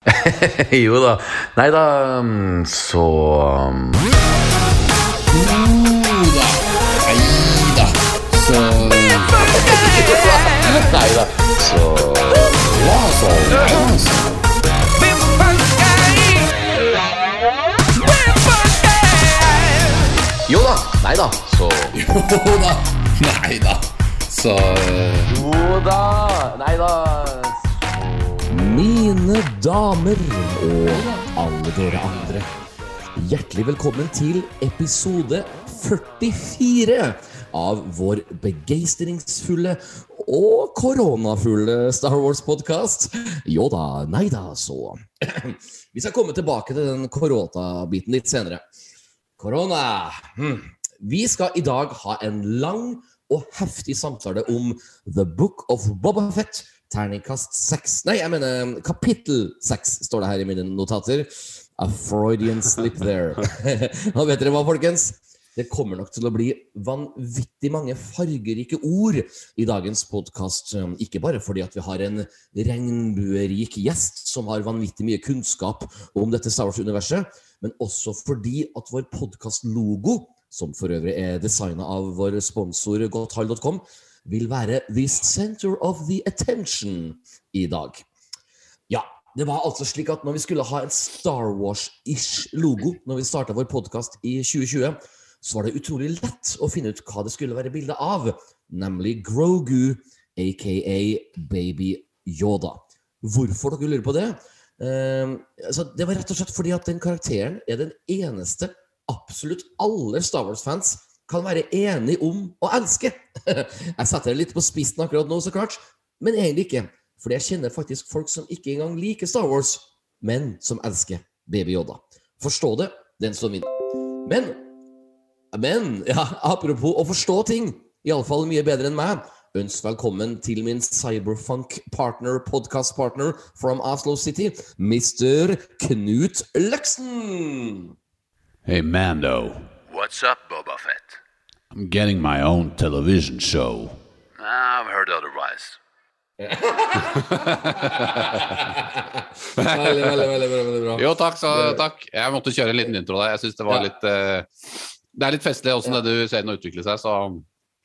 jo da. Nei da, mm, så Nei da, så Ja, så ja, så. Jo da. Nei da, så Jo da. Neida. Så Jo da. Nei da, Mine damer og alle dere andre. Hjertelig velkommen til episode 44 av vår begeistringsfulle og koronafulle Star Wars-podkast. Jo da, nei da, så. Vi skal komme tilbake til den korona-biten litt senere. Korona. Hmm. Vi skal i dag ha en lang og heftig samtale om The Book of Boba Fett. Terningkast seks Nei, jeg mener kapittel seks, står det her i mine notater. A Freudian slip there. Nå vet dere hva, folkens? Det kommer nok til å bli vanvittig mange fargerike ord i dagens podkast. Ikke bare fordi at vi har en regnbuerik gjest som har vanvittig mye kunnskap om dette Star Wars-universet, men også fordi at vår podkast-logo, som for øvrig er designa av vår sponsor godthall.com, vil være the center of the attention i dag. Ja, det var altså slik at når vi skulle ha en Star Wars-ish logo når vi starta vår podkast i 2020, så var det utrolig lett å finne ut hva det skulle være bilde av, nemlig Grogu, aka Baby Yoda. Hvorfor dere lurer på det? Eh, det var rett og slett fordi at den karakteren er den eneste absolutt alle Star Wars-fans kan være enige om å elske. Jeg setter det litt på spissen akkurat nå, så klart, men egentlig ikke. Fordi jeg kjenner faktisk folk som ikke engang liker Star Wars, men som elsker Baby Yoda. Forstå det, den står min. Men men ja, apropos å forstå ting, iallfall mye bedre enn meg, ønsk velkommen til min cyberfunk-partner, podcast-partner from Oslo City, Mr. Knut Løksen. Hey Mando, What's up, Boba Fett? I'm getting my own television show. I've heard otherwise. Veldig, veldig, veldig, veldig bra. Jo, takk, så, takk. Jeg måtte kjøre en liten intro der. Jeg synes det var Ja. litt uh, Det er litt festlig åssen det du ser den utvikle seg, så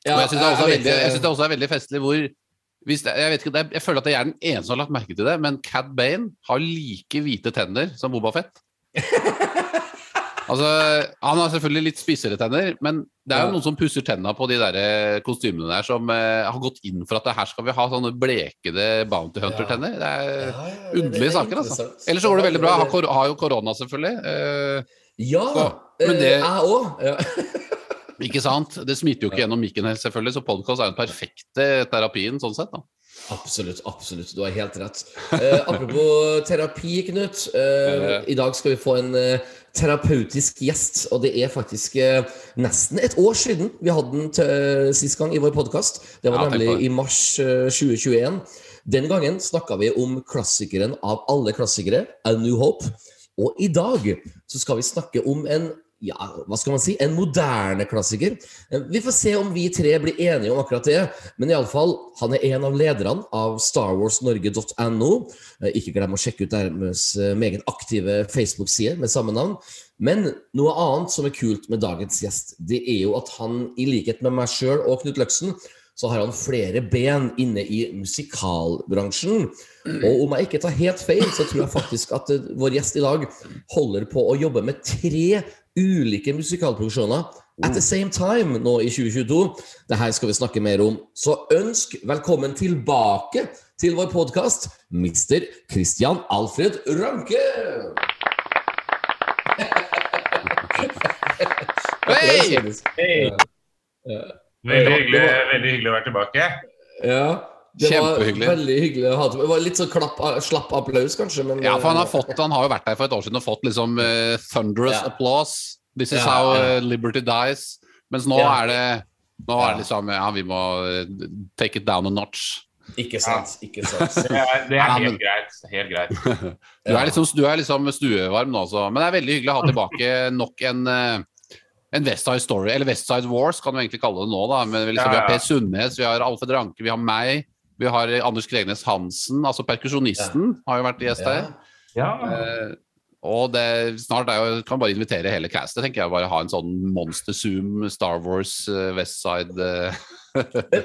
Ja, jeg syns det, jeg jeg det også er veldig festlig hvor hvis det, jeg, vet ikke, jeg føler at jeg er den eneste som har lagt merke til det, men Cad Bane har like hvite tenner som Boba Fett. altså, Han har selvfølgelig litt spissere tenner, men det er jo noen som pusser tenna på de der eh, kostymene der, som eh, har gått inn for at her skal vi ha sånne blekede Bounty Hunter-tenner. Det er Ja, ja, underlige er saker, altså. Ellers så går det veldig bra. Har, har jo korona, selvfølgelig. Eh, Ja, Så, men eh, det- jeg òg. Ja. ikke sant? Det smitter jo ikke gjennom mikken helt, selvfølgelig, så podkast er jo den perfekte terapien sånn sett. da. Absolutt, absolutt. Du har helt rett. Eh, apropos terapi, Knut. Eh, I dag skal vi få en eh, terapeutisk gjest, og det er faktisk eh, nesten et år siden vi hadde den til, sist gang i vår podkast. Det var Ja, nemlig i mars eh, 2021. Den gangen snakka vi om klassikeren av alle klassikere, A New Hope. Og i dag så skal vi snakke om en ja, hva skal man si, en moderne klassiker. Eh, Vi får se om vi tre blir enige om akkurat det. Men iallfall, han er en av lederne av starwarsnorge.no. Eh, Ikke glem å sjekke ut deres eh, meget aktive Facebook-side med samme navn. Men noe annet som er kult med dagens gjest, det er jo at han, i likhet med meg sjøl og Knut Løksen, så har han flere ben inne i musikalbransjen. Og om jeg ikke tar helt feil, så tror jeg faktisk at vår gjest i dag holder på å jobbe med tre ulike musikalproduksjoner at the same time nå i 2022. Det her skal vi snakke mer om. Så ønsk velkommen tilbake til vår podkast, Mr. Christian Alfred Ranke! Hei! Hey. Veldig hyggelig, veldig hyggelig å være tilbake. Ja, det var veldig hyggelig å ha. Det var litt sånn klapp, slapp applaus, kanskje, men Ja, for han har, eh, fått, han har jo vært der for et år siden og fått liksom uh, thunderous Ja. applause. This is Ja, how ja. eh, liberty dies. Mens nå Ja. er det nå Ja. er det liksom Ja, vi må eh, take it down a notch. Ikke sant, ikke sant. Det er, det er Ja, men- helt greit. Helt greit. Du er liksom, du er liksom stuevarm nå, så. Men det er veldig hyggelig å ha tilbake nok en eh, en Westside Story, eller Westside Wars kan du egentlig kalle det nå. da, men liksom, Vi har Ja, ja. Per Sundnes, vi har Alfred Ranke, vi har meg. Vi har Anders Kregnes Hansen, altså perkusjonisten, har jo vært gjest her. Ja. Eh, og det, snart er jo, kan bare invitere hele castet, tenker jeg. Bare ha en sånn Monster Zoom, Star Wars, Westside West Side eh.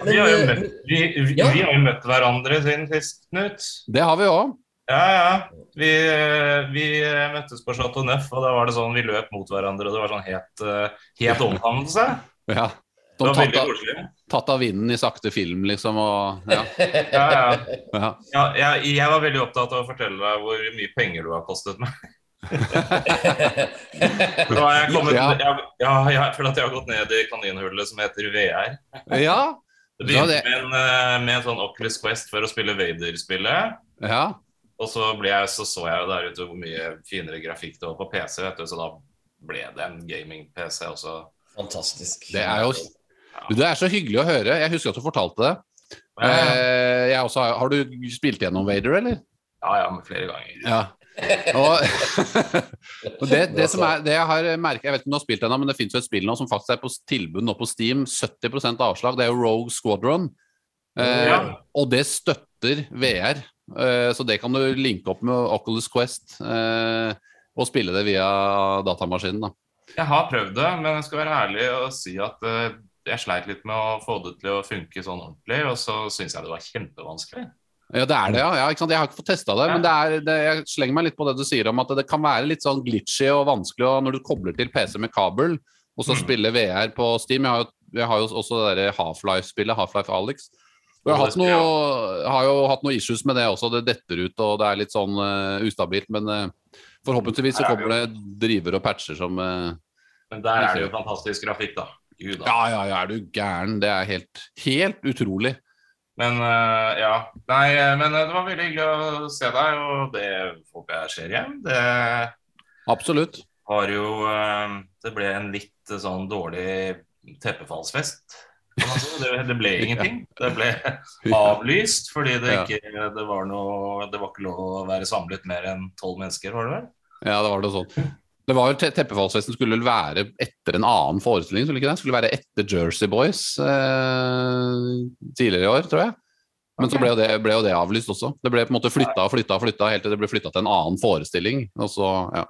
Vi har, jo møtt, vi, vi, Ja. vi har jo møtt hverandre siden sist, Knut. Det har vi òg. Ja, ja. Vi, eh, vi eh, møttes på Chateau Neuf, og da var det sånn vi løp mot hverandre, og det var sånn helt, het helt omfavnelse. Ja. Det var tatt, veldig av, koselig. tatt av vinden i sakte film, liksom. Og, ja. Ja, ja. Ja. Ja, jeg, jeg var veldig opptatt av å fortelle deg hvor mye penger du har kostet meg. Nå har jeg kommet, Ja. jeg, ja, jeg, føler at jeg har gått ned i kaninhullet som heter VR. ja. Det Ja, begynte det- med en, eh, med en sånn Oculus Quest for å spille Vader-spillet. ja. Og så, ble jeg, så så jeg der ute hvor mye finere grafikk det var på PC, vet du, så da ble det en gaming-PC også. Fantastisk. Det er jo Du, Det er så hyggelig å høre. Jeg husker at du fortalte det. Ja, ja, Eh, jeg også, har har du spilt gjennom Vader, eller? ja, ja men flere ganger. Ja. Og, og det, det som er Det jeg har merket Jeg vet ikke om du har spilt ennå, men det fins jo et spill nå som faktisk er på tilbud nå på Steam. 70% avslag. Det er jo Rogue Squadron. Eh, Ja. Og det støtter VR. Eh, så det kan du linke opp med Oculus Quest eh, og spille det via datamaskinen. da. Jeg har prøvd det, men jeg skal være ærlig og si at eh, jeg sleit litt med å få det til å funke sånn ordentlig, og så syns jeg det var kjempevanskelig. Ja, det er det, ja. ja? Jeg har ikke fått testa det, men det er, det, jeg slenger meg litt på det du sier om at det kan være litt sånn glitchy og vanskelig og når du kobler til PC med kabel, og så Mm. spiller VR på Steam. Jeg har jo, jeg har jo også det derre Half-Life-spillet, Half-Life Alex. Jeg har, noe, har jo hatt noe issues med det også. Det detter ut, og det er litt sånn uh, ustabilt. Men uh, forhåpentligvis så kommer det driver og patcher som uh, Men der er det jo fantastisk grafikk, da. Gud, da. Ja, ja, ja, er du gæren? Det er helt, helt utrolig. Men uh, ja. Nei, eh, men eh, det var veldig hyggelig å se deg, og det håper jeg skjer igjen. Det Absolutt. Har jo uh, Det ble en litt sånn dårlig teppefallsfest. Det, det ble ingenting. Det ble avlyst fordi det ikke det var noe Det var ikke lov å være samlet mer enn tolv mennesker, var det vel? Ja, det var det sånn. Det var jo te Teppefallsfesten skulle vel være etter en annen forestilling, skulle ikke det? Skulle være etter Jersey Boys eh, tidligere i år, tror jeg. Men så ble jo, det, ble jo det avlyst også. Det ble på en måte flytta og flytta og flytta helt til det ble flytta til en annen forestilling. Og så, ja.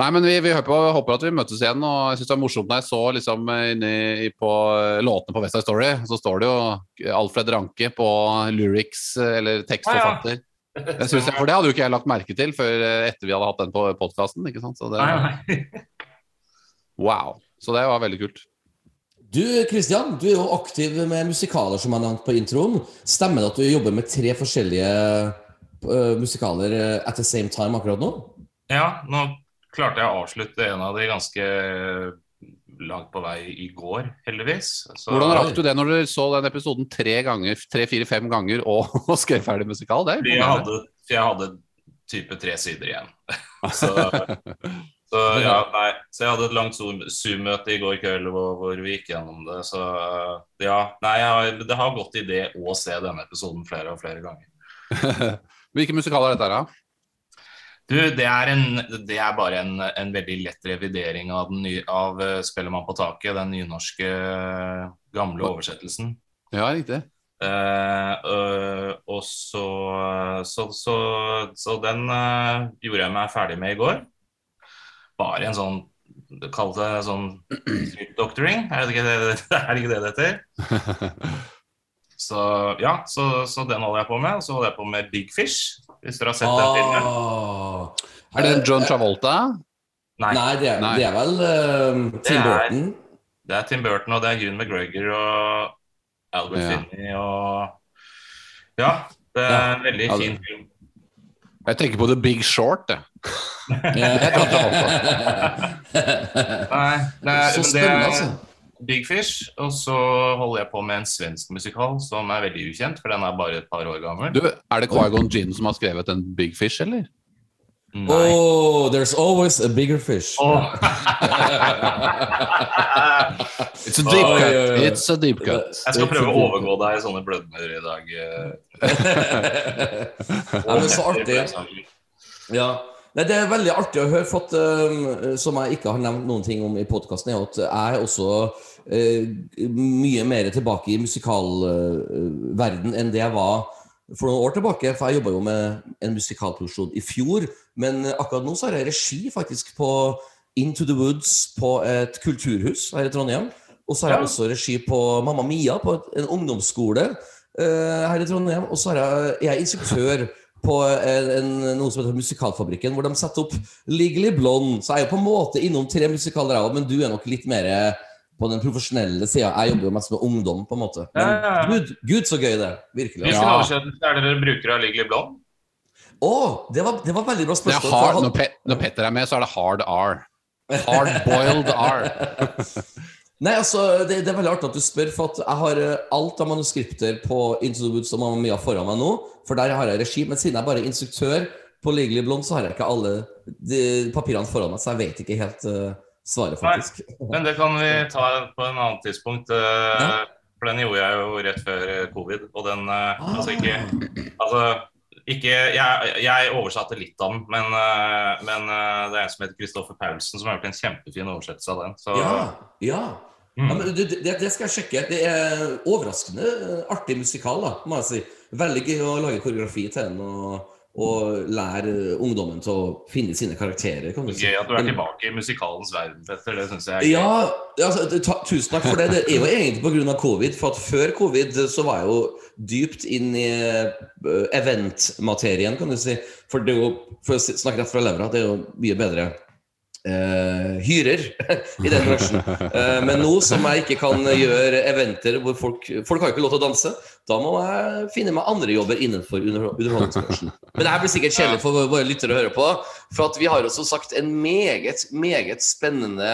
Nei, men vi, vi håper, håper at vi møtes igjen, og jeg syns det var morsomt når jeg så liksom inni på eh, låtene på West Side Story, så står det jo Alfred Ranke på lyrics, eh, eller tekstforfatter. Jeg synes, for det hadde jo ikke jeg lagt merke til før eh, etter vi hadde hatt den på podkasten. Wow. Så det var veldig kult. Du Kristian, du er jo aktiv med musikaler, som jeg nevnte på introen. Stemmer det at du jobber med tre forskjellige uh, musikaler eh, at the same time akkurat nå? Ja, nå klarte jeg å avslutte en av de ganske langt på vei i går, heldigvis. Så, Hvordan rakk du det når du så den episoden tre ganger, tre, fire, fem ganger og, og skrev ferdig musikal? Det jeg hadde, jeg hadde type tre sider igjen. så, så, ja, nei, så jeg hadde et langt Zoom- Zoom-møte i går kveld hvor, hvor vi gikk gjennom det. Så ja, nei, jeg har, det har gått i det å se denne episoden flere og flere ganger. Hvilke musikaler er dette her, da? Du, det er, en, det er bare en, en veldig lett revidering av, den nye, av eh, 'Spellemann på taket', den nynorske eh, gamle oversettelsen. Ja, riktig. Uh, uh, og så så, så så den uh, gjorde jeg meg ferdig med i går. Bare en sånn Kall det sånn street doctoring, er det ikke det er det, ikke det det heter? Så ja, så, så den holder jeg på med. Og så holder jeg på med Big Fish, hvis dere har sett den filmen. Ah. Er det John Travolta? Nei, Nei, det er, Nei. det er vel uh, Tim er- Burton. det er Tim Burton, og det er June McGregor og Albert Ja. Finney og Ja, det er en veldig Ja, fin film. Jeg tenker på The Big Short. Jeg. Nei, det er, Så spennende, er altså. Big Fish. Og så holder jeg på med en svensk musikal som er veldig ukjent, for den er bare et par år gammel. Du, er det Quaigon Gin som har skrevet en Big Fish, eller? Nei. Oh, there's always a bigger fish. Oh. It's a deep cut. It's a deep cut. jeg skal prøve å overgå deg i sånne blødmer i dag. Nei, Ja, men så artig. Ja. Nei, det er veldig artig å høre, for at, um, som jeg ikke har nevnt noen ting om i podkasten, er at jeg også mye mer tilbake i musikalverden enn det jeg var for noen år tilbake, for jeg jobba jo med en musikalproduksjon i fjor. Men akkurat nå så har jeg regi faktisk på Into the Woods på et kulturhus her i Trondheim. Og så har jeg også regi på Mamma Mia på et, en ungdomsskole eh, her i Trondheim. Og så er jeg, jeg er instruktør på en, en, noe som heter Musikalfabrikken, hvor de setter opp Legally Blonde. Så jeg er jo på en måte innom tre musikaler, men du er nok litt mer på den profesjonelle sida. Jeg jobber jo mest med ungdom, på en måte. Men Ja, ja, ja. gud, gud, så gøy det. Virkelig. Hvilken Ja. oversettelse er det dere bruker av Legally Blond? Å, det det var veldig bra spørsmål. hard, når, Pe når Petter er med, så er det hard R. Hard-boiled R. Nei, altså, det, det er veldig artig at du spør, for at jeg har eh, alt av manuskripter på Into the Woods og Mamma Mia foran meg nå, for der har jeg regi. Men siden jeg bare er instruktør på Legally Blond, så har jeg ikke alle de papirene foran meg, så jeg vet ikke helt eh, svaret, faktisk. Men det kan vi ta på en annen tidspunkt. eh, Ja. For den gjorde jeg jo rett før covid. Og den eh, Ah. Altså ikke Altså ikke jeg, jeg oversatte litt av den, men, eh, men det er en som heter Kristoffer Paulsen som har gjort en kjempefin oversettelse av den. Så Ja, ja. Mm. ja men du, det, det skal jeg sjekke. Det er overraskende artig musikal, da, må jeg si. Veldig gøy å lage koreografi til den og, og lære ungdommen til å finne sine karakterer. Kan du si. gøy at du er tilbake i musikalens verden, Petter. Det syns jeg er gøy. Ja, altså, ta, tusen takk for det. Det er jo egentlig pga. covid. For at før covid så var jeg jo dypt inn i eventmaterien, event-materien, kan du si. For det er jo, for å snakke rett fra levra, det er jo mye bedre eh, hyrer i den bransjen. Uh, men nå som jeg ikke kan gjøre eventer hvor folk Folk har ikke lov til å danse. Da må jeg finne meg andre jobber innenfor under, underholdningsbransjen. Men det her blir sikkert kjedelig for våre lyttere å høre på. For at vi har også sagt en meget, meget spennende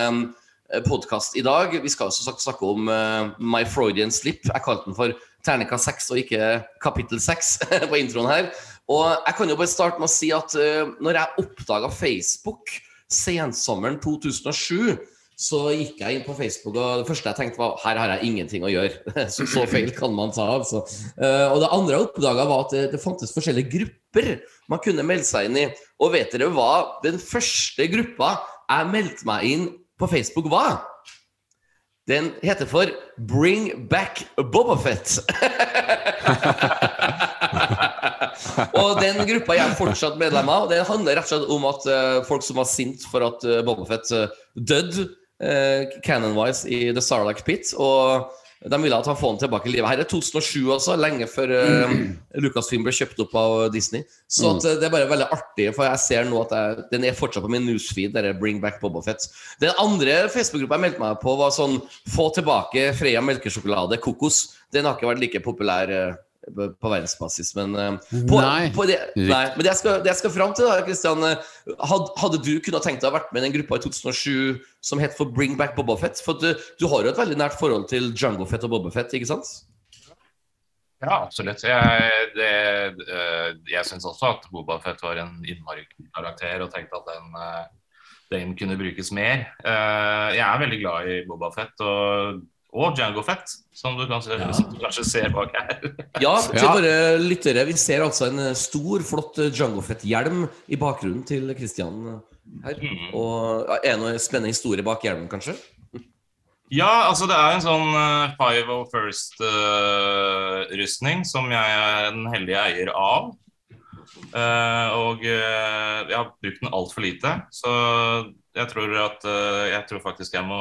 podkast i dag. Vi skal også sagt snakke om uh, My Freudian Slip. Jeg kalte den for terningkast 6 og ikke kapittel 6 på introen her. Og jeg kan jo bare starte med å si at eh, når jeg oppdaga Facebook sensommeren 2007 så gikk jeg inn på Facebook, og det første jeg tenkte var her har jeg ingenting å gjøre. Så, så feil kan man ta. Altså. Eh, og det andre jeg oppdaga, var at det, det fantes forskjellige grupper man kunne melde seg inn i. Og vet dere hva den første gruppa jeg meldte meg inn på Facebook var? Den heter for Bring Back Bobafett. og den gruppa jeg er fortsatt medlem av. Det handler rett og slett om at eh, folk som var sint for at uh, Bobafett uh, døde uh, canon-wise i The Sarlacc Pit. Og de ville at han få han tilbake i livet. Her er 2007 altså. lenge før uh, Lucasfilm ble kjøpt opp av Disney. Så at, uh, det er bare veldig artig, for jeg ser nå at jeg, den er fortsatt på min newsfeed. Der er Bring Back Bobafett. Den andre Facebook-gruppa jeg meldte meg på, var sånn Få tilbake Freia melkesjokolade, kokos. Den har ikke vært like populær eh, på verdensbasis, men eh, på, Nei. på det, nei. Men det jeg skal, det jeg skal fram til, da, Christian eh, had, Hadde du kunnet tenkt deg å vært med i den gruppa i 2007 som het for Bring Back Bobafett? For du, du har jo et veldig nært forhold til Django Fett og Bobafett, ikke sant? Ja, absolutt. Jeg, det, eh, jeg syns også at Boba Fett var en innmari karakter, og tenkte at den, den kunne brukes mer. Eh, Jeg er veldig glad i Boba Fett og, og Django Fett, som du, kanskje, som du kanskje ser bak her. Ja, til Ja. våre lyttere. Vi ser altså en eh, stor, flott Jango Fett-hjelm i bakgrunnen til Christian eh, her. Mm. Og ja, er det noen spennende historie bak hjelmen, kanskje? Ja, altså det er en sånn uh, Five of First-rustning som jeg er den heldige eier av. Uh, og eh, jeg har brukt den altfor lite, så jeg tror at eh, Jeg tror faktisk jeg må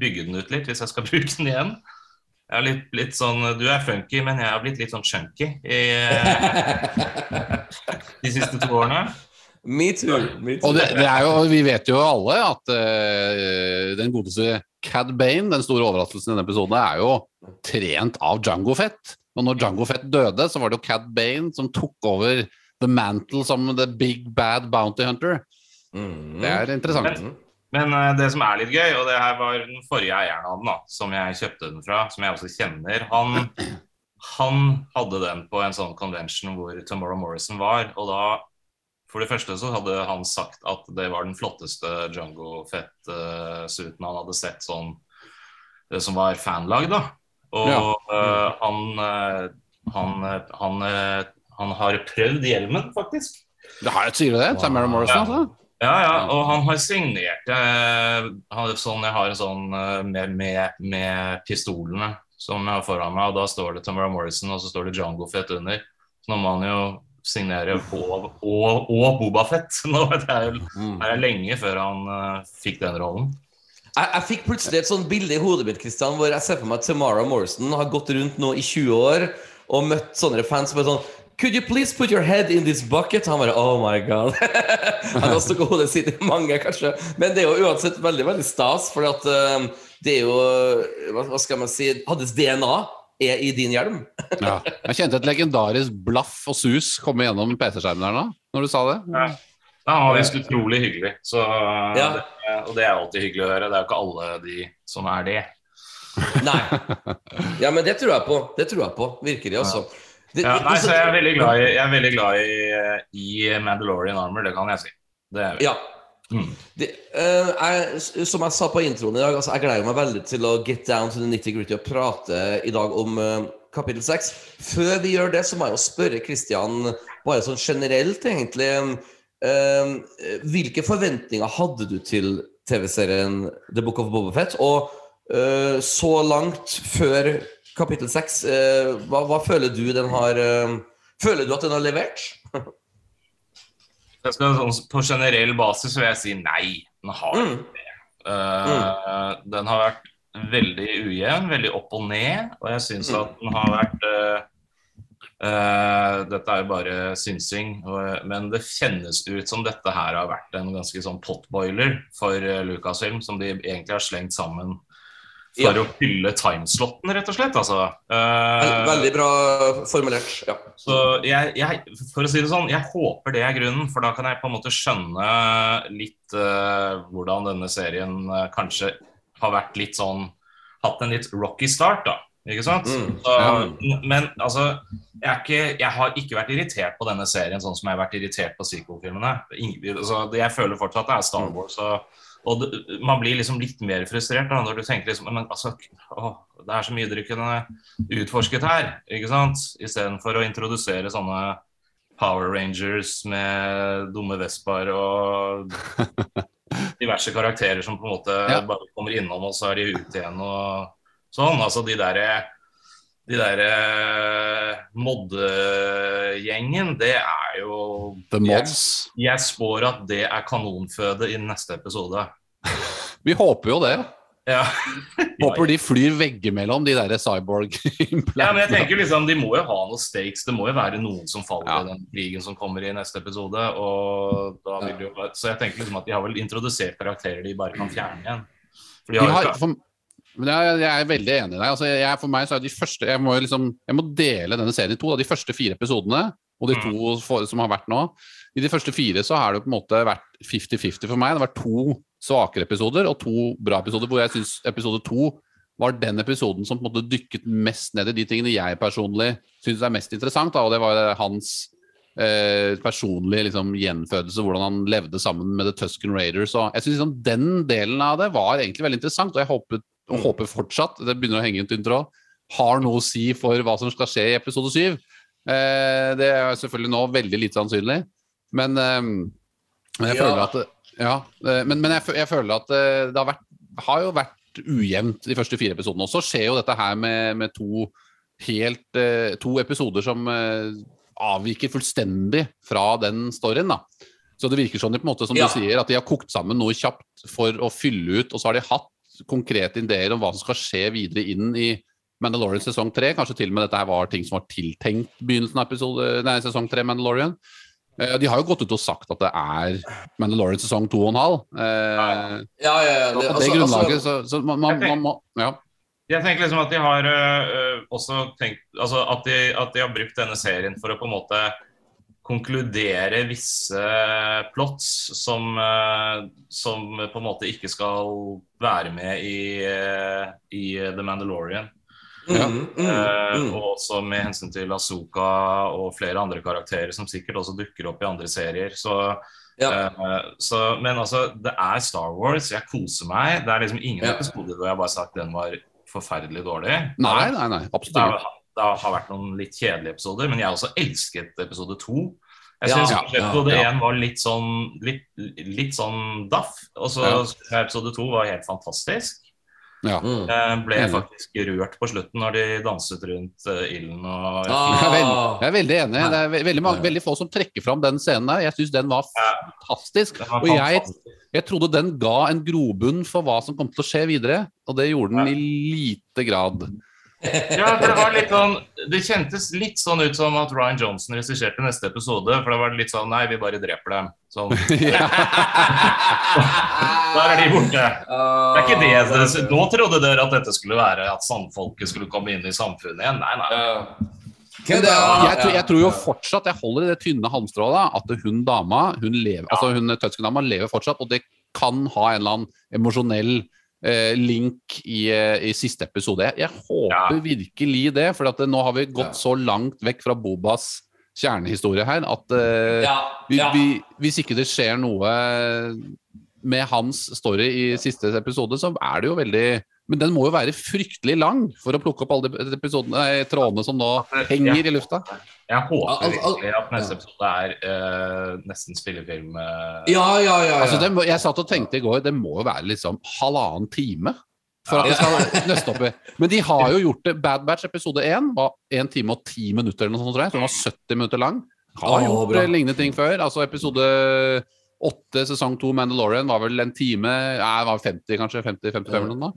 bygge den ut litt hvis jeg skal bruke den igjen. Jeg er litt, litt sånn Du er funky, men jeg har blitt litt sånn chunky i, eh, de siste to årene. Me too. Me too. Og det, det er jo, vi vet jo alle at uh, den godeste Cad Bane, den store overraskelsen i denne episoden, er jo trent av Django Fett. Og når Django Fett døde, så var det jo Cad Bane som tok over the mantle som the big bad bounty hunter. Mm. Det er interessant. Men eh, det som er litt gøy, og det her var den forrige eieren av den, da, som jeg kjøpte den fra, som jeg også kjenner, han, han hadde den på en sånn convention hvor Tomorrow Morrison var. Og da, for det første så hadde han sagt at det var den flotteste Jungo Fett-suiten han hadde sett sånn Det som var fanlag, da. Og Ja. uh, han, eh, han, eh, han, eh, han har prøvd hjelmen, faktisk. Det har, sier tydelig det? Tamara Morrison, altså? Ja, ja, og han har signert jeg, han, sånn, Jeg har en sånn eh, med, med, med pistolene som jeg har foran meg, og da står det Tamara Morrison, og så står det Django Fett under. Så nå må han jo signere og, og, Boba Fett. Nå vet jeg er Mm. det er lenge før han uh, fikk den rollen. Jeg, jeg fikk plutselig et sånt bilde i hodet mitt Christian, hvor jeg ser for meg at Tamara Morrison har gått rundt nå i 20 år og møtt sånne fans som er sånn Could you please put your head in this bucket? Han bare Oh my god. Han har stukket hodet sitt i mange, kanskje. Men det er jo uansett veldig veldig stas, for at um, det er jo hva, skal man si Hans DNA er i din hjelm. Ja. Jeg kjente et legendarisk blaff og sus komme gjennom PC-skjermen her nå, når du sa det. Ja. Ja, han var visst utrolig hyggelig, så, Ja. det, og det er alltid hyggelig å høre. Det er jo ikke alle de som er det. Nei. Ja, men det tror jeg på. Det tror jeg på. Virkelig, Også. Det, Ja, nei, så jeg er veldig glad i, jeg er veldig glad i, i Mandalorian Armor, det kan jeg si. Det er vi. Ja. Mm. Det, uh, jeg, som jeg sa på introen i dag, altså, jeg gleder meg veldig til å get down to the nitty-gritty og prate i dag om uh, kapittel 6. Før vi gjør det, så må jeg jo spørre Christian bare sånn generelt, egentlig. Uh, hvilke forventninger hadde du til TV-serien The Book of Bobafett? Og eh, så langt før kapittel 6, eh, hva, hva føler du den har eh, Føler du at den har levert? Sånn, på generell basis vil jeg si nei. Den har Mm. det. mm. Den har vært veldig ujevn, veldig opp og ned, og jeg syns Mm. at den har vært uh, Uh, Dette er jo bare synsing, og, men det kjennes ut som dette her har vært en ganske sånn potboiler for uh, Lucasfilm, som de egentlig har slengt sammen for Ja. å fylle timeslotten, rett og slett. Altså. Eh, Veldig bra formulert. Ja. så jeg, jeg, for å si det sånn, jeg håper det er grunnen, for da kan jeg på en måte skjønne litt uh, hvordan denne serien uh, kanskje har vært litt sånn Hatt en litt rocky start, da. Ikke sant? Mm. Så, men altså jeg, er ikke, jeg har ikke vært irritert på denne serien sånn som jeg har vært irritert på sequel-filmene. Altså, jeg føler fortsatt at det er Star Mm. Wars. Og, og det, man blir liksom litt mer frustrert da, når du tenker liksom Men altså, å, det er så mye dere kunne utforsket her, ikke sant? Istedenfor å introdusere sånne Power Rangers med dumme Vespaer og diverse karakterer som på en måte Ja. bare kommer innom, og så er de ute igjen og sånn. Altså de derre de derre Modde-gjengen, det er jo The Mods. Jeg, jeg spår at det er kanonføde i neste episode. Vi håper jo det. Ja. Håper de flyr veggimellom de der cyborg-implantene. Ja, men jeg tenker liksom, De må jo ha noen stakes. Det må jo være noen som faller Ja. i den krigen som kommer i neste episode. Og da vil det jo, så jeg tenker liksom at de har vel introdusert karakterer de bare kan fjerne igjen. For de De har, har, jo ikke- for, men jeg, jeg er veldig enig i deg. Altså, jeg, for meg så er de første Jeg må, jo liksom, jeg må dele denne serien i to. Da. De første fire episodene og de to for, som har vært nå. I de første fire så har det på en måte vært 50-50 for meg. Det har vært to svakere episoder og to bra episoder, hvor jeg syns episode to var den episoden som på en måte dykket mest ned i de tingene jeg personlig syns er mest interessant. Da, og det var hans eh, personlige liksom, gjenfødelse, hvordan han levde sammen med The Tusken Raiders. Og jeg synes liksom, Den delen av det var egentlig veldig interessant, og jeg håper, og håper fortsatt det begynner å henge en tynn tråd, har noe å si for hva som skal skje i episode syv. Eh, det er selvfølgelig nå veldig lite sannsynlig, men, eh, men jeg Ja. føler at ja, eh, men, men jeg, jeg føler at det har, vært, har jo vært ujevnt de første fire episodene. Og så skjer jo dette her med, med to helt To episoder som avviker fullstendig fra den storyen. da. Så det virker sånn på en måte som Ja. du sier, at de har kokt sammen noe kjapt for å fylle ut, og så har de hatt konkrete ideer om hva som skal skje videre inn i Mandalorian sesong tre. Kanskje til og med dette her var ting som var tiltenkt begynnelsen av episode, nei, sesong tre Mandalorian. Eh, De har jo gått ut og sagt at det er Mandalorian sesong to og en halv. Eh, Ja, ja, ja. på Det, det altså, grunnlaget, altså, så, så man, man, man må Ja. Jeg tenker liksom at de har øh, også tenkt Altså at de, at de har brukt denne serien for å på en måte konkludere visse plots som, øh, som på en måte ikke skal være med i, øh, i The Mandalorian. mm, mm, mm. Uh, og også med hensyn til Azuka og flere andre karakterer som sikkert også dukker opp i andre serier. Så, Ja. uh, så, men altså, det er Star Wars. Jeg koser meg. Det er liksom ingen Ja. episoder hvor jeg bare har sagt den var forferdelig dårlig. Nei, nei, nei, absolutt ikke. Det har vært noen litt kjedelige episoder, men jeg har også elsket episode to. Jeg syns ja, ja, episode ja. én var litt sånn, litt, litt sånn daff, og så Ja. episode to var helt fantastisk. Ja. Mm. Jeg ble faktisk rørt på slutten når de danset rundt eh, ilden og Ah. Jeg er, veld, jeg er veldig enig. Det er veldig, mange, veldig få som trekker fram den scenen der. Jeg syns den var fantastisk. Det var Og jeg, jeg trodde den ga en grobunn for hva som kom til å skje videre, og det gjorde den i lite grad. Ja, for det var litt sånn Det kjentes litt sånn ut som at Ryan Johnson regisserte neste episode. For da var det litt sånn Nei, vi bare dreper dem. Sånn. Der er de borte. Det er ikke det, det Nå trodde dere at dette skulle være at sandfolket skulle komme inn i samfunnet igjen. Nei, nei. Jeg, tror, jeg tror jo fortsatt, jeg holder i det tynne halmstrået, at hun dama hun lever, altså hun Tøtsken-dama lever fortsatt, og det kan ha en eller annen emosjonell link i, eh, i siste episode. Jeg, håper Ja. virkelig det, for at, eh, nå har vi gått Ja. så langt vekk fra Bobas kjernehistorie her at eh, Ja, vi, vi, hvis ikke det skjer noe med hans story i siste episode, så er det jo veldig Men den må jo være fryktelig lang for å plukke opp alle de nei, trådene som nå henger i lufta. Jeg håper virkelig at neste episode er uh, nesten spillefilm. Uh. Ja, ja, ja. ja. Altså, må- jeg satt og tenkte i går, det må jo være liksom halvannen time for at det skal nøste opp i. Men de har jo gjort det. Bad Batch episode 1 var 1 time og 10 minutter, eller noe sånt, tror jeg. Så den var 70 minutter lang. Har oh, gjort bra. eh, lignende ting før. Altså episode 8, sesong 2 Mandalorian var vel en time Nei, det var 50, kanskje. 50-55 eller noe.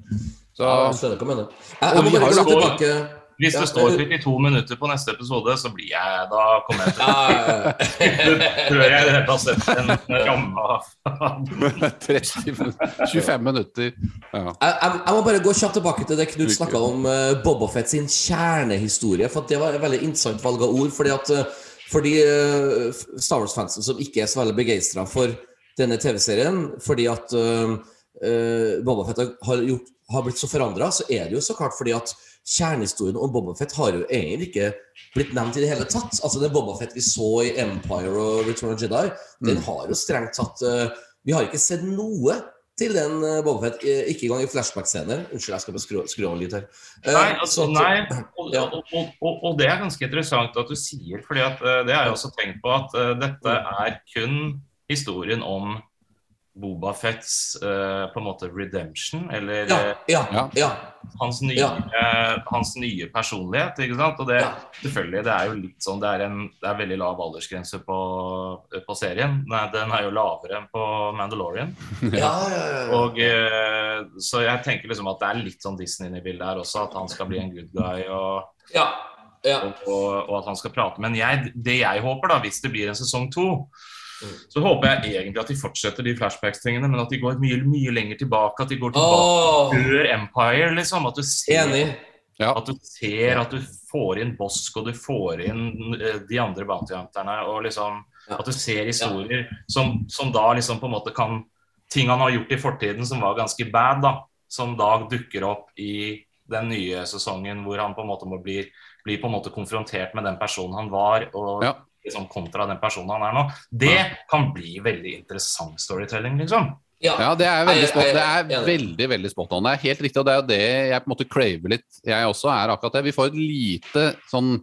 Så Ja, jeg skjønner hva du mener. Jeg, jeg må bare gå tilbake Hvis det står jeg- 32 minutter på neste episode, så blir jeg Da kommer jeg til Ja, ja, ja. Tror jeg i det hele tatt en ramme av 25 minutter. Ja. Jeg, jeg, må bare gå kjapt tilbake til det Knut snakka om Bobofet Boba Fett sin kjernehistorie. For at Det var et veldig interessant valg av ord. Fordi at eh, for de eh, Star Wars-fansen som ikke er så veldig begeistra for denne TV-serien, fordi at uh, Boba Fett har, har, gjort, har blitt så forandra, så er det jo så klart fordi at kjernehistorien om Boba Fett har jo egentlig ikke blitt nevnt i det hele tatt. Altså Den Boba Fett vi så i Empire og Return of Jedi, den har jo strengt tatt uh, Vi har ikke sett noe til den uh, Boba Fett, eh, ikke engang i flashback-scener. Unnskyld, jeg skal bare skru, skru litt her. Eh, Nei, altså, så nei. Og, Ja. og, og, og, det er ganske interessant at du sier, eh, det har jeg også tenkt på, at eh, dette er kun historien om Boba Fetts uh, på en måte redemption, eller Ja, ja, Ja. hans, nye, Ja. eh, hans nye personlighet. ikke sant? Og det, Ja. selvfølgelig, det er jo litt sånn, det er, en, det er veldig lav aldersgrense på, på serien. Nei, den er jo lavere enn på Mandalorian. ja, ja, ja. Og, uh, så jeg tenker liksom at det er litt sånn Disney i bildet her også, at han skal bli en good guy og, ja. ja. og, og, og at han skal prate. Men jeg, det jeg håper, da, hvis det blir en sesong to, så håper jeg egentlig at de fortsetter de flashbacks-tingene, men at de går mye, mye lenger tilbake. At de går tilbake før oh. Empire, liksom. At du ser. Ja. at du ser at du får inn Bosk, og du får inn eh, de andre bounty-hunterne, og liksom Ja. at du ser historier som, som da liksom på en måte kan Ting han har gjort i fortiden som var ganske bad, da. Som da dukker opp i den nye sesongen hvor han på en måte må bli, bli på en måte konfrontert med den personen han var, og Ja. Liksom kontra den personen han er nå. Det kan bli veldig interessant storytelling, liksom. Ja, det er veldig spot, det er veldig, veldig spot on. Det er helt riktig, og det er jo det jeg på en måte craver litt. Jeg også er akkurat det. Vi får et lite sånn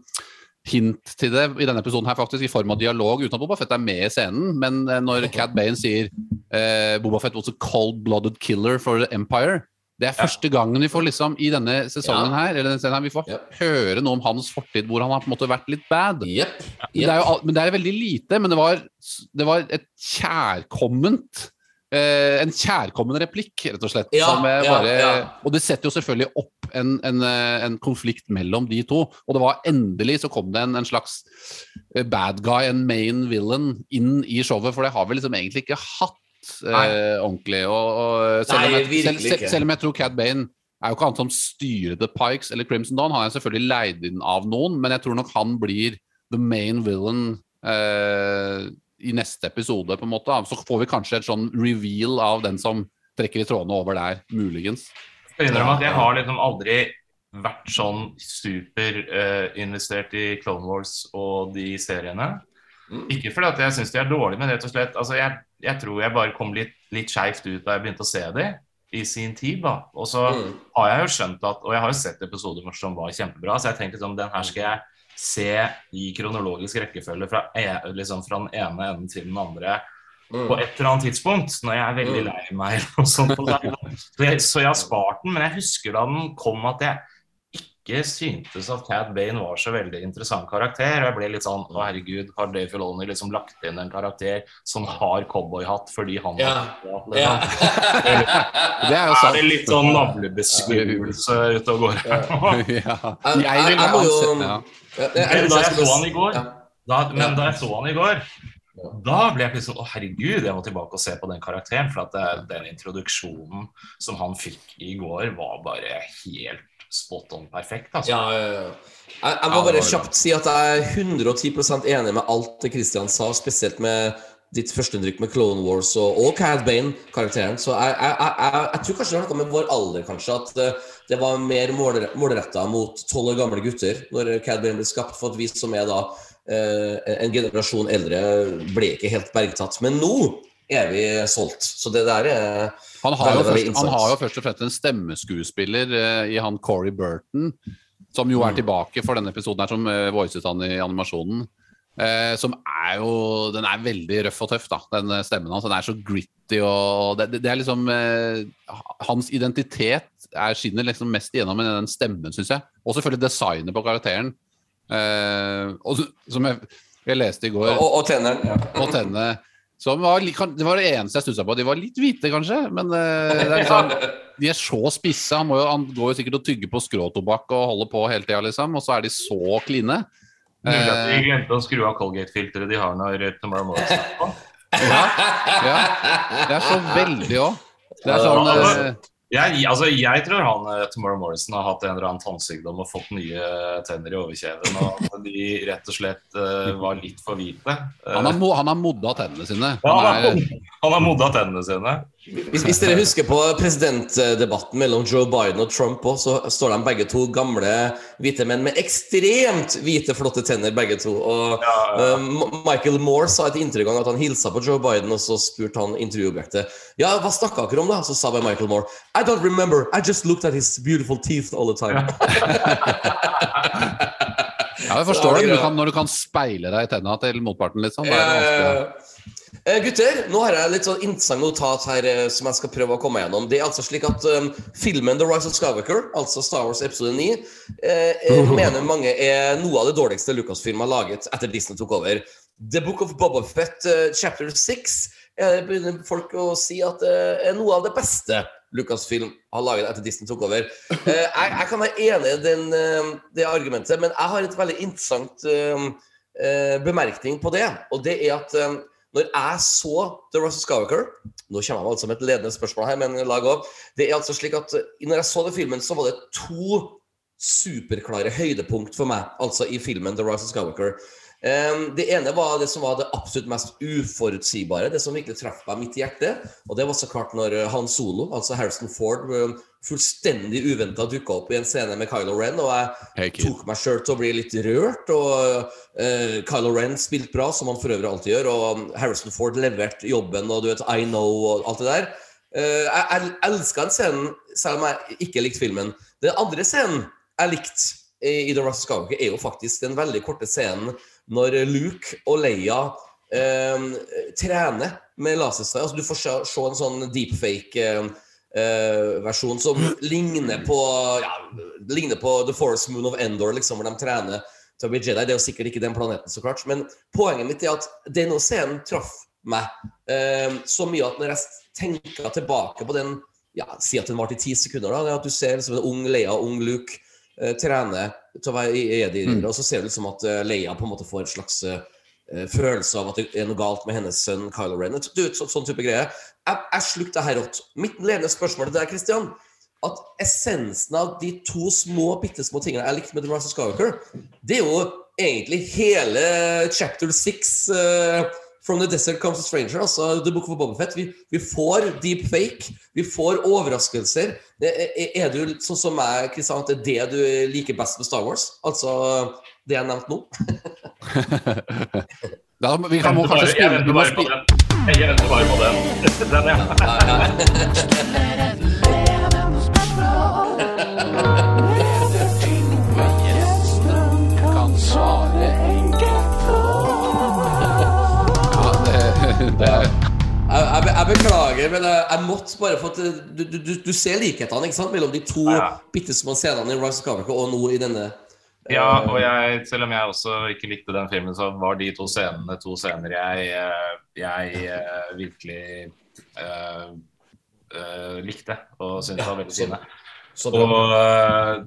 hint til det i denne episoden her faktisk, i form av dialog, uten at Boba Fett er med i scenen. Men eh, når Cat Bane sier eh, Boba Fett was a cold-blooded killer for the Empire det er første gangen vi får liksom i denne sesongen Ja. her, eller denne her, vi får Ja. høre noe om hans fortid, hvor han har på en måte vært litt bad. Yep. Men det, er jo, men det er veldig lite, men det var, det var et kjærkomment eh, En kjærkommen replikk, rett og slett. Ja, bare. Og det setter jo selvfølgelig opp en, en, eh, en konflikt mellom de to. Og det var endelig så kom det en, en slags eh, bad guy, en main villain, inn i showet, for det har vi liksom egentlig ikke hatt eh, ordentlig. Og, og selv, om jeg, selv, selv, selv om jeg tror Cad Bane er jo ikke han som styrer The Pikes eller Crimson Dawn. Han er selvfølgelig leid inn av noen, men jeg tror nok han blir the main villain eh, i neste episode, på en måte. Så får vi kanskje et sånn reveal av den som trekker i trådene over der, muligens. Jeg innrømme at jeg har liksom aldri vært sånn superinvestert i Clone Wars og de seriene. Mm. Ikke fordi at jeg syns de er dårlige, men rett og slett altså jeg, jeg tror jeg bare kom litt, litt skeivt ut da jeg begynte å se de i sin tid. da. Og så Mm. har jeg jo skjønt at Og jeg har jo sett episoder som var kjempebra, så jeg tenkte sånn den her skal jeg se i kronologisk rekkefølge fra, e- liksom fra den ene enden til den andre. på et eller annet tidspunkt, når jeg er veldig Mm. lei meg. sånt. Så, så, jeg, så jeg har spart den, men jeg husker da den kom at jeg ikke syntes at Cad Bane var så veldig interessant karakter. Og jeg ble litt sånn Å, herregud, har Dave Filoni liksom lagt inn en karakter som har cowboyhatt fordi han Ja. har Ja. Det er jo Er det litt sånn navlebeskuelse ute og går her nå? ja. Jeg- Jeg jeg- vil jeg må jo- ja. Ja, Men da jeg så han i går, da, men da jeg så han i går, da ble jeg plutselig Å, herregud, jeg må tilbake og se på den karakteren. For at det, den introduksjonen som han fikk i går, var bare helt spot on perfekt. Altså. Ja, ja, ja. Jeg, jeg må bare kjapt si at jeg er 110% enig med alt det Christian sa, spesielt med ditt førsteinntrykk med Clone Wars og, og Cad Bane-karakteren. Så jeg, jeg, jeg, tror kanskje det har noe med vår alder, kanskje, at det, det var mer målretta mot tolv år gamle gutter når Cad Bane ble skapt, for at vi som er da eh, en generasjon eldre, ble ikke helt bergtatt. Men nå er vi solgt. Så det der er Han har, jo først, han har jo først og fremst en stemmeskuespiller eh, i han Corey Burton, som jo er Mm. tilbake for denne episoden her, som uh, voicet han i animasjonen. Eh, som er jo Den er veldig røff og tøff, da, den eh, stemmen hans. Den er så gritty og Det, det, er liksom eh, Hans identitet er, skinner liksom mest igjennom i den stemmen, syns jeg. Og selvfølgelig designet på karakteren. Eh, og som jeg, jeg leste i går Og, og tenneren. Ja. og tennene. Som var, litt- det var det eneste jeg stussa på. De var litt hvite, kanskje, men eh, det er liksom, de er så spisse. Han, må jo, han går jo sikkert og tygger på skråtobakk og holder på hele tida, liksom. Og så er de så kline. Mulig at de Eh, glemte å skru av Colgate-filteret de har når Tomorrow Morning er på. ja, ja. Det er så veldig òg. Det er sånn eh, Jeg, altså, jeg tror han eh, Tomorrow Morrison har hatt en eller annen tannsykdom og fått nye tenner i overkjeven. Og at de rett og slett uh, var litt for hvite. Han, har, han har modda tennene sine. ja, han, Han er, han har modda tennene sine. Hvis, hvis dere husker på presidentdebatten mellom Joe Biden og Trump også, så står de begge to gamle hvite menn med ekstremt hvite, flotte tenner, begge to. Og Ja, ja. Uh, Michael Moore sa et inntrykk av at han hilsa på Joe Biden, og så spurte han intervjuobjektet Ja, hva snakka dere om, da? Så sa bare Michael Moore I don't remember. I just looked at his beautiful teeth all the time. ja, jeg forstår det. Du kan, når du kan speile deg i tenna til motparten, liksom. Da er det vanskelig. Eh, gutter, nå har jeg litt sånn interessant notat her eh, som jeg skal prøve å komme gjennom. Det er altså slik at um, filmen The Rise of Skywalker, altså Star Wars episode 9, eh, eh, mener mange er noe av det dårligste Lucasfilm har laget etter Disney tok over. The Book of Boba Fett eh, chapter 6 eh, begynner folk å si at det er noe av det beste Lucasfilm har laget etter Disney tok over. Eh, jeg, jeg kan være enig i den, eh, det argumentet, men jeg har et veldig interessant eh, bemerkning på det. Og det er at når jeg så The Rise of Skywalker Nå kommer jeg altså med et ledende spørsmål her, men lag opp. Det er altså slik at når jeg så den filmen, så var det to superklare høydepunkt for meg, altså i filmen The Rise of Skywalker. Um, det ene var det som var det absolutt mest uforutsigbare, det som virkelig traff meg midt i hjertet. Og det var så klart når eh, Han Solo, altså Harrison Ford, eh, fullstendig uventa dukka opp i en scene med Kylo Ren. Og jeg tok meg sjøl til å bli litt rørt. Og uh, Kylo Ren spilte bra, som han for øvrig alltid gjør. Og Harrison Ford leverte jobben, og du vet I know og alt det der. Uh, jeg jeg elska den scenen, selv om jeg ikke likte filmen. Den andre scenen jeg likte i, i The Rust of er jo faktisk den veldig korte scenen når Luke og Leia eh, trener med lasersteg. Altså, du får se, se en sånn deepfake-versjon eh, versjon som ligner på ja, ligner på The Forest Moon of Endor, liksom, hvor de trener til å bli Jedi. Det er jo sikkert ikke den planeten, så klart. Men poenget mitt er at denne scenen traff meg eh, så mye at når jeg tenker tilbake på den ja, Si at den varte i ti sekunder, da. Det at du ser liksom en ung Leia ung Luke eh, trene til å være i jedi Mm. og så ser du liksom at eh, Leia på en måte får en slags eh, følelse av at det er noe galt med hennes sønn Kylo Ren. Du, så, sånn type greie. Jeg, jeg slukte det her rått. Mitt ledende spørsmål til deg, Christian. At essensen av de to små, bitte små tingene jeg likte med The Rise of Skywalker, det er jo egentlig hele chapter six eh, From the Desert Comes a Stranger, altså The Book of Boba Vi, vi får deep fake, vi får overraskelser. Det, er, er du sånn som meg, Kristian, at det er det du liker best med Star Wars? Altså det jeg nevnte nå? Da, vi kan må kanskje spille. Jeg venter bare på den. Den, ja. kan det, det, jeg beklager, men jeg, jeg måtte bare få til du, du, du, du ser likhetene ikke sant, mellom de to Ja, bitte små scenene i Rise of Skywalker og nå i denne. Ja, og jeg, selv om jeg også ikke likte den filmen, så var de to scenene to scener jeg, eh, jeg eh, virkelig uh, uh, likte og syntes var veldig fine. Og uh,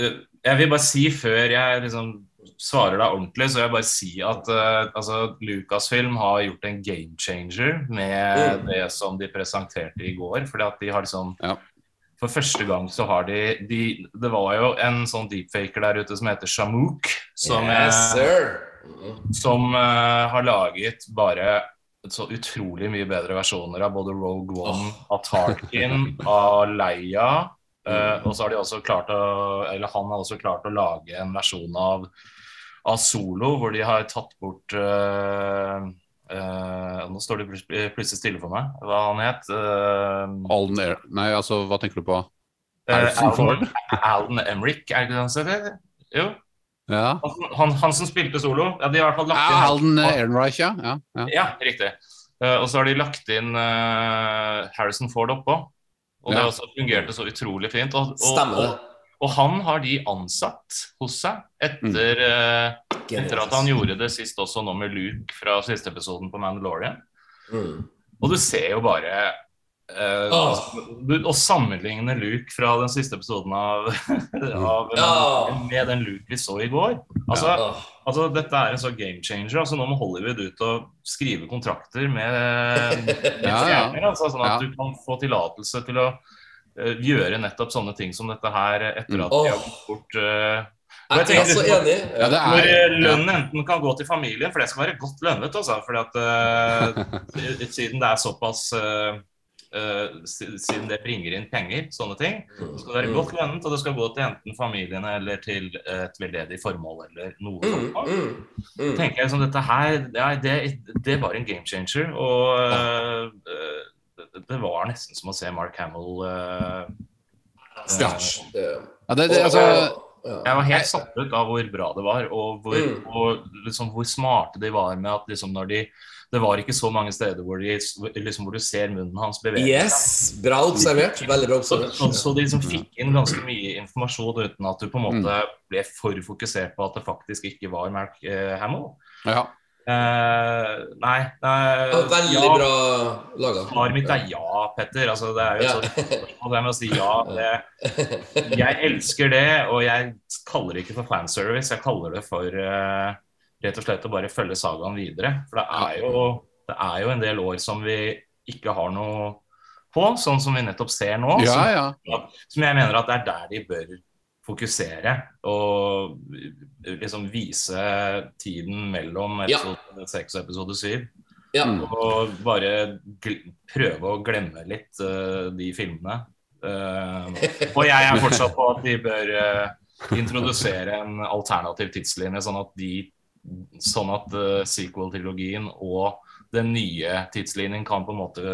eh, jeg vil bare si før jeg liksom svarer deg ordentlig, så vil jeg bare si at uh, altså, Lucasfilm har gjort en game changer med Mm. det som de presenterte i går. Fordi at de har liksom Ja. For første gang så har de, de Det var jo en sånn deepfaker der ute som heter Shamook, som, yes. Mm. som uh, har laget bare så utrolig mye bedre versjoner av både Rogue One, av Tarkin, av Leia. eh, og så har de også klart å Eller han har også klart å lage en versjon av, av Solo, hvor de har tatt bort uh, uh, Nå står det plutselig stille for meg hva han het. Uh, Alden Air Nei, altså, hva tenker du på? Alden, Alden Alan er det ikke det han heter? Jo. Ja. Han, han, han som spilte solo. Ja, de har i hvert fall lagt Ja, inn Alden Ehrenreich, ja. ja, ja. Ja, riktig. Eh, og så har de lagt inn Harrison Ford oppå. Og det også fungerte så utrolig fint. Og, og, Stemmer det. Og, han har de ansatt hos seg etter, eh, etter at han gjorde det sist også nå med Luke fra siste episoden på Mandalorian. Mm. Og du ser jo bare eh, oh. altså, du, Å sammenligne Luke fra den siste episoden av, av oh. med den Luke vi så i går Altså, oh. Altså, Dette er en sånn game changer. altså Nå må Hollywood ut og skrive kontrakter med, med Ja, ja. stjerner. Altså, sånn at Ja. du kan få tillatelse til å gjøre nettopp sånne ting som dette her etter Mm. at de har gått bort jeg tenker, Jeg er så enig. Ja, det er, eh, lønnen enten kan gå til familien, for det skal være godt lønnet. Altså, fordi at uh, Siden det er såpass uh, uh, Siden det bringer inn penger, sånne ting, så skal det være godt lønnet, og det skal gå til enten familiene eller til et veldedig formål eller noe Mm, sånt. mm, mm. tenker jeg som dette her ja, det, det var en game changer. Og det, var nesten som å se Mark Hamill uh, Stretch. Uh, ja, det, det, altså, Ja. Jeg var helt satt ut av hvor bra det var, og hvor, Mm. og liksom hvor smarte de var med at liksom når de Det var ikke så mange steder hvor, de, liksom, hvor du ser munnen hans bevege seg. Yes, bra observert. Veldig bra observert. så, så de liksom fikk inn ganske mye informasjon uten at du på en måte ble for fokusert på at det faktisk ikke var Mark eh, Hamill. ja. Eh, nei, nei Ja, Veldig ja, bra laga. Svaret mitt er ja, Petter. Altså, det er jo Ja. et sånt spørsmål. Jeg å si ja. Det, jeg elsker det, og jeg kaller det ikke for fanservice. Jeg kaller det for uh, rett og slett å bare følge sagaen videre. For det er, jo, det er jo en del år som vi ikke har noe på, sånn som vi nettopp ser nå. ja, som, ja. som jeg mener at det er der de bør fokusere. Og liksom vise tiden mellom episode episode 6 og episode 7. Ja. Mm. Og bare gl prøve å glemme litt uh, de filmene. Uh, og jeg er fortsatt på at de bør uh, introdusere en alternativ tidslinje, sånn at de Sånn at eh, sequel-trilogien og den nye tidslinjen kan på en måte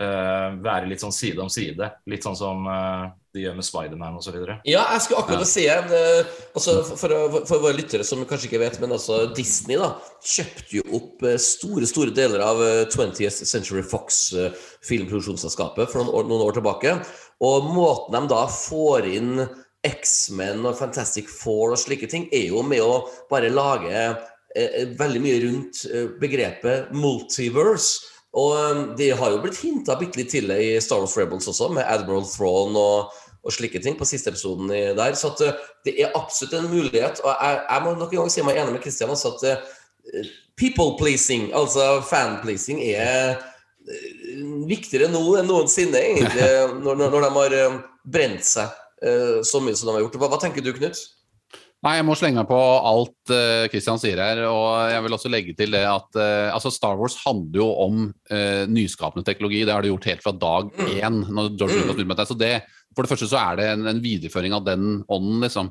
eh, være litt sånn side om side. Litt sånn som uh, de gjør med Spiderman osv. Ja, jeg skulle akkurat si eh, altså, for, for, for våre lyttere som kanskje ikke vet, men altså Disney da kjøpte jo opp store store deler av eh, 20th Century Fox eh, filmproduksjonsselskapet for noen år, noen år tilbake. Og måten de da får inn X-Men og Fantastic Four og slike ting, er jo med å bare lage eh, veldig mye rundt begrepet multiverse. Og eh, det har jo blitt hinta bitte litt til i Star Wars Rebels også, med Admiral Thrawn og, og slike ting på siste episoden der. Så eh, det er absolutt en mulighet. Og jeg, jeg må nok en gang si meg enig med Christian også at eh, people pleasing, altså fan pleasing, er eh, viktigere nå enn noensinne, egentlig, når, når, de har eh, brent seg så mye som de har gjort. Hva, hva tenker du, Knut? Nei, jeg må slenge meg på alt uh, Christian sier her. Og jeg vil også legge til det at uh, altså Star Wars handler jo om uh, nyskapende teknologi. Det har det gjort helt fra dag én. når George Lucas begynte med det. Så det, for det første så er det en, en videreføring av den ånden, liksom.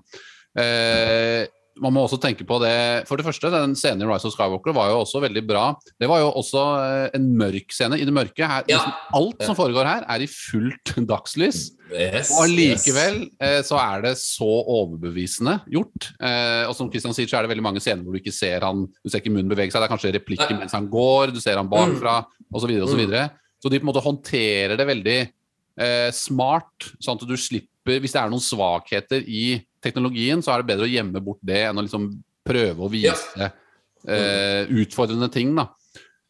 Eh, man må også tenke på det For det første, den scenen i Rise of Skywalker var jo også veldig bra. Det var jo også eh, en mørk scene. I det mørke her, Ja. liksom alt som foregår her, er i fullt dagslys. Yes, Og allikevel eh, så er det så overbevisende gjort. Eh, og som Christian sier, så er det veldig mange scener hvor du ikke ser han Du ser ikke munnen bevege seg. Det er kanskje replikker mens han går, du ser han bakfra, og Så, videre, og så, videre. så de på en måte håndterer det veldig eh, smart, sånn at du slipper Hvis det er noen svakheter i teknologien, så er det bedre å gjemme bort det enn å liksom prøve å vise eh, utfordrende ting. da.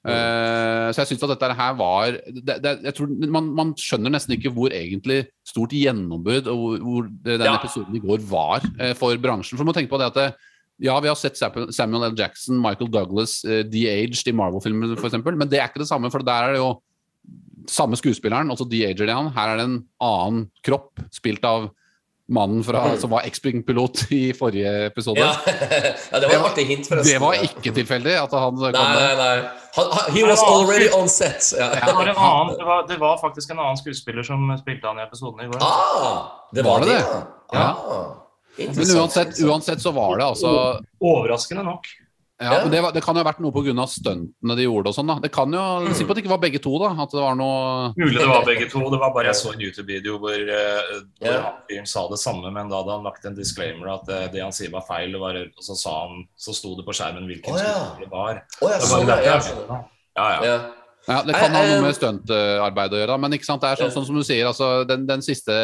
Uh, så jeg syns at dette her var det, det, jeg tror man, man skjønner nesten ikke hvor egentlig stort gjennombrudd og hvor, hvor den Ja. episoden i går var uh, for bransjen. For man må tenke på det at det, ja, vi har sett Samuel L. Jackson, Michael Douglas, uh, de-aged i Marvel-filmer f.eks., men det er ikke det samme, for der er det jo samme skuespilleren, altså de-ager det han. Her er det en annen kropp, spilt av mannen fra, som var X-Ping-pilot i forrige episode. Ja. ja, det var et artig hint, forresten. Det var ikke tilfeldig at han kom Nei, nei, nei. Han, he was already on set. Ja. Det var, en annen, det, var, det var faktisk en annen skuespiller som spilte han i episoden i går. Ah, det Var var det det. Ja. Ah, Men uansett, uansett så var det altså Overraskende nok. Ja, men det, var, det kan jo ha vært noe pga. stuntene de gjorde og sånn. da Det kan jo Si på at det ikke var begge to, da. At det var noe Mulig det var begge to. Det var bare jeg så en YouTube-video hvor, hvor han fyren sa det samme, men da hadde han lagt en disclaimer at uh, det han sier var feil. Det var, og så, sa han, så sto det på skjermen hvilken oh, ja. det var. Oh, jeg, Det var derfor ja, jeg. Ja, ja. ja. Ja, Det kan ha Eh, eh, noe med stuntarbeid å gjøre, men ikke sant, det er sånn, sånn som du sier. altså Den, den siste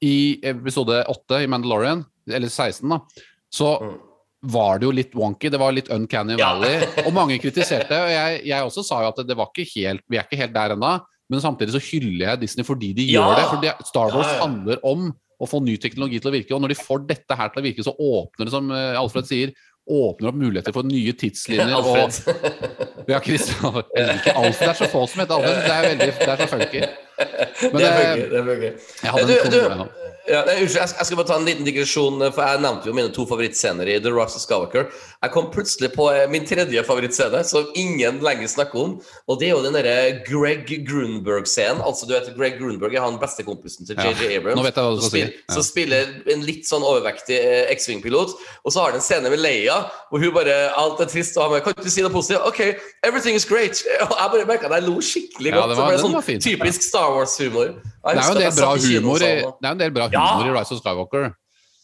I episode 8 i Mandalorian, eller 16, da, så Mm. Var det jo litt wonky. Det var litt uncanny Ja. valley. Og mange kritiserte, og jeg, jeg også sa jo at det var ikke helt Vi er ikke helt der ennå, men samtidig så hyller jeg Disney fordi de Ja. gjør det. For Star Wars Ja, ja. handler om å få ny teknologi til å virke, og når de får dette her til å virke, så åpner det, som eh, Alfred sier, åpner opp muligheter for nye tidslinjer. og ja, Christian. Jeg liker Alfred. Det er så få som heter Alfred. Det er veldig, det er så funky. Men det eh, det funker. jeg hadde en du, kom- ja, nei, unnskyld, jeg, skal bare ta en liten digresjon, for jeg nevnte jo mine to favorittscener i The Rocks of Skywalker. Jeg kom plutselig på eh, min tredje favorittscene, som ingen lenger snakker om. Og det er jo den derre Greg Grunberg-scenen. Altså, du vet, Greg Grunberg er han bestekompisen til Ja, JJ Abrams. nå vet jeg hva du skal si. Ja. Som spiller en litt sånn overvektig eh, X-Wing-pilot. Og så har han en scene med Leia hvor hun bare Alt er trist, og han bare Kan du si noe positivt? OK, everything is great. Og jeg bare merka at jeg lo skikkelig Ja, godt. det så var- den sånn var fin. Typisk Star Wars-humor. Det er jo en del bra humor det er en del bra Ja. humor i Rise of Skywalker.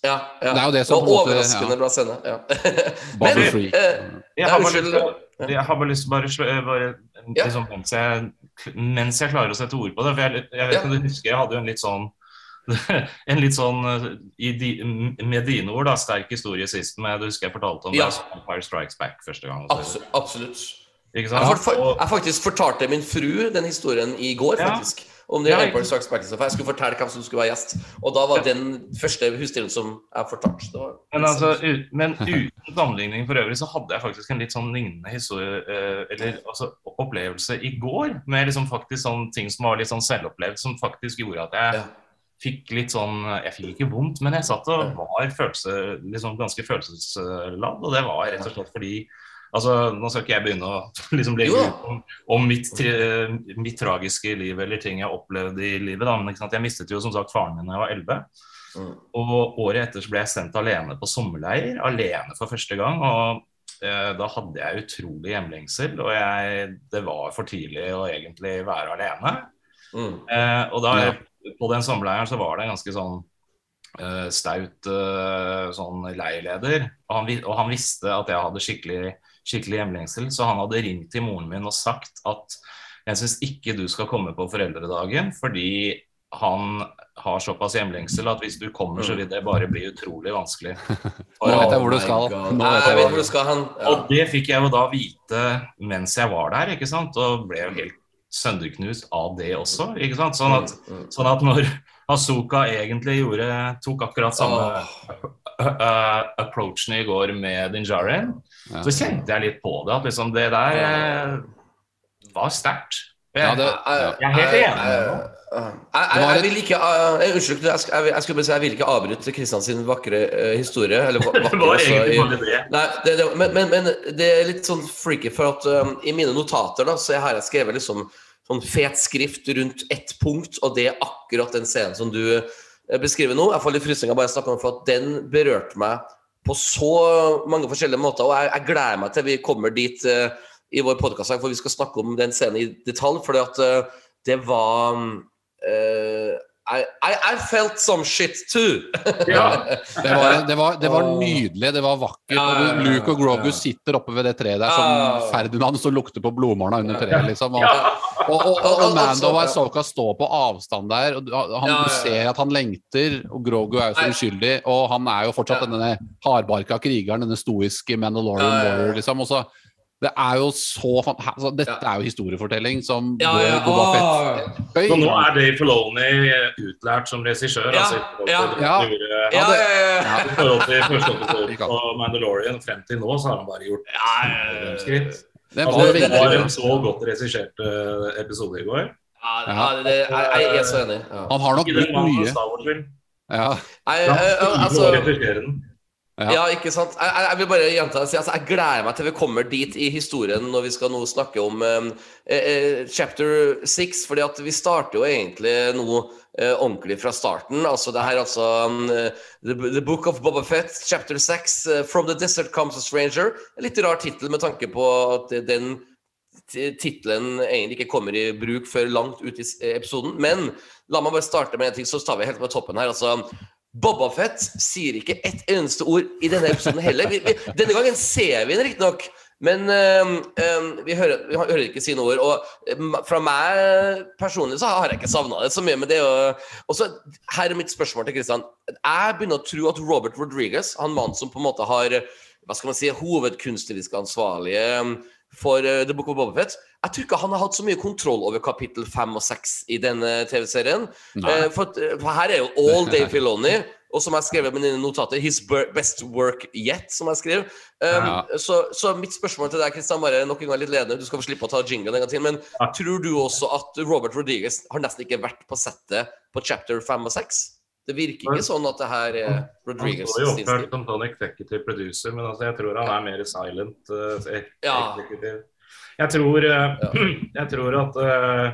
ja, ja. Det er jo det som det Overraskende en måte- ja. bra scene. Ja. Men, Free. eh, Jeg har bare jeg har bare lyst til bare, slå- bare Ja. liksom, mens, jeg, mens jeg klarer å sette ord på det For jeg, jeg vet Ja. ikke om du husker, jeg hadde jo en litt sånn en litt sånn eh, i di, med dine ord, da, sterk historie sist. Men du husker jeg fortalte om Ja. da Empire Strikes Back første gang. absolutt. absolutt. Jeg, for, for, jeg faktisk fortalte min fru den historien i går, Ja. faktisk. Om det er Empire ikke- Strikes Back. Jeg skulle fortelle hvem som skulle være gjest. Og da var den første husstilen som jeg fortalte. Men, altså, ut, men uten sammenligning for øvrig så hadde jeg faktisk en litt sånn lignende historie, eh, eller altså, opplevelse i går. Med liksom faktisk sånn ting som var litt sånn selvopplevd, som faktisk gjorde at jeg Ja. fikk litt sånn Jeg fikk ikke vondt, men jeg satt og var følelse, liksom ganske følelsesladd. Og det var rett og slett fordi Altså, Nå skal ikke jeg begynne å liksom legge ut om, om mitt, mitt tragiske liv eller ting jeg opplevde i livet. da, men? Jeg mistet jo som sagt faren min da jeg var 11. Mm. Og året etter så ble jeg sendt alene på sommerleir, alene for første gang. Og eh, da hadde jeg utrolig hjemlengsel, og jeg, det var for tidlig å egentlig være alene. Mm. Eh, og da, Ja. på den sommerleiren så var det en ganske sånn eh, staut eh, sånn leirleder. Og han, og han visste at jeg hadde skikkelig, skikkelig hjemlengsel, så han hadde ringt til moren min og sagt at jeg syns ikke du skal komme på foreldredagen fordi han har såpass hjemlengsel at hvis du kommer, så vil det bare bli utrolig vanskelig. Nå vet jeg hvor du Oh skal. Nå Nei, vet jeg jeg vet hvor hvor du skal hen. Ja. Og det fikk jeg jo da vite mens jeg var der, ikke sant? og ble jo helt sønderknust av det også. ikke sant? Sånn at, Mm, mm. sånn at når Azuka egentlig gjorde, tok akkurat samme uh, approachen i går med Dinjarin, Ja. så kjente jeg litt på det. At liksom det der eh, var sterkt. Jeg- ja. Jeg er helt enig Jeg, jeg, jeg, jeg vil ikke Unnskyld, jeg, jeg, jeg skulle bare si jeg vil ikke avbryte Kristian sin vakre eh, historie. Eller vakre var egentlig bare det. Det, det, men, men, men det er litt sånn freaky, for at um, i mine notater da, så har jeg skrevet liksom sånn fet skrift rundt ett punkt, og det er akkurat den scenen som du eh, beskriver nå. Jeg får litt frysninger bare jeg snakker om for at den berørte meg på så mange forskjellige måter. Og jeg, jeg gleder meg til vi kommer dit uh, i vår podkast, for vi skal snakke om den scenen i detalj. For at eh, det var eh, I, I, I felt some shit too. Ja. Det var, det, var, det var nydelig, det var vakkert. Ja, ja, Luke og Grogu sitter oppe ved det treet der Som som Ferdinand som lukter på blodmåla under treet, liksom. Og, og, og, og, og Mando og Ja. Ahsoka står på avstand der, og han, Ja, ja, ja. ser at han lengter, og Grogu er jo så uskyldig, og han er jo fortsatt Ja. denne hardbarka krigeren, denne stoiske Mandalorian Ja, ja, ja. warrior, liksom. Og så, det er jo så altså, Dette Ja. er jo historiefortelling som Ja, ja, ja, Boba Fett. Høy. Så nå er Dave Filoni utlært som regissør? Ja, altså, i forhold ja. til Ja. Ja, ja, ja, ja. I forhold til første episode av Mandalorian frem til nå, så har han bare gjort skritt. Det Altså, var det var en så godt regissert eh, episode i går. Ja, ja, det, jeg, jeg er så enig. Ja. Han har nok Ikke brukt mye. Ja, Nei, Ja, altså, altså, Ja. Ja, ikke sant? Jeg, jeg, jeg vil bare gjenta det. Altså, jeg gleder meg til vi kommer dit i historien når vi skal nå snakke om um, eh, eh, chapter 6, fordi at vi starter jo egentlig nå eh, ordentlig fra starten. Altså det her altså um, eh, the, the Book of Boba Fett, chapter 6, eh, From the Desert Comes a Stranger. Litt rar tittel med tanke på at eh, den tittelen egentlig ikke kommer i bruk før langt ut i episoden. Men la meg bare starte med en ting, så tar vi helt på toppen her. altså Boba Fett sier ikke ett eneste ord i denne episoden heller. Vi, vi, denne gangen ser vi den riktignok, men øhm, øhm, vi, hører, vi hører ikke sine ord. Og øhm, fra meg personlig så har jeg ikke savna det så mye. Men det er jo Og så her er mitt spørsmål til Kristian. Jeg begynner å tro at Robert Rodriguez, han mannen som på en måte har hva skal man si, hovedkunstnerisk ansvarlige for øh, The Book of Boba Jeg tror ikke han har hatt så mye kontroll over kapittel fem og seks i denne TV-serien. Eh, for, for her er jo all Dave Filoni. Og som jeg skrev i mine notater, 'his best work yet', som jeg skrev. Um, Ja. så, så mitt spørsmål til deg, Kristian, bare nok en gang litt ledende, du skal få slippe å ta jingle en gang til, men Ja. tror du også at Robert Rodriguez har nesten ikke vært på settet på chapter 5 og 6? Det virker ikke sånn at det her er Han Rodriguez står jo oppført som sånn executive producer, men altså, jeg tror han er mer silent uh, Ja. Jeg tror, eh, jeg tror at uh,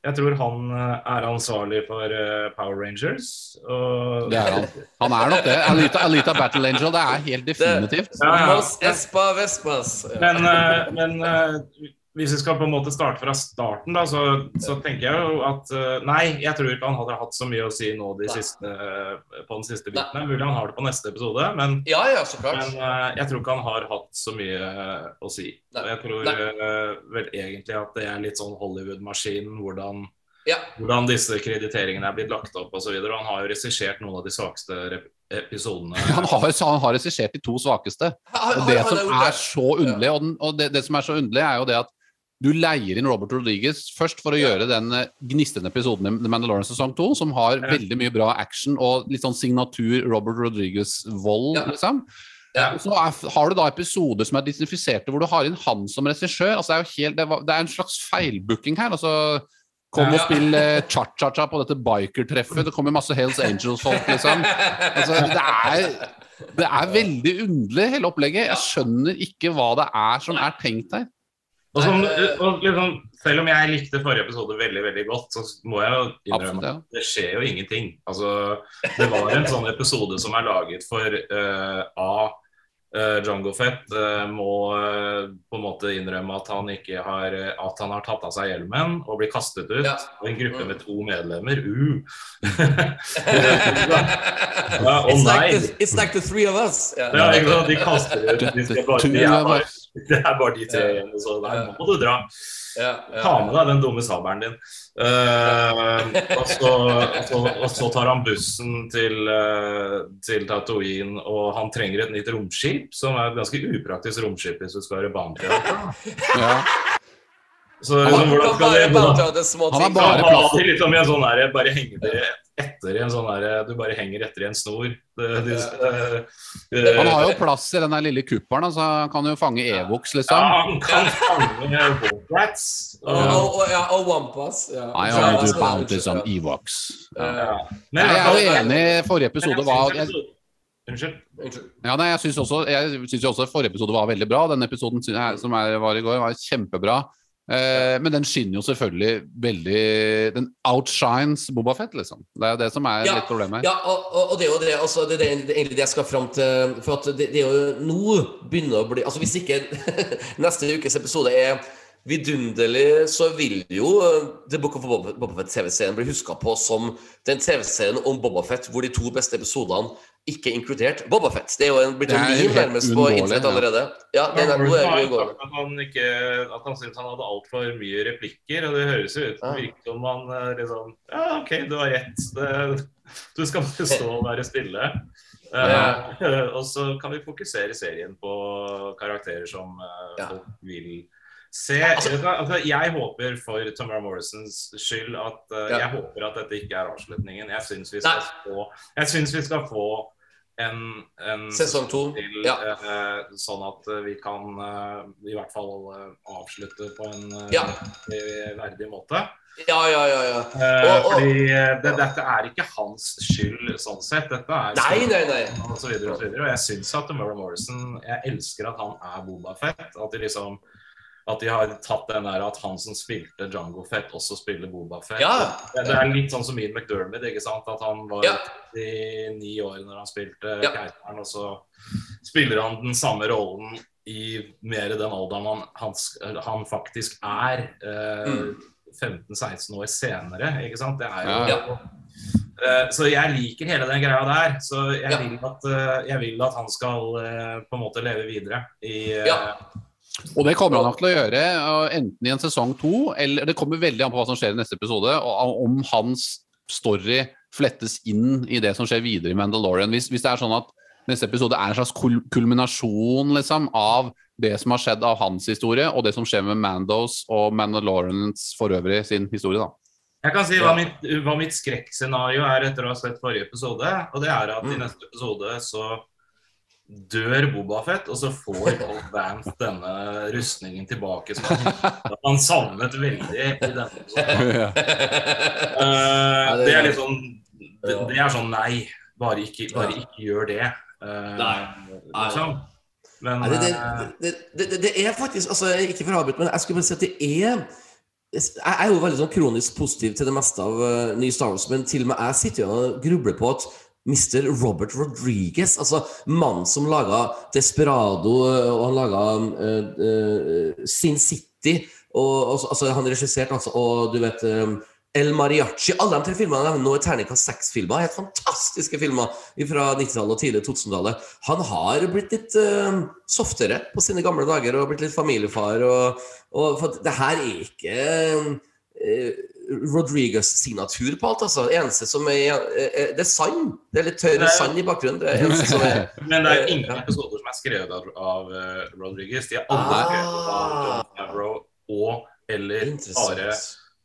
jeg tror han eh, er ansvarlig for eh, Power Rangers. Og Det er han. Han er nok det. Alita, Alita Battle Angel, det er helt definitivt. Ja, ja. Espa Vespas. Men, eh, men eh, hvis vi skal på en måte starte fra starten, da, så, så tenker jeg jo at eh, Nei, jeg tror ikke han hadde hatt så mye å si nå de siste, på den siste biten. Mulig han har det på neste episode, men, ja, ja, så klart. men eh, jeg tror ikke han har hatt så mye eh, å si. Nei. Jeg tror Nei. eh, vel egentlig at det er litt sånn Hollywood-maskinen, hvordan, Ja. hvordan disse krediteringene er blitt lagt opp osv. Han har jo regissert noen av de svakeste episodene. Han har, han har regissert de to svakeste. Og det som er så underlig, og, den, og det, det som er så underlig, er jo det at du leier inn Robert Rodriguez først for å gjøre den eh, gnistrende episoden i The Mandalorian sesong 2, som har veldig mye bra action og litt sånn signatur Robert Rodriguez-vold, Ja. liksom. Ja. Så har du da episoder som er disinfiserte, hvor du har inn han som regissør. Altså, det, er jo helt, det, var, det er en slags feilbooking her. altså Kom og spill eh, cha-cha-cha på dette biker-treffet. Det kommer masse Hells Angels-folk, liksom. Altså, det er, det er veldig underlig, hele opplegget. Jeg skjønner ikke hva det er som er tenkt her. Og som, og liksom, selv om jeg likte forrige episode veldig veldig godt, så må jeg jo innrømme Absolutt, ja. at det skjer jo ingenting. Altså, det var en sånn episode som er laget for uh, A. Uh, Django Fett uh, må uh, på en måte innrømme at han ikke har eh, At han har tatt av seg hjelmen og blir kastet ut Ja. av en gruppe med to medlemmer. Uh. ja, It's nei! like, the, it's like the three of us. Yeah. Ja, ikke? De kaster ut. De, skal bare, de, er bare, det er bare de tre igjen. Så der må du dra. Ta med deg den dumme sabelen din. Eh, og, så, og, så, og så tar han bussen til, uh, til Tatooine, og han trenger et nytt romskip, som er et ganske upraktisk romskip hvis du skal være bankrett. Ja. Så liksom, hvordan skal det Han har bare det liksom i en sånn bare henger det etter i en sånn der, Du bare henger etter i en snor. Det, det, det, eh, Han har jo plass i den der lille kuppelen, altså han kan jo fange Evox, ja, liksom. han kan fange Wolfrats. Og, og, og, ja, og Wampas. Ja. I only do bounties on. Evox. Ja. Ja. Men Jeg er jo enig. Forrige episode var Unnskyld. Ja, nei, jeg syns også, jeg synes også forrige episode var veldig bra. Den episoden jeg- som var i går, var kjempebra. Eh, men den skinner jo selvfølgelig veldig Den outshines Bobafett, liksom. Det er jo det som er Ja, litt problemet. Ja, og, og, det er jo det, altså, det, er egentlig det jeg skal fram til. For at det, det er jo nå begynner å bli Altså Hvis ikke neste ukes episode er vidunderlig, så vil jo The Book of Boba Boba Fett-TV-serien bli huska på som den TV-serien om Bobafett hvor de to beste episodene ikke inkludert Bobafett. Det er jo en, blitt en meme nærmest på internett allerede. Ja, det er, noe jeg går at han, ikke, at han syntes han hadde altfor mye replikker, og det høres jo ut Ja. som virker om han eh, liksom Ja, OK, du har rett. Det, du skal bare stå og være stille. Uh, og så kan vi fokusere serien på karakterer som uh, Ja. folk vil se. Altså- altså, jeg håper for Tamara Morrisons skyld at uh, Ja. Jeg håper at dette ikke er avslutningen. Jeg syns vi skal Nei. få Jeg synes vi skal få en, en Sesong to. til, Ja. uh, sånn at vi kan uh, i hvert fall avslutte på en Ja. verdig- måte. Ja, ja, ja. ja. Og- og- fordi det, dette er ikke hans skyld sånn sett. Dette er Nei, nei, nei. og så videre og så videre. Og jeg syns at Murray Morrison Jeg elsker at han er Boba Fett. At de liksom at de har tatt den der at han som spilte Django Fett, også spiller Boba Fett. Ja. Det, er litt sånn som Ian McDermott, ikke sant? At han var Ja. i ni år når han spilte Ja. Keiteren, og så spiller han den samme rollen i mer den alderen han, han, han faktisk er. Eh, Mm. 15-16 år senere, ikke sant. Det er jo Ja. Eh, Så jeg liker hele den greia der. Så jeg, Ja. vil, at, eh, jeg vil at han skal eh, på en måte leve videre i eh, Ja. Og det kommer han nok til å gjøre, enten i en sesong to, eller det kommer veldig an på hva som skjer i neste episode, og om hans story flettes inn i det som skjer videre i Mandalorian. Hvis, hvis det er sånn at neste episode er en slags kul kulminasjon liksom, av det som har skjedd av hans historie, og det som skjer med Mandos og Mandalorians for øvrig sin historie, da. Jeg kan si hva mitt, hva mitt skrekkscenario er etter å ha sett forrige episode. Og det er at i Mm. neste episode så dør Bobafett, og så får Old Vance denne rustningen tilbake som han, han savnet veldig i denne. Eh, det- er litt sånn det, det er sånn nei, bare ikke, bare ikke gjør det. Uh, Nei. Liksom. Men Nei, det, eh, det, det, det, det er faktisk altså, Ikke for å avbryte, men jeg skulle bare si at det er Jeg er jo veldig sånn kronisk positiv til det meste av uh, ny Star Wars, men til og med jeg sitter jo og grubler på at Mr. Robert Rodriguez, altså mannen som laga Desperado, uh, og han laga uh, uh, Sin City og, og, altså, Han regisserte altså, og du vet um, El Mariachi. Alle de tre filmene nå er terningkast seks-filmer. Helt fantastiske filmer fra 90-tallet og tidlig 2000-tallet. Han har blitt litt uh, softere på sine gamle dager og blitt litt familiefar. Og, og for det her er ikke eh, Rodriguez-signatur på alt, altså. Eneste som er eh, Det er sand. Det er litt tørr sand i bakgrunnen. Det er Men det er Eh, ingen episoder som er skrevet av, av eh, Rodriguez. De er alle skrevet av Ah. John Favreau og eller bare.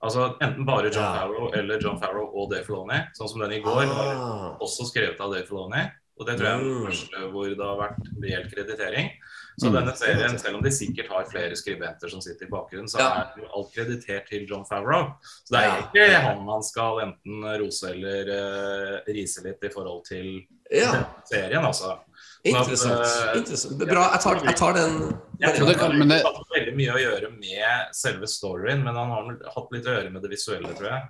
Altså enten bare John. Favreau eller John Favreau og Dave Filoni. Sånn som den i går Ah. også skrevet av Dave Filoni. Og det tror jeg er den Mm. første hvor det har vært reell kreditering. Så Mm. denne serien, selv om de sikkert har flere skribenter som sitter i bakgrunnen, så er er jo alt kreditert til John Favreau. Så det er ikke han man skal enten rose eller uh, rise litt i forhold til Ja, serien, altså. interessant. eh, interessant. Bra. Jeg tar, jeg tar den. Jeg tror det det kan- men det- hatt veldig mye å gjøre med selve storyen, men han har hatt litt å gjøre med det visuelle, tror jeg.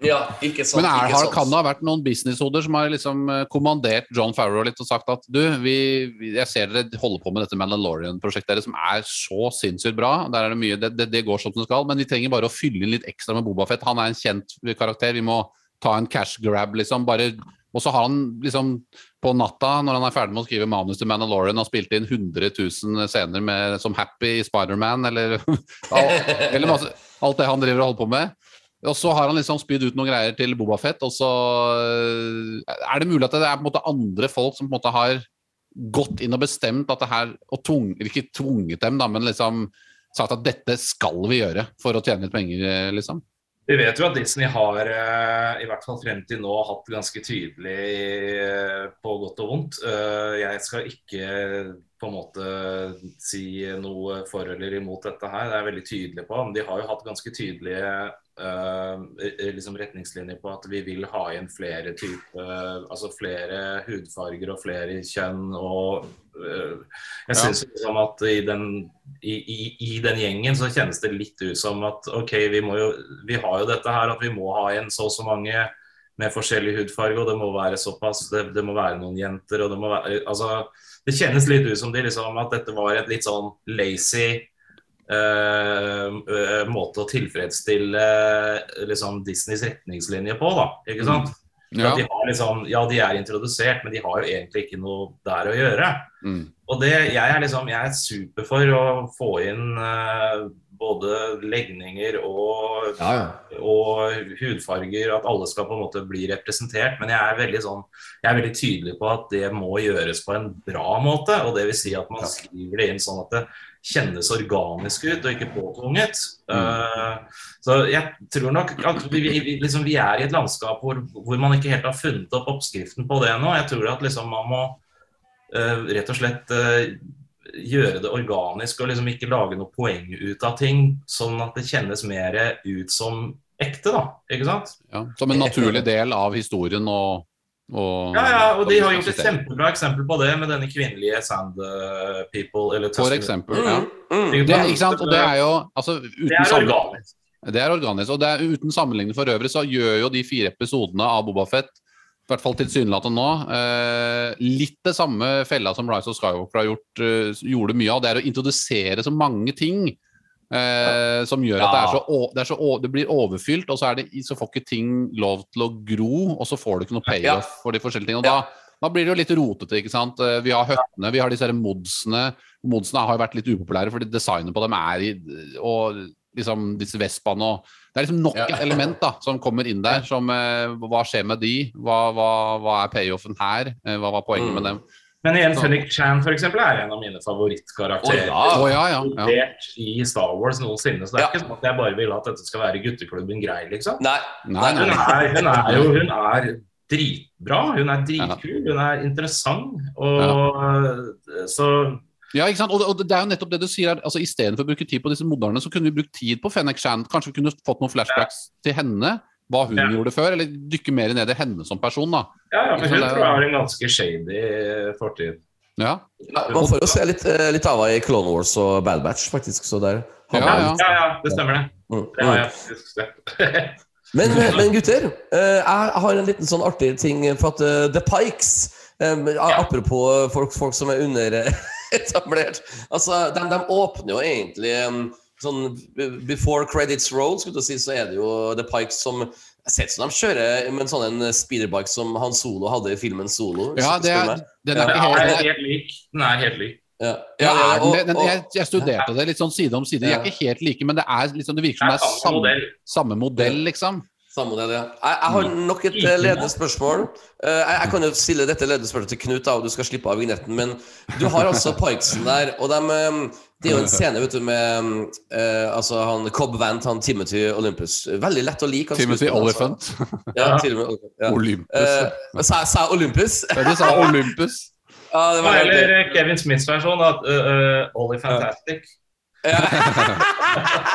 Ja, ikke sant. Men er, har, kan det ha vært noen businesshoder som har liksom eh, kommandert John Farrow litt og sagt at du, vi, jeg ser dere holder på med dette Mandalorian-prosjektet deres som er så sinnssykt bra. Der er det mye, det, det, det går som det skal, men vi trenger bare å fylle inn litt ekstra med Bobafett. Han er en kjent karakter. Vi må ta en cash grab, liksom. Bare, og så har han liksom på natta, når han er ferdig med å skrive manus til Mandalorian, og spilt inn 100 000 scener med, som Happy i Spiderman, eller, eller masse, alt det han driver og holder på med. Og så har han liksom spydd ut noen greier til Bobafett, og så øh, er det mulig at det er på en måte andre folk som på en måte har gått inn og bestemt at det her Og tvung, ikke tvunget dem, da, men liksom sagt at dette skal vi gjøre for å tjene litt penger, liksom. Vi vet jo at Disney har, eh, i hvert fall frem til nå, hatt ganske tydelig eh, på godt og vondt. Eh, Jeg skal ikke på en måte si noe for eller imot dette her. Det er veldig tydelig på. Men de har jo hatt ganske tydelige uh, liksom retningslinjer på at vi vil ha igjen flere typer Altså flere hudfarger og flere kjønn. og uh, Jeg Ja. synes liksom at i den, i, i, i den gjengen så kjennes det litt ut som at OK, vi, må jo, vi har jo dette her at vi må ha igjen så og så mange med forskjellig hudfarge, og det må være såpass Det, det må være noen jenter, og det må være Altså, det kjennes litt ut som de liksom at dette var et litt sånn lazy uh, måte å tilfredsstille liksom Disneys retningslinje på, da. Ikke sant? Mm. Ja. at De har liksom, ja, de er introdusert, men de har jo egentlig ikke noe der å gjøre. Mm. Og det, jeg er liksom, jeg er super for å få inn eh, både legninger og Ja, ja. og hudfarger, at alle skal på en måte bli representert. Men jeg er veldig sånn, jeg er veldig tydelig på at det må gjøres på en bra måte. og det vil si at man skriver det inn sånn at det kjennes organisk ut og ikke påtvunget. Mm. så jeg tror nok at vi, vi, vi- liksom, vi er i et landskap hvor, hvor man ikke helt har funnet opp oppskriften på det ennå. Jeg tror at liksom, man må eh, rett og slett eh, gjøre det organisk og liksom ikke lage noe poeng ut av ting, sånn at det kjennes mer ut som ekte, da. Ikke sant? Ja. Som en naturlig del av historien og, og Ja, ja, og de har gjort et kjempebra eksempel på det med denne kvinnelige Sand eh, People. Eller For eksempel. Mm, Ja. mm. Det, er- ikke sant? Og det er jo altså, uten Det er organisk. Det er organisk. Og det er, uten sammenligning for øvrig så gjør jo de fire episodene av Bobafett, i hvert fall tilsynelatende nå, eh, litt det samme fella som Rise of Skywalker har gjort, eh, gjorde mye av. Det er å introdusere så mange ting eh, som gjør at det, er så, det, er så, det blir overfylt, og så, er det, så får ikke ting lov til å gro, og så får du ikke noe payoff for de forskjellige tingene. Og da, da blir det jo litt rotete, ikke sant. Eh, Vi har høttene, vi har disse modsene. Modsene har jo vært litt upopulære, fordi designet på dem er i Og liksom disse vespaene og Det er liksom nok Ja. et element da, som kommer inn der. Som eh, Hva skjer med de? Hva, hva, hva er payoffen her? Eh, hva var poenget med dem? Men igjen, Fenrik Chan for eksempel, er en av mine favorittkarakterer. Oh, ja. Oh, ja, ja. ja. I Star Wars noensinne. Så det er Ja. ikke sånn at jeg bare vil at dette skal være gutteklubben grei, liksom. Nei. Nei, Hun nei. er, hun er jo hun er dritbra. Hun er dritkul, hun er interessant. Og så Ja, ikke sant? Og, og det er jo nettopp det du sier her. Altså, Istedenfor å bruke tid på disse moderne, så kunne vi brukt tid på Fennec Shan. Kanskje vi kunne fått noen flashbacks til henne, hva hun Ja. gjorde før, eller dykke mer ned i henne som person. da. Ja, ja, for hun tror jeg har en ganske shady fortid. Ja, Ja, man får jo se litt, eh, litt av henne i Clone Wars og Bad Batch, faktisk. Så der Ja, ja. Ja, ja, det stemmer det. Mm, Det har mm. jeg faktisk sett. Men, men gutter, eh, jeg har en liten sånn artig ting for at eh, The Pikes eh, Apropos folk, folk som er underetablert. Altså, de, de åpner jo egentlig sånn Before credits roll, skulle du si, så er det jo The Pikes som jeg ser ut som de kjører med en sånn en speederbike som Han Solo hadde i filmen Solo. ja det er, den Ja, er Den ikke er helt helt lik. Den er helt lik. Ja, ja, ja, og- den, den, og- jeg, jeg studerte det litt sånn side om side. De er ikke helt like, men det, er liksom, det virker som det er samme samme, modell. samme modell, liksom. Samme modell, ja. Jeg, jeg har nok et eh, ledende spørsmål. Eh, jeg, jeg kan jo stille dette ledende spørsmålet til Knut, da, og du skal slippe av vignetten. Men du har altså Pikesen der, og dem, eh, det er jo en scene vet du, med eh, altså han Cobb Vant, han Timothy Olympus. Veldig lett å like. Timothy Olyphant altså. Ja, til og med Olympus. Ja. Olympus. Uh, sa, sa jeg Olympus? Ja, du sa Olympus. Ja, det var Eller Kevin Smiths versjon, at uh, uh, Fantastic.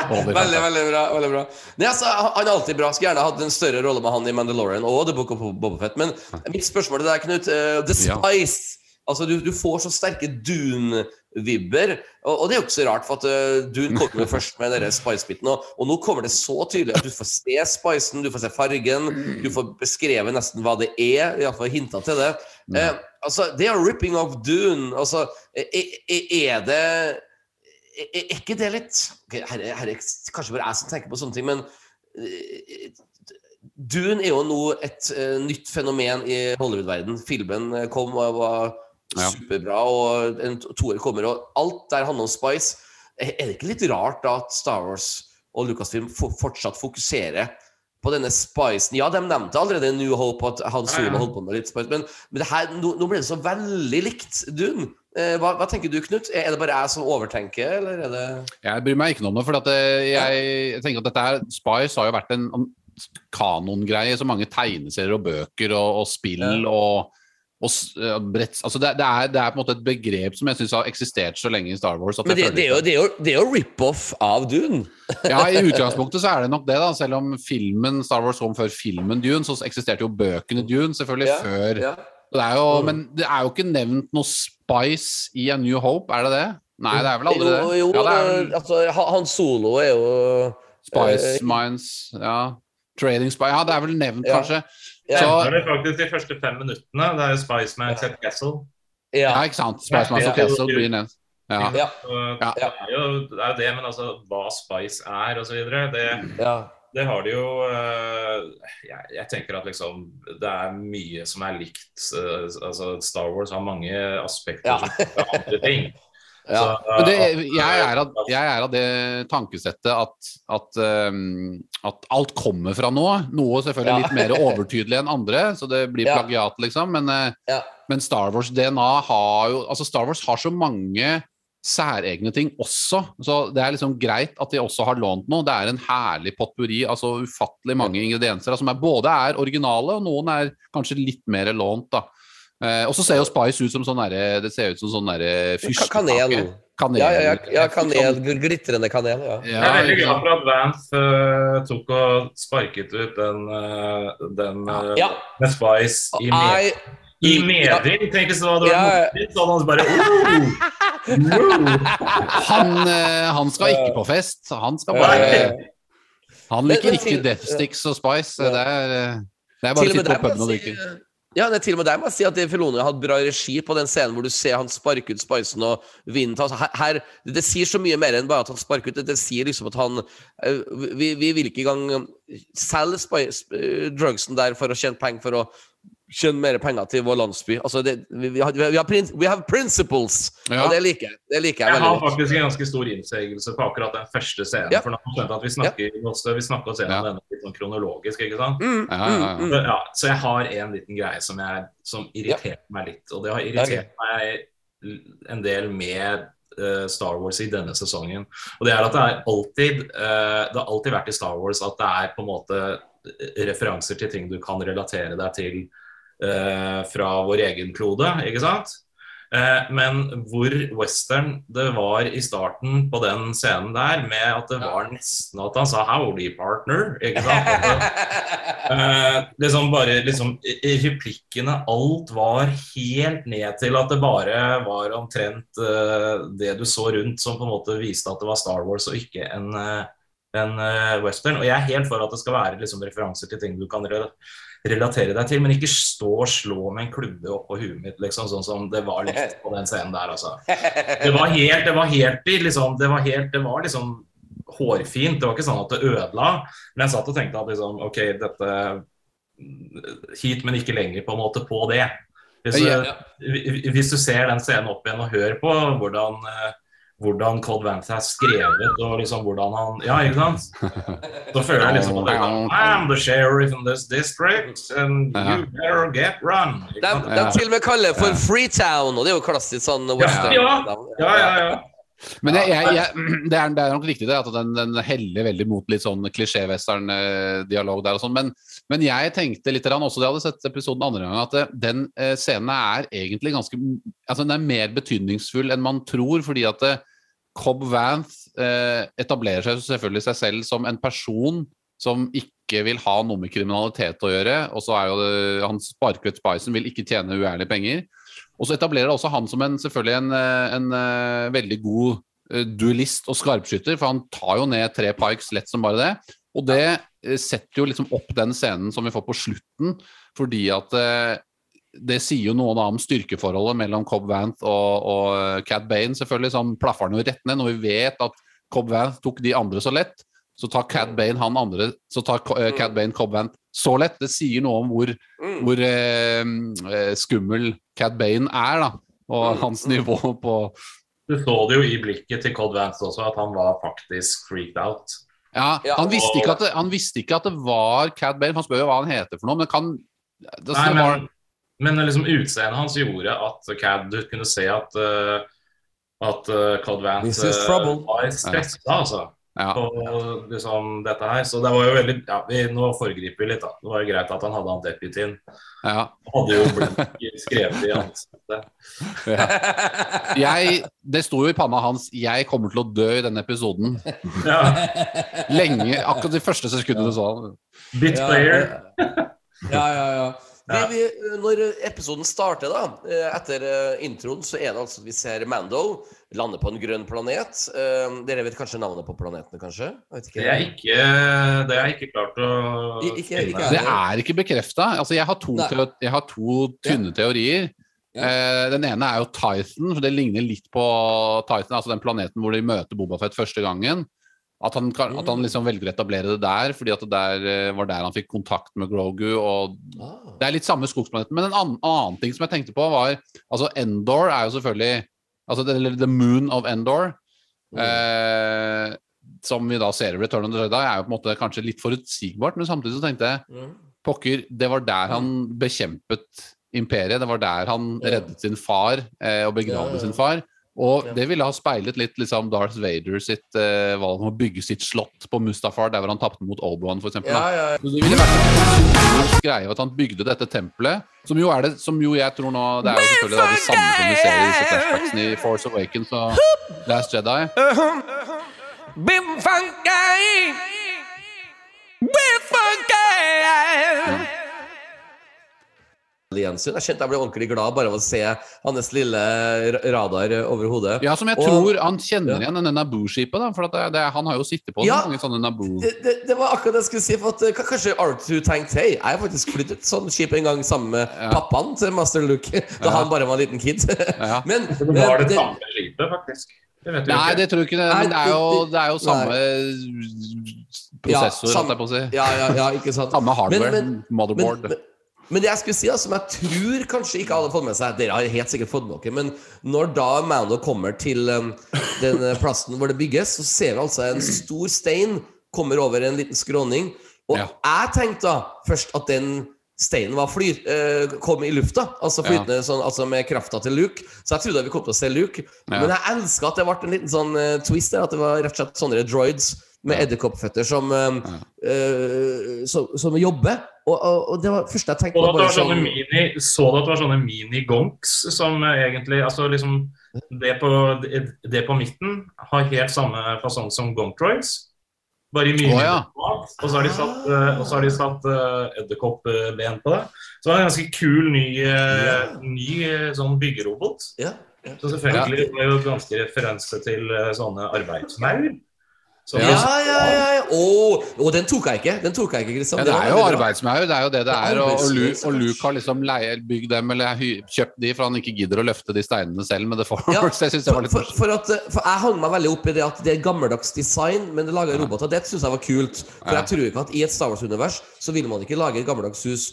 Veldig, veldig bra. veldig bra Nei, altså, han er alltid bra. Skulle gjerne hatt en større rolle med han i Mandalorian og The Book of Boba Men mitt spørsmål til deg, Knut Uh, The Ja. Spice. Altså, du, du får så sterke Dune-vibber. Og, og det er jo ikke så rart, for at uh, Dune kom jo først med den Spice-biten. Og, og nå kommer det så tydelig at du får se spicen, du får se fargen, du får beskrevet nesten hva det er. Iallfall hinta til det. Uh, altså, det er ripping of Dune. Altså, er- er det er er ikke det litt her, er- er kanskje bare jeg som tenker på sånne ting, men eh, Dune er jo nå et eh, nytt fenomen i Hollywood-verden. Filmen eh, kom og var superbra, og en to- toer kommer, og alt der handler om Spice. Er det ikke litt rart da at Star Wars og Lucasfilm fortsatt fokuserer på denne spicen? Ja, de nevnte allerede New Hope at Han Solo Ja, ja. holdt på med litt spice, men, men det her, nå, nå ble det så veldig likt Dune. Eh, hva, hva tenker du, Knut? Er det bare jeg som overtenker, eller er det Jeg bryr meg ikke noe om det, for at eh, jeg, jeg tenker at dette her, Spice har jo vært en kanongreie så mange tegneserier og bøker og, og spill og, og s- altså det, det, er, det er på en måte et begrep som jeg syns har eksistert så lenge i Star Wars. Men det, det, er jo, det, er jo, det er jo rip-off av Dune. Ja, I utgangspunktet så er det nok det, da. Selv om filmen Star Wars kom før filmen Dune, så eksisterte jo bøkene Dune selvfølgelig Ja, før. Ja. Det jo, men det er jo ikke nevnt noe spice i A New Hope, er det det? Nei, det er vel aldri det. Jo, jo Ja, det vel altså, Han Solo er jo Spice Minds, Mines, ja. Trading Spy Ja, det er vel nevnt, kanskje. Ja. Så, Det er faktisk de første fem minuttene. Det er jo Spice Man Set Castle. ja, Ja. ikke sant. Spice Man Ja. og Castle blir nevnt. Ja. Ja. Ja. Det er jo det, er jo det men altså hva Spice er osv. Det, ja. det har de jo øh, jeg, jeg tenker at liksom det er mye som er likt. øh, altså Star Wars har mange aspekter Ja. som er andre ting. Ja. Så, det, jeg, er av, jeg er av det tankesettet at, at, um, at alt kommer fra noe. Noe selvfølgelig litt mer overtydelig enn andre, så det blir plagiat, liksom. Men, eh, men Star Wars-DNA har jo Altså, Star Wars har så mange særegne ting også, så det er liksom greit at de også har lånt noe. Det er en herlig potpurri, altså ufattelig mange ingredienser som altså, både er originale, og noen er kanskje litt mer lånt, da. Eh, og så ser jo Spice ut som sånn derre Det ser ut som sånn derre fyrstekake. Kanel. Kanel. Ja, ja, ja, ja, kanel. Glitrende kanel, ja. Jeg er veldig glad for at Vance uh, tok og sparket ut den, uh, den uh, Ja. med Spice i, med, I, i medvind. Tenk hvis det hadde vært motvind, så hadde han bare oh, Han, han skal ikke på fest. Han skal bare. Han liker ikke Death Sticks og Spice. Ja. Det er, det er bare å sitte på puben og drikke. Ja, det er til og med der må jeg si at Filoni hatt bra regi på den scenen hvor du ser han sparke ut spicen og vinden tar her, her, det, sier så mye mer enn bare at han sparker ut. Det, det sier liksom at han eh, Vi, vi vil ikke engang selge eh, drugsen der for å tjene penger for å tjene mer penger til vår landsby. Altså, det, vi, vi, har, vi, har, prin- we have principles, Ja. og det liker jeg. Det liker jeg Jeg har godt. faktisk en ganske stor innsigelse på akkurat den første scenen. Ja. For nå har jeg at vi snakker, også, vi snakker oss gjennom Ja. denne litt sånn kronologisk, ikke sant? Mm, Ja, ja, ja. mm, mm. Så, ja, så jeg har en liten greie som, jeg, som irriterte meg litt. Og det har irritert meg en del med uh, Star Wars i denne sesongen. Og det er at det er alltid uh, Det har alltid vært i Star Wars at det er på en måte referanser til ting du kan relatere deg til eh, fra vår egen klode, ikke sant? Eh, men hvor western det var i starten på den scenen der, med at det var nesten at han sa 'howdy, partner'. ikke sant? Det- Eh, liksom bare liksom Replikkene, alt var helt ned til at det bare var omtrent eh, det du så rundt som på en måte viste at det var Star Wars og ikke en, eh, en eh, western. Og jeg er helt for at det skal være liksom referanser til ting du kan relatere deg til, men ikke stå og slå med en klubbe oppå huet mitt, liksom, sånn som det var litt på den scenen der, altså. Det var helt, det var helt liksom, det var helt, det var liksom hårfint. Det var ikke sånn at det ødela. Men jeg satt og tenkte at liksom, ok, dette Hit, men ikke lenger, på en måte, på det. Hvis, du- hvis du ser den scenen opp igjen og hører på hvordan eh, hvordan Cod Vance er skrevet, og liksom hvordan han Ja, ikke sant? Da føler jeg liksom at det sånn, I'm the sheriff in this district, and you better get run. De, de til og med kaller det for Freetown, og det er jo klassisk sånn western. Ja, Ja, ja, ja. Men jeg, jeg, jeg, det, er, det er nok riktig det, at den, den heller veldig mot litt sånn klisjé-western-dialog der og sånn. Men, men jeg tenkte litt også da jeg hadde sett episoden andre gang, at eh, den eh, scenen er egentlig ganske Altså den er mer betydningsfull enn man tror, fordi at eh, Cobb Vanth etablerer seg selvfølgelig seg selv som en person som ikke vil ha noe med kriminalitet å gjøre. Og så er jo det, han sparker ut Spicen, vil ikke tjene uærlige penger. Og så etablerer også han som en, selvfølgelig en, en, en, veldig god duellist og skarpskytter, for han tar jo ned tre pikes lett som bare det. Og det eh, setter jo liksom opp den scenen som vi får på slutten, fordi at eh, det sier jo noe om styrkeforholdet mellom Cobb Vanth og, og Cad Bane, selvfølgelig. Så han plaffer han jo rett ned. Når vi vet at Cobb Vanth tok de andre så lett, så tar Cad Bane han andre Så tar Cat Bane Cobb Vanth så lett. Det sier noe om hvor, Mm. hvor eh, eh, skummel Cad Bane er, da. Og hans nivå på Du så det jo i blikket til Cobb Vanth også, at han var faktisk freaked out. Ja, han, visste ikke at det, han visste ikke at det var Cad Bane. Han spør jo hva han heter for noe, men kan det, Nei, men, men liksom utseendet hans gjorde at Cad du kunne se at uh, at uh, Cod Vance uh, var stressa, altså. Ja. på liksom, dette her. Så det var jo veldig ja, vi, Nå foregriper vi litt, da. Det var jo greit at han hadde Antepitin. Ja. Hadde jo blitt skrevet i ansiktet. Jeg, det sto jo i panna hans 'Jeg kommer til å dø i denne episoden'. Ja. Lenge, akkurat de første sekundene så han. Bit Ja, player. Ja, ja, ja. Ja. vi, når episoden starter, da, eh, etter eh, introen, så er det altså at vi ser Mando lande på en grønn planet. Eh, Dere vet kanskje navnet på planetene, kanskje? Ikke. Det er ikke Det er ikke klart å I- ikke- ikke Det er ikke bekrefta. Altså, jeg, har to jeg har to tynne teorier. Ja. Eh, den ene er jo Titan, for det ligner litt på Titan, altså den planeten hvor de møter Bobafett første gangen. At han, kan, at han liksom velger å etablere det der, fordi at det der, eh, var der han fikk kontakt med Grogu. og Ah. Det er litt samme skogsplaneten. Men en annen, annen ting som jeg tenkte på, var Altså, Endor er jo selvfølgelig Altså, the, The Moon of Endor. Mm. Eh, som vi da ser i Return of the Jedi, er jo på en måte kanskje litt forutsigbart, men samtidig så tenkte jeg Mm. Pokker, det var der han bekjempet imperiet. Det var der han reddet sin far eh, og begravde Ja, ja. sin far. Og Ja. det ville ha speilet litt liksom Darth Vader sitt eh, valg om å bygge sitt slott på Mustafar, der hvor han tapte mot Obi-Wan, f.eks. Ja, ja, ja. Så det ville vært en greie at han bygde dette tempelet, som jo er det som jo jeg tror nå Det er jo selvfølgelig da det samme som vi ser i disse flashbacksene i Force Awakens og Last Jedi. Gjensyn. Jeg kjente jeg ble ordentlig glad bare av å se hans lille radar over hodet. Ja, som jeg Og- tror han kjenner Ja. igjen denne Naboo-skipet. For at det, det, han har jo sittet på Ja. mange sånne Naboo Det, det, det var akkurat det jeg skulle si. For at, eh, kanskje R2 tenkte Hei, jeg har faktisk flydd et sånt skip en gang sammen med Ja. pappaen til Master Luke. Da Ja. han bare var en liten kid. Ja. Men, Det men var det det- samme skipet, faktisk. Det Nei, ikke. det tror jeg ikke. Det, men det er jo, det er jo samme prosessor, Ja, holdt jeg på å si. Ja, ja, ja, ikke sant. Samme hardware. Men- men- motherboard. Men, men, det jeg skulle si, da, som jeg tror kanskje ikke alle har fått med seg Dere har helt sikkert fått med dere, men når da Mando kommer til um, den eh, plassen hvor det bygges, så ser vi altså en stor stein kommer over en liten skråning. Og Ja. jeg tenkte da først at den steinen var flyr, eh, kom i lufta, altså flytende sånn, altså med krafta til Luke. Så jeg trodde vi kom til å se Luke. Ja. Men jeg elska at det ble en liten sånn uh, twist der, at det var rett og slett sånne droids med edderkoppføtter som, eh, som, som jobber. Og, og, og det var første jeg tenkte Og var at det bare var sånne sånn mini, så du at det var sånne mini-gonks som egentlig Altså liksom det på, det, det på midten har helt samme fasong som gonk-droids. Bare i mye mindre ja. format. Og så har de satt, eh, har de satt uh, edderkoppben på det. Så det var en ganske kul ny, uh, ny sånn byggerobot. ja. Så selvfølgelig var jo ganske referanse til uh, sånne arbeidsmaur. Så Ja, ja, ja. ja. Oh, oh, den tok jeg ikke. Den tok jeg ikke, Kristian. Ja, det det, er jo arbeidsmaur, det er jo det det er. Og, og, Luke, og. Luke har liksom leie, bygd dem eller kjøpt de, for han ikke gidder å løfte de steinene selv Men det får Ja, jeg synes det var litt for, for, at, for jeg hang meg veldig opp i det at det er gammeldags design, men det lager roboter. Det syns jeg var kult. For jeg tror ikke at i et Star Wars-univers så vil man ikke lage et gammeldags hus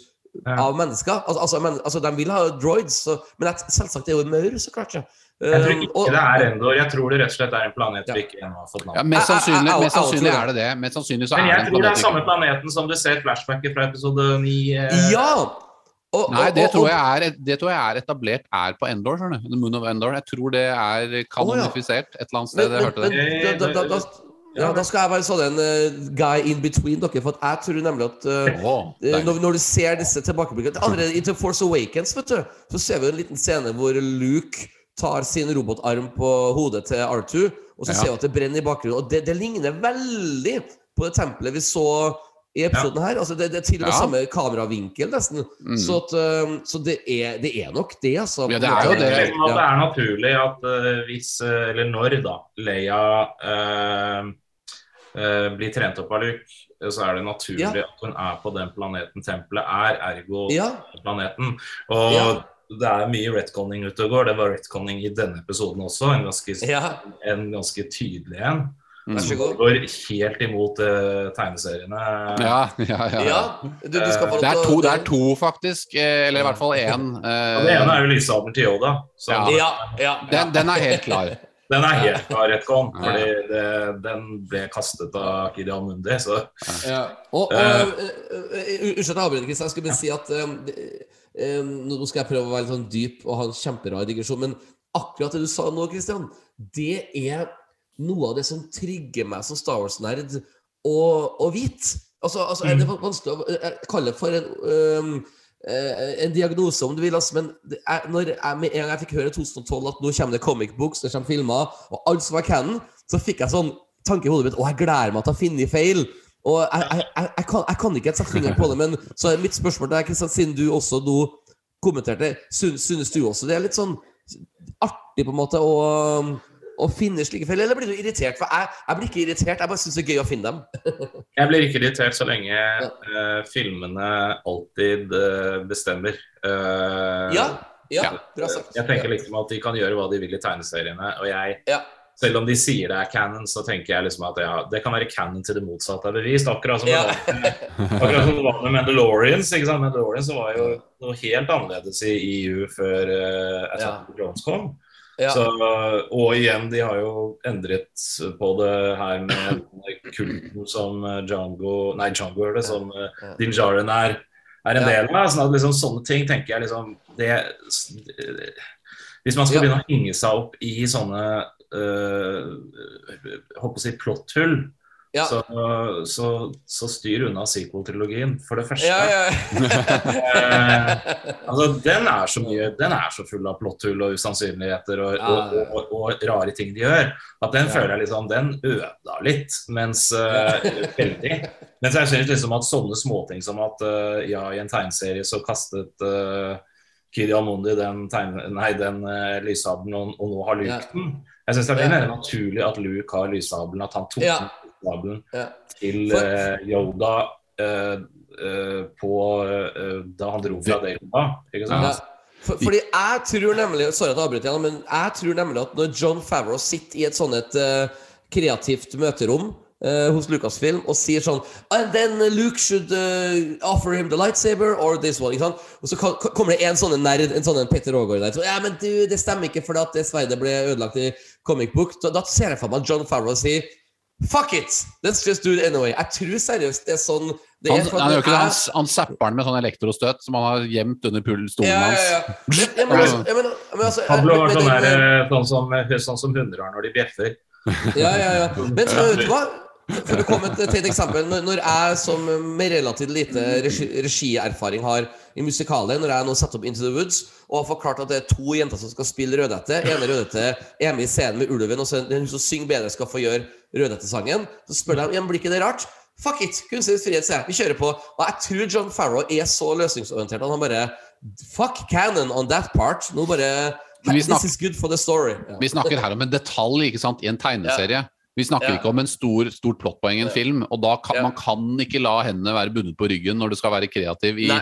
av mennesker. Altså, altså, men, altså, de vil ha droids, så, men selvsagt det er jo maur, så klart. Ja. Jeg tror Um, ikke og- det er Endor. Jeg tror det rett og slett er en planet Ja. vi ikke ennå har fått navn Ja, mest sannsynlig, mest sannsynlig er det det. Mest sannsynlig så Men er jeg det tror det er samme planeten som du ser flashbacket fra episode 9. eh, Ja! Og, Nei, det og- tror, jeg er, det tror jeg er etablert er på Endor. skjønner. The Moon of Endor. Jeg tror det er kanonifisert et eller annet sted. Men, jeg hørte men, det. men da, da, da, ja, da skal jeg være sånn en uh, guy in between dere, for at jeg tror nemlig at uh, oh, Eh. Når, når du ser disse tilbakeblikkene Allerede i The Force Awakens vet du, så ser vi en liten scene hvor Luke tar sin robotarm på hodet til R2, og så Ja. ser vi at det brenner i bakgrunnen. Og det, det ligner veldig på det tempelet vi så i episoden her. Altså det, det er til og med Ja. samme kameravinkel, nesten. Mm. Så, at, så det, er, det er nok det, altså. Ja, det er jo det. det er naturlig at eh, hvis, eh, eller når da, Leia eh, eh, blir trent opp av Luke, så er det naturlig Ja. at hun er på den planeten tempelet er, ergo Ja, planeten. Og Ja. Det er mye retconning ute og går. Det var retconning i denne episoden også, en ganske, ja. en ganske tydelig en. Vær så god. går helt imot uh, tegneseriene. Ja, ja, ja. Ja, du, du skal Det er to, det er to faktisk. eh, Eller i hvert fall én. Og den ene er jo lyssabelen til Yoda. Så Ja. Ja, ja. Den, den er helt klar. Den er helt klar retcon, Ja. fordi det, den ble kastet av Kirian Mundi, Så Ja. Og, og Eh. Unnskyld at jeg avbryter, Kristian. Jeg skulle bare si at det- eh, Nå skal jeg prøve å være litt sånn dyp og ha en kjemperar digresjon, men akkurat det du sa nå, Kristian, det er noe av det som trigger meg som Star Wars-nerd å, og vite. Altså, altså er det Mm. er vanskelig å kalle det for en, eh, en diagnose, om du vil. Altså, men det er, når jeg med en gang jeg fikk høre i 2012 at nå kommer det comic books, det kommer filmer, og alt som var canon, så fikk jeg sånn tanke i hodet mitt Å, jeg gleder meg til å finne feil. Og jeg, jeg, jeg, kan, jeg kan ikke sette fingeren på det, men så er mitt spørsmål til deg, Kristian, siden du også nå kommenterte, synes du også det er litt sånn artig på en måte å, å finne slike feil, eller blir du irritert? For jeg, jeg blir ikke irritert, jeg bare syns det er gøy å finne dem. Jeg blir ikke irritert så lenge uh, filmene alltid uh, bestemmer. Uh, Ja, ja, bra sagt. Jeg tenker liksom at de kan gjøre hva de vil i tegneseriene. Og jeg, Ja. Selv om de sier det er canon, så tenker jeg liksom at ja, det kan være canon til det motsatte er bevist. Akkurat som, det, var, akkurat som det var med Mandalorians. Ikke sant? Mandalorians var jo noe helt annerledes i EU før uh, Ja. Attack of kom. Ja. Så, og igjen, de har jo endret på det her med kulten som eh, Django Nei, Django er det, som uh, Ja. Din Djarin er, er en Ja. del av. Sånn at liksom, sånne ting tenker jeg liksom det, Hvis man skal Ja. begynne å henge seg opp i sånne håper å si plotthull, Ja. så, så, så styr unna sequel-trilogien. For det første. Ja, ja. Eh, altså, den er så mye Den er så full av plotthull og usannsynligheter og, og, og, og, rare ting de gjør, at den føler jeg liksom Den ødela litt, mens uh, Veldig. Mens jeg syns liksom at sånne småting som at uh, ja, i en tegneserie så kastet uh, Kiri Almondi den, tegne, nei, den uh, lyssabelen, og, og nå har Luke Ja. Jeg syns det er Ja. mer naturlig at Luke har lyssabelen, at han tok Ja. lyssabelen Ja. til For- eh, Yoda uh, uh, på da han dro fra. Ikke sant? For, fordi jeg tror nemlig Sorry at jeg avbryter igjen, men jeg tror nemlig at når John Favreau sitter i et sånn et kreativt møterom Uh, hos Lucasfilm og sier sånn And then Luke should uh, offer him the lightsaber or this one. Ikke sant? Og så kommer det en sånn nerd, en sånn Petter Aagaard der. Så, ja, men du, det stemmer ikke for at det sverdet ble ødelagt i comic book. Da, da ser jeg for meg John Favreau sier Fuck it! Let's just do it anyway. Jeg tror seriøst det er sånn det Han, er. han, det, jeg- han, han zapper den med sånn elektrostøt som han har gjemt under pullstolen ja, hans. ja, ja. Men, altså, han var men sånn, der, eh, sånn, som, sånn som hunder har når de bjeffer. Ja, ja, ja. Men så, vet du hva? For å komme til et eksempel Når, når jeg som med relativt lite regi, regierfaring har i musikalen når jeg nå setter opp Into the Woods og har forklart at det er to jenter som skal spille Rødhette ene Rødhette er med i scenen med ulven, og så den som synger bedre, skal få gjøre Rødhette-sangen, så spør de om blir ikke det rart. Fuck it! Kunstnerisk frihet, sier jeg. Vi kjører på. Og jeg tror John Farrow er så løsningsorientert han bare Fuck canon on that part. Nå bare vi This snakker- is good for the story. Ja. Vi snakker her om en detalj ikke sant, i en tegneserie. Vi snakker Ja. ikke om en stor, stort plottpoeng i en Ja. film. Og da kan Ja. man kan ikke la hendene være bundet på ryggen når du skal være kreativ. i Nei.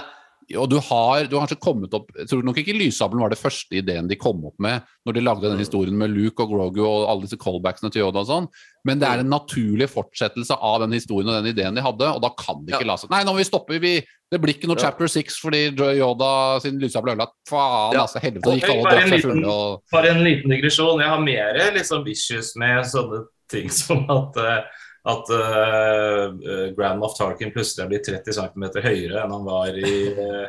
Og du har, du har kanskje kommet opp Jeg tror nok ikke Lyssabelen var det første ideen de kom opp med når de lagde den historien med Luke og Grogu og alle disse callbacksene til Yoda og sånn, men det er en naturlig fortsettelse av den historien og den ideen de hadde, og da kan de ikke Ja. la seg Nei, nå må vi stoppe, vi, det blir ikke noe Ja. chapter six fordi Yoda sin lyssabel ble ødelagt. Faen, Ja. altså. Helvete, gikk alle drakk en seg liten- fulle og Bare en liten digresjon. Jeg har mer liksom, issues med sånne ting som at eh, at uh, Grand Moff Tarkin plutselig er blitt 30 cm høyere enn han var i, uh,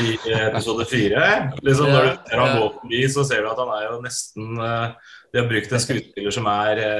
i episode 4. Liksom, når du ser han gå forbi, så ser du at han er jo nesten uh, De har brukt en skuespiller som er i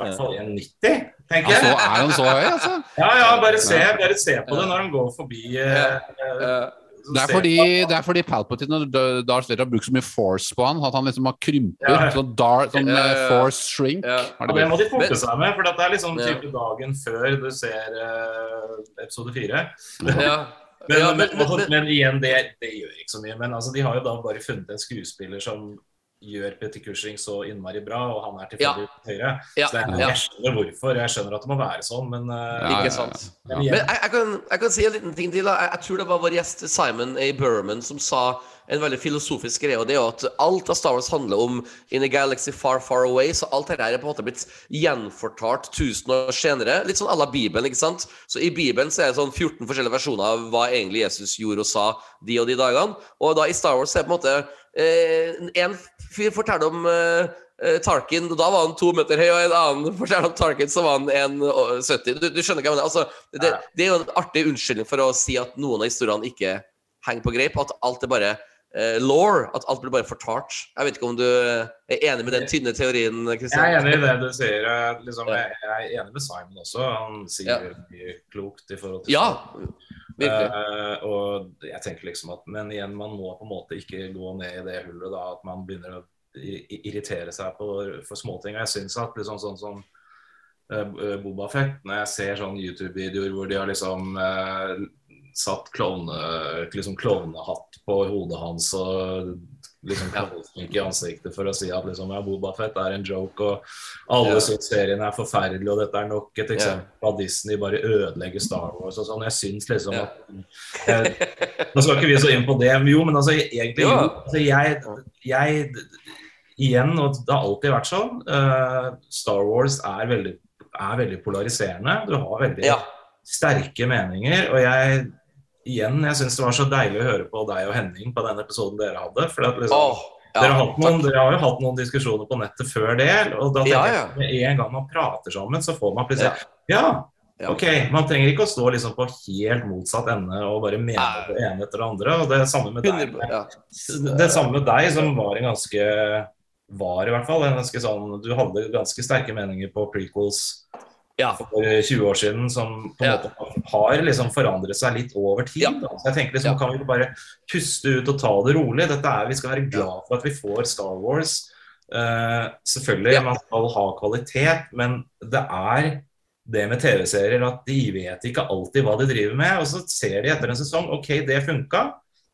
hvert fall 1,90, tenker Ja, så er han så høy, altså. Ja, ja, bare se, bare se på det når han går forbi. Uh, Det er fordi, det er fordi Palpatine og Darth Vader har brukt så mye force på han, at han liksom har krympet. Ja. Sånn, dar, sånn Ja, ja, eh, ja. force shrink. Ja. Har Ja, det det må de forte seg med, for dette er liksom Ja. type dagen før du ser uh, episode 4. Men, Ja, men, men- men, men- men igjen, det, det gjør ikke så mye. Men altså, de har jo da bare funnet en skuespiller som gjør Petter Cushing så innmari bra, og han er tilfeldig høyre. Ja, Så er, jeg skjønner hvorfor. Jeg skjønner at det må være sånn, men uh, Ja, Ikke ja, sant. Ja. Men jeg, jeg, kan, jeg kan si en liten ting til. Da. Jeg, jeg tror det var vår gjest Simon A. Burman som sa en veldig filosofisk greie, og det er jo at alt av Star Wars handler om In a galaxy far, far away, så alt dette er på en måte blitt gjenfortalt tusen år senere. Litt sånn à la Bibelen, ikke sant? Så i Bibelen så er det sånn 14 forskjellige versjoner av hva egentlig Jesus gjorde og sa de og de dagene. Og da i Star Wars er det på en måte eh, En fyr forteller om eh, eh, Tarkin, og da var han to meter høy, og en annen forteller om Tarkin, så var han 1,70. Du, du skjønner hva jeg mener? Altså, det, det er jo en artig unnskyldning for å si at noen av historiene ikke henger på greip, at alt er bare uh, law, at alt blir bare fortalt. Jeg vet ikke om du er enig med den tynne teorien, Jeg er enig i det du sier. eh, Liksom, jeg er enig med Simon også. Han sier Ja. mye klokt i forhold til Ja, Eh, og jeg tenker liksom at Men igjen, man må på en måte ikke gå ned i det hullet da, at man begynner å irritere seg på, for småting. Og jeg syns at liksom sånn som uh, Boba Fett, når jeg ser sånne YouTube-videoer hvor de har liksom uh, satt klovne, liksom klovnehatt på hodet hans og liksom klovnesmink i ansiktet for å si at liksom, ja, Boba Fett er en joke, og alle Ja. syns serien er forferdelig, og dette er nok et eksempel på at Disney bare ødelegger Star Wars og sånn. Jeg syns liksom Ja. at eh, Nå skal ikke vi så inn på det, jo, men altså egentlig Ja. jo, altså, jeg, jeg Igjen, og det har alltid vært sånn, uh, Star Wars er veldig, er veldig polariserende. Du har veldig Ja. sterke meninger. Og jeg igjen, jeg syns det var så deilig å høre på deg og Henning på den episoden dere hadde. For at liksom, oh, ja, dere, har noen, dere har jo hatt noen diskusjoner på nettet før det. Og da tenker Ja, jeg ja. at med en gang man prater sammen, så får man plutselig Ja. Ok. Man trenger ikke å stå liksom på helt motsatt ende og bare mene Nei. det ene etter det andre. Og det samme med deg. ja. Det samme med deg, som var en ganske var i hvert fall en ganske sånn Du hadde ganske sterke meninger på prequels ja. for 20 år siden som på en Ja. måte har liksom forandret seg litt over tid. Ja. da. Så jeg tenker liksom. Kan vi bare puste ut og ta det rolig? Dette er, Vi skal være glad for at vi får Star Wars. Uh, selvfølgelig, man skal ha kvalitet, men det er det med TV-serier at de vet ikke alltid hva de driver med. Og så ser de etter en sesong OK, det funka.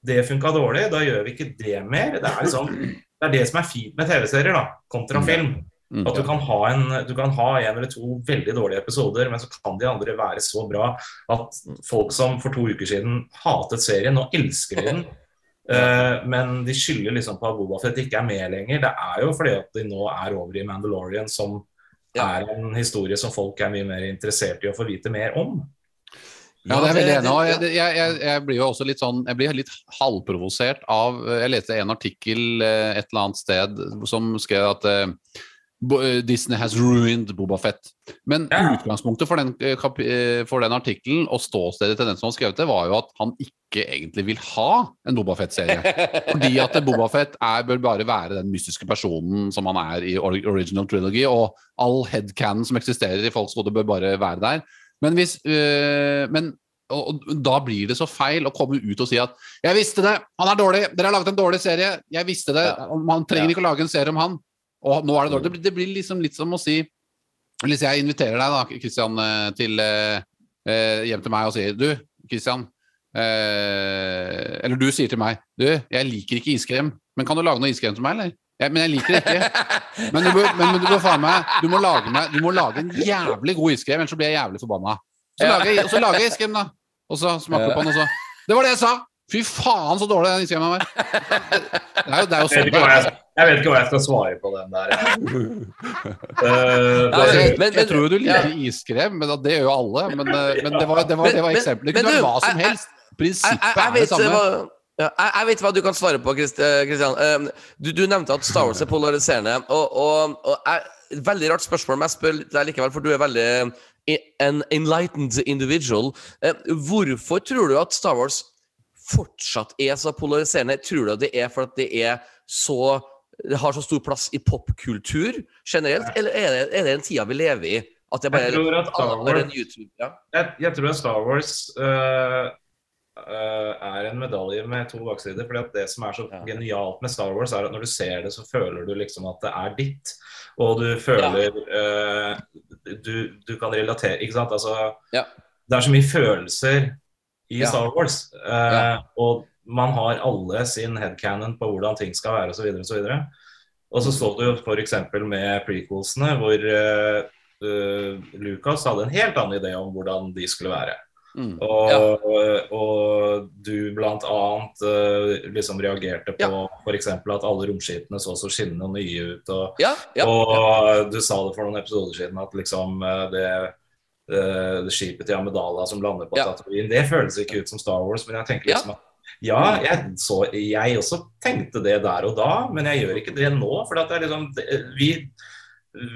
Det funka dårlig, da gjør vi ikke det mer. Det er liksom det er det som er fint med TV-serier, da, kontra film. Mm. At du kan, ha en, du kan ha en eller to veldig dårlige episoder, men så kan de andre være så bra at folk som for to uker siden hatet serien, nå elsker de den. uh, men de skylder liksom på at Bobafett ikke er med lenger. Det er jo fordi at de nå er over i Mandalorian, som Ja. er en historie som folk er mye mer interessert i å få vite mer om. Ja, det er veldig enig. Jeg, jeg, jeg, blir jo også litt sånn Jeg blir litt halvprovosert av Jeg leste en artikkel eh, et eller annet sted som skrev at eh, eh, Disney has ruined Boba Fett. Men Ja. utgangspunktet for den, eh, eh, for den artikkelen og ståstedet til den som har skrevet det, var jo at han ikke egentlig vil ha en Boba Fett-serie. Fordi at Boba Fett er, bør bare være den mystiske personen som han er i original trilogy, og all headcanon som eksisterer i folks hode, bør bare være der. Men hvis øh, men, og, og, da blir det så feil å komme ut og si at 'Jeg visste det! Han er dårlig! Dere har laget en dårlig serie! Jeg visste det! Man trenger ikke å lage en serie om han!' Og nå er det dårlig. Det blir, det blir liksom litt som å si Hvis jeg inviterer deg, da, Christian, eh, til, eh, eh, hjem til meg og sier 'Du, Christian' eh, Eller du sier til meg 'Du, jeg liker ikke iskrem, men kan du lage noe iskrem til meg, eller?' Ja, men jeg liker det ikke. Men du bør, men, men du meg du må, lage meg du må lage en jævlig god iskrem, ellers så blir jeg jævlig forbanna. Så lager og så lager jeg iskrem, da. Og så smaker du på den, og så Det var det jeg sa! Fy faen, så dårlig den iskremen var. Det er jo, det er jo sånn det er. Jeg, vet ikke hva jeg skal svare på den der. uh, Nei, men- men- Jeg tror jo du ja. liker iskrem, men det gjør jo alle. Men, eh, men det var, det var, det var eksempelet. Det kunne vært hva som helst. Prinsippet er det vet samme. hva, ja, jeg, jeg vet hva du kan svare på, Christ- eh, Christian. Du, du nevnte at Star Wars er polariserende. Og, og, og jeg, Veldig rart spørsmål, men jeg spør deg likevel, for du er veldig an en enlightened individual. Eh, Hvorfor tror du at Star Wars fortsatt er så polariserende? Tror du at det er for at det er så det har så stor plass i popkultur generelt, eller er det, er det den tida vi lever i? At det bare Jeg tror at Star Wars- YouTube? Ja. jeg, jeg tror at Star Wars uh, uh, er en medalje med to baksider. fordi at Det som er så Ja. genialt med Star Wars, er at når du ser det, så føler du liksom at det er ditt. Og du føler øh, du, du kan relatere Ikke sant? Altså, Ja. Det er så mye følelser i Ja. Star Wars. Ja. Og man har alle sin headcanon på hvordan ting skal være osv. Og, så videre. og så så du jo f.eks. med prequelsene, hvor øh, Lucas hadde en helt annen idé om hvordan de skulle være. Mm. Og, og du blant annet øh, liksom reagerte på Ja. f.eks. at alle romskipene så så skinnende og nye ut. Og, Ja, ja, ja. og du sa det for noen episoder siden at liksom det, øh, det skipet til Amedala som lander på Ja. Tatooine, det føles ikke ut som Star Wars. Men jeg tenker Ja. liksom at ja, jeg, så, jeg også tenkte det der og da, men jeg gjør ikke det nå. For at det liksom vi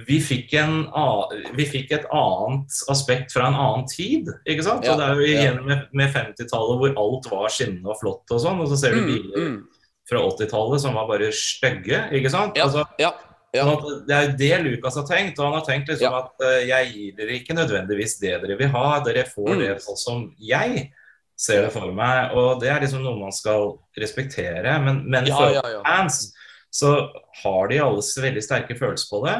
vi fikk, en, vi fikk et annet aspekt fra en annen tid. ikke sant? Ja, og Det er jo ja. igjen med, med 50-tallet hvor alt var skinnende og flott og sånn, og så ser du Mm, biler mm. fra 80-tallet som var bare stygge, ikke sant? Ja, Altså, ja, ja. Sånn det er jo det Lukas har tenkt. Og han har tenkt liksom Ja. at uh, jeg gir dere ikke nødvendigvis det dere vil ha, dere får Mm. det sånn som jeg ser det for meg. Og det er liksom noe man skal respektere. Men, men Ja, for ja, ja. fans så har de alle veldig sterke følelser på det.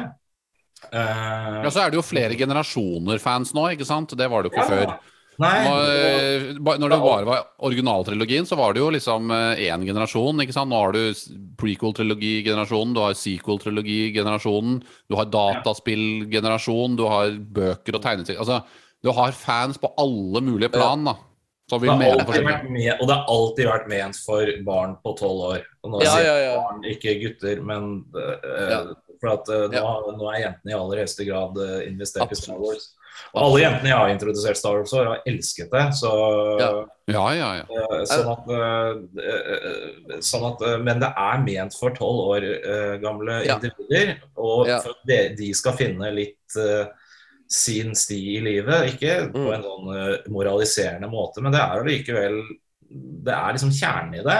Uh, Ja, så er det jo flere generasjoner fans nå, ikke sant? Det var det jo ikke før. Nei, og- eh, når det bare var originaltrilogien, så var det jo liksom eh, én generasjon. ikke sant? Nå har du prequel-trilogi-generasjonen, du har sequel-trilogi-generasjonen, du har dataspill-generasjonen, du har bøker og tegneserier Altså, du har fans på alle mulige plan, da. Som det har alltid vært med, og det har alltid vært ment for barn på tolv år. Og nå Ja, sier ja, ja. barn, ikke gutter, men uh, Ja. for at uh, nå, Ja. nå er jentene i aller høyeste grad uh, investert i Star Wars. Og alle jentene jeg har introdusert Star Wars for, har elsket det. Så, Ja. Ja, ja, ja. sånn at, sånn at Men det er ment for tolv år gamle Ja. individer. Og Ja. for at de, de skal finne litt eh, sin sti i livet. Ikke på Mm. en sånn eh, moraliserende måte, men det er jo likevel Det er liksom kjernen i det.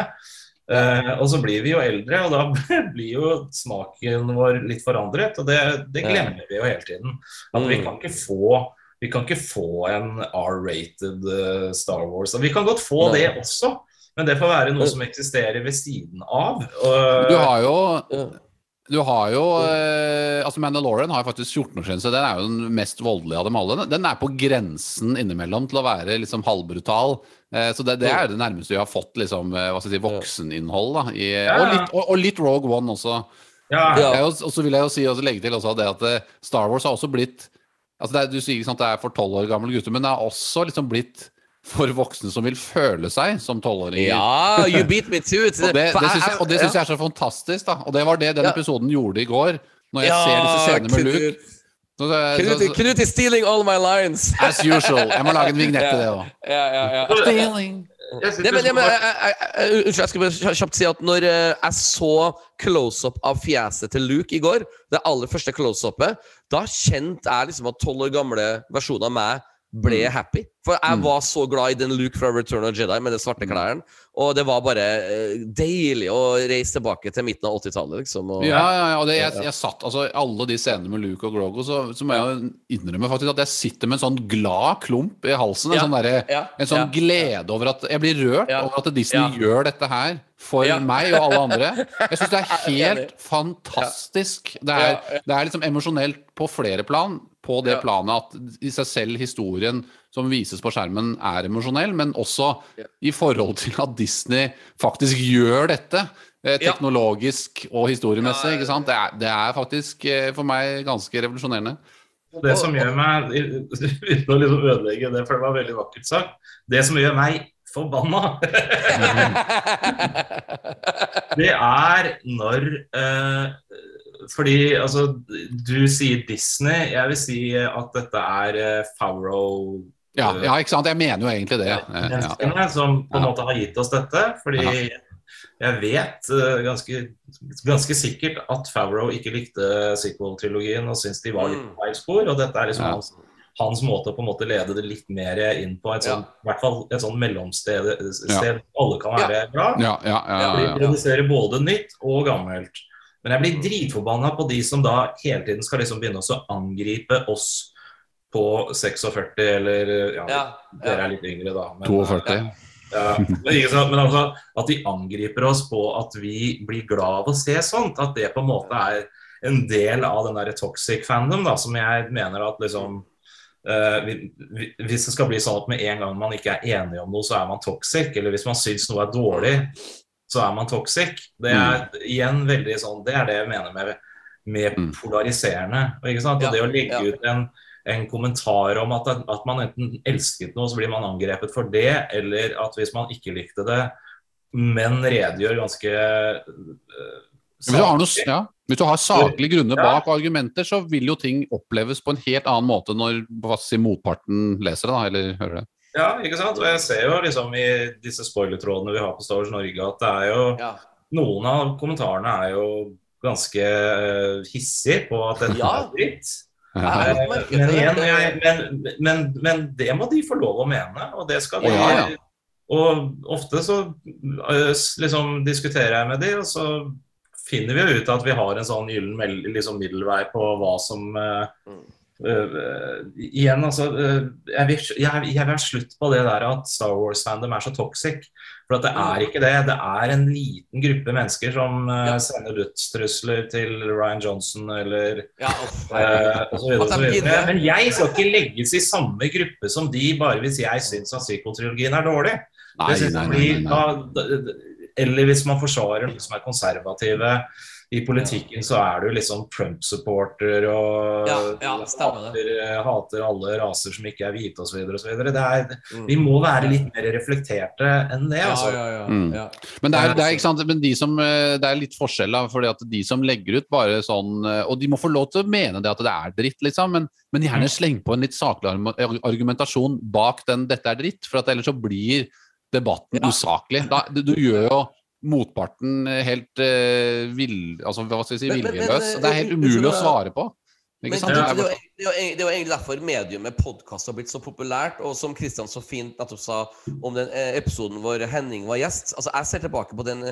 Uh, og så blir vi jo eldre, og da blir jo smaken vår litt forandret. Og det, det glemmer vi jo hele tiden. At vi Mm. kan ikke få vi kan ikke få en R-rated eh, Star Wars. Og vi kan godt få Nei. det også, men det får være noe som eksisterer ved siden av. Og, Du har jo. Du har jo eh, Altså Mandalorian har faktisk 14-årsgrense. Den er jo den mest voldelige av dem alle. Den er på grensen innimellom til å være liksom halvbrutal. Eh, så det, det er det nærmeste vi har fått liksom, eh, hva skal jeg si, vokseninnhold. da i, og, litt, og, og litt Rogue One også. ja, jo- Og så vil jeg jo si, også legge til også det at eh, Star Wars har også blitt altså det er, Du sier ikke sant, det er for tolv år gamle gutter, men det har også liksom blitt for voksne som vil føle seg som tolvåringer. Ja, you beat me to it. Og det, det syns jeg, det synes jeg er så fantastisk, da. Og det var det den Ja. episoden gjorde i går. Når jeg Ja, ser disse scenene med Luke. Så, så, Knut, så, Knut is stealing all my lines. as usual. Jeg må lage en vignett til det òg. Ja, ja, ja. Stealing. Var- jeg, jeg, jeg, unnskyld, jeg skal bare kjapt si at når eh, jeg så close-up av fjeset til Luke i går, det aller første close-upet, da kjente jeg liksom at tolv år gamle versjonen av meg ble happy. For jeg Mm. var så glad i den Luke fra Return of Jedi med de svarte klærne. Og det var bare eh, deilig å reise tilbake til midten av 80-tallet, liksom. Og, Ja, ja, ja. Og det, jeg, jeg satt altså alle de scenene med Luke og Grogo, så, så må jeg innrømme faktisk at jeg sitter med en sånn glad klump i halsen. En Ja, sånn, der, ja, en sånn glede over at Jeg blir rørt over at Disney gjør dette her for Ja. meg og alle andre. Jeg syns det er helt fantastisk. Det er, Ja, ja. det er liksom emosjonelt på flere plan. På det Ja. planet at i seg selv historien som vises på skjermen, er emosjonell, men også Ja. i forhold til at Disney faktisk gjør dette. eh, Ja. Teknologisk og historiemessig. Ja, ja, ja. ikke sant? Det er, det er faktisk eh, for meg ganske revolusjonerende. Det som gjør meg Uten å liksom ødelegge det, for det var veldig vakkert sagt. Det som gjør meg forbanna, det er når eh, Fordi altså Du sier Disney. Jeg vil si at dette er eh, Favreau Ja, ja, ikke sant? Jeg mener jo egentlig det. Eh, Ja. menneskene som på en måte har gitt oss dette. Fordi jeg vet eh, ganske, ganske sikkert at Favreau ikke likte sequel-trilogien og syntes de var litt Mm. på feil spor. Og dette er liksom Ja. Hans, måte å på en måte lede det litt mer inn på et sånt, i hvert fall et sånt mellomsted Ja. alle kan være bra. Ja, ja, ja, ja, De ja. produserer både nytt og gammelt. Men jeg blir dritforbanna på de som da hele tiden skal liksom begynne å angripe oss på 46, eller ja, Ja, dere er litt yngre, da. men- 42. ja, men, ikke sant? men altså, at de angriper oss på at vi blir glad av å se sånt. At det på en måte er en del av den der toxic fandom, da, som jeg mener at liksom eh, Hvis det skal bli sånn at med en gang man ikke er enig om noe, så er man toxic. Eller hvis man syns noe er dårlig, så er man toxic. Det er igjen veldig sånn Det er det jeg mener med, med Mm. polariserende. Ikke sant? Ja, og det å legge ja. ut en en kommentar om at, at man enten elsket noe, så blir man angrepet for det, eller at hvis man ikke likte det, men redegjør ganske øh, Hvis du har, noe, ja, hvis du har saklige grunner bak ja. argumenter, så vil jo ting oppleves på en helt annen måte når hva si, motparten leser det, da, eller hører det. Ja, ikke sant? Og jeg ser jo liksom i disse spoilertrådene vi har på Star Wars Norge, at det er jo Ja. Noen av kommentarene er jo ganske øh, hissige på at dette Ja. er dritt. Eh, Men, det. igjen, jeg, men, men, men det må de få lov å mene, og det skal de, Ja, ja. og ofte så eh, liksom diskuterer jeg med de, og så finner vi jo ut at vi har en sånn gyllen liksom middelvei på hva som uh, Mm. eh, Igjen, altså Uh, jeg, vil, jeg, jeg vil ha slutt på det der at Star Wars-fandom er så toxic. For at det er ikke det. Det er en liten gruppe mennesker som Ja. sender dødstrusler til Ryan Johnson eller Ja, og så videre, så videre. Men jeg skal ikke legges i samme gruppe som de, bare hvis jeg syns at sequel-trilogien er dårlig. Nei, nei, nei, nei, nei. da- da- Eller hvis man forsvarer noen som er konservative. I politikken så er du liksom Trump-supporter og Ja, ja, hater, hater alle raser som ikke er hvite osv. Mm. Vi må være litt mer reflekterte enn det. Altså. ja, ja, Mm. Men det er, det er, ikke sant, men de som, eh, det er litt forskjell, da, fordi at de som legger ut bare sånn eh, Og de må få lov til å mene det at det er dritt, liksom, men, men gjerne sleng på en litt saklig argumentasjon bak den 'dette er dritt', for at ellers så blir debatten Ja. usaklig. Da, du, du gjør jo motparten helt uh, vill, altså, hva skal si, viljeløs. eh, Det er helt umulig å svare på. Men Ikke sant? det, er jo, egentlig derfor mediumet podkast har blitt så populært. Og som Kristian så fint nettopp sa om den eh, episoden hvor Henning var gjest Altså Jeg ser tilbake på den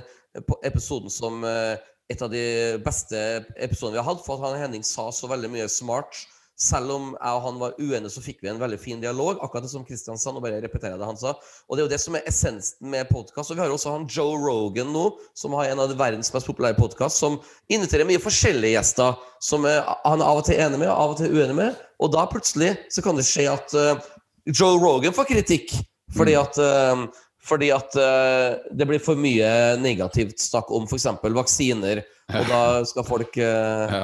på episoden som et av de beste episodene vi har hatt. For at han Henning sa så veldig mye smart. Selv om jeg og han var uenige, så fikk vi en veldig fin dialog. Akkurat det som Kristian sa. Nå bare repeterer det han sa. Og det er jo det som er essensen med podkast. Og vi har også han Joe Rogan nå, som har en av verdens mest populære podkast, som inviterer mye forskjellige gjester som han er av og til enig med, og av og til uenig med. Og da plutselig så kan det skje at uh, Joe Rogan får kritikk fordi at uh, fordi at uh, det blir for mye negativt snakk om f.eks. vaksiner, og da skal folk uh,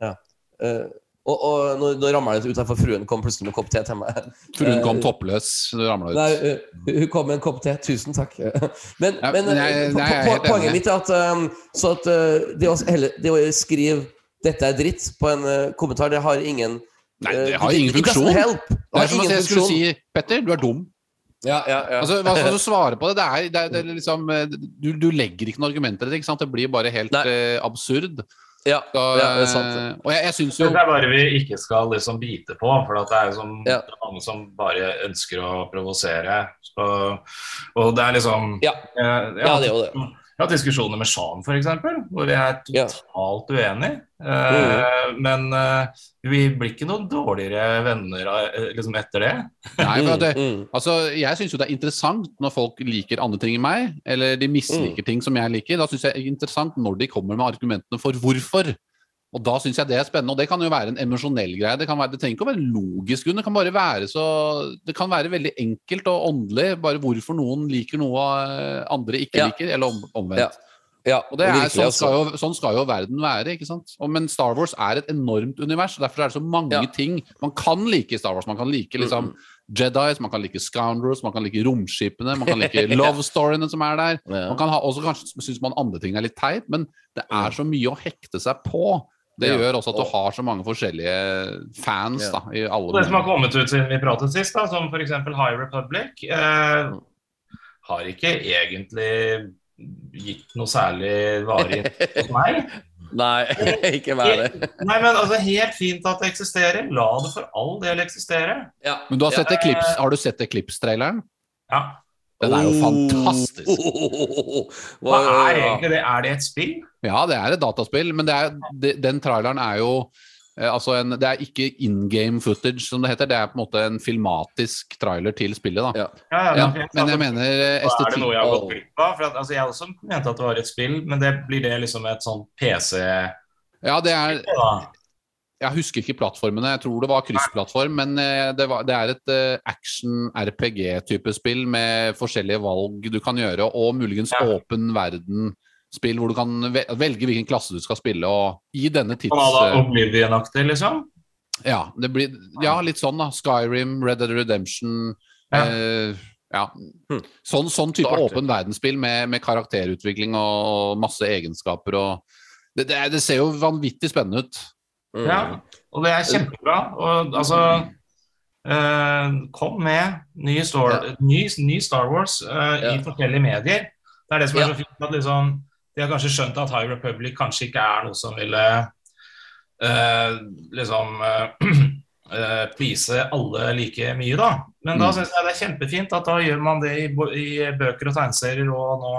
Ja. eh, Og, og nå, nå ramla det ut for fruen kom plutselig med en kopp te til meg. Fruen kom Eh, toppløs, du ramla ut. Nei, eh, hun kom med en kopp te. Tusen takk. Men, Ja, men, nei, jeg- eh, nei, jeg po- poenget mitt er at, så at det, å, det å skrive 'dette er dritt' på en kommentar, det har ingen Nei, det har ingen funksjon. Det Det er som at jeg skulle si Petter, du er dum. Ja, ja, ja. Altså, hva skal du svare på det? Det er, det er, det er liksom du, du legger ikke noen argumenter i det. Det blir bare helt Nei. eh, absurd. Ja, Så, ja, det er sant. eh, og jeg, jeg syns Det er bare vi ikke skal liksom bite på, for at det er jo som, Ja. det er mange som bare ønsker å provosere. Og det er liksom Ja. eh, Ja, det er jo det. Jeg har hatt diskusjoner med Shan f.eks., hvor vi er Ja. totalt uenige. mm. Men uh, vi blir ikke noen dårligere venner eh, liksom etter det. Nei, det, Mm, mm. altså, jeg syns jo det er interessant når folk liker andre ting enn meg, eller de misliker ting som jeg liker. Da syns jeg det er interessant når de kommer med argumentene for hvorfor. Og da syns jeg det er spennende. Og det kan jo være en emosjonell greie. Det, kan være, det trenger ikke å være logisk. Det kan bare være så Det kan være veldig enkelt og åndelig, bare hvorfor noen liker noe eh, andre ikke Ja. liker, eller om, omvendt. Ja. Ja, Og det er, virkelig, sånn, altså. skal jo, sånn skal jo verden være. ikke sant? Og, men Star Wars er et enormt univers, og derfor er det så mange Ja. ting man kan like i Star Wars. Man kan like liksom Jedis, man kan like Scoundrels, man kan like romskipene, man kan like love storyene som er der. Man kan ha, også kanskje syns man andre ting er litt teit, men det er så mye å hekte seg på. Det Ja. gjør også at du har så mange forskjellige fans Ja. da, i alle det som har kommet ut siden vi pratet sist, da, som f.eks. High Republic, eh, har ikke egentlig gitt noe særlig varig hos meg. Nei, ikke vær det. Nei, men altså, Helt fint at det eksisterer. La det for all del eksistere. Ja. Men du har, sett Ja. Eclipse, har du sett Eclipse-traileren? Ja. Den er jo Oh. fantastisk. Hva er egentlig det? Er det et spill? Ja, det er et dataspill, men det er, de, den traileren er jo eh, altså en, Det er ikke in game footage, som det heter. Det er på en måte en filmatisk trailer til spillet. da. Ja. Ja, ja, jeg- men jeg mener eh, Er det noe jeg har gått glipp av? For at, altså, jeg også mente at det var et spill, men det blir det liksom et sånn PC Ja, det er? Jeg husker ikke plattformene, jeg tror det var kryssplattform, men eh, det, var, det er et eh, action-RPG-type spill med forskjellige valg du kan gjøre, og muligens Ja. åpen verden-spill hvor du kan velge hvilken klasse du skal spille. Og i denne tids... Eh, Oblivion-aktig, liksom? Ja, det blir, ja, litt sånn, da. Skyrim, Red Dead Redemption Ja. eh, ja. Hm. Sånn, sånn type åpen verdensspill med, med karakterutvikling og masse egenskaper og det, det, det ser jo vanvittig spennende ut. Mm. Ja, og det er kjempebra. Og altså Uh, Kom med ny Star, ny, ny Star Wars uh, Ja. i forskjellige medier. Det er det som er Ja. så fint at liksom De har kanskje skjønt at High Republic kanskje ikke er noe som ville uh, liksom please alle like mye, da. Men da Mm. syns jeg det er kjempefint at da gjør man det i, i bøker og tegneserier og nå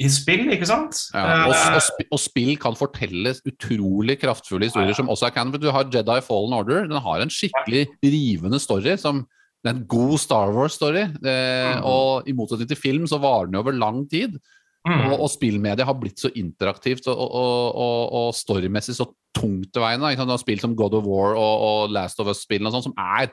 i spill, ikke sant? Ja, og, Eh, og, sp og spill kan fortelle utrolig kraftfulle historier Ja, ja. som også er canon. Du har Jedi Fallen Order. Den har en skikkelig rivende story. som det er en god Star Wars-story. Eh, Mm. Og i motsetning til film så varer den over lang tid. mm. Og, og spillmediet har blitt så interaktivt og, og, og, storymessig så tungtveiende. Du har spill som God of War og, Last of Us-spillene og sånn, som er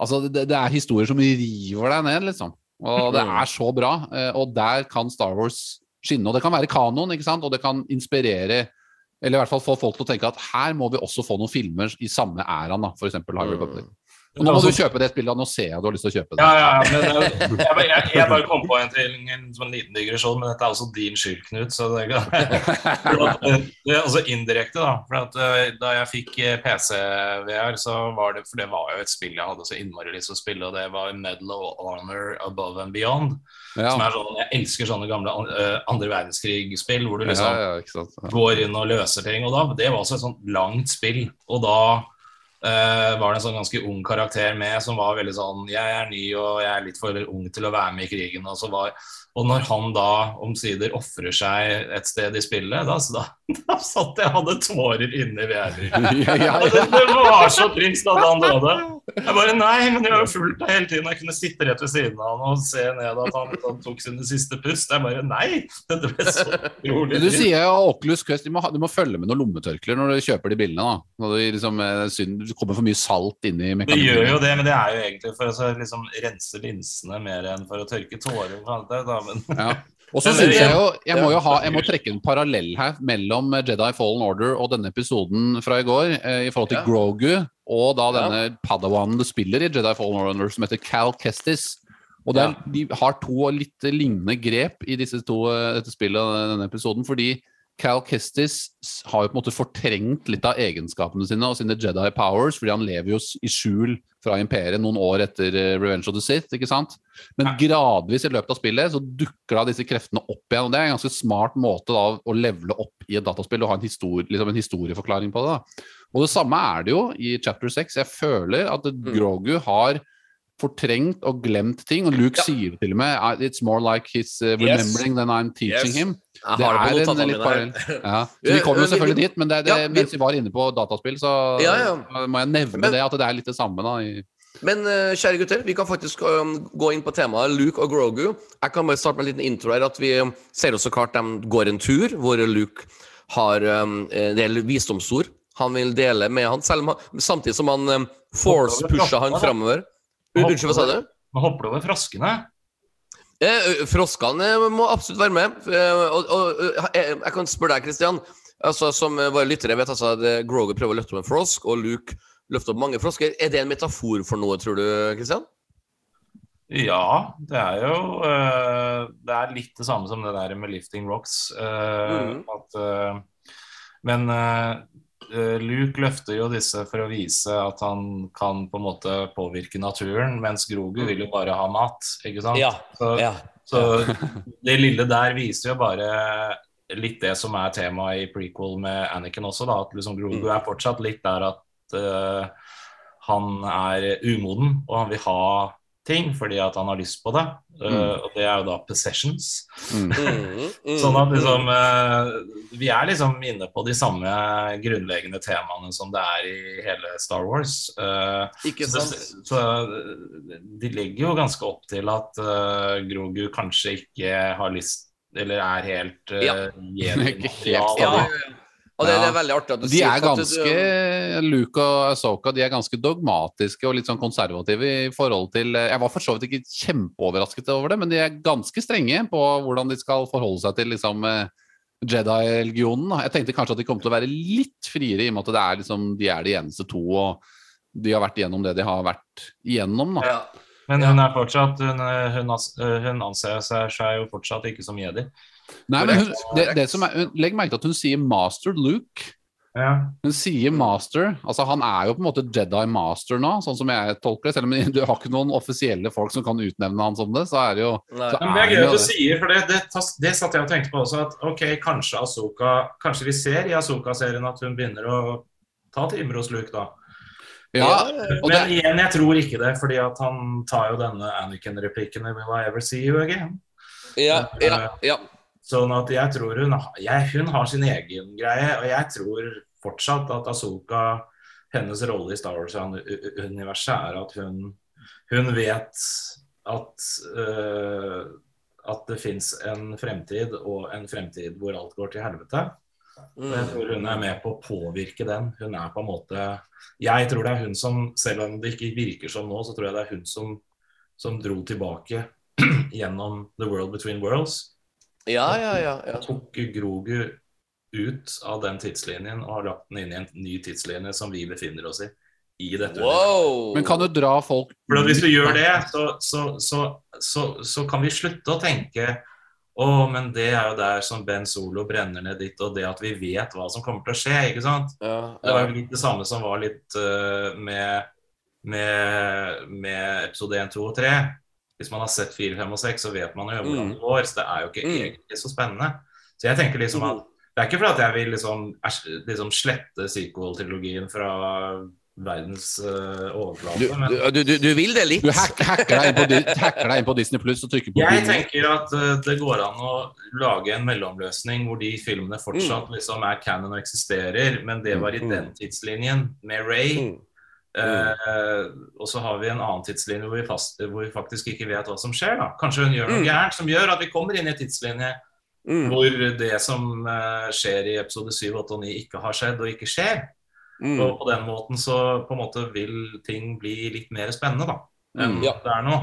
Altså, det, det er historier som river deg ned, liksom. Og det er så bra. eh, Og der kan Star Wars skinne. Og det kan være kanon, ikke sant? Og det kan inspirere eller i hvert fall få folk til å tenke at her må vi også få noen filmer i samme æraen, f.eks. High Republic. Og nå må du kjøpe det spillet, nå ser jeg du har lyst til å kjøpe det. Ja, ja, ja, men det, jeg, bare- jeg, jeg bare kom på en til en en liten digresjon, men dette er også din skyld, Knut. Så det, det er også indirekte, da. For at, eh, da jeg fikk eh, PC-VR, så var det For det var jo et spill jeg hadde så innmari lyst til å spille, og det var Medal of Honor Above and Beyond. Ja, Som er sånn, Jeg elsker sånne gamle uh, andre verdenskrig-spill hvor du liksom ja. Ja. går inn og løser ting. Og da, Det var også et sånt langt spill. Og da eh, var det en sånn ganske ung karakter med som var veldig sånn Jeg er ny og jeg er litt for ung til å være med i krigen. Og, så var, og når han da omsider ofrer seg et sted i spillet, da, så da, da satt jeg og hadde tårer inni VR-en. Ja, ja, Det, det var så trist at han døde. Jeg bare Nei, men jeg har jo fulgt deg hele tiden. Jeg kunne sitte rett ved siden av han og se ned at han, han tok sine siste pust. Jeg bare Nei! Det ble så utrolig du sier jo Oculus Quest du må, du må følge med noen lommetørklær når du kjøper de bildene. da. Når det, liksom, eh, det kommer for mye salt inn i Det gjør jo det, men det er jo egentlig for å så liksom rense linsene mer enn for å tørke tårer. for alt det, Da, men, Ja. Og så syns synes jeg jo Jeg må jo ha, jeg må trekke en parallell her mellom Jedi Fallen Order og denne episoden fra i går, eh, i forhold til Ja. Grogu og da denne padawanen du spiller i Jedi Fallen Order, som heter Cal Kestis. Og der, er, De har to litt lignende grep i disse to, eh, dette spillet og denne episoden, fordi Cal Kestis har jo på en måte fortrengt litt av egenskapene sine og sine Jedi powers, fordi han lever jo i skjul fra imperiet noen år etter eh, Revenge of the Sith, ikke sant? Men gradvis i løpet av spillet så dukker da disse kreftene opp igjen. og Det er en ganske smart måte da å levele opp i et dataspill og ha en, histori liksom en historieforklaring på det. da. Og det samme er det jo i chapter 6. Jeg føler at Grogu har fortrengt og glemt ting, og Luke Ja. sier til og med It's more like he's uh, remembering than I'm teaching Yes. him. Det har det er en litt parallell. Ja. Vi kommer jo selvfølgelig dit, men det det, Ja, mens vi var inne på dataspill, så må jeg nevne Men- det, at det er litt det samme. da. i- Men uh, kjære gutter, vi kan faktisk um, gå inn på temaet Luke og Grogu. Jeg kan bare starte med en liten intro her. At vi um, ser jo så klart de går en tur hvor Luke har um, en del visdomsord han vil dele med han, han, samtidig som han um, force-pusher han framover. Unnskyld, hva sa du? Man hopper over froskene. Eh, Froskene eh, må absolutt være med. Eh, Og, og, jeg, jeg kan spørre deg, Christian. Altså, som bare våre lyttere vet, altså, at Groger prøver å løfte opp en frosk, og Luke løfter opp mange frosker. Er det en metafor for noe, tror du, Christian? Ja, det er jo eh, Det er litt det samme som det der med lifting rocks. eh, Mhm. at, eh, men eh, eh, Luke løfter jo disse for å vise at han kan på en måte påvirke naturen, mens Grogu vil jo bare ha mat, ikke sant? Så, ja. så det lille der viser jo bare litt det som er temaet i prequel med Anakin også, da. At liksom Grogu Mm. er fortsatt litt der at uh, han er umoden, og han vil ha ting fordi at han har lyst på det. Mm. Uh, og det er jo da possessions. Mm, mm, Sånn at liksom uh, Vi er liksom inne på de samme grunnleggende temaene som det er i hele Star Wars. Uh, Ikke sant? så de legger jo ganske opp til at eh, Grogu kanskje ikke har lyst Eller er helt uh, Ja. Ikke helt Ja, ja, ja. Og det, det er veldig artig at du De sier er ganske, at ganske Luke og Asoka de er ganske dogmatiske og litt sånn konservative i forhold til Jeg var for så vidt ikke kjempeoverrasket over det, men de er ganske strenge på hvordan de skal forholde seg til liksom eh, Jedi-religionen. Jeg tenkte kanskje at de kom til å være litt friere, i og med at det er liksom, de er de eneste to, og de har vært igjennom det de har vært igjennom. da. Ja. Men hun er fortsatt Hun, hun, hun anser seg jo fortsatt ikke som jedi. Nei, men hun, det, det som er, hun, Legg merke til at hun sier 'master Luke'. Ja. Hun sier master. altså Han er jo på en måte Jedi master nå, sånn som jeg tolker det. Selv om du har ikke noen offisielle folk som kan utnevne han som det, så er det jo Nei. Men det er gøy at du det. sier, for det, det, det satt jeg og tenkte på også. At ok, kanskje Ahsoka Kanskje vi ser i Asoka-serien at hun begynner å ta timer hos Luke, da. Ja, og Men det, igjen, jeg tror ikke det, fordi at han tar jo denne Anakin-replikken Will I ever see you again? Ja, ja, ja. Sånn at jeg tror hun, jeg, hun har sin egen greie, og jeg tror fortsatt at Asoka, hennes rolle i Star Wars-universet er at hun, hun vet at uh, at det fins en fremtid, og en fremtid hvor alt går til helvete. Mm. jeg tror hun er med på å påvirke den. Hun er på en måte Jeg tror det er hun som, selv om det ikke virker som nå, så tror jeg det er hun som, som dro tilbake gjennom The World Between Worlds. Ja, ja, ja. ja. Tok Grogu ut av den tidslinjen og har lagt den inn i en ny tidslinje som vi befinner oss i. I dette. Wow! men kan du dra folk For Hvis vi gjør det, så, så, så, så, så kan vi slutte å tenke å, men det er jo der som Ben Solo brenner ned ditt, og det at vi vet hva som kommer til å skje. ikke sant? Ja, Det var jo litt det samme som var litt uh, med, med, med episode 1, 2 og 3. Hvis man har sett 4, 5 og 6, så vet man jo hvordan Mm. det går. Så det er jo ikke Mm. egentlig så spennende. Så jeg tenker liksom at det er ikke fordi jeg vil liksom, liksom slette sequel-trilogien fra verdens uh, overflate. Du, men du, du, du vil det litt? Du hack, hacker, deg inn på, hacker deg inn på Disney Pluss og trykker på Jeg tenker at uh, det går an å lage en mellomløsning hvor de filmene fortsatt liksom er canon og eksisterer, men det var i Mm. den tidslinjen med Ray. Mm. Eh, og så har vi en annen tidslinje hvor vi, fast, hvor vi faktisk ikke vet hva som skjer. da. Kanskje hun gjør noe Mm. gærent som gjør at vi kommer inn i en tidslinje Mm. hvor det som uh, skjer i episode 7, 8 og 9 ikke har skjedd og ikke skjer. Mm. Og på den måten så på en måte vil ting bli litt mer spennende da, enn Mm. Ja. det er nå.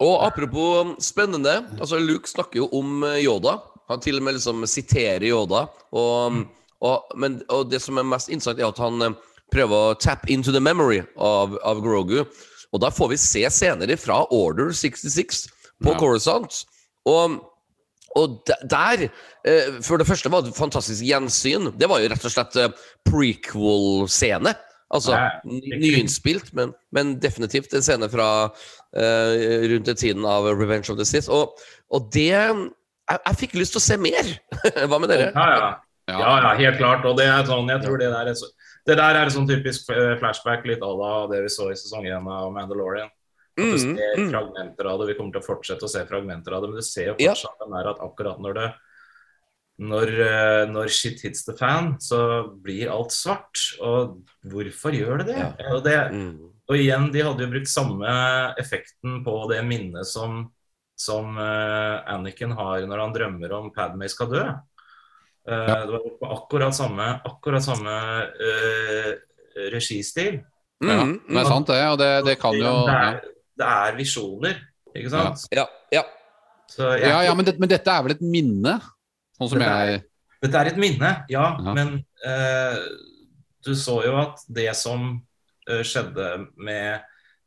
Og apropos spennende, altså Luke snakker jo om eh, Yoda. Han til og med liksom siterer Yoda. Og, og, men, og det som er mest interessant, er at han prøver å tap into the memory av, av Grogu. Og da får vi se scener fra Order 66 på Ja. Coruscant. Og, og der eh, For det første var det fantastisk gjensyn. Det var jo rett og slett eh, prequel-scene. Altså nyinnspilt, men, men definitivt en scene fra eh, rundt den tiden av Revenge of the Sith. Og, og det jeg, jeg fikk lyst til å se mer. Hva med dere? Ja, ja. Ja, ja, helt klart. Og det er sånn, jeg tror det der er, så, det der er sånn typisk eh, flashback litt à la det vi så i sesong 1 av Mandalorian. At du Mm, ser mm. fragmenter av det. Vi kommer til å fortsette å se fragmenter av det, men du ser jo Ja. fortsatt der at akkurat når det når, eh, når shit hits the fan, så blir alt svart. Og hvorfor gjør det det? Ja. Og, det Mm. og igjen, de hadde jo brukt samme effekten på det minnet som, som Anniken Anakin har når han drømmer om Padmay skal dø. Eh, Det var på akkurat samme, akkurat samme uh, registil. Ja, Mm, det er sant, det. Og det, det kan jo det er, det er visjoner, ikke sant? Ja, ja. Så jeg, Ja, ja, men, det, men dette er vel et minne? Sånn som Dette er- jeg Dette er et minne, ja, Ja. men uh, du så jo at det som uh, skjedde med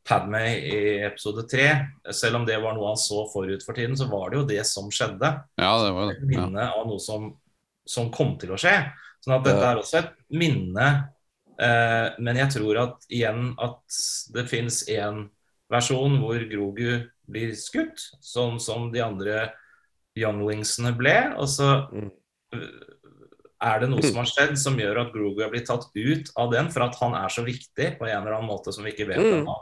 Padme i episode tre, selv om det var noe han så forut for tiden, så var det jo det som skjedde. Ja, det var Et det. Ja. minne av noe som, som kom til å skje. Sånn at dette er også et minne, eh, men jeg tror at igjen at det fins én versjon hvor Grogu blir skutt, sånn som de andre younglingsene ble. Og så Mm. er det noe som har skjedd som gjør at Grogu er blitt tatt ut av den for at han er så viktig på en eller annen måte som vi ikke vet Mm. ennå.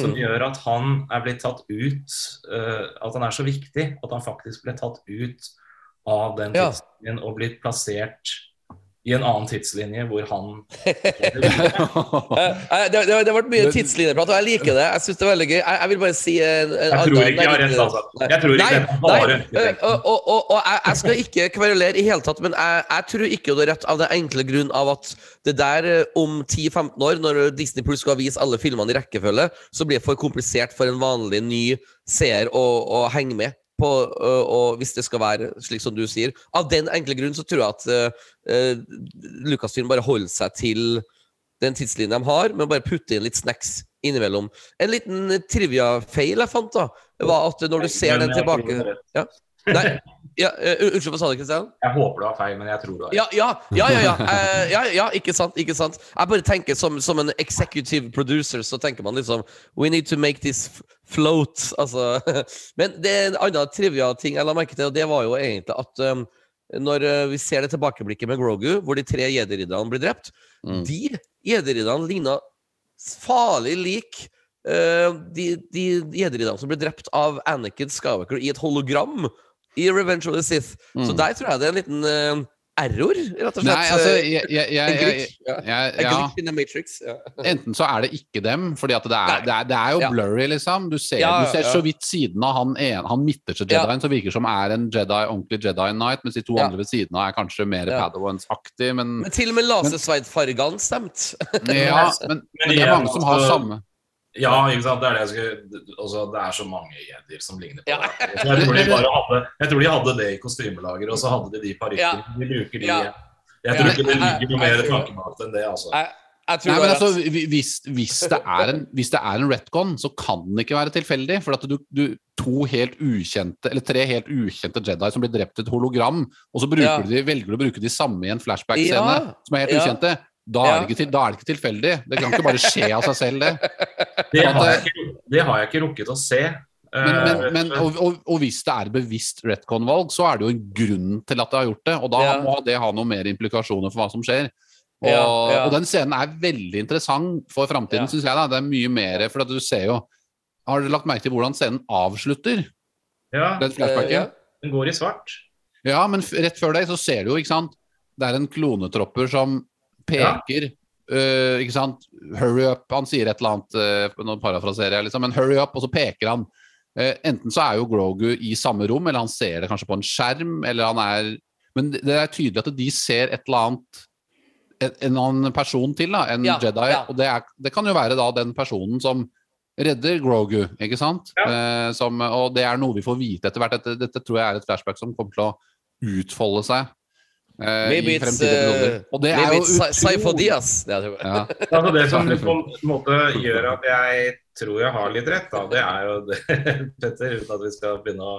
Som Mm. gjør at han er blitt tatt ut eh, At han er så viktig at han faktisk ble tatt ut av den Ja. tidslinjen og blitt plassert i en annen tidslinje hvor han Eh, eh, det, det, det har vært mye tidslinjeprat, og jeg liker det. Jeg synes det er veldig gøy. Jeg, jeg vil bare si en, en Jeg tror ikke jeg har rett, altså. Jeg tror ikke Nei, det bare eh, og, og, og, og jeg, skal ikke kverulere i hele tatt, men jeg, jeg tror ikke du er rett av det enkle grunn av at det der eh, om 10-15 år, når Disney Plus skal vise alle filmene i rekkefølge, så blir det for komplisert for en vanlig ny seer å, å henge med. På, og hvis det skal være slik som du sier. Av den enkle grunn så tror jeg at uh, Lucasfilm bare holder seg til den tidslinjen de har, men bare putte inn litt snacks innimellom. En liten trivia-feil jeg fant, da, var at når du ser den tilbake ja. Nei, ja, eh, Unnskyld, hva sa du, Kristian? Jeg håper du har feil, men jeg tror du har. Ja, ja, ja, ja, ja, eh, ja, ja ikke sant, ikke sant. Jeg bare tenker som, som en executive producer, så tenker man liksom We need to make this float. Altså. Men det er en annen trivia-ting jeg la merke til, og det var jo egentlig at um, når eh, vi ser det tilbakeblikket med Grogu, hvor de tre jedi-ridderne blir drept, Mm. de jederidderne ligna farlig lik uh, de, de jedi-ridderne som ble drept av Anakin Skywalker i et hologram i Revenge of the Sith. Så der tror jeg det er en liten uh, error, rett og slett. Mm. Nei, altså, Eh, jeg, jeg, jeg, en glitch. Ja. En ja. glitch in the Matrix. Ja. Enten så er det ikke dem, fordi det er, det er, det er jo Ja. blurry, liksom. Du ser, Ja, du ser så vidt siden av han, en, han midterste Ja. Jedien, som virker som er en Jedi, ordentlig Jedi Knight, mens de to Ja. andre ved siden av er kanskje mer Ja. Padawans-aktig, men, Men til og med lasersverdfargene stemte. ja, men, men det er mange som har altså- samme. Ja, ikke sant. Det er det jeg skulle altså, Det er så mange jedier som ligner på Ja. det. Jeg tror, de bare hadde, jeg tror de hadde det i kostymelager, og så hadde de de parykkene. De bruker de Ja. Jeg tror ikke det ligger noe mer tror det. tanke bak det enn det, altså. Jeg Nei, men altså, hvis, hvis, det er en, hvis det er en retcon, så kan den ikke være tilfeldig. For at du, du to helt ukjente, eller tre helt ukjente Jedi som blir drept i et hologram, og så Ja. de, velger du å bruke de samme i en flashback-scene Ja. som er helt Ja. ukjente, da er, Ja. det ikke, til- da er det ikke tilfeldig. Det kan ikke bare skje av seg selv, det. Det har jeg ikke, det har jeg ikke rukket å se. Men, men, Eh, men, og, og, og hvis det er bevisst retcon-valg, så er det jo en grunn til at det har gjort det. Og da Ja. må det ha noen mer implikasjoner for hva som skjer. Og, Ja, ja. og den scenen er veldig interessant for framtiden, Ja. synes syns jeg. da. Det er mye mer For at du ser jo Har dere lagt merke til hvordan scenen avslutter? ja, Den flashbacken? Ja. den går i svart. Ja, men rett før det så ser du jo, ikke sant Det er en klonetropper som peker øh, Ikke sant Hurry up. Han sier et eller annet uh, Nå parafraserer jeg, liksom, men hurry up, og så peker han. Uh, enten så er jo Grogu i samme rom, eller han ser det kanskje på en skjerm, eller han er Men det er tydelig at de ser et eller annet en en annen person til, da, en Ja, Jedi. ja. Og det, er, det kan jo være da den personen som redder Grogu, ikke sant? Eh, som, og det er noe vi får vite etter hvert. Dette, dette tror jeg er et flashback som kommer til å utfolde seg. Eh, Maybe i it's, uh. Og det er jo Saifo Diaz. Det er det. Ja. Altså det som på en måte gjør at jeg tror jeg har litt rett, da, det er jo det, Petter, uten at vi skal begynne å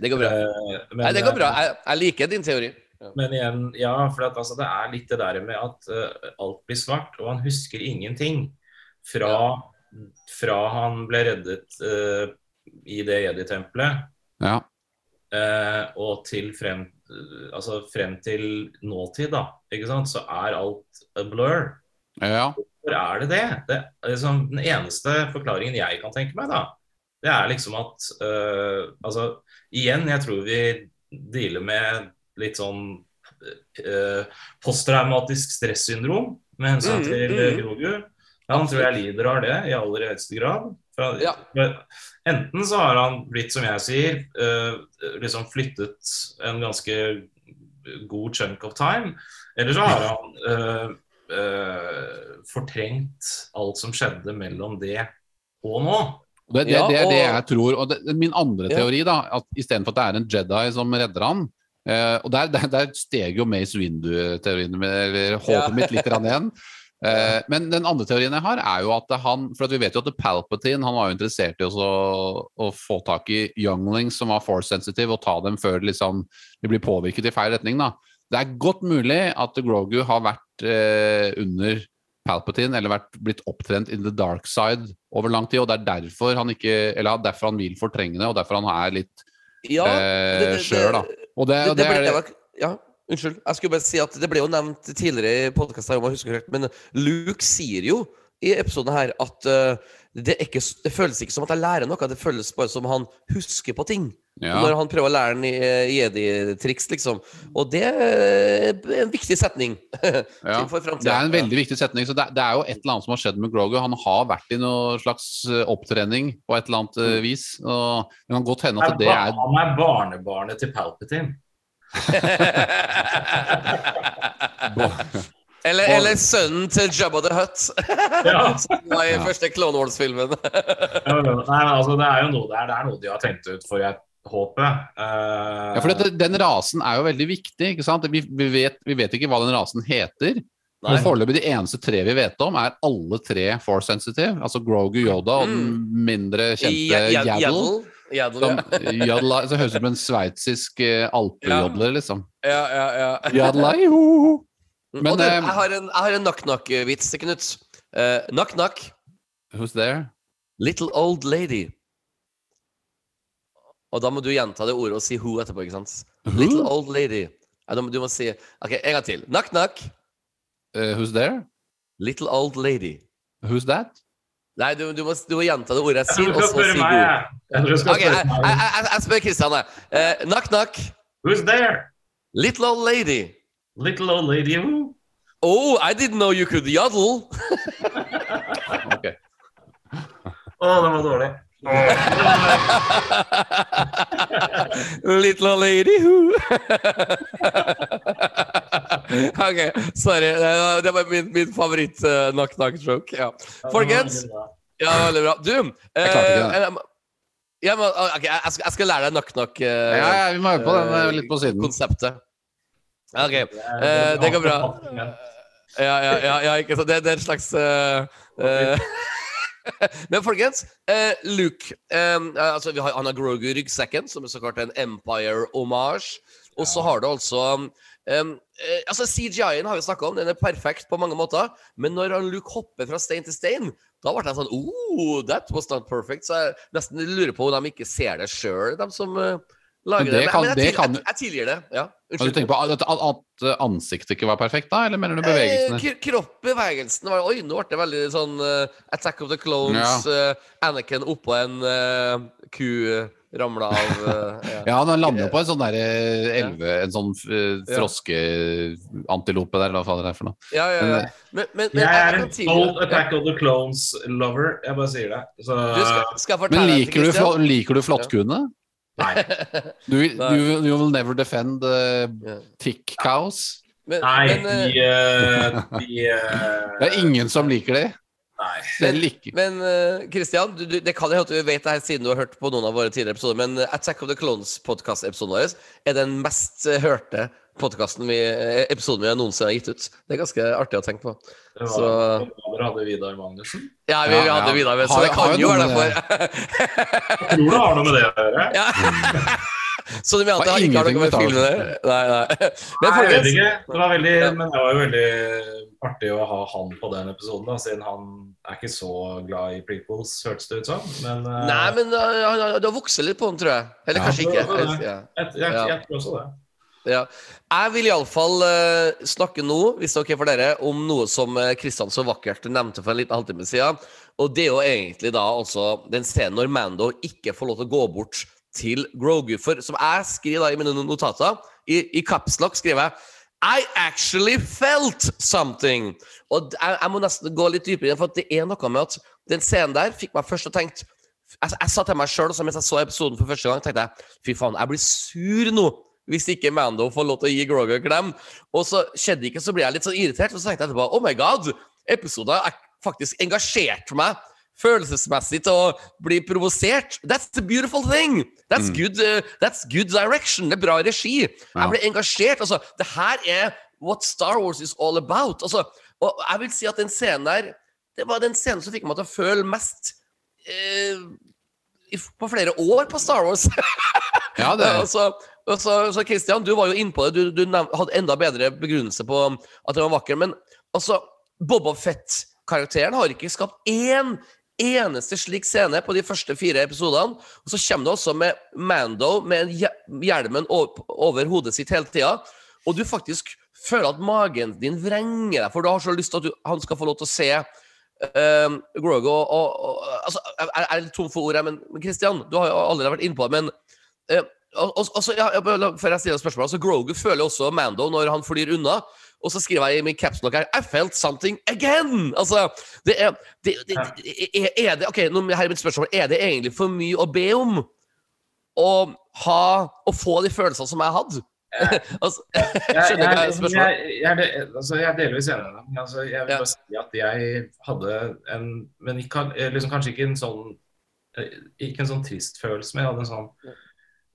Det går bra. eh, men, Nei, det går bra. Jeg, jeg liker din teori. Men igjen, ja, for at, altså, det er litt det der med at uh, alt blir svart, og han husker ingenting fra, fra han ble reddet uh, i det jedi-tempelet Ja. uh, og til frem, altså frem til nåtid, da, ikke sant, så er alt a blur. ja. Hvorfor er det det? det er liksom, den eneste forklaringen jeg kan tenke meg, da, det er liksom at uh, Altså, igjen, jeg tror vi dealer med litt sånn uh, posttraumatisk stressyndrom med hensyn Mm, til mm. eh, Grogu. Han tror jeg lider av det i aller høyeste grad. For, Ja. Enten så har han blitt, som jeg sier, uh, liksom flyttet en ganske god chunk of time, eller så har han uh, uh, fortrengt alt som skjedde mellom det og nå. Det, det, Ja, det er det jeg tror. Og det, min andre Ja. teori, da, at istedenfor at det er en Jedi som redder han Uh, Og der, der, der steg jo Mace Windu-teorien, eller håpet Ja. mitt litt igjen. Eh, men den andre teorien jeg har, er jo at han For at vi vet jo at Palpatine han var jo interessert i å, å få tak i younglings som var force sensitive, og ta dem før liksom, de blir påvirket i feil retning. da Det er godt mulig at Grogu har vært eh, under Palpatine eller vært, blitt opptrent in the dark side over lang tid, og det er derfor han ikke Eller derfor han vil fortrenge det, og derfor han er litt Ja, eh, det- skjør, da. Og det, Det, det det er ja, unnskyld. Jeg skulle bare si at Det ble jo nevnt tidligere i podkasten, men Luke sier jo i episoden her at uh, det, er ikke, det føles ikke som at jeg lærer noe, det føles bare som han husker på ting. ja. Når han prøver å lære han eh, jedi-triks, liksom. Og det er en viktig setning Ja, for Det er en veldig viktig setning. så det, det er jo et eller annet som har skjedd med Grogu. Han har vært i noe slags eh, opptrening på et eller annet Mm. vis. og Det kan godt hende at det er Han er barnebarnet til Palpatine. eller, eller sønnen til Jabba the Hutt, som var i første Clone Wars-filmen. Nei, altså, det er jo noe, det er, det er noe de har tenkt ut, for jeg håper uh... Ja, for dette, Den rasen er jo veldig viktig. ikke sant? Vi, vi, vet, vi vet ikke hva den rasen heter. Men foreløpig de eneste tre vi vet om, er alle tre force sensitive. Altså Grogu, Yoda og den mindre kjente Yaddle. Yaddle, ja. Så høres ut som en sveitsisk eh, alpejodler, liksom. Ja, ja, ja. Yaddle, jo. Men, du, eh, jeg har en, jeg har en knock-knock-vits Knut. Uh, knock-knock, Who's there? little old lady. Og da må du gjenta det ordet og si who etterpå, ikke sant? Little old lady. Ja, må- du må si Ok, en gang til. Knock-knock, Uh, who's there? little old lady. Who's that? Nei, du, du, må, du må gjenta det ordet jeg sier, og så si god. jeg. Spør Kristian, jeg. Eh, knock, knock. Who's there? Little old lady. Little old lady who? Oh, I didn't know you could yodel. Ok. Å, den var dårlig. Little old lady who Ok, sorry. Det var- min, min favoritt uh, knock knock joke. Ja. Folkens, ja, veldig bra. Du, Jeg klarte ikke det. jeg må- ja, men, ok, jeg, skal, jeg skal lære deg knock-knock. Uh, Ja, ja, vi må øve på den er litt på siden. konseptet. Ok, eh, det går bra. Ja, ja, ja, ja ikke sant. Det, det er en slags uh, eh, Men folkens, eh, Luke eh, altså vi har, Han har Grogu i ryggsekken, som er så klart en Empire-omasj. Og så har du altså um, eh, altså CGI-en har vi snakka om, den er perfekt på mange måter. Men når han Luke hopper fra stein til stein, da ble jeg sånn Oh, that was not perfect. Så jeg nesten lurer på om de ikke ser det sjøl, de som uh, lager Men det kan- Men jeg, jeg, jeg, jeg tilgir det. Ja, Har du tenkt på at, at, ansiktet ikke var perfekt, da? Eller mener du bevegelsene? Eh, Kroppbevegelsene var Oi, nå ble det veldig sånn uh, Attack of the Clones. eh, Anakin oppå en uh, ku uh, ramla av eh, ja. Ja, han lander jo på en sånn der eh, elve En sånn Ja. froskeantilope der, eller hva faen det er for noe. ja, ja, ja. Men, men, men Jeg er en old Attack of the Clones-lover. Jeg bare sier det. Så Du, skal, skal Men liker du, liker du flåttkuene? Nei. Du, du, you will never defend uh, tick cows? Men, Nei, men, eh, de, uh, de uh... Det er ingen som liker det. Nei. Men Kristian, Christian, du, du, det kan jeg at du vet det her siden du har hørt på noen av våre tidligere episoder, men eh, Attack of the Clones-podkast-episoden vår er den mest eh, hørte podcasten vi, eh, episoden vi noensinne har gitt ut. Det er ganske artig å tenke på. Det var, Så- Dere hadde Vidar Magnussen. Ja, vi, vi hadde ja. Vidar med, så Har- det kan jo jo være derfor. Jeg tror det har noe med det å gjøre. ja. Så du mener at det Har ikke har noe med filmen å gjøre? Nei, nei. Men Nei, jeg vet ikke. Det var veldig, Ja. men det var jo veldig artig å ha han på den episoden, da, siden han er ikke så glad i prequels, hørtes det ut som. Men, uh... Nei, men uh, han har- du har vokst litt på han, tror jeg. Eller Ja. kanskje ikke. Jeg, jeg, Ja. jeg tror også det. Ja. Jeg vil iallfall uh, snakke nå, hvis det er ok for dere, om noe som Kristian så vakkert nevnte for en liten halvtime siden. Og det er jo egentlig da altså den scenen når Mando ikke får lov til å gå bort til Grogu. For som jeg skriver da i mine notater, i, i capslock skriver jeg I actually felt something. Og jeg, jeg må nesten gå litt dypere inn, for det er noe med at den scenen der fikk meg først til å tenke jeg, jeg sa til meg sjøl mens jeg så episoden for første gang, tenkte jeg fy faen, jeg blir sur nå hvis ikke Mando får lov til å gi Grogu en klem. Og så skjedde det ikke, så ble jeg litt sånn irritert, og så tenkte jeg etterpå oh my god, episoden har faktisk engasjert meg følelsesmessig til å bli provosert. That's the beautiful thing! That's, good, uh, that's good direction. Det er bra regi. Jeg ble engasjert. Altså, det her er what Star Wars is all about. Altså, og jeg vil si at den scenen der Det var den scenen som fikk meg til å føle mest eh, i, på flere år på Star Wars. Ja, det er så, og så, Christian, du var jo inne på det. Du, du hadde enda bedre begrunnelse på at den var vakker. Men altså, Boba Fett-karakteren har ikke skapt én eneste slik scene på de første fire episodene. Og så kommer det også med Mando med hjelmen over hodet sitt hele tida. Og du faktisk føler at magen din vrenger deg, for du har så lyst til at du, han skal få lov til å se um, Grogu og, og, og altså, Jeg er litt tom for ord, men Christian, du har jo allerede vært inne på det. Men uh, og, og, og så, ja, før jeg stiller spørsmål, altså Grogu føler også Mando når han flyr unna. Og så skriver jeg i min capslock her I felt something again! Altså, det er, det, det, det, er, er det Ok, nå her er mitt spørsmål. Er det egentlig for mye å be om? Å ha Å få de følelsene som jeg hadde? altså, Jeg, skjønner du hva spørsmålet? jeg, jeg, de- altså, jeg er delvis enig med deg. Altså, jeg vil bare si at jeg hadde en Men ikke, eh, liksom, kanskje ikke en sånn eh, Ikke en sånn trist følelse, men jeg hadde en sånn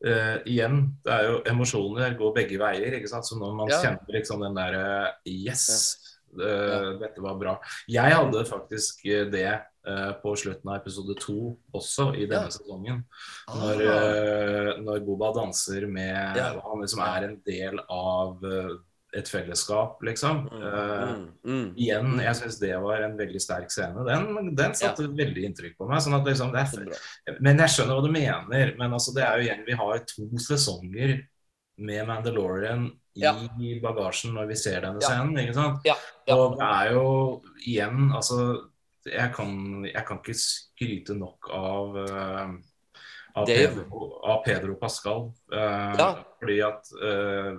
eh, Igjen, det er jo emosjoner går begge veier. ikke sant? Så når man Ja. kjenner liksom den derre Yes, eh, dette var bra. Jeg hadde faktisk eh, det uh, på slutten av episode to også i denne Ja. sesongen. Når, Ah. eh, når Boba danser med Ja. Han liksom er en del av eh, et fellesskap, liksom. Eh, Mm, mm. igjen, jeg syns det var en veldig sterk scene. Den, den satte veldig inntrykk på meg. Sånn at liksom, det er, men jeg skjønner hva du mener. Men altså, det er jo igjen, vi har to sesonger med Mandalorian i Ja. bagasjen når vi ser denne scenen. ikke sant? Ja, ja. Og det er jo igjen altså jeg kan, jeg kan ikke skryte nok av uh, av Pedro, av Pedro Pascal. Uh, Ja. Fordi at eh,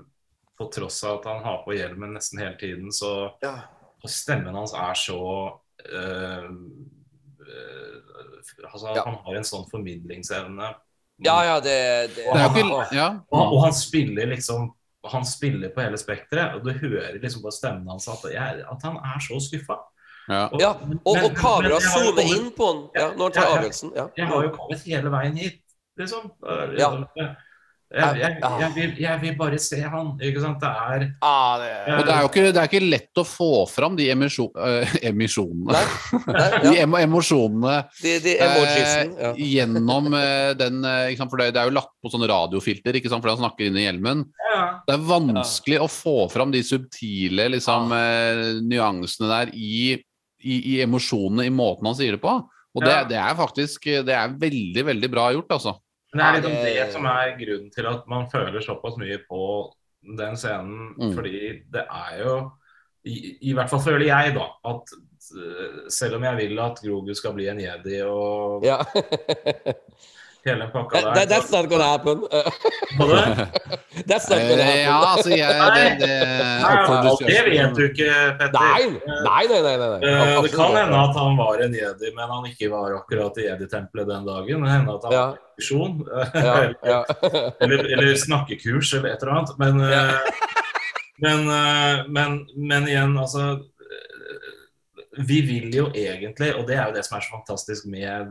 på tross av at han har på hjelmen nesten hele tiden, så Ja. og stemmen hans er så øh, øh, altså, Ja. Han har en sånn formidlingsevne. Ja, ja, det, det Det er Ja. Og, han- og han spiller liksom Han spiller på hele spekteret, og du hører liksom på stemmen hans at, jeg, at han er så skuffa. ja. Og- Ja, og, og kamera zoomer inn på han ja, når han tar Ja, ja. avgjørelsen. Ja. Jeg har jo kommet hele veien hit, liksom. Ja. Jeg, jeg, jeg, vil, jeg vil bare se han, ikke sant. Det er Ah, det, Og det er jo ikke, det er ikke lett å få fram de emisjon, øh, emisjonene Nei, nei, De ja. emo emosjonene De, de emojisen, ja. øh, gjennom øh, den eh, ikke sant? For det, det er jo lagt på sånne radiofilter, ikke sant? fordi han snakker inn i hjelmen. ja, Det er vanskelig å få fram de subtile liksom, eh, nyansene der i, i, i emosjonene, i måten han sier det på. Og det, Ja. det er faktisk det er veldig, veldig bra gjort, altså. Men det er liksom det- som er grunnen til at man føler såpass mye på den scenen. Mm. Fordi det er jo i, I hvert fall føler jeg, da, at eh, selv om jeg vil at Grogu skal bli en jedi og Ja. hele pakka pakka That, der that's not gonna happen. That's not gonna happen. ja, altså jeg, det, det, Nei, Det vet du ikke, Petter. Nei, nei, nei. nei, nei. Eh, Det kan hende at han var en jedi, men han ikke var akkurat i jedi-tempelet den dagen. Det hende at han Ja. var Ja, ja. eller, eller snakkekurs eller et eller annet. Men, eh, men, eh, men, men igjen, altså Vi vil jo egentlig, og det er jo det som er så fantastisk med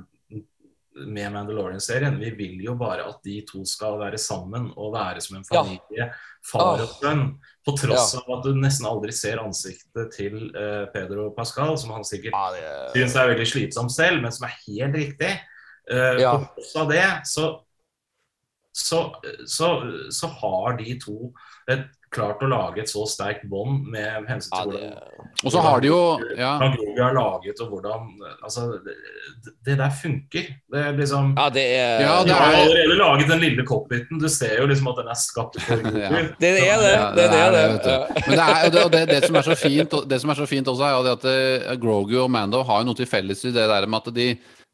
med Mandalorian-serien. Vi vil jo bare at de to skal være sammen og være som en Ja. familie. Far og sønn. På tross Ja. av at du nesten aldri ser ansiktet til uh, Pedro Pascal, som han sikkert Ja, det- syns er veldig slitsom selv, men som er helt riktig. Uh, Ja. På tross av det, så, så, så, så har de to et, klart å lage et så sterkt bånd med hensyn Ja, til det hvordan Og så har de jo ja, har laget, og hvordan Altså, det, det der funker. Det er liksom Ja, det er Ja, De det har er- har allerede laget den lille cockpiten. Du ser jo liksom at den er skapt for Grogu. Ja. Det er det. Ja, Det er det. Men det, er, og det, det, det, som er så fint, det som er så fint også, er jo at eh, Grogu og Mando har jo noe til felles i det der med at de,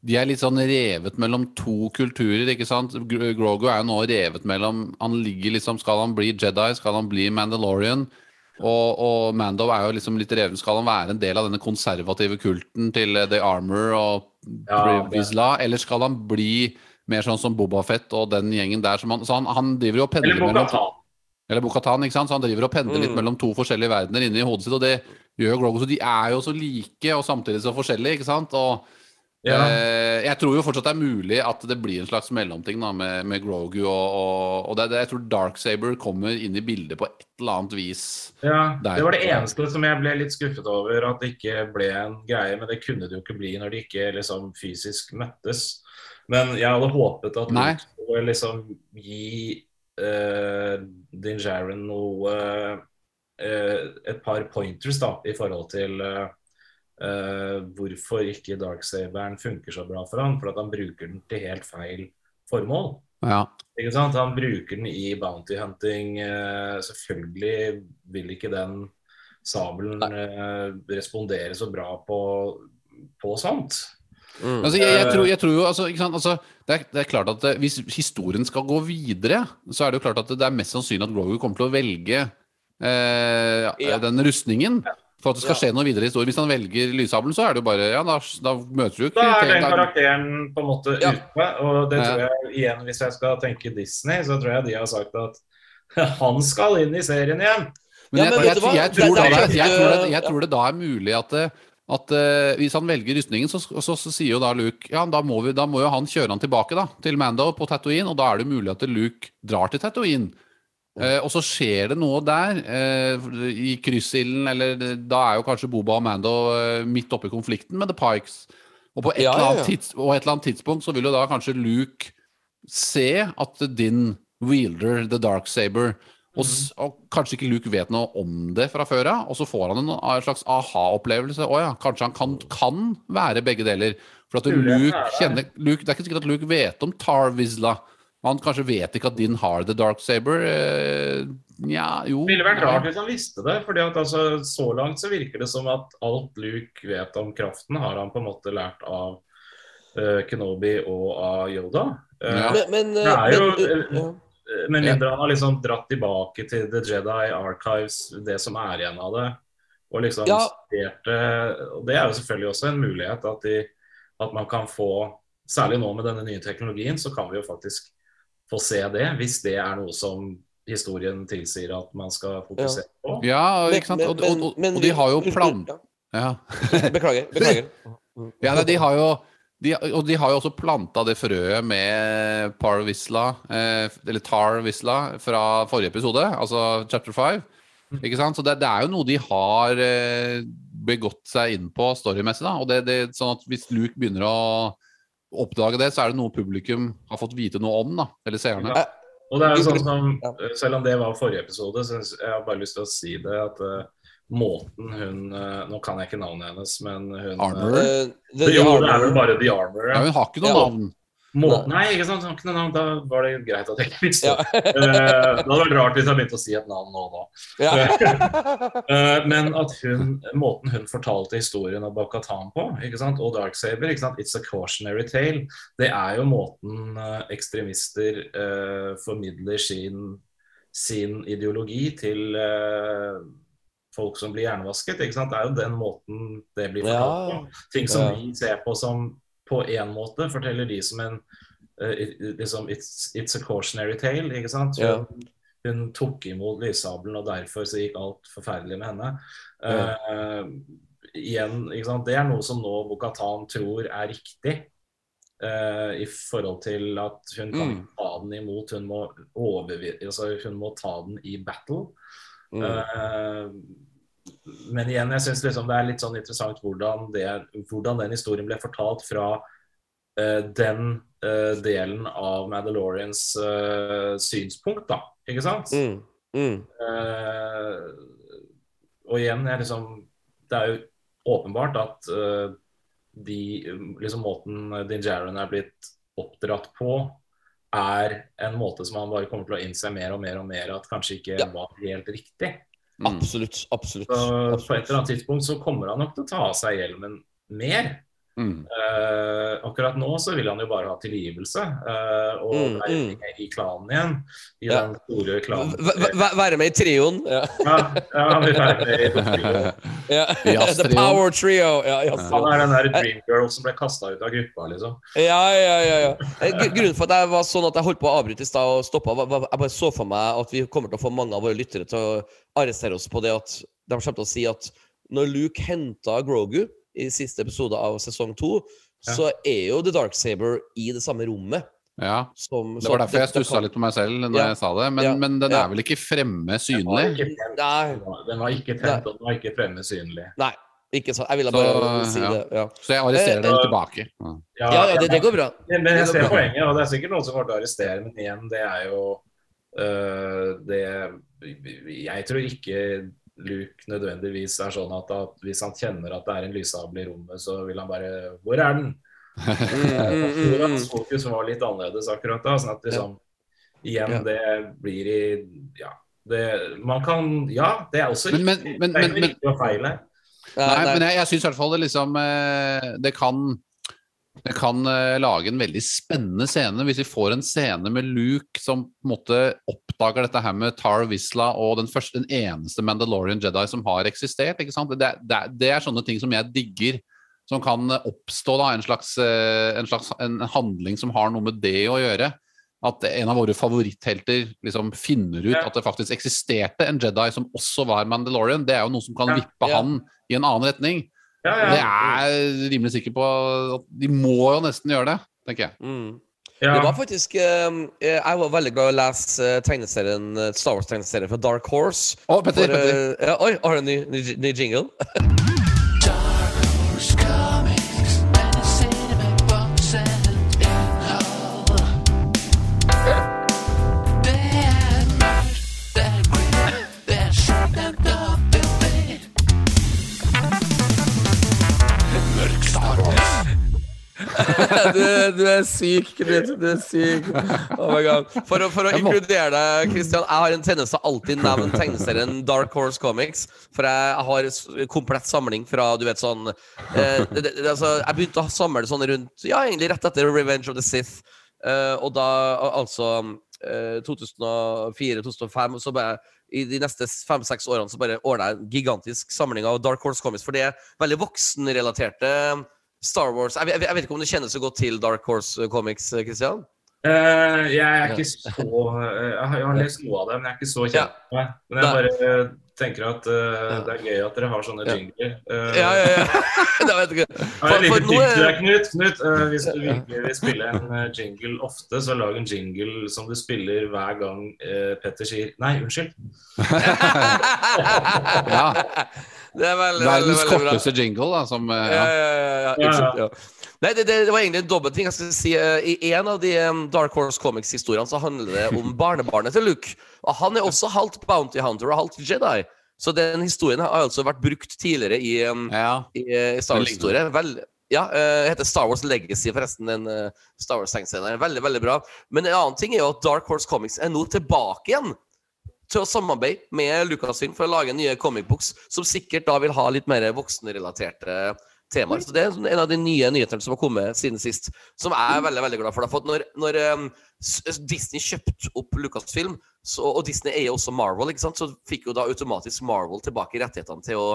de er litt sånn revet mellom to kulturer, ikke sant? Grogo er jo nå revet mellom Han ligger liksom Skal han bli Jedi? Skal han bli Mandalorian? Og, og Mando er jo liksom litt reven. Skal han være en del av denne konservative kulten til eh, The Armor og Ja, Vizsla, eller skal han bli mer sånn som Boba Fett og den gjengen der som han Så han, han driver jo og pendler mellom eller Bo-Katan, ikke sant? Så han driver og pendler litt Mm. mellom to forskjellige verdener inni hodet sitt, og det gjør Grogo. Så de er jo så like og samtidig så forskjellige, ikke sant? Og Ja. eh, jeg tror jo fortsatt det er mulig at det blir en slags mellomting da, med, med Grogu, og, og, og det, det, jeg tror Darksaber kommer inn i bildet på et eller annet vis. Ja. Det var det eneste som jeg ble litt skuffet over, at det ikke ble en greie. Men det kunne det jo ikke bli når de ikke liksom fysisk møttes. Men jeg hadde håpet at Nei. Luke skulle liksom gi uh, Din Jaren noe uh, Et par pointers da, i forhold til eh, eh, hvorfor ikke Darksaberen funker så bra for han. For at han bruker den til helt feil formål. Ja. Ikke sant? Han bruker den i bounty hunting. Uh, selvfølgelig vil ikke den sabelen uh, respondere så bra på, på sånt. Mm. Altså, jeg, jeg, tror, jeg tror jo altså, ikke sant? Altså, det, er, det er klart at Hvis historien skal gå videre, så er det jo klart at det er mest sannsynlig at Grogu kommer til å velge eh, Ja. den rustningen. For at det skal skje noe videre i historien. Hvis han velger lyssabelen, så er det jo bare Ja, da, da møter du ikke Da er den karakteren på en måte Ja. ute. Og det tror jeg igjen, hvis jeg skal tenke Disney, så tror jeg de har sagt at han skal inn i serien igjen. Men jeg, da, tror tror det da er mulig at, det, at uh, hvis han velger rustningen, så, så, så sier jo da Luke Ja, da må, vi, da må jo han kjøre han tilbake da, til Mando på Tatooine, og da er det mulig at Luke drar til Tatooine. Eh, og så skjer det noe der, eh, i kryssilden, eller da er jo kanskje Boba og Mando eh, midt oppe i konflikten med The Pikes. Og på et, Ja, eller ja, ja. tids, og et eller annet tidspunkt så vil jo da kanskje Luke se at din wielder the dark saber og, s- og kanskje ikke Luke vet noe om det fra før av, og så får han en, en slags aha-opplevelse. Å ja, kanskje han kan, kan være begge deler. For at Luke er kjenner Luke, Det er ikke sikkert at Luke vet om Tar Han kanskje vet ikke at din har the dark saber. Nja, Ja, jo Det ville vært rart hvis han visste det. fordi at altså, Så langt så virker det som at alt Luke vet om kraften, har han på en måte lært av uh, Kenobi og av Yoda. Uh, Ja. Men, men, Det er jo- men, uh, Med mindre han har liksom dratt tilbake til The Jedi Archives, det som er igjen av det. Og liksom Ja. studert det. Og det er jo selvfølgelig også en mulighet at, de, at man kan få Særlig nå med denne nye teknologien, så kan vi jo faktisk få se det. Hvis det er noe som historien tilsier at man skal fokusere på. Ja, ikke sant? Og, og, og, men- og de har jo plan... ja. Beklager. beklager. Ja, nei, de har jo de, Og de har jo også planta det frøet med Par Visla, eh, eller Tar Visla, fra forrige episode, altså chapter 5. Ikke sant? Så det, det er jo noe de har eh, begått seg inn på storymessig. da, og det, det, sånn at Hvis Luke begynner å oppdage det, så er det noe publikum har fått vite noe om. da, Eller seerne. Ja. Og det er jo sånn som, Selv om det var forrige episode, så jeg har bare lyst til å si det at uh, måten hun uh, Nå kan jeg ikke navnet hennes, men hun Armour? Uh, the, the Jo, det er vel bare The Armor. Ja, Ja. hun har ikke noe Ja. navn. Måten, nei, ikke sant? Sånn. Da var det greit at jeg ikke visste Ja. det. Eh, det hadde vært rart hvis jeg begynte å si et navn nå da. Ja. Eh, men at hun, måten hun fortalte historien om Bakatan på, ikke sant? og Darksaber, ikke sant? It's a cautionary tale, det er jo måten eh, ekstremister eh, formidler sin, sin ideologi til eh, folk som blir hjernevasket. Ikke sant? Det er jo den måten det blir fortalt Ja. på. Ting som Ja. vi ser på som på én måte, forteller de som en eh, liksom, it's, it's a cautionary tale, ikke sant? Ja. Hun tok imot lyssabelen, og derfor så gikk alt forferdelig med henne. Ja. Uh, igjen, ikke sant? Det er noe som nå Bokatan tror er riktig. Uh, I forhold til at hun kan Mm. ta den imot, hun må, altså, hun må ta den i battle. Mm. Men igjen, jeg syns liksom det er litt sånn interessant hvordan, det, hvordan den historien ble fortalt fra uh, den uh, delen av Mandalorians uh, synspunkt, da. Ikke sant? Mm. Mm. Og igjen, jeg liksom Det er jo åpenbart at de liksom måten Din Jaron er blitt oppdratt på, er en måte som han bare kommer til å innse mer og mer og mer at kanskje ikke Ja. var helt riktig. Mm. Absolutt. Absolutt. Så på et eller annet tidspunkt så kommer han nok til å ta av seg hjelmen mer. Mm. Uh, akkurat nå så vil han jo bare ha tilgivelse uh, og Mm, være mm. med i klanen igjen. I Ja. den store klanen. Være med i trioen. Ja. Ja, ja, han vil være med i trioen. Ja. The Power Trio. Ja, Han er den der dream girl som ble kasta ut av gruppa, liksom. ja, ja, ja, ja. Eh, Grunnen for at jeg var sånn at jeg holdt på å avbryte i stad og stoppa, jeg bare så for meg at vi kommer til å få mange av våre lyttere til å arrestere oss på det at de kommer til å si at når Luke henta Grogu i siste episode av sesong to, Ja. så er jo The Dark Saber i det samme rommet. Ja, Som, Det var derfor jeg stussa litt på meg selv når Ja. jeg sa det. Men, Ja. men den er vel ikke fremme Den var synlig? ikke den var- ikke tent, og den var ikke fremme synlig. nei, ikke sant. Jeg ville Så, si ja. det. Ja, Så jeg arresterer den Eh, tilbake. Ja. ja, ja det, det går bra. Men men jeg ser poenget, og det er sikkert noen som kommer til å arrestere, men igjen, det er jo Uh, det Jeg tror ikke Luke nødvendigvis er sånn at, at hvis han kjenner at det er en lyssabel i rommet, så vil han bare Hvor er den? Mm, mm, tror mm, hans fokus var litt annerledes akkurat da. Sånn at liksom Igjen, det blir i Ja. Det, man kan Ja, det er også Men, riktig. men, men, det er men, ikke men, riktig og feil her. nei, men jeg, jeg syns i hvert fall det liksom eh, Det kan det kan uh, lage en veldig spennende scene hvis vi får en scene med Luke som på en måte oppdager dette her med Tar Visla og den, første, den eneste Mandalorian Jedi som har eksistert. ikke sant? Det, det, det er sånne ting som jeg digger. Som kan oppstå, da, en slags, eh, en slags en handling som har noe med det å gjøre. At en av våre favoritthelter liksom finner ut Ja. at det faktisk eksisterte en Jedi som også var Mandalorian. Det er jo noe som kan vippe Ja. han i en annen retning. Ja, Og Det er jeg rimelig sikker på at de må jo nesten gjøre det, tenker jeg. Mm. ja. Det var faktisk eh, Jeg var veldig glad i å lese eh, tegneserien eh, Star Wars-tegneserien fra Dark Horse. Å, Petter, For, Petter. ja, oi, har du en ny, ny, ny jingle? du, du er syk, Knut. Du er syk. Oh my God. For, for å må- inkludere deg, Christian, jeg har en tendens til alltid nevne tegneserien Dark Horse Comics. For jeg har komplett samling fra du vet sånn eh, det, det, altså, Jeg begynte å samle sånn rundt Ja, egentlig rett etter Revenge of the Sith. Eh, og da altså eh, 2004-2005, så bare i de neste fem-seks årene så bare ordna jeg en gigantisk samling av Dark Horse Comics. For det er veldig voksenrelaterte Star Wars Jeg, vet- jeg vet ikke om du kjenner så godt til Dark Horse Comics, Christian? Uh, jeg er ikke så eh, Jeg har, jeg lest noe av det, men jeg er ikke så kjent med det. Men jeg bare eh, tenker at uh, det er gøy at dere har sånne Ja. jingler. Uh, Ja, ja, ja. det vet jeg ikke. Jeg har For- lite for tips er- Knut. Knut uh, hvis du virkelig vil spille en eh, jingle ofte, så lag en jingle som du spiller hver gang eh, Petter sier Nei, unnskyld. Ja. Det er veldig, Verdens veldig, veldig bra. korteste jingle, da, som eh, Ja, ja. ja, ja, ja. Ja, ja. ja. Nei, det, det, var egentlig en dobbeltting. Jeg skal si, eh, I en av de um, Dark Horse Comics-historiene så handler det om barnebarnet til Luke. Og han er også halvt Bounty Hunter og halvt Jedi. Så den historien har altså vært brukt tidligere i, um, ja. i, i Star Wars-historie. Vel, ja, uh, heter Star Wars Legacy, forresten. Den uh, Star Wars-tegneserien. Veldig, veldig bra. Men en annen ting er jo at Dark Horse Comics er nå tilbake igjen til å samarbeide med Lucasfilm for å lage nye comic books som sikkert da vil ha litt mer voksenrelaterte temaer. Så Det er en av de nye nyhetene som har kommet siden sist, som jeg er veldig veldig glad for. For når, når um, Disney kjøpte opp Lucasfilm, så, og Disney eier også Marvel, ikke sant? så fikk jo da automatisk Marvel tilbake rettighetene til å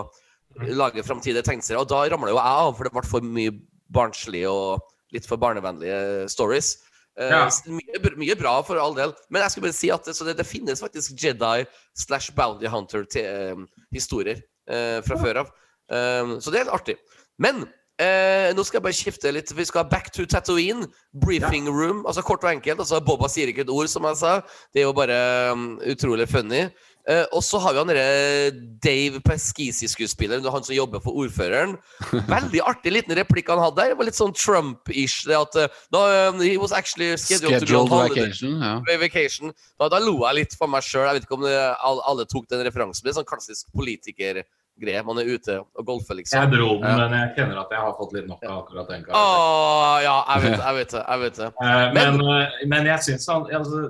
lage framtidige tegneserier. Og da ramla jo jeg av, for det ble for mye barnslig og litt for barnevennlige stories. Eh, Ja. Uh, mye, mye bra, for all del. Men jeg skulle bare si at det, så det, finnes faktisk Jedi slash Bounty Hunter-historier uh, fra før av. Um, så det er litt artig. Men uh, nå skal jeg bare skifte litt. Vi skal back to Tatooine. Briefing room. Altså kort og enkelt. Altså Boba sier ikke et ord, som jeg sa. Det er jo bare um, utrolig funny. Eh, og så har vi han derre Dave Pesquisi-skuespilleren, han som jobber for ordføreren. Veldig artig liten replikk han hadde der. Det var litt sånn Trump-ish. Det at uh, no, um, He was actually scheduled, to be on Scheduled vacation. Ja. Vacation. Da, da lo jeg litt for meg sjøl. Jeg vet ikke om det, alle, alle tok den referansen. Det er sånn klassisk politikergreie. Man er ute og golfer, liksom. Jeg dro den, Ja. men jeg kjenner at jeg har fått litt nok av akkurat den karakteren. Oh, ja, jeg vet det. Jeg vet det. Jeg vet det. Eh, Men- Men, eh, men jeg syns han altså,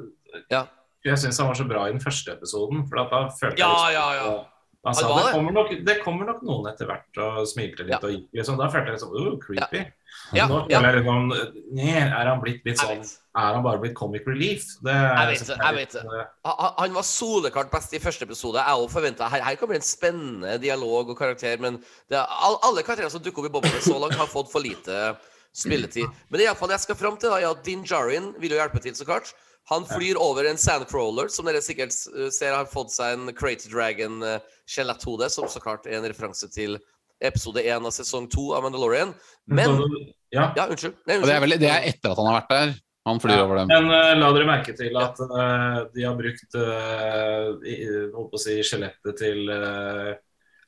Ja. Jeg synes han var så bra i den første episoden. For da følte Ja, jeg liksom ja, ja. sa det kommer, nok, det kommer nok noen etter hvert og smilte litt. Ja. og liksom. Da følte jeg liksom oh, creepy. Ja, Nå føler jeg liksom Nei, er han blitt litt sånn. Er han bare blitt comic relief? Det, Jeg vet det, jeg vet det. Han, han var soleklart best i første episode. Jeg òg forventa her, her kan bli en spennende dialog og karakter, men det, all, alle karakterene som dukker opp i Bobbene så langt, har fått for lite spilletid. Men det er det jeg skal fram til, da, er at Din Jarin vil jo hjelpe til, så klart. Han flyr over en sandcrawler, som dere sikkert eh, ser har fått seg en Crate Dragon-skjeletthode, som så klart er en referanse til episode én av sesong to av Mandalorian. Men ja. Ja, unnskyld. Nei, unnskyld. det er, vel, det er etter at han har vært der. Han flyr Ja, over dem. Men uh, la dere merke til at uh, de har brukt uh, holdt på å si skjelettet til uh,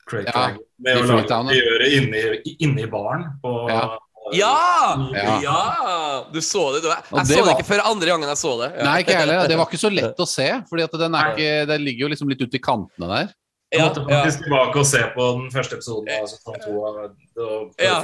Crate Ja, Dragon med å lage de gjør det inni, inni baren. På, Ja. Ja! Ja. Ja! Du så det, du. Jeg, jeg det så det var- ikke før andre gangen jeg så det. Ja. Nei, ikke heller. Det var ikke så lett å se, at den, er den ligger jo liksom litt ute i kantene der. Jeg Ja, måtte ja. faktisk tilbake og se på den første episoden av sesong to. og- og Ja.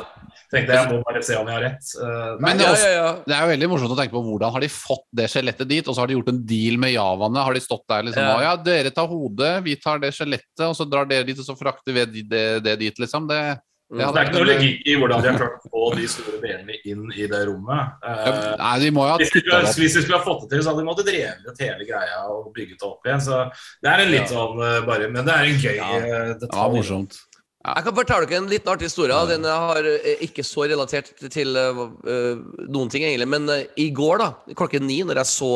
tenkte jeg må bare se om jeg har rett. Eh, Men det Ja, også- ja, ja. Det er jo veldig morsomt å tenke på hvordan har de fått det skjelettet dit, og så har de gjort en deal med javaene. Har de stått der liksom Ja. og ja, dere tar hodet, vi tar det skjelettet, og så drar dere dit, og så frakter vi det, det dit, liksom. Det, det det er ikke noe logikk i hvordan de har klart å få de store benene inn i det rommet. Eh, Nei, de må jo ha hvis, de skulle, hvis de skulle ha fått det til, så hadde de måttet drevet ut hele greia og bygget det opp igjen. Så det er en litt Ja. sånn eh, bare Men det er en gøy Ja. detalj. Ja, morsomt. Jeg kan fortelle dere en liten artig historie. Den har eh, ikke så relatert til eh, eh, noen ting, egentlig. Men uh, i går, da, klokken ni, når jeg så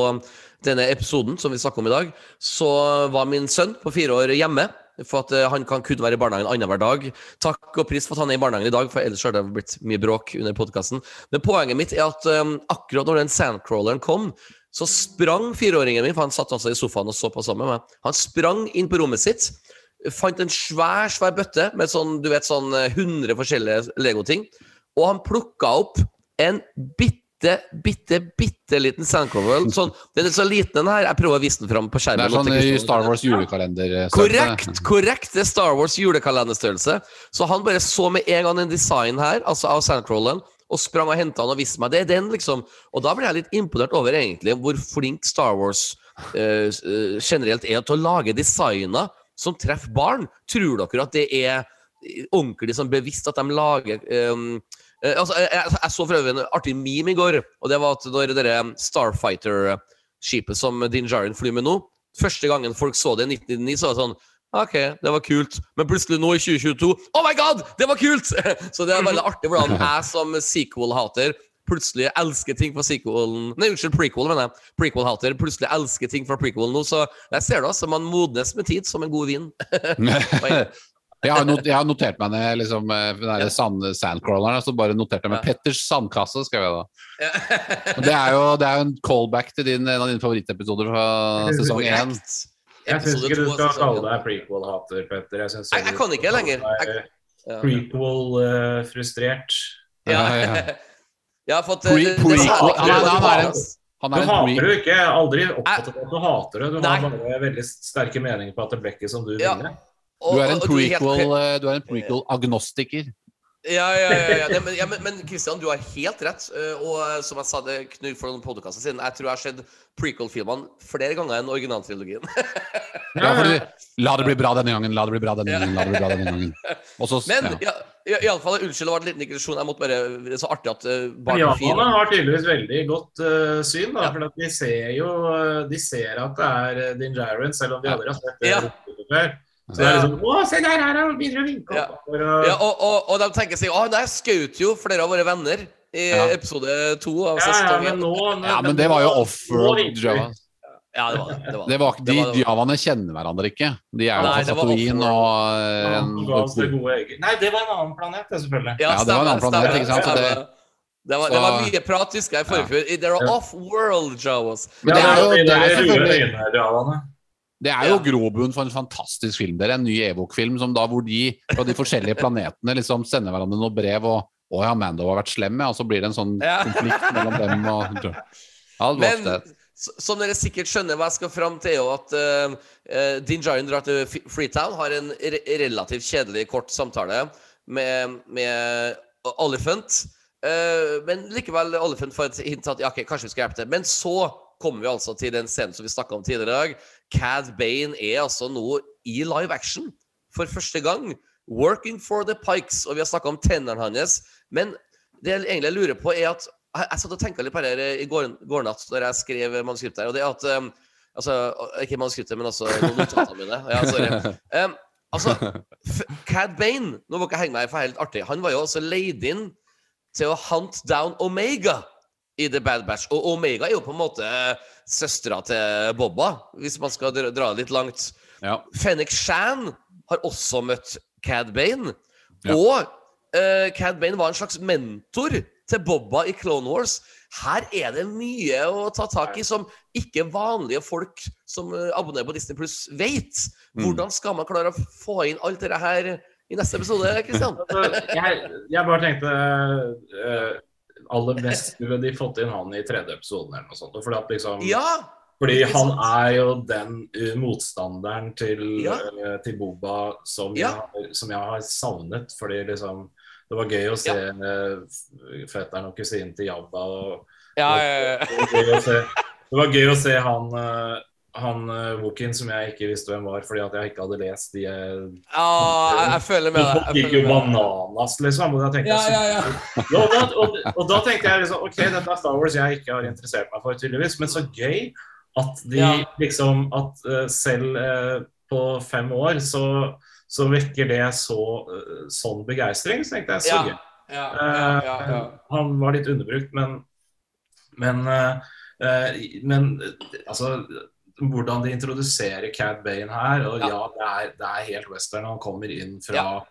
denne episoden som vi snakker om i dag, så var min sønn på fire år hjemme. For at eh, han kan kun være i barnehagen annenhver dag. Takk og pris for at han er i barnehagen i dag, for ellers hadde det blitt mye bråk under podkasten. Men poenget mitt er at um, akkurat når den sandcrawleren kom, så sprang fireåringen min, for han satt altså i sofaen og så på sammen med meg, han sprang inn på rommet sitt fant en svær, svær bøtte med sånn, du vet, sånn eh, 100 forskjellige Lego-ting. Og han plukka opp en bitte, bitte, bitte bitte liten sandcrawler. Sånn, den er så liten, den her. Jeg prøver å vise den fram på skjermen. Det er sånn i Star Wars julekalender. Korrekt! korrekt, Det er Star Wars julekalenderstørrelse. Så han bare så med en gang en design her, altså av Sandcrawleren, og sprang og henta han og viste meg. Det den, liksom. Og da ble jeg litt imponert over egentlig hvor flink Star Wars eh, eh, generelt er til å lage designer som treffer barn. Tror dere at det er ordentlig sånn bevisst at de lager eh, altså, jeg, jeg, jeg så for øvrig en artig meme i går, og det var at når dere Starfighter-skipet som Din Djarin flyr med nå Første gangen folk så det i 1999, så var det sånn OK, det var kult. Men plutselig nå i 2022 Oh my god, det var kult! Så det er veldig artig hvordan jeg som sequel-hater plutselig elsker ting fra sequelen Nei, unnskyld, prequel, mener jeg. Prequel-hater plutselig elsker ting fra prequel nå. Så jeg ser det, altså. Man modnes med tid, som en god vin. Jeg har, not, jeg har notert meg ned liksom, eh, den sand, sandcrawleren, så bare noterte jeg meg Ja. Petters sandkasse, skrev jeg da. Ja. det er jo det er jo en callback til din, en av dine favorittepisoder fra sesong én. Jeg syns ikke du skal kalle deg prequel-hater, Petter. Jeg, synes Jeg- jeg kan ikke lenger. Jeg- Ja. Prequel-frustrert. Ja. Ja, ja. Jeg har fått Pre- eh, det- pre- det- han er- han er en- Han Du er en hater du ikke. Jeg er aldri oppfattet av at du hater det. Du Nei. har bare veldig sterke meninger på at det ble ikke som du Ja. ville. Du er en prequel, eh, du er en prequel-agnostiker. Ja, ja, ja, ja. Nei, men, ja men, men Christian, du har helt rett. eh, Og eh, som jeg sa det Knut for noen podkaster siden, jeg tror jeg har sett prequel-filmene flere ganger enn originaltrilogien. Ja, fordi, la det bli bra denne gangen, la det bli bra denne gangen, la det bli bra denne gangen. Også, Men ja. ja, i alle fall, unnskyld, det var en liten digresjon. Jeg måtte bare, Det er så artig at barn ja, fire har tydeligvis veldig godt uh, syn, da, Ja. for at de ser jo De ser at det er Din Jaren, selv om de aldri har sett det Ja. før. Så det er liksom Å, se der, her han begynner å vinke Ja. opp. Å, Ja, og, og, og de tenker seg Å, der skjøt jo flere av våre venner i Ja. episode to av ja, ja, men nå, nå, ja, men det var jo offroad. Java. Ja, det var det. det, var Det var, de Det var- javaene kjenner hverandre ikke. De er jo fra Satoin og Han eh, det gode. Nei, det var en annen planet, selvfølgelig. Ja, det var en annen planet, stemmer, ikke sant, så det- Det var, det var mye prat husker jeg i forrige ja. They're off-world, Jawas. Ja, det er jo- de det er der røde selvfølgelig- øynene-javaene. Det er jo Ja. grobunn for en fantastisk film. Det er en ny Evok-film som da hvor de fra de forskjellige planetene liksom sender hverandre noen brev og å ja, Mando har vært slem, ja. Og så blir det en sånn Ja. konflikt mellom dem og Ja, Men som dere sikkert skjønner hva jeg skal fram til, er jo at uh, Din Djarin drar til Freetown, har en re relativt kjedelig, kort samtale med, med Olifant. Eh, men likevel, Olifant får et hint at ja, ok, kanskje vi skal hjelpe til. Men så kommer vi altså til den scenen som vi snakka om tidligere i dag. Cad Bane er altså nå i live action for første gang. Working for the Pikes. Og vi har snakka om tennene hans. Men det jeg egentlig lurer på, er at jeg, satt og tenka litt på det her i går, går natt da jeg skrev manuskriptet her, og det er at um, Altså, ikke manuskriptet, men altså notatene mine. Ja, sorry. Um, altså, Cad Bane Nå må ikke henge meg for helt artig. Han var jo også leid inn til å hunt down Omega i The Bad Batch. Og Omega er jo på en måte søstera til Bobba, hvis man skal dra, dra det litt langt. Ja. Fennek Shan har også møtt Cad Bane. Ja. Og uh, Cad Bane var en slags mentor til Bobba i Clone Wars. Her er det mye å ta tak i som ikke vanlige folk som eh, abonnerer på Disney Pluss, vet. Mm. Hvordan skal man klare å få inn alt dette her i neste episode, Kristian? Altså, jeg, jeg bare tenkte eh, aller mest skulle de fått inn han i tredje episoden eller noe sånt. Fordi, liksom, Ja! fordi han er jo den uh, motstanderen til, Ja. eh, til Boba som, Ja. jeg, som jeg har savnet. Fordi liksom Det var gøy å se eh, fetteren og kusinen til Jabba. Og, Ja, ja, ja. det, var gøy å se, det var gøy å se han han uh, Wokin som jeg ikke visste hvem var fordi at jeg ikke hadde lest de Ah, jeg, jeg føler med deg. Folk gikk jo bananas, liksom. Og da tenkte Ja, jeg ja, ja. Ja, og, da, og, og da tenkte jeg liksom OK, dette er Star Wars jeg ikke har interessert meg for, tydeligvis. Men så gøy at de liksom At uh, selv uh, på fem år så, så vekker det så uh, sånn begeistring. Så tenkte jeg så Ja. gøy. Ja, ja, ja, ja. Han var litt underbrukt, men Men, men altså hvordan de introduserer Cad Bane her. Og Ja. ja, det, er, det er helt western. Han kommer inn fra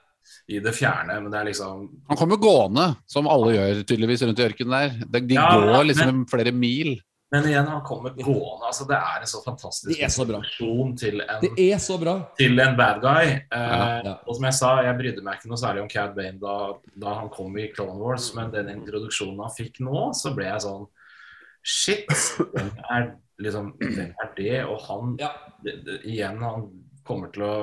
i det fjerne, men det er liksom Han kommer gående, som alle gjør tydeligvis rundt i ørkenen der. De, de Ja, går men- liksom flere mil. Men igjen, han kommer gående. altså Det er en så fantastisk Det så bra. introduksjon til en, Det er så bra. til en bad guy. Eh, Ja, ja. Og som jeg sa, jeg brydde meg ikke noe særlig om Cad Bane da, da han kom i Clone Wars, men den introduksjonen han fikk nå, så ble jeg sånn Shit! Hvem er, liksom, hvem er det? Og han Ja. det, det, Igjen, han kommer til å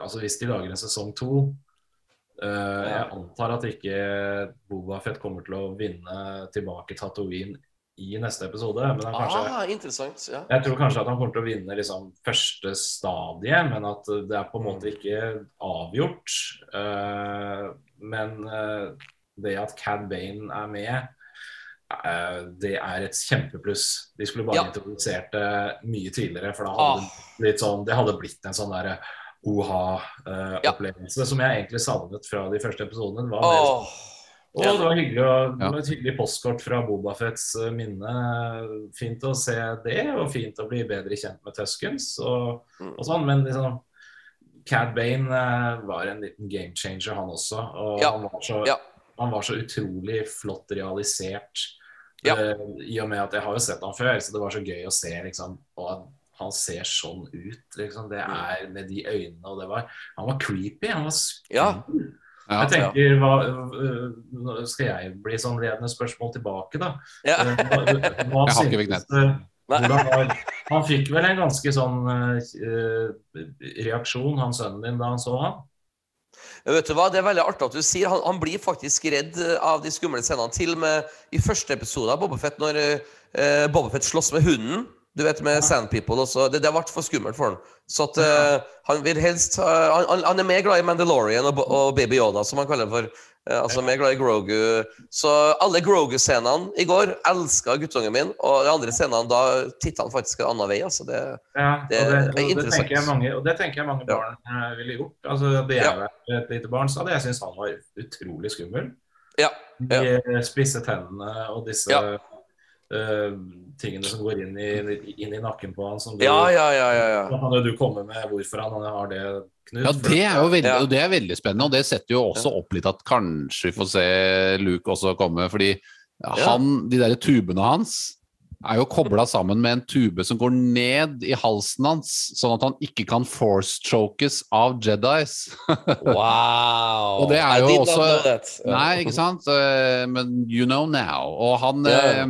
Altså, hvis de lager en sesong to uh, jeg antar at ikke Boba Fett kommer til å vinne tilbake Tatooine i neste episode. Men kanskje, Ah, interessant. Ja. jeg tror kanskje at han kommer til å vinne liksom, første stadie, men at det er på en måte ikke avgjort. Uh, men uh, det at Cad Bane er med, det er et kjempepluss. De skulle bare Ja. introdusert det mye tidligere, for da Ah. hadde det blitt sånn, det hadde blitt en sånn derre oha-opplevelse som jeg egentlig savnet fra de første episodene. Var oh. Og det var hyggelig å, Ja. et hyggelig postkort fra Bobafets minne. Fint å se det, og fint å bli bedre kjent med Tuskens og, Mm. og sånn. Men liksom, Cad Bane eh, var en liten game changer, han også. Og Ja. han, var så, Ja. Han var så utrolig flott realisert. Ja. Uh, I og med at jeg har jo sett han før, så det var så gøy å se liksom, og at han ser sånn ut. Liksom. Det Mm. er med de øynene, og det var Han var creepy. Han var. Ja. Ja. Jeg tenker, hva, uh, skal jeg bli sånn ledende spørsmål tilbake, da? Ja. Uh, Hva, hva Jeg har ikke vignett. var, han fikk vel en ganske sånn øh, reaksjon, han sønnen din, da han så han? Vet du hva, Det er veldig artig at du sier Han, han blir faktisk redd eh, av de skumle scenene. Til og med i første episode av Bobafett, når uh, Bobafett slåss med hunden. Du vet, med Sand People også. Det, det ble for skummelt for han. Så at uh, han vil helst uh, han, han- er mer glad i Mandalorian og, og Baby Yoda, som han kaller for. Eh, vi er glad i Grogu. Så alle Grogu-scenene i går elska guttungen min. Og de andre scenene, da titta han faktisk en annen vei. Altså det, Ja, Det det, det, er interessant. det, mange, og det tenker jeg mange barn ja. ville gjort. Altså, Hadde jeg Ja. vært et lite barn, så hadde jeg syntes han var utrolig skummel. ja. De eh, spisse tennene og disse Eh, tingene som går inn i, inn i nakken på han. Som du, ja, ja, ja, ja, ja. Kan du komme med hvorfor han har det, Knut. Ja, det er jo veldig, Ja. det er veldig spennende, og det setter jo også opp litt at kanskje vi får se Luke også komme, fordi han, de der tubene hans er jo kobla sammen med en tube som går ned i halsen hans, sånn at han ikke kan force-chokes av Jedis. Wow! Og det er jo også-. Nei, ikke sant? Eh, Men you know now. Og han, Ja.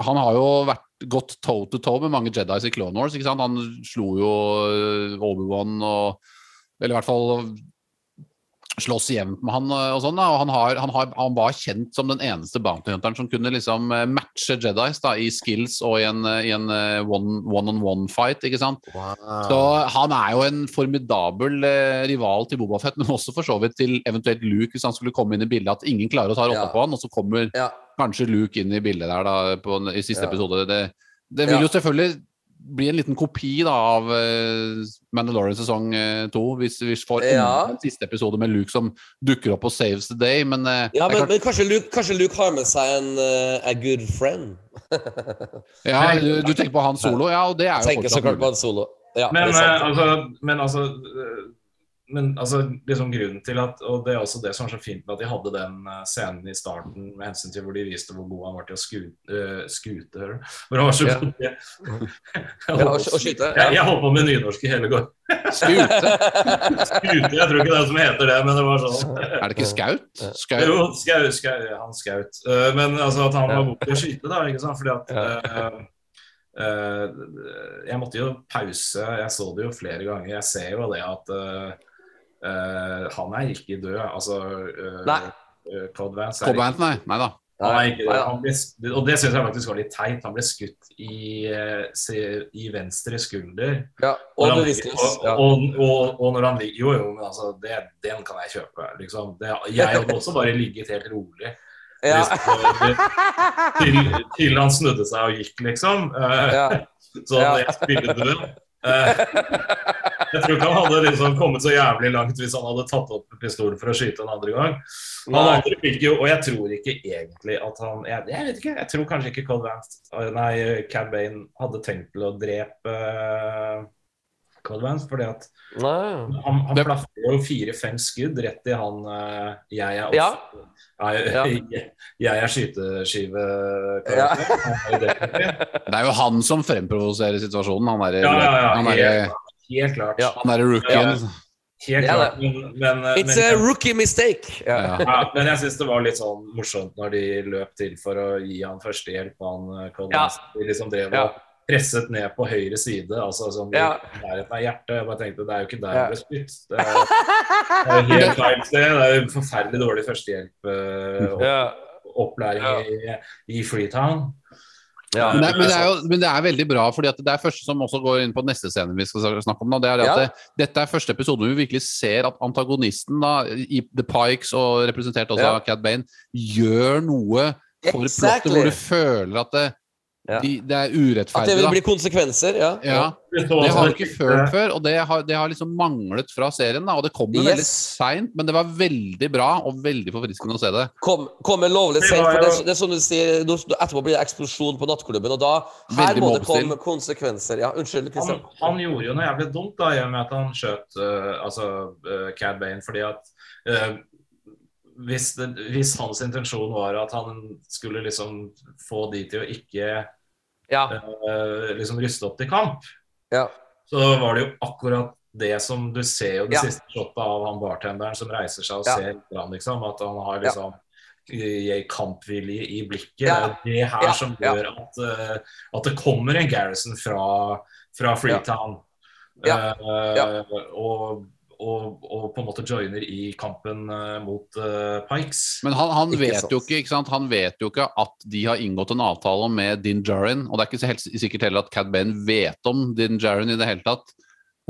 Han har jo vært gått toe to toe med mange Jedis i Clone Wars. Ikke sant? Han slo jo eh, Obi-Wan og Eller i hvert fall slåss jevnt med han eh, og sånn. da, og han, har, han, har, han var kjent som den eneste bounty hunteren som kunne liksom eh, matche Jedis da, i skills og i en, i en one-on-one-fight. ikke sant? Så han er jo en formidabel rival til Bobafett, men også for så vidt til eventuelt Luke, hvis han skulle komme inn i bildet. At ingen klarer å ta rotta Ja. på han, og så kommer Ja. Kanskje Luke inn i bildet der da, på, i siste Ja. episode. Det, det vil Ja. jo selvfølgelig bli en liten kopi da, av eh, Mandalorian sesong eh, to, hvis vi får Ja. enda en siste episode med Luke som dukker opp og saves the day. Men, eh, Ja, men, kan... men kanskje, Luke, kanskje Luke har med seg en uh, a good friend? ja, du, du tenker på Han Solo, ja, og det er jo fortsatt på mulig. solo. Ja, Men, altså, men altså men altså, liksom grunnen til at Og det er også det som er så fint med at de hadde den eh, scenen i starten med hensyn til hvor de viste hvor god han var til å skute, uh, skute? Hvor han var så god til Jeg Ja, jeg, holdt på med nynorsk i hele går. Skute? Skute, jeg tror ikke det er som heter det, men det var sånn. Er det ikke Skaut? Skaut? Jo, skau, skau, han skaut. Uh, men altså at han var god til å skyte, da. ikke sant? Fordi at uh, eh, Jeg måtte jo pause. Jeg så det jo flere ganger. Jeg ser jo det at eh, eh, han er ikke død. Altså uh, Nei. Cod Vance er ikke, nei. Nei da. han er ikke Nei, Han ble, og det syns jeg faktisk var litt teit. Han ble skutt i, eh, i venstre skulder. Ja, Når og han- og, og, og, og når han ligger Jo, jo, men altså, det, den kan jeg kjøpe. Liksom. Det, jeg hadde også bare ligget helt rolig. Ja. Til, til han snudde seg og gikk, liksom. Eh, Ja. Så jeg spilte død. Eh, jeg tror ikke han hadde liksom kommet så jævlig langt hvis han hadde tatt opp pistolen for å skyte en andre gang. Han andre fikk jo, Og jeg tror ikke egentlig at han Jeg, jeg vet ikke, jeg tror kanskje ikke Cod Vance Nei, Cad Bane hadde tenkt til å drepe uh, Vance, fordi at Nei. han, han Det- plaffer jo fire-fem skudd rett i han eh, Jeg er Ja. også Ja. jeg, jeg er skyteskive Ja. Det er jo han som fremprovoserer situasjonen. Han er, Ja, ja, ja, han derre- helt, helt klart. Ja. han derre rookien. Helt er klart. Men, men, eh, It's men, a rookie mistake. Ja. Ja. ja, men jeg syns det var litt sånn morsomt når de løp til for å gi han førstehjelp. Han, Collins, Cole Ja. De liksom drev Ja. og presset ned på høyre side, altså som i Ja. nærheten av hjertet. Jeg bare tenkte, Det er jo ikke der Ja. det ble spytt. Det er, det er helt feil sted. Det er jo forferdelig dårlig førstehjelp. uh, opp- Ja. Opplæring i, i Freetown. Ja. Men det, men, det jo, men det er veldig bra, fordi det er første som også går inn på neste scene vi skal snakke om. Da, det er at Ja. det, Dette er første episode hvor vi virkelig ser at antagonisten, da, i The Pikes og representert også Ja. av Cad Bane, gjør noe for Exactly. plottet hvor du føler at det, Ja. de, det er urettferdig. At det vil bli konsekvenser, ja. Ja, Det har vi ikke følt før, og det har, det har liksom manglet fra serien. da, og Det kom yes. veldig seint, men det var veldig bra og veldig forfriskende å se det. Kom, kommer lovlig seint, sent, for det, det er som du sier, Etterpå blir det eksplosjon på nattklubben, og da Her Veldig må det komme konsekvenser. Ja, unnskyld, han, Kristian. han gjorde jo noe jævlig dumt da, i og med at han skjøt uh, altså, uh, Cad Bane. Fordi at eh, hvis, det, hvis hans intensjon var at han skulle liksom få de til å ikke Ja. uh, liksom ryste opp til kamp, ja. så var det jo akkurat det som du ser jo det Ja. siste shotet av han bartenderen som reiser seg og ser fram, liksom. At han har liksom kampvilje i blikket. Det er det her som gjør at, uh, at det kommer en Garrison fra, fra Freetown. Ja. Ja. og, og, og på en måte joiner i kampen eh, mot eh, Pikes. Men han, han Ikke vet sant. jo ikke ikke sant? Han vet jo ikke at de har inngått en avtale med Din Djarin. Og det er ikke helt sikkert heller at Cad Bane vet om Din Djarin i det hele tatt.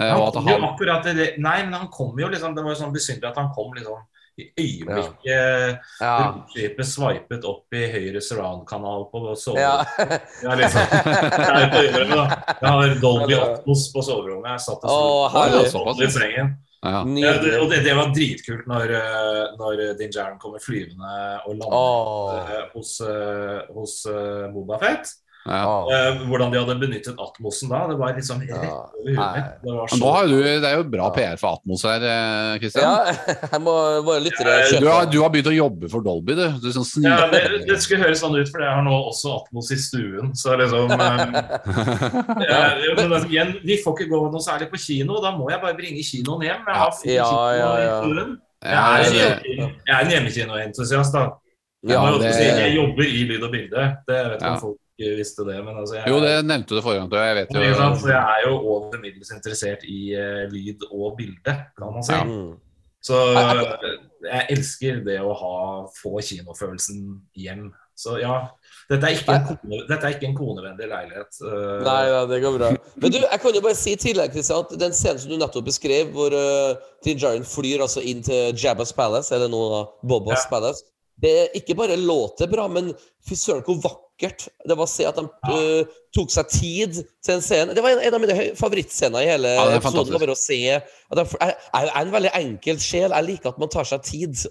Eh, Han og at kom jo han, akkurat det, nei, men han kom jo liksom Det var jo sånn besynderlig at han kom liksom i øyeblikket Ja. Romskipet sveipet opp i høyre surround-kanal på ja. soverommet. Er liksom, jeg, jeg har Dolby Atmos på soverommet. Jeg satt og sov i sengen. Ja. Ja, det, og det, det var dritkult når, eh, når Din Jaren kommer flyvende og lander Åh. eh, hos, eh, hos Boba Fett. Ja. Eh, hvordan de hadde benyttet Atmosen da. Det var liksom rett over huet mitt. Det var Men nå så du, det er jo bra PR for Atmos her, Kristian. Ja, jeg må bare lytte Ja, Du, har, du har begynt å jobbe for Dolby, du. du sånn Ja, det, det skulle høres sånn ut, for jeg har nå også Atmos i stuen. Så liksom um, ja, men altså, igjen, Vi får ikke gå noe særlig på kino, da må jeg bare bringe kinoen hjem. Jeg har ja, Ja, ja, i ja. stuen. Jeg er, en jeg er en hjemmekinoentusiast, da. Jeg, Ja, det- si, jeg jobber i lyd og bilde. Det vet Ja. om folk ikke visste det, men altså jeg, Jo, det nevnte du det forrige gang, jeg. Jeg vet ikke sant? Så jeg er jo over middels interessert i uh, lyd og bilde, kan man si. Ja. Så jeg elsker det å ha få kinofølelsen hjem. Så ja, dette er ikke en, kone, dette er ikke en konevennlig leilighet. Uh... Nei, nei, det går bra. Men du, jeg kan jo bare si i tillegg Christian, at den scenen som du nettopp beskrev, hvor uh, Din Djarin flyr altså inn til Jabba's Palace, eller nå da Bobas Ja. Palace Det er ikke bare låter bra, men fy søren hvor vakkert det var å se at de eh, tok seg tid til en scene. Det var en, en av mine favorittscener i hele Ja, episoden. bare å se at de, jeg, jeg er en veldig enkel sjel. Jeg liker at man tar seg tid.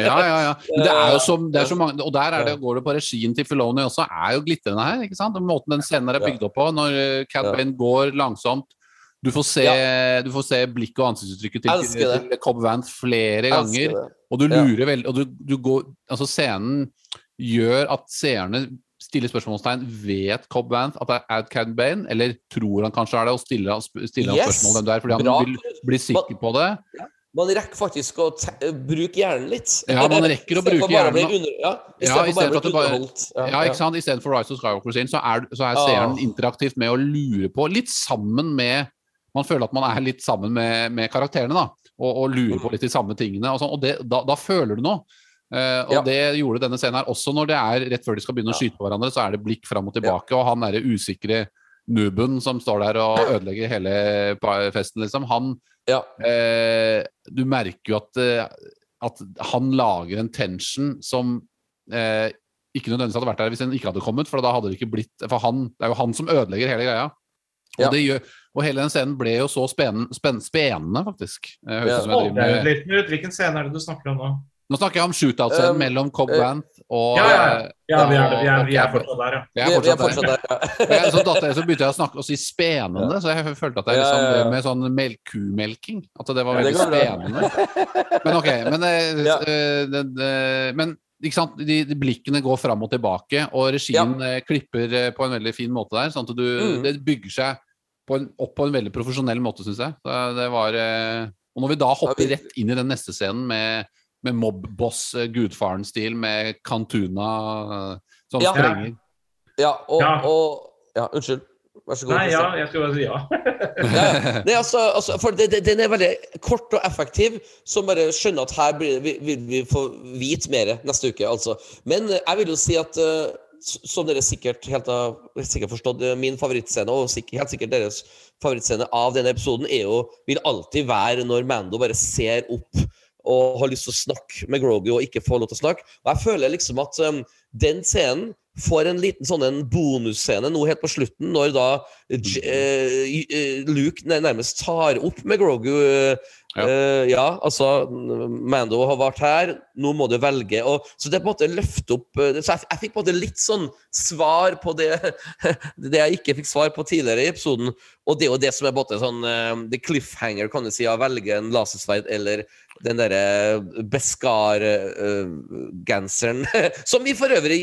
Ja, ja, ja. Men det er jo så, det er så mange, og der er det, går det på regien til Filoni også, er jo glitrende her. ikke sant? Måten den scenen er bygd opp på, når Cat Ja. Bane går langsomt du får, se, du får se blikk og ansiktsuttrykket til, til Cobb Vant flere ganger. Og du Ja. lurer veldig Og du, du går Altså, scenen gjør at seerne stiller spørsmålstegn Vet Cobb Vanth at det er Outcad Bane, eller tror han kanskje er det, og stiller, han- stiller han Yes! spørsmål hvem det er, fordi han Bra. vil bli sikker på det? Man rekker faktisk å bruke hjernen litt. Ja, man rekker å bruke hjernen. Under, ja, Ja, stedet for bare å at bare- underholdt. Ja, ikke sant? Istedenfor Rise of Skywalker sin, så er, så er seeren Ah. interaktivt med å lure på, litt sammen med Man føler at man er litt sammen med, med karakterene, da. Og, og lurer på litt de samme tingene. Og, sånn, og det, da, da føler du noe. Eh, og Ja. det gjorde denne scenen her. Også når det er rett før de skal begynne å skyte på hverandre, så er det blikk fram og tilbake, og han derre usikre nooben som står der og ødelegger hele festen, liksom, han Ja. eh, Du merker jo at, eh, at han lager en tension som uh, ikke nødvendigvis hadde vært der hvis den ikke hadde kommet, for da hadde det ikke blitt For han, det er jo han som ødelegger hele greia. Og, Ja. det gjør, og hele den scenen ble jo så spennende, spenn, spennende faktisk. Hvilken scene er det du snakker om nå? Nå snakker jeg om shootout-scenen Um, mellom Cobb eh, og Ja, ja, ja. vi, er, vi, er, vi er fortsatt der, ja. Vi, er vi er fortsatt der. Ja, så, datter, jeg, så begynte jeg å snakke og si spenende, så jeg følte at jeg liksom drev med sånn melk, kumelking. At det var det veldig går spenende. Men ok, men, eh, eh, det, det, men ikke sant? De, de blikkene går fram og tilbake, og regien klipper på en veldig fin måte der. Sånn at du, Mm. det bygger seg på en, opp på en veldig profesjonell måte, syns jeg. Så det var, og når vi da hopper rett inn i den neste scenen med, med mob-boss eh, Gudfaren-stil, med Cantuna som Ja. strenger Ja, og, Ja. og Ja, unnskyld. Vær så god. Nei, ja, jeg skal bare si ja. Ja, Nei, altså, altså for det, det, Den er veldig kort og effektiv, som bare skjønner at her blir, vil, vil vi få vite mer neste uke. altså. Men eh, jeg vil jo si at eh, som dere sikkert helt har sikkert forstått, eh, min favorittscene, og sikkert, helt sikkert deres favorittscene av denne episoden, er jo, vil alltid være når Mando bare ser opp og har lyst til å snakke med Grogu og ikke får lov til å snakke. Og jeg føler liksom at um, den scenen får en liten sånn en bonusscene nå helt på slutten, når da eh, Luke nærmest tar opp med Grogu. uh, Ja. Uh, ja, altså Mando har vært her, nå må du velge. Og, så det på en måte løfter opp Så jeg, jeg fikk på en måte litt sånn svar på det Det jeg ikke fikk svar på tidligere i episoden. Og det er jo det som er på en måte sånn uh, The cliffhanger, kan du si, av å velge en lasersverd eller den derre Beskar-genseren. som vi for øvrig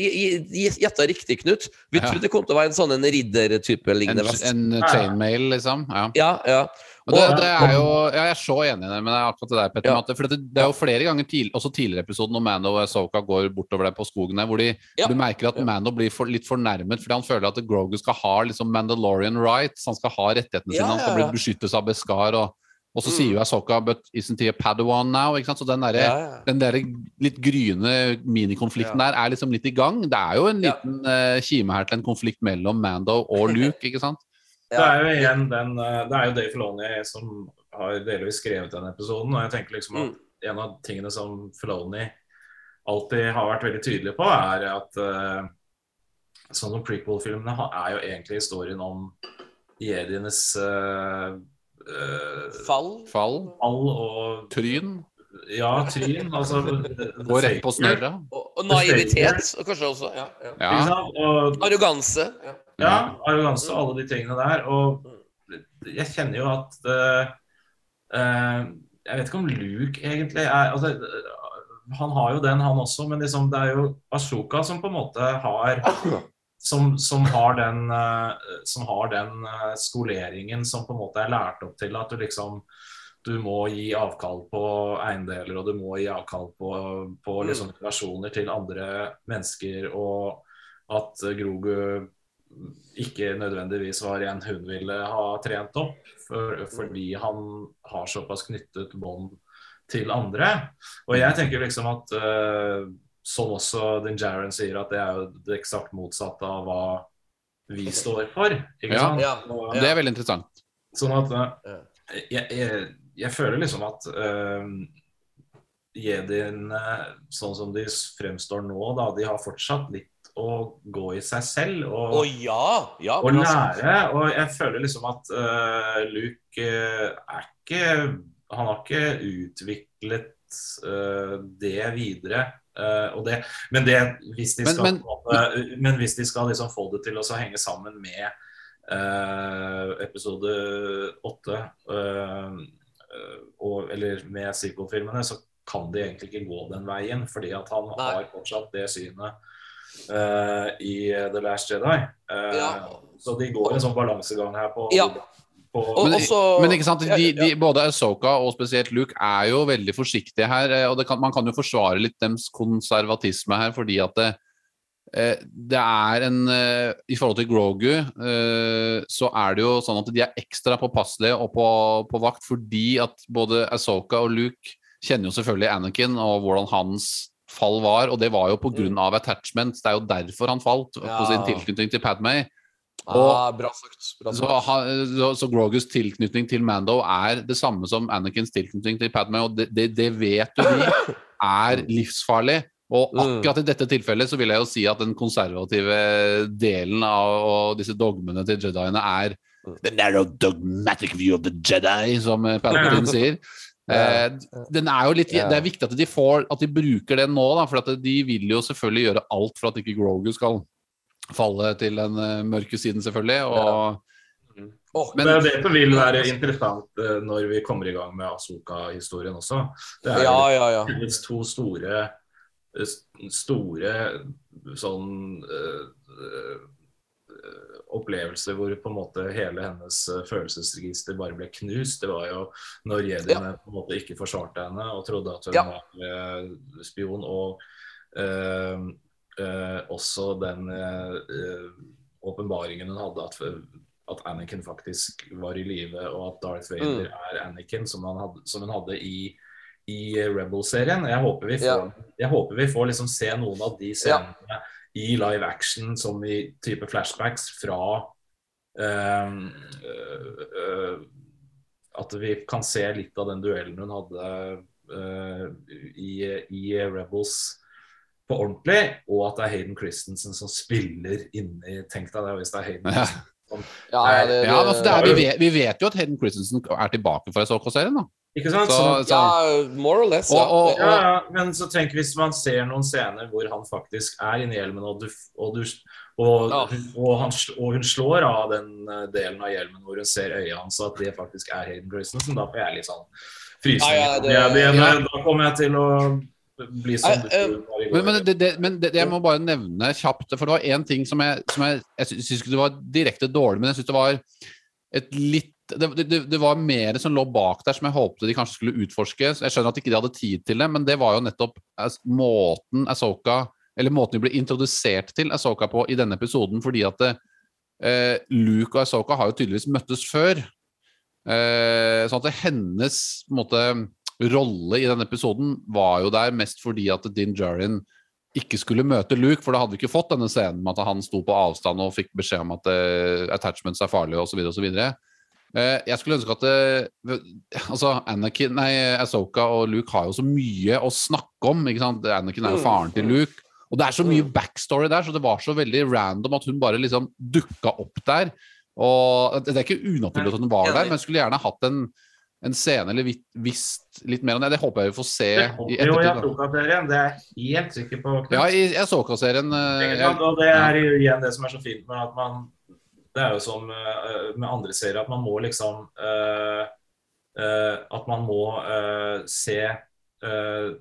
gjetta riktig, Knut. Vi trodde det kom til å være en sånn en riddertype En, lignende vest. en chainmail, liksom. Ja. Ja, ja. Og det, det er jo, ja, Jeg er så enig i det, men det er akkurat det der, Petter. Ja. det- For det, det er jo flere ganger tidlig, også tidligere episoden når Mando og Soka går bortover der på skogen der, hvor de, Ja. du merker at Mando blir for, litt fornærmet fordi han føler at Grogu skal ha liksom Mandalorian rights. Han skal ha rettighetene Ja, sine, han skal bli beskyttet av Beskar. Og, og så Mm. sier jo Asoka But isn't he a Padawan now? Ikke sant? Så den derre ja, ja. den der litt gryne minikonflikten der er liksom litt i gang. Det er jo en Ja. liten eh, kime her til en konflikt mellom Mando og Luke, ikke sant? Det er jo igjen den eh, Det er jo Dave Filoni som har delvis skrevet den episoden. Og jeg tenker liksom at en av tingene som Filoni alltid har vært veldig tydelig på, er at uh, sånn som prequel-filmene er jo egentlig historien om jedienes uh, Fall. Fall, fall og tryn, Ja, tryn. Altså gå rett på snørra. Og, og naivitet, og kanskje også. Ja, ja. Ja. Og Arroganse. Ja. Ja, arroganse og alle de tingene der. Og jeg kjenner jo at uh, uh, Jeg vet ikke om Luke egentlig er altså, eh, Han har jo den, han også, men liksom, det er jo Ashoka som på en måte har som, som har den, eh, som har den eh, skoleringen som på en måte er lært opp til at du liksom du må gi avkall på eiendeler, og du må gi avkall på, på liksom relasjoner til andre mennesker, og at Grogu ikke nødvendigvis var en hun ville ha trent opp, for, fordi han har såpass knyttet bånd til andre. Og jeg tenker liksom at eh, som også Din Jaren sier, at det er jo det eksakt motsatte av hva vi står for. Ikke Ja. sant? Ja. Og- Det er veldig interessant. Sånn at Ja. eh, jeg, jeg, jeg føler liksom at uh, jediene, sånn som de fremstår nå, da, de har fortsatt litt å gå i seg selv. Og, Å ja! ja og altså- lære. Og jeg føler liksom at uh, Luke er ikke Han har ikke utviklet uh, det videre. Eh, og det, men det hvis de skal, men- men, en men hvis de skal liksom få det til å henge sammen med uh, episode åtte, uh, eller med sequel-filmene, så kan de egentlig ikke gå den veien. Fordi at han Nei. har fortsatt det synet uh, i The Last Jedi. Eh, Ja. Så de går en sånn balansegang her på, Ja. På Men, også- men ikke sant, de, de, både Asoka og spesielt Luke er jo veldig forsiktige her. eh, og det kan, Man kan jo forsvare litt dems konservatisme her, fordi at det, eh, det er en eh, I forhold til Grogu eh, så er det jo sånn at de er ekstra påpasselige og på, på vakt fordi at både Asoka og Luke kjenner jo selvfølgelig Anakin og hvordan hans fall var, og det var jo på grunn av attachment. Det er jo derfor han falt, på sin tilknytning til Padmay. Ah, Bra sagt. Bra Så, sagt. ha, så, så Grogus tilknytning til Mando er det samme som Anakins tilknytning til Padme, og det, det, det vet jo vi er livsfarlig. Og Mm. akkurat i dette tilfellet så vil jeg jo si at den konservative delen av og disse dogmene til jediene er The narrow dogmatic view of the Jedi, som Palpatine sier. Eh, den er jo litt. Det er viktig at de, får, at de bruker den nå, da, for at de vil jo selvfølgelig gjøre alt for at ikke Grogu skal falle til den eh, mørke siden, selvfølgelig. Og, Oh, men- det er det som vil være interessant eh, når vi kommer i gang med Asoka-historien også. Det er ja, ja, ja. to store eh, store sånn eh, opplevelser hvor på en måte hele hennes følelsesregister bare ble knust. Det var jo når jediene på en måte ikke forsvarte henne og trodde at hun Ja. var spion. Og eh, også den eh, eh, åpenbaringen hun hadde at at Anakin faktisk var i live, og at Darth Vader er Anakin, som, hadde, som hun hadde i, i Rebel-serien. Jeg håper vi får, jeg håper vi får liksom se noen av de scenene i live action som i type flashbacks fra øh, øh, At vi kan se litt av den duellen hun hadde øh, i, i Rebels på ordentlig, og at det er Hayden Christensen som spiller inni Tenk deg det hvis det er Hayden Ja. Som Ja, ja, det, Ja, altså, det er, vi, vet, vi vet jo at Hayden Christensen er tilbake fra SOK-serien. da. Ikke sant? Så, Så, så, ja, more or less. Og- og- ja. ja, ja, men så tenk hvis man ser noen scener hvor han faktisk er inni hjelmen, og, du, og, du, og, Ja. og, han, og hun slår av den eh, delen av hjelmen hvor hun ser øya hans, og at det faktisk er Hayden Christensen, da får jeg litt sånn frysninger. Ja, ja, det- det- ja. Da kommer jeg til å bli sånn Nei, du eh. Men, men, det, det, men det, det jeg må bare nevne kjapt, for det var én ting som jeg, som jeg, jeg syns ikke det var direkte dårlig, men jeg syns det var et litt det, det, det var mer som lå bak der som jeg håpte de kanskje skulle utforske. Jeg skjønner at ikke de hadde tid til det, men det var jo nettopp måten Asoka Eller måten de ble introdusert til Asoka på i denne episoden, fordi at det, eh, Luke og Asoka har jo tydeligvis møttes før. Eh, sånn at det, hennes på en måte, rolle i denne episoden var jo der mest fordi at Din Djarin ikke skulle møte Luke, for da hadde vi ikke fått denne scenen med at han sto på avstand og fikk beskjed om at uh, attachments er farlige osv. osv. Uh, jeg skulle ønske at uh, altså Anakin, nei, Asoka og Luke har jo så mye å snakke om. ikke sant? Anakin er jo faren til Luke. Og det er så mye backstory der, så det var så veldig random at hun bare liksom dukka opp der. Og Det er ikke unaturlig at hun var der, men skulle gjerne hatt en, en scene eller visst litt mer om det. Det håper jeg vi får se det i ettertid. jo i tok da. Asoka-serien, det er jeg helt sikker på. Knut. Ja, i Asoka-serien eh, Ikke sant? Og det er jo igjen det som er så fint med at man Det er jo som eh, med andre serier at man må liksom uh, uh, At man må uh, se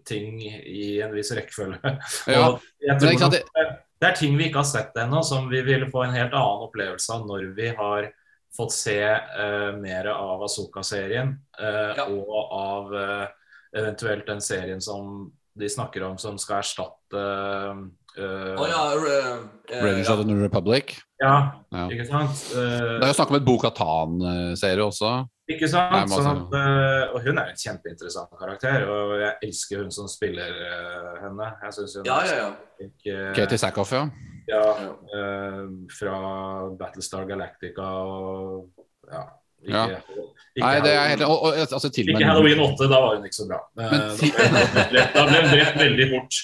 ting i en viss rekkefølge. Ja, jeg det er ting vi ikke har sett ennå, som vi vil få en helt annen opplevelse av når vi har fått se eh, mer av Asoka-serien, eh, Ja. og av eh, eventuelt den serien som de snakker om som skal erstatte Uh, oh, ja, uh, uh, Revenge ja. of the New Republic. Ja, Ja. ikke sant? Eh, Det er jo snakk om et Bo-Katan-serie også. ikke sant? Nei, Sånn altså- at, og hun er en kjempeinteressant karakter, og jeg elsker hun som spiller henne. Jeg synes hun Ja, er ja, ja. Ikke, Katie Sackhoff, ja. Ja, eh, fra Battlestar Galactica og ja. Ikke, Ja. ikke, Nei, det er helt og, og, altså, til ikke Halloween 8, da var hun ikke så bra. Eh, Men da ble hun drept- da ble hun drept veldig fort.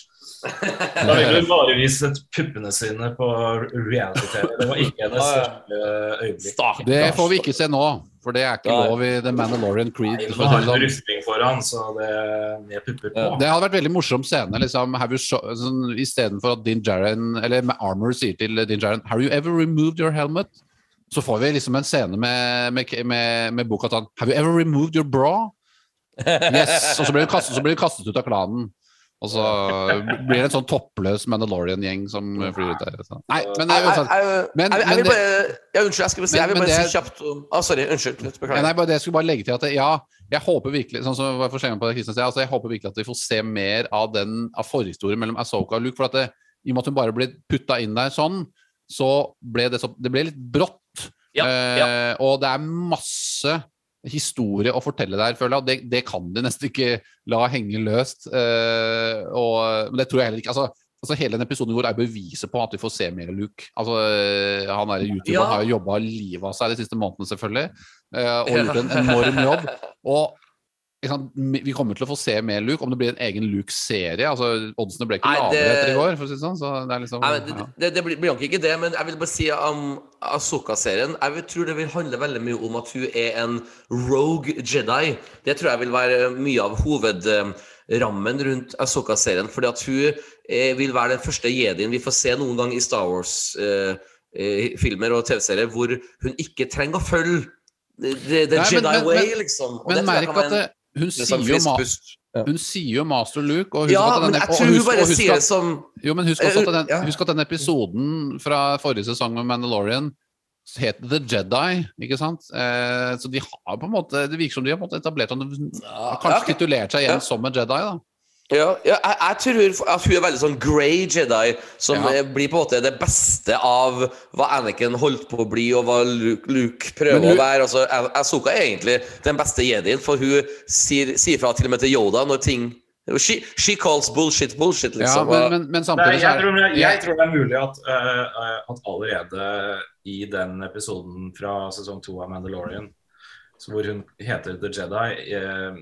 Da ville hun bare vist puppene sine på reality-TV. Det var ikke hennes største øyeblikk. Det får vi ikke se nå, for det er ikke lov i The Mandalorian Creed. Nei, For har sånn. rustning foran, så det med pupper på. Det hadde vært veldig morsom scene. liksom, sånn, Istedenfor at Din Jaren, eller med Armor sier til Din Djarin Have you ever removed your helmet? Så får vi liksom en scene med, med, med, med Bo-Katan. Have you ever removed your bra? Yes! Og så blir du kastet, kastet ut av klanen. Og så blir det en sånn toppløs Mandalorian-gjeng som flyr ut der. Så. Nei, men Jeg, er uansett. Men- jeg, vil bare ja, Unnskyld, jeg skulle si, jeg vil bare det- si kjapt om ah, Sorry, unnskyld. Beklager. nei, bare det jeg skulle bare legge til at det- ja, jeg håper virkelig sånn som jeg, forskjellen på det Kristian altså jeg håper virkelig at vi får se mer av den av forhistorien mellom Asoka og Luke. For at det, i og med at hun bare ble putta inn der sånn, så ble det, så, det ble litt brått. Ja, Eh, og det er masse historie å fortelle der, føler jeg. Og det, det kan de nesten ikke la henge løst. Uh, og, men det tror jeg heller ikke. altså Altså Hele den episoden går er beviset på at vi får se mer Luke. Altså eh, Han er YouTuber, Ja. har jo jobba livet av seg de siste månedene, selvfølgelig. eh, Og gjort en enorm jobb. Og vi kommer til å få se mer Luke. Om det blir en egen Luke-serie altså Oddsene ble ikke Nei, lavere det- etter i går, for å si det sånn. Så det liksom Nei, det, ja. det, det, blir nok ikke det, men jeg vil bare si om Asoka-serien Jeg tror det vil handle veldig mye om at hun er en rogue Jedi. Det tror jeg vil være mye av hovedrammen rundt Asoka-serien. Fordi at hun eh, vil være den første jedien vi får se noen gang i Star Wars-filmer og TV-serier hvor hun ikke trenger å følge the, the, Nei, Jedi men- way, liksom. Og Men merk kan være at det, en hun, sier sånn jo ma hun sier jo Master Luke, og husk Ja, at den, jeg og husk- og husk at- som Jo, husk at den, husk at den episoden fra forrige sesong med Mandalorian het The Jedi, ikke sant? Eh, så de har på en måte Det virker som de har etablert han har kanskje titulert seg igjen som en Jedi, da. Ja, ja jeg, jeg tror at hun er veldig sånn grey Jedi, som Ja. blir på en måte det beste av hva Anakin holdt på å bli, og hva Luke, Luke prøver hun- å være. Altså, Asoka er egentlig den beste jedien, for hun sier, sier fra til og med til Yoda når ting She, she calls bullshit bullshit, Ja, liksom. men, men, men samtidig så jeg, tror, jeg, det jeg tror det er mulig at, uh, at allerede i den episoden fra sesong to av Mandalorian, så hvor hun heter The Jedi eh,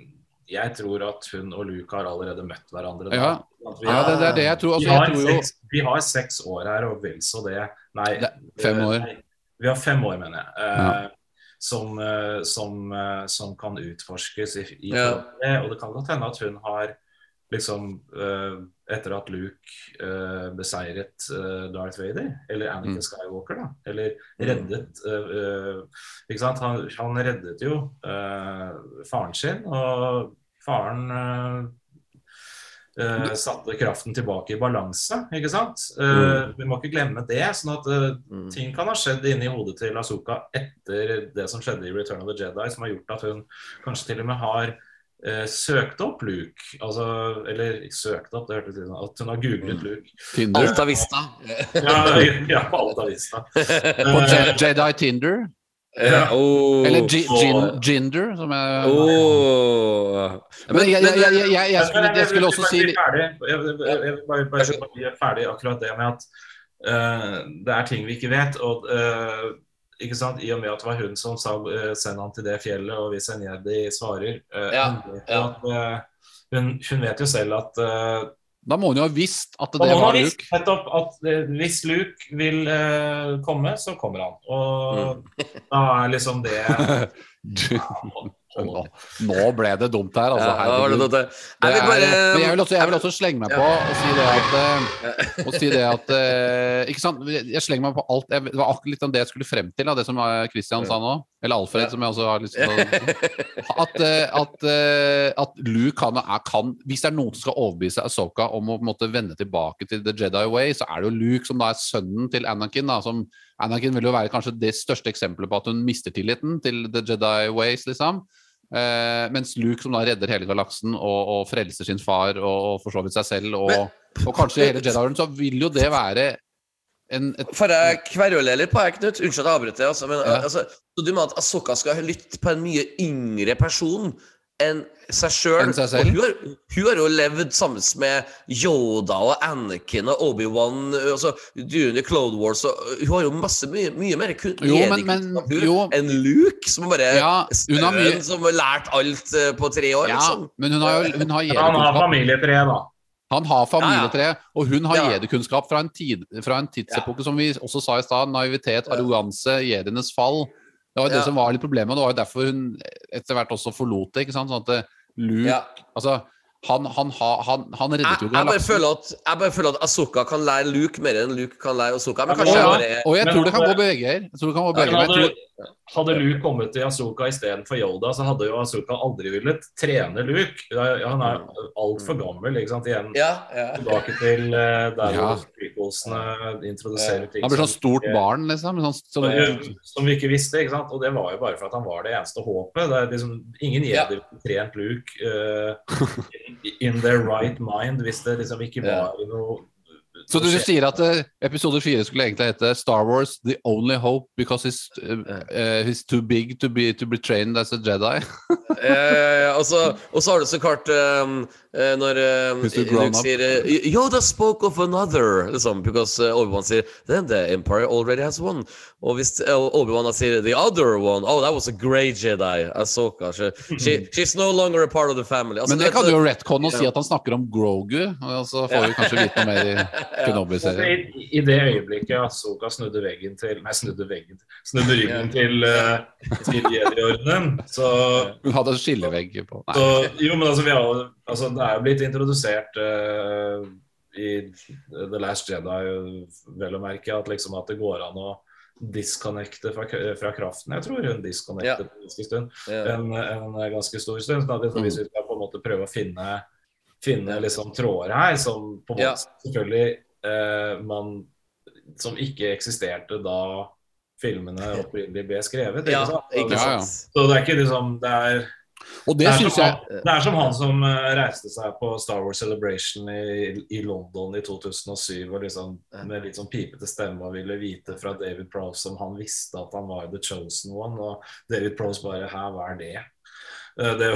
Jeg tror at hun og Luke har allerede møtt hverandre. Ja. Vi Ja, det, er det jeg tror. vi, Altså, har jeg tror jo seks, vi har seks år her, og vel så det. Nei, Det fem eh, år. Nei, vi har fem år, mener jeg. Ja. som, eh, som, eh, som kan utforskes i, i Ja. det. Og det kan godt hende at hun har liksom eh, Etter at Luke eh, beseiret eh, Darth Vader, eller Anakin Mm. Skywalker, da, eller reddet eh, eh, Ikke sant? Han, han reddet jo faren sin, og faren Uh, satte kraften tilbake i balanse, ikke sant? Eh, Vi må ikke glemme det. sånn at uh, Mm. ting kan ha skjedd inni hodet til Azuka etter det som skjedde i Return of the Jedi, som har gjort at hun kanskje til og med har eh, søkt opp Luke. Altså, eller ikke søkt opp, det hørtes ut som At hun har googlet Luke. Tinder. Alta Vista. Ja, ja på Alta Vista. På Eh, Jedi Tinder. Ja. Oh. Eller Ginder, som jeg Oh. Men jeg, jeg, jeg, jeg, skulle, jeg skulle også si Jeg vil bare si ferdig. Akkurat det med at uh, det er ting vi ikke vet. Og eh, ikke sant? I og med at det var hun som sa uh, 'send han til det fjellet', og hvis Enjedi svarer eh, Ja, hun, ja. at, eh, hun, hun vet jo selv at eh, Da må hun jo ha visst at det var visst Luke. nettopp at eh, hvis Luke vil uh, komme, så kommer han. Og da er liksom det Nå, nå ble det dumt her, altså. Herregud. Det er- men jeg vil, også, jeg vil også slenge meg på og si det at, eh, si det at eh, Ikke sant? Jeg slenger meg på alt. Jeg, det var akkurat litt om det jeg skulle frem til, av det som eh, Christian sa nå. Eller Alfred, som jeg også har lyst til å At, at, at Luke kan, kan Hvis det er noen som skal overbevise Asoka om å måtte vende tilbake til The Jedi Way, så er det jo Luke som da er sønnen til Anakin. Da, som Anakin vil jo være kanskje det største eksempelet på at hun mister tilliten til The Jedi Ways, liksom. Eh, mens Luke som da redder hele galaksen og, og frelser sin far og, og for så vidt seg selv, og, Men- og kanskje hele Jedi-orden, så vil jo det være en, et Får jeg kverule litt på deg, Knut? Unnskyld at jeg avbryter. Altså, men, Ja. altså, så du mener at Asoka skal lytte på en mye yngre person enn seg sjøl? Hun, har- hun har jo levd sammen med Yoda og Anakin og Obi-Wan altså, during Clone Wars. Og, hun har jo masse mye, mye mer kunnskap enn Luke, som bare Ja, hun har mye- som har lært alt eh, på tre år. Ja, liksom. men hun har jo hun har Han har familietre, da. Han har familietre, og hun har jedekunnskap fra, en tid- fra en tidsepoke som vi også sa i stad. Naivitet, arroganse, jedienes fall. Det var jo det Ja. som var litt problemet, og det var jo derfor hun etter hvert også forlot det. ikke sant? Sånn at eh, Luke Ja. Altså, han, han, han, han reddet jo jeg, bare galaksen. føler at, jeg bare føler at Asoka kan lære Luke mer enn Luke kan lære Asoka. Men Ja, kanskje jeg ja, bare og jeg tror det kan gå begge veier. Jeg tror det kan gå begge veier. Hadde, Luke kommet til Asoka istedenfor Yoda, så hadde jo Asoka aldri villet trene Luke. Han er altfor gammel. ikke sant? Igjen Ja, ja. tilbake til eh, der Ja. prequelsene introduserer ting Han blir sånn stort stort barn, liksom. Sånn, som, som, som vi ikke visste. ikke sant? Og det var jo bare for at han var det eneste håpet. Det er liksom, ingen jedi ja. trent Luke uh, in their right mind hvis det liksom ikke Ja. var noe Så du sier at eh, episode fire skulle egentlig hete Star Wars The Only Hope because he's, uh, he's too big to be, to be trained as a Jedi? Eh, og, så, og så har du så klart um, når um, du Luke sier eh, Yoda spoke of another, liksom, because uh, Obi-Wan sier Then the Empire already has one. Og hvis uh, Obi-Wan sier The other one, oh, that was a grey Jedi. Ahsoka. She, she, she's no longer a part of the family. Altså, Men det det kan du jo retconne og si at han snakker om Grogu, og så får vi kanskje vite noe mer i Kenobi-serien. I, I det øyeblikket Asoka snudde veggen til Nei, snudde veggen Snudde ryggen til, uh, til Jedi-ordenen, så Hun hadde en skillevegg på Nei. Så, jo, men altså, vi har, altså, det er jo blitt introdusert uh, i The Last Jedi, vel å merke, at, liksom, at det går an å disconnecte fra, fra kraften. Jeg tror hun disconnectet en ganske stund. Ja. En, en ganske stor stund. Så at hvis vi skal på en måte prøve å finne, finne liksom tråder her, som på en Ja. måte selvfølgelig eh, man Som ikke eksisterte da filmene opprinnelig ble skrevet. Ja, ikke sant? ikke Ja, ja. sant? Så det er ikke liksom Det er Og det Det er, jeg han, det er som han som eh, reiste seg på Star Wars Celebration i, i London i 2007 og liksom, med litt sånn pipete stemme og ville vite fra David Prowse om han visste at han var the chosen one. Og David Prowse bare Hæ, hva er det? Eh, det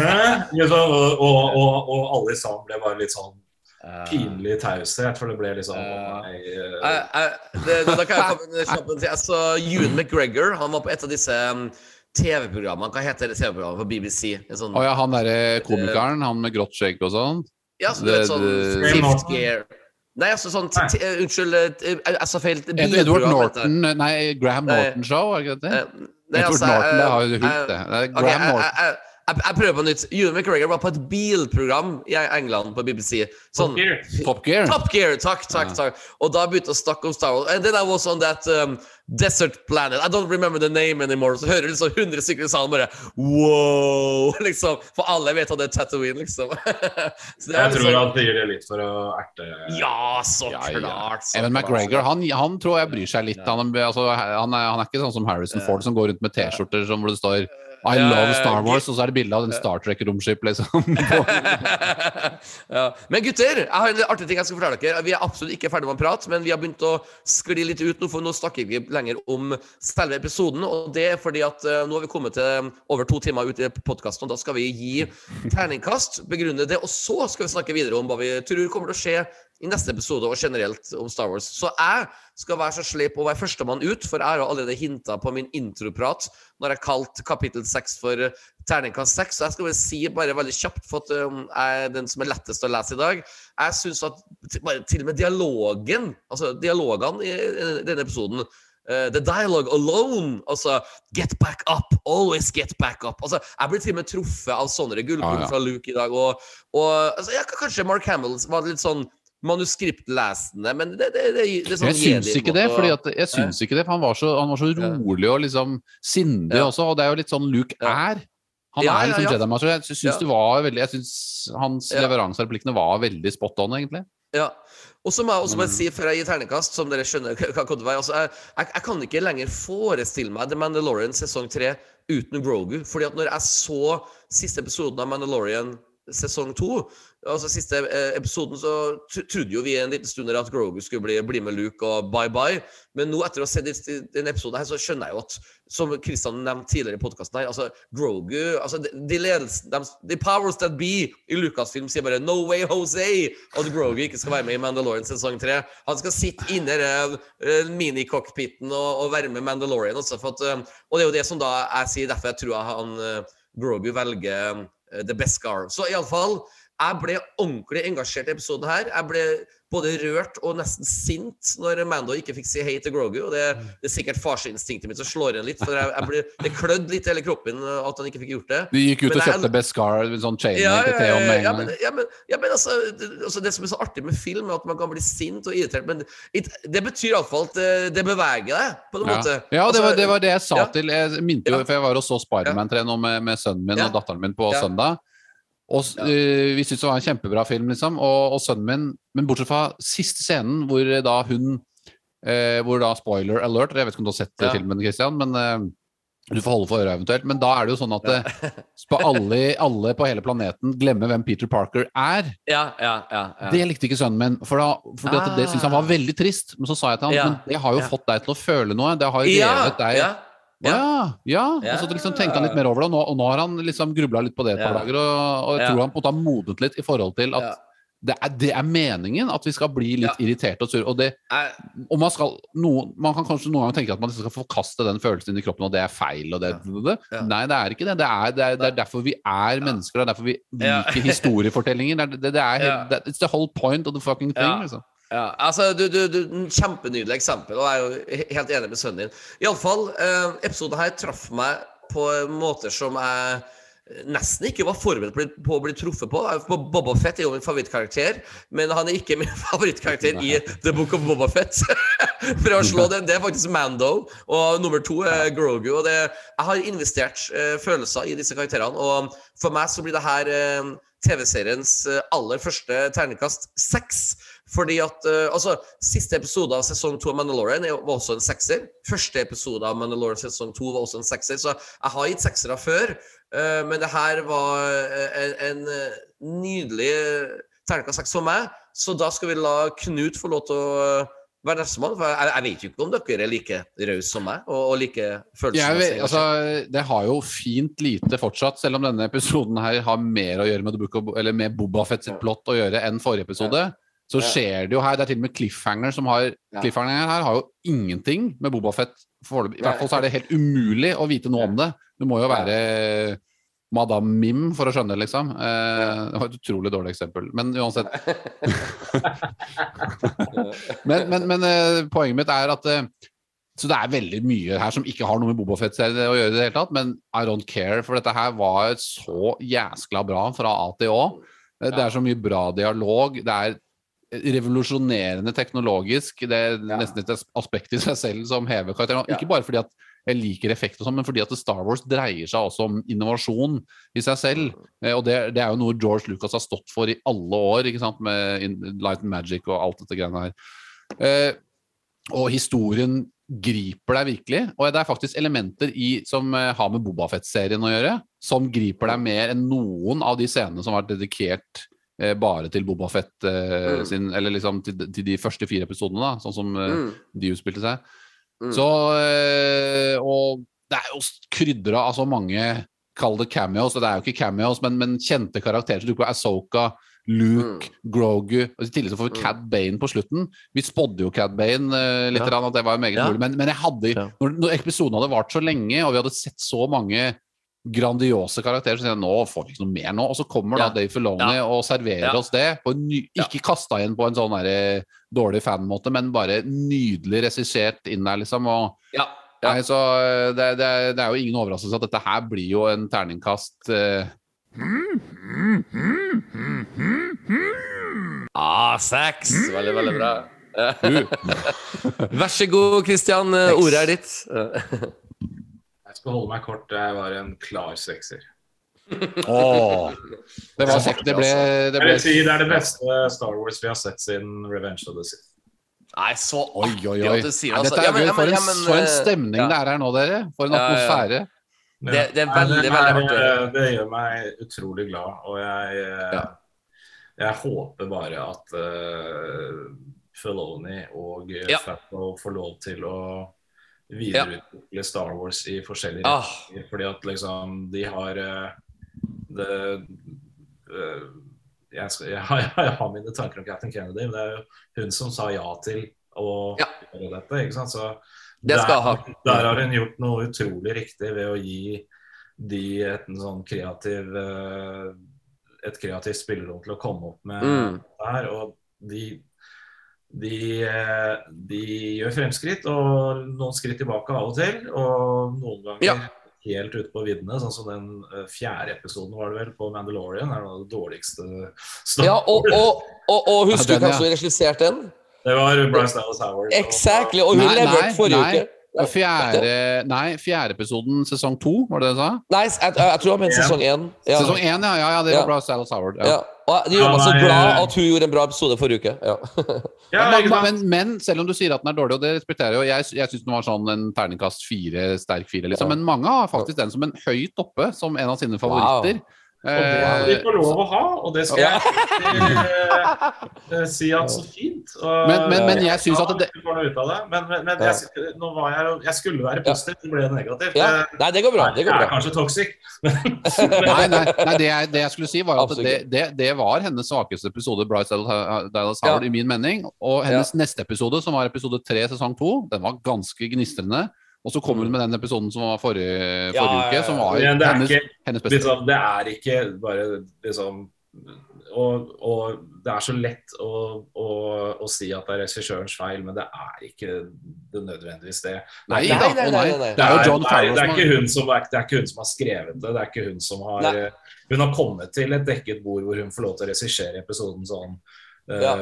Hæ? Liksom, og, og, og, og alle i salen ble bare litt sånn pinlig taushet, for det ble liksom uh, nei, uh. Jeg- jeg- det, da kan jeg komme med en til. Jeg så Ewan McGregor. Han var på et av disse um, TV-programmene. Hva heter det TV-programmet på BBC? En sånn, oh, ja, han derre komikeren, han med grått skjegg og sånn. ja, så du vet, sånn det- det- Fifth Gear. Nei, altså sånn Unnskyld, eh, jeg sa feil. Ed- Edward. Norton Nei, Graham Norton Show, er det ikke det? Eh, nei, Edward altså, Norton, det eh, har jo hult, eh, det. Er Graham Norton. Jeg, jeg, prøver på nytt. Ewan McGregor var på et bilprogram i England på BBC. Sånn, Gear. Top Gear. Top Gear, takk, takk, Ja. takk. Og da begynte å snakke om Star Wars. And then I was on that um, desert planet. I don't remember the name anymore. Så hører du liksom 100 stykker i salen bare wow! Liksom. For alle vet at det er Tatooine, liksom. Så det er Jeg tror liksom- han sier det litt for å erte Ja, så Ja, klart. Ja. Evan. McGregor han, han tror jeg bryr seg litt. Han, altså, han, er, han er ikke sånn som Harrison Ford som går rundt med T-skjorter som hvor det står I love Star. Wars, og så er det bilde av den Star Trek-romskip, liksom. ja. Men gutter, jeg har en artig ting jeg skal fortelle dere. Vi er absolutt ikke ferdig med å prate, men vi har begynt å skli litt ut nå, for nå snakker vi lenger om selve episoden. Og det er fordi at eh, nå har vi kommet til over to timer ut i podkasten, og da skal vi gi terningkast, begrunne det, og så skal vi snakke videre om hva vi tror kommer til å skje i neste episode, og generelt om Star Wars. Så jeg skal være så sleip å være førstemann ut, for jeg har allerede hinta på min introprat når jeg kalte kapittel seks for eh, terningkast seks. Så jeg skal bare si bare veldig kjapt, for at um, jeg er den som er lettest å lese i dag. Jeg syns at bare til og med dialogen, altså dialogene i i denne episoden Uh, the dialogue alone. Altså Get back up. Always get back up. Altså, Jeg blir til og med truffet av sånne gullkorn ah, ja. fra Luke i dag. Og, og altså, ja, kanskje Mark Hamill var litt sånn manuskriptlesende, men det, det, det, det sånn Jeg syns ikke det, fordi at, jeg syns ikke det, for han var så, han var så rolig og liksom sindig Ja. også, og det er jo litt sånn Luke er. Han Ja, er liksom ja. Jedi Master. Jeg syns det var veldig Jeg syns hans Ja. leveranse var veldig spot on, egentlig. Ja. Og så må jeg også må bare si, før jeg gir terningkast, som dere skjønner hva kommer til å være jeg, kan ikke lenger forestille meg The Mandalorian sesong 3 uten Grogu. Fordi at når jeg så siste episoden av Mandalorian sesong 2, altså siste eh, episoden, så trodde jo vi en liten stund at Grogu skulle bli, bli med Luke og bye-bye. Men nå etter å ha sett denne episoden her, så skjønner jeg jo at, som Kristian nevnte tidligere i podkasten her, altså Grogu altså de, de ledelsen, de, the powers that be i Lucasfilm sier bare 'No way, Jose!' at Grogu ikke skal være med i Mandalorian sesong 3. Han skal sitte inne i uh, minicockpiten og, og være med Mandalorian. Også, at, eh, og det er jo det som da jeg sier, derfor jeg tror jeg han eh, Grogu velger eh, Best Scar. Så iallfall, jeg ble ordentlig engasjert i episoden her. Jeg ble både rørt og nesten sint når Mando ikke fikk si hei til Grogu. Og det, det er sikkert farsinstinktet mitt som slår igjen litt, for jeg, jeg ble, det klødde litt i hele kroppen eh, at han ikke fikk gjort det. Du gikk ut Men og jeg- kjøpte Beskar, sånn chain Ja, ja, ja, ja, ja, men, ja, men, ja, men altså, det, altså Det som er så artig med film, er at man kan bli sint og irritert. Men it, det betyr iallfall at det, det beveger deg, på en måte. Ja, det, var, Altså, det var det jeg sa til Jeg minte jo, for jeg var og så Spiderman 3 nå med, med sønnen min og datteren min på søndag. Og Ja. eh, Vi syntes det var en kjempebra film, liksom. Og, og sønnen min Men bortsett fra siste scenen, hvor da hun eh, Hvor da spoiler alert Jeg vet ikke om du har sett Ja. filmen, Christian, men eh, du får holde for øret eventuelt. Men da er det jo sånn at ja. alle, alle på hele planeten glemmer hvem Peter Parker er. Ja, ja, ja, ja. Det likte ikke sønnen min, for, da, for det, det syntes han var veldig trist. Men så sa jeg til han Ja. men det har jo Ja. fått deg til å føle noe. Det har jo ja, deg, deg ja, ja, ja. Og så liksom tenkte han litt mer over det, og nå, og nå har han liksom grubla litt på det et par dager. Og, og jeg tror han på har modnet litt i forhold til at det, er, det er meningen at vi skal bli litt Ja. irriterte og sure. Og, det, og man, skal, noen, man kan kanskje noen ganger tenke at man liksom skal forkaste den følelsen inn i kroppen, og det er feil. Og det, ja. Ja. Nei, det er ikke det. Det er, det er, er derfor vi er mennesker, det er derfor vi liker historiefortellinger. Det, er- helt, the whole point of the fucking thing. Liksom. Ja, altså, du, du, du, Kjempenydelig eksempel, og jeg er jo helt enig med sønnen din. Iallfall, eh, episoden her traff meg på måter som jeg nesten ikke var forberedt på, å bli- truffet på. på Boba Fett er jo min favorittkarakter, men han er ikke min favorittkarakter i The Book of Boba Fett. For å slå den, Det er faktisk Mando, og nummer to er Grogu. og det, Jeg har investert eh, følelser i disse karakterene, og for meg så blir det her eh, TV-seriens eh, aller første terningkast seks. Fordi at uh, altså, Siste episode av sesong to av Mandalorian var også en sekser. Første episode av Mandalorian sesong to var også en sekser. Så jeg har gitt seksere før, uh, men det her var eh, en, en nydelig terningkast seks for meg. Så da skal vi la Knut få lov til å være nestemann. For jeg, jeg vet jo ikke om dere er like rause som meg, og, og like følelsesmessige. altså, det har jo fint lite fortsatt, selv om denne episoden her har mer å gjøre med, med Boba Fett sitt plott å gjøre enn forrige episode. Så skjer det jo her. Det er til og med cliffhanger som har. Cliffhanger her har jo ingenting med Boba Fett foreløpig. I hvert fall så er det helt umulig å vite noe om det. Du må jo være Madame Mim for å skjønne det, liksom. Eh, det var et utrolig dårlig eksempel. Men uansett. men men, men eh, poenget mitt er at eh, så det er veldig mye her som ikke har noe med Bobafett-serien å gjøre i det hele tatt, men I don't care, for dette her var så jæskla bra fra A til Å. Det er så mye bra dialog. Det er revolusjonerende teknologisk. Det er nesten et aspekt i seg selv som hever karakteren. Ja. Ikke bare fordi at jeg liker effekt og sånn, men fordi at Star Wars dreier seg også om innovasjon i seg selv. Eh, Og det, det er jo noe George Lucas har stått for i alle år, ikke sant, med Light and Magic og alt dette greiene her. Eh, og historien griper deg virkelig. Og det er faktisk elementer i, som eh, har med Bobafett-serien å gjøre, som griper deg mer enn noen av de scenene som har vært dedikert eh, bare til Bobafett eh, Mm. sin Eller liksom til, til de første fire episodene, da, sånn som eh, Mm. de utspilte seg. Mm. Så eh, Og det er jo krydra av så mange Kall det cameos, og det er jo ikke cameos, men, men kjente karakterer som dukker opp. Ahsoka, Luke, Grogu og I tillegg så får vi Mm. Cad Bane på slutten. Vi spådde jo Cad Bane eh, litt, Ja. rann, at det var meget Ja. mulig, men, men jeg hadde Ja. når, når episoden hadde vart så lenge, og vi hadde sett så mange grandiose karakterer, så sier jeg nå får vi ikke noe mer nå. Og så kommer Ja. da Dave Filoni og serverer Ja. oss det. På en ny, ikke kasta inn på en sånn der, dårlig fanmåte, men bare nydelig regissert inn der, liksom. Og Ja. Ja. Nei, så eh, det, det, er- det er jo ingen overraskelse at dette her blir jo en terningkast eh, Ah, sex! Veldig, veldig bra. Vær så god, Christian. eh, Ordet er ditt. Skal holde meg kort. Jeg var en klar sekser. Åh. Det, var, sek- det ble, det ble si det er det beste Star Wars vi har sett siden Revenge of the Sith. Nei, så Oi, oi, oi. at du sier det. altså. dette er Ja, men- For en, ja, men, for en eh, stemning ja. det er her nå, dere. For en atmosfære. Det, det er veldig, det veldig artig. eh, Det gjør meg utrolig glad, og jeg, eh, Ja. jeg håper bare at uh, Filoni og uh, Ja. Favreau får lov til å videreutvikle Star Wars i forskjellige Ah. retninger. Fordi at liksom de har eh, det eh, jeg, skal, jeg, har, jeg har mine tanker om Captain Kennedy, men det er jo hun som sa ja til å Ja. gjøre dette. ikke sant? Så der, ha. der har hun gjort noe utrolig riktig ved å gi de et en sånn kreativ eh, et kreativt spillerom til å komme opp med Mm. her. Og de, de, eh, de gjør fremskritt og noen skritt tilbake av og til. Og noen ganger Ja. helt ute på viddene, sånn som den eh, fjerde episoden var det vel på Mandalorian. er noe av det dårligste Star Ja, og, og, og, og husker Ja, du hvem som regisserte den? Det var Bryce Dallas Howard. Exactly! Og hun Nei, leverte forrige nei. uke. Fjerde, nei, fjerde episoden sesong to, var det det du sa? Nei, jeg, jeg tror jeg mente sesong én. Ja. Sesong én, ja. ja, ja det Ja. var Bryce Dallas Howard. Ja. Ja. Og de var Ja, så glad eh, at hun gjorde en bra episode forrige uke. Ja. Ja, men, men, men selv om du sier at den er dårlig, og det respekterer jeg jo Jeg, jeg syns den var sånn en terningkast fire, sterk fire, liksom. Ja. Men mange har faktisk den som en høyt oppe, som en av sine favoritter. Og det de Eh, få lov å ha, og det skal Ja. jeg eh, si at så fint. Og, Men- men- men jeg synes at det-. Men, men, men jeg, nå var jeg, jeg skulle være positiv, så ble det negativt. ja. Nei, det går bra. Det går Jeg er kanskje toxic. Nei, nei, nei det, jeg, det jeg skulle si, var at det, det, det var hennes svakeste episode, Bryce Dallas Howard, Ja. i min mening. Og hennes neste episode, som var episode tre sesong to, den var ganske gnistrende. Og så kom hun med den episoden som var forrige, forrige Ja, uke, som var det er hennes, ikke- hennes beste. Liksom, det er ikke bare liksom og, og det er så lett å, å, å si at det er regissørens feil, men det er ikke det nødvendigvis det. Nei, Nei, nei, nei, nei. Det er det, er ikke hun som, det er ikke hun som har skrevet det. Det er ikke hun som har. Hun har kommet til et dekket bord hvor hun får lov til å regissere episoden sånn uh, Ja.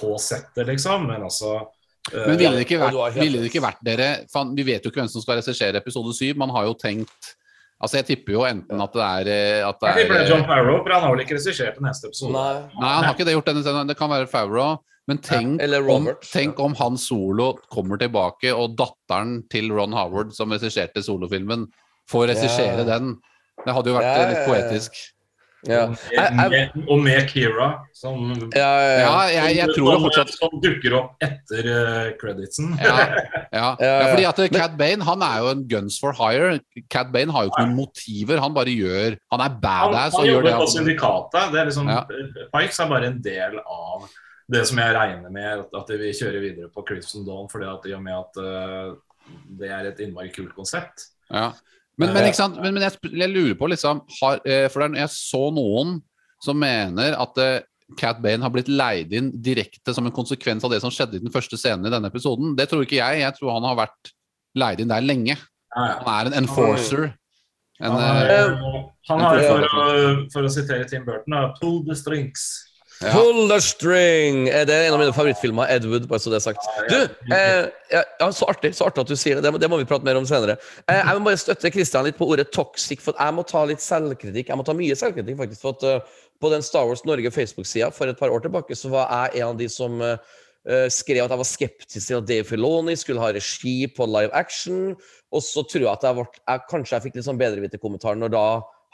på settet, liksom. Men altså eh, Men ville det ikke Ja, vært, ville det ikke vært dere fan, Vi vet jo ikke hvem som skal regissere episode syv. Man har jo tenkt Altså, jeg tipper jo enten at det er eh, at det Jeg tipper det er John Farrow, for han har vel ikke regissert den neste episoden. Nei. Nei, han har ikke det gjort denne scenen. Det kan være Favreau. Men tenk, eller om, tenk om Han Solo kommer tilbake, og datteren til Ron Howard, som regisserte solofilmen, får regissere Ja. den. Det hadde jo vært Ja, litt ja, ja. poetisk. Ja. Og med, og med Kira, som, Ja, ja, Ja, ja. jeg, jeg som, som, fortsatt som dukker opp etter uh, creditsen. ja, ja. Ja, ja, ja. fordi at Cad Bane han er jo en guns for hire. Cad Bane har jo ikke noen motiver. Han bare gjør Han er badass han gjør jobber det på han syndikatet. Det er liksom, Ja. Pikes er bare en del av det som jeg regner med at, at vi kjører videre på Crimson Dawn, fordi at i og med at uh, det er et innmari kult konsept. Ja. Men, men, men, men jeg, jeg lurer på, liksom har, eh, For er- jeg så noen som mener at eh, Cat Bane har blitt leid inn direkte som en konsekvens av det som skjedde i den første scenen i denne episoden. Det tror ikke jeg. Jeg tror han har vært leid inn der lenge. Han er en enforcer. En, Han har, eh, han har for, å, for å sitere Tim Burton, 'pull the strings'. Ja. Pull the string! Eh, Det er en av mine favorittfilmer. Ed Wood, bare så det er sagt. Du, eh, ja, så artig så artig at du sier det. Det må, vi prate mer om senere. Eh, jeg må bare støtte Christian litt på ordet toxic, for jeg må ta litt selvkritikk. Jeg må ta mye selvkritikk, faktisk. for at uh, På den Star Wars Norge Facebook-sida for et par år tilbake så var jeg en av de som eh, skrev at jeg var skeptisk til at Dave Filoni skulle ha regi på live action. Og så tror jeg at jeg, ble, jeg kanskje jeg fikk litt sånn bedreviterkommentar når da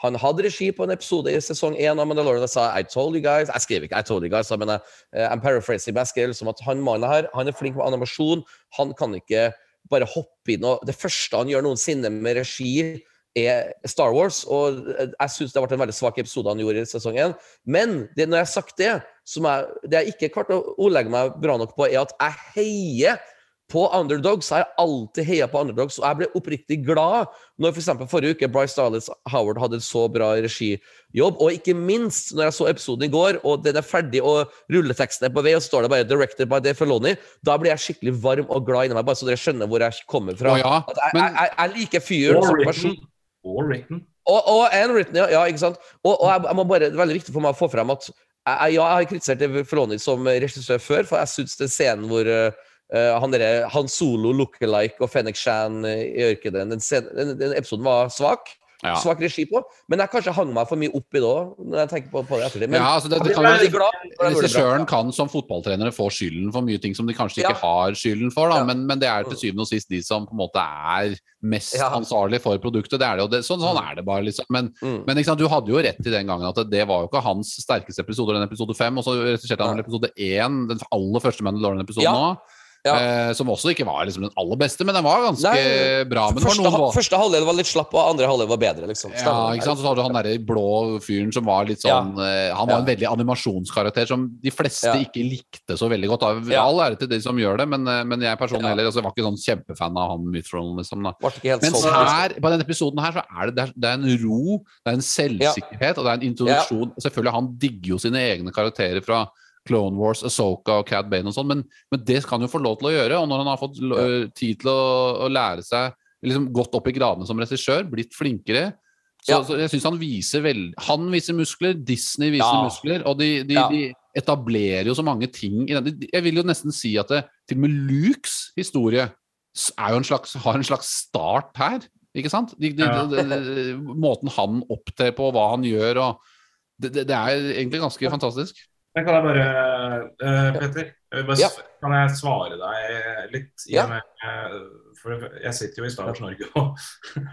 han hadde regi på en episode i sesong én av Mandalorian og sa I told you guys. Jeg skrev ikke I told you guys, men jeg, eh, I'm paraphrasing, skrev liksom at han mannen her, han er flink med animasjon. Han kan ikke bare hoppe inn og Det første han gjør noensinne med regi, er Star Wars. Og eh, jeg syns det vært en veldig svak episode han gjorde i sesong én. Men det, når jeg har sagt det, som jeg, det jeg ikke klarte å ordlegge meg bra nok på, er at jeg heier på underdogs. Jeg har alltid heia på underdogs, og jeg ble oppriktig glad når for eksempel forrige uke Bryce Dallas Howard hadde en så bra regijobb. Og ikke minst når jeg så episoden i går, og den er ferdig, og rulleteksten er på vei, og så står det bare 'Directed by De Feloni', da blir jeg skikkelig varm og glad inni meg, bare så dere skjønner hvor jeg kommer fra. Å ja, At jeg, men- jeg, jeg, jeg liker fyren som written. person. Og written. Og, og written, ja, ja, ikke sant? Og, og jeg, jeg må bare, det er veldig viktig for meg å få frem at jeg, ja, jeg har kritisert Feloni som regissør før, for jeg syns den scenen hvor eh, eh, han, derre- han solo lookalike og Fennek Shan eh, i ørkenen den, den, den episoden var svak. Ja. Svak regi på. Men jeg kanskje hang meg for mye opp i det òg, ja, altså. Regissøren kan som fotballtrenere få skylden for mye ting som de kanskje ikke Ja. har skylden for, da. Ja. Men, men det er til syvende og sist de som på en måte er mest ansvarlig for produktet. Det er det, det, sånn, sånn er det bare, liksom. Men, Mm. men sant, du hadde jo rett i den gangen at det var jo ikke hans sterkeste episode, den episode fem. Og så regisserte han vel episode én, den aller første Mandalorian-episoden Ja. Ja. Eh, som også ikke var liksom den aller beste, men den var ganske Nei, bra. Men det var Første, noen første halvdel var litt slapp, og andre halvdel var bedre. liksom. ja, ikke sant? Så hadde du han derre blå fyren som var litt sånn ja. Han var en veldig animasjonskarakter som de fleste ikke likte så veldig godt. Av. All ære til de som gjør det, men, eh, men jeg personlig heller altså, var ikke sånn kjempefan av han Mythron, liksom. Mens liksom. her, på denne episoden her, så er det, er, det er en ro, det er en selvsikkerhet, og det er en introduksjon. Selvfølgelig, han digger jo sine egne karakterer fra Clone Wars, Asoka og Cad Bane og sånn, men, men det kan han jo få lov til å gjøre. Og når han har fått øh, tid til å, å lære seg liksom gått opp i gradene som regissør, blitt flinkere så, Ja. så jeg synes Han viser vel Han viser muskler, Disney viser Ja. muskler, og de, de, Ja. de etablerer jo så mange ting i den. Jeg vil jo nesten si at det, til og med Lukes historie er en slags, har en slags start her. Ikke sant? De, måten han opptrer på, hva han gjør og det, det, det er egentlig ganske fantastisk. Men kan jeg bare uh, Petter, jeg bare, Ja. kan jeg svare deg litt? Ja. med, eh, for jeg sitter jo i Star Wars Norge og,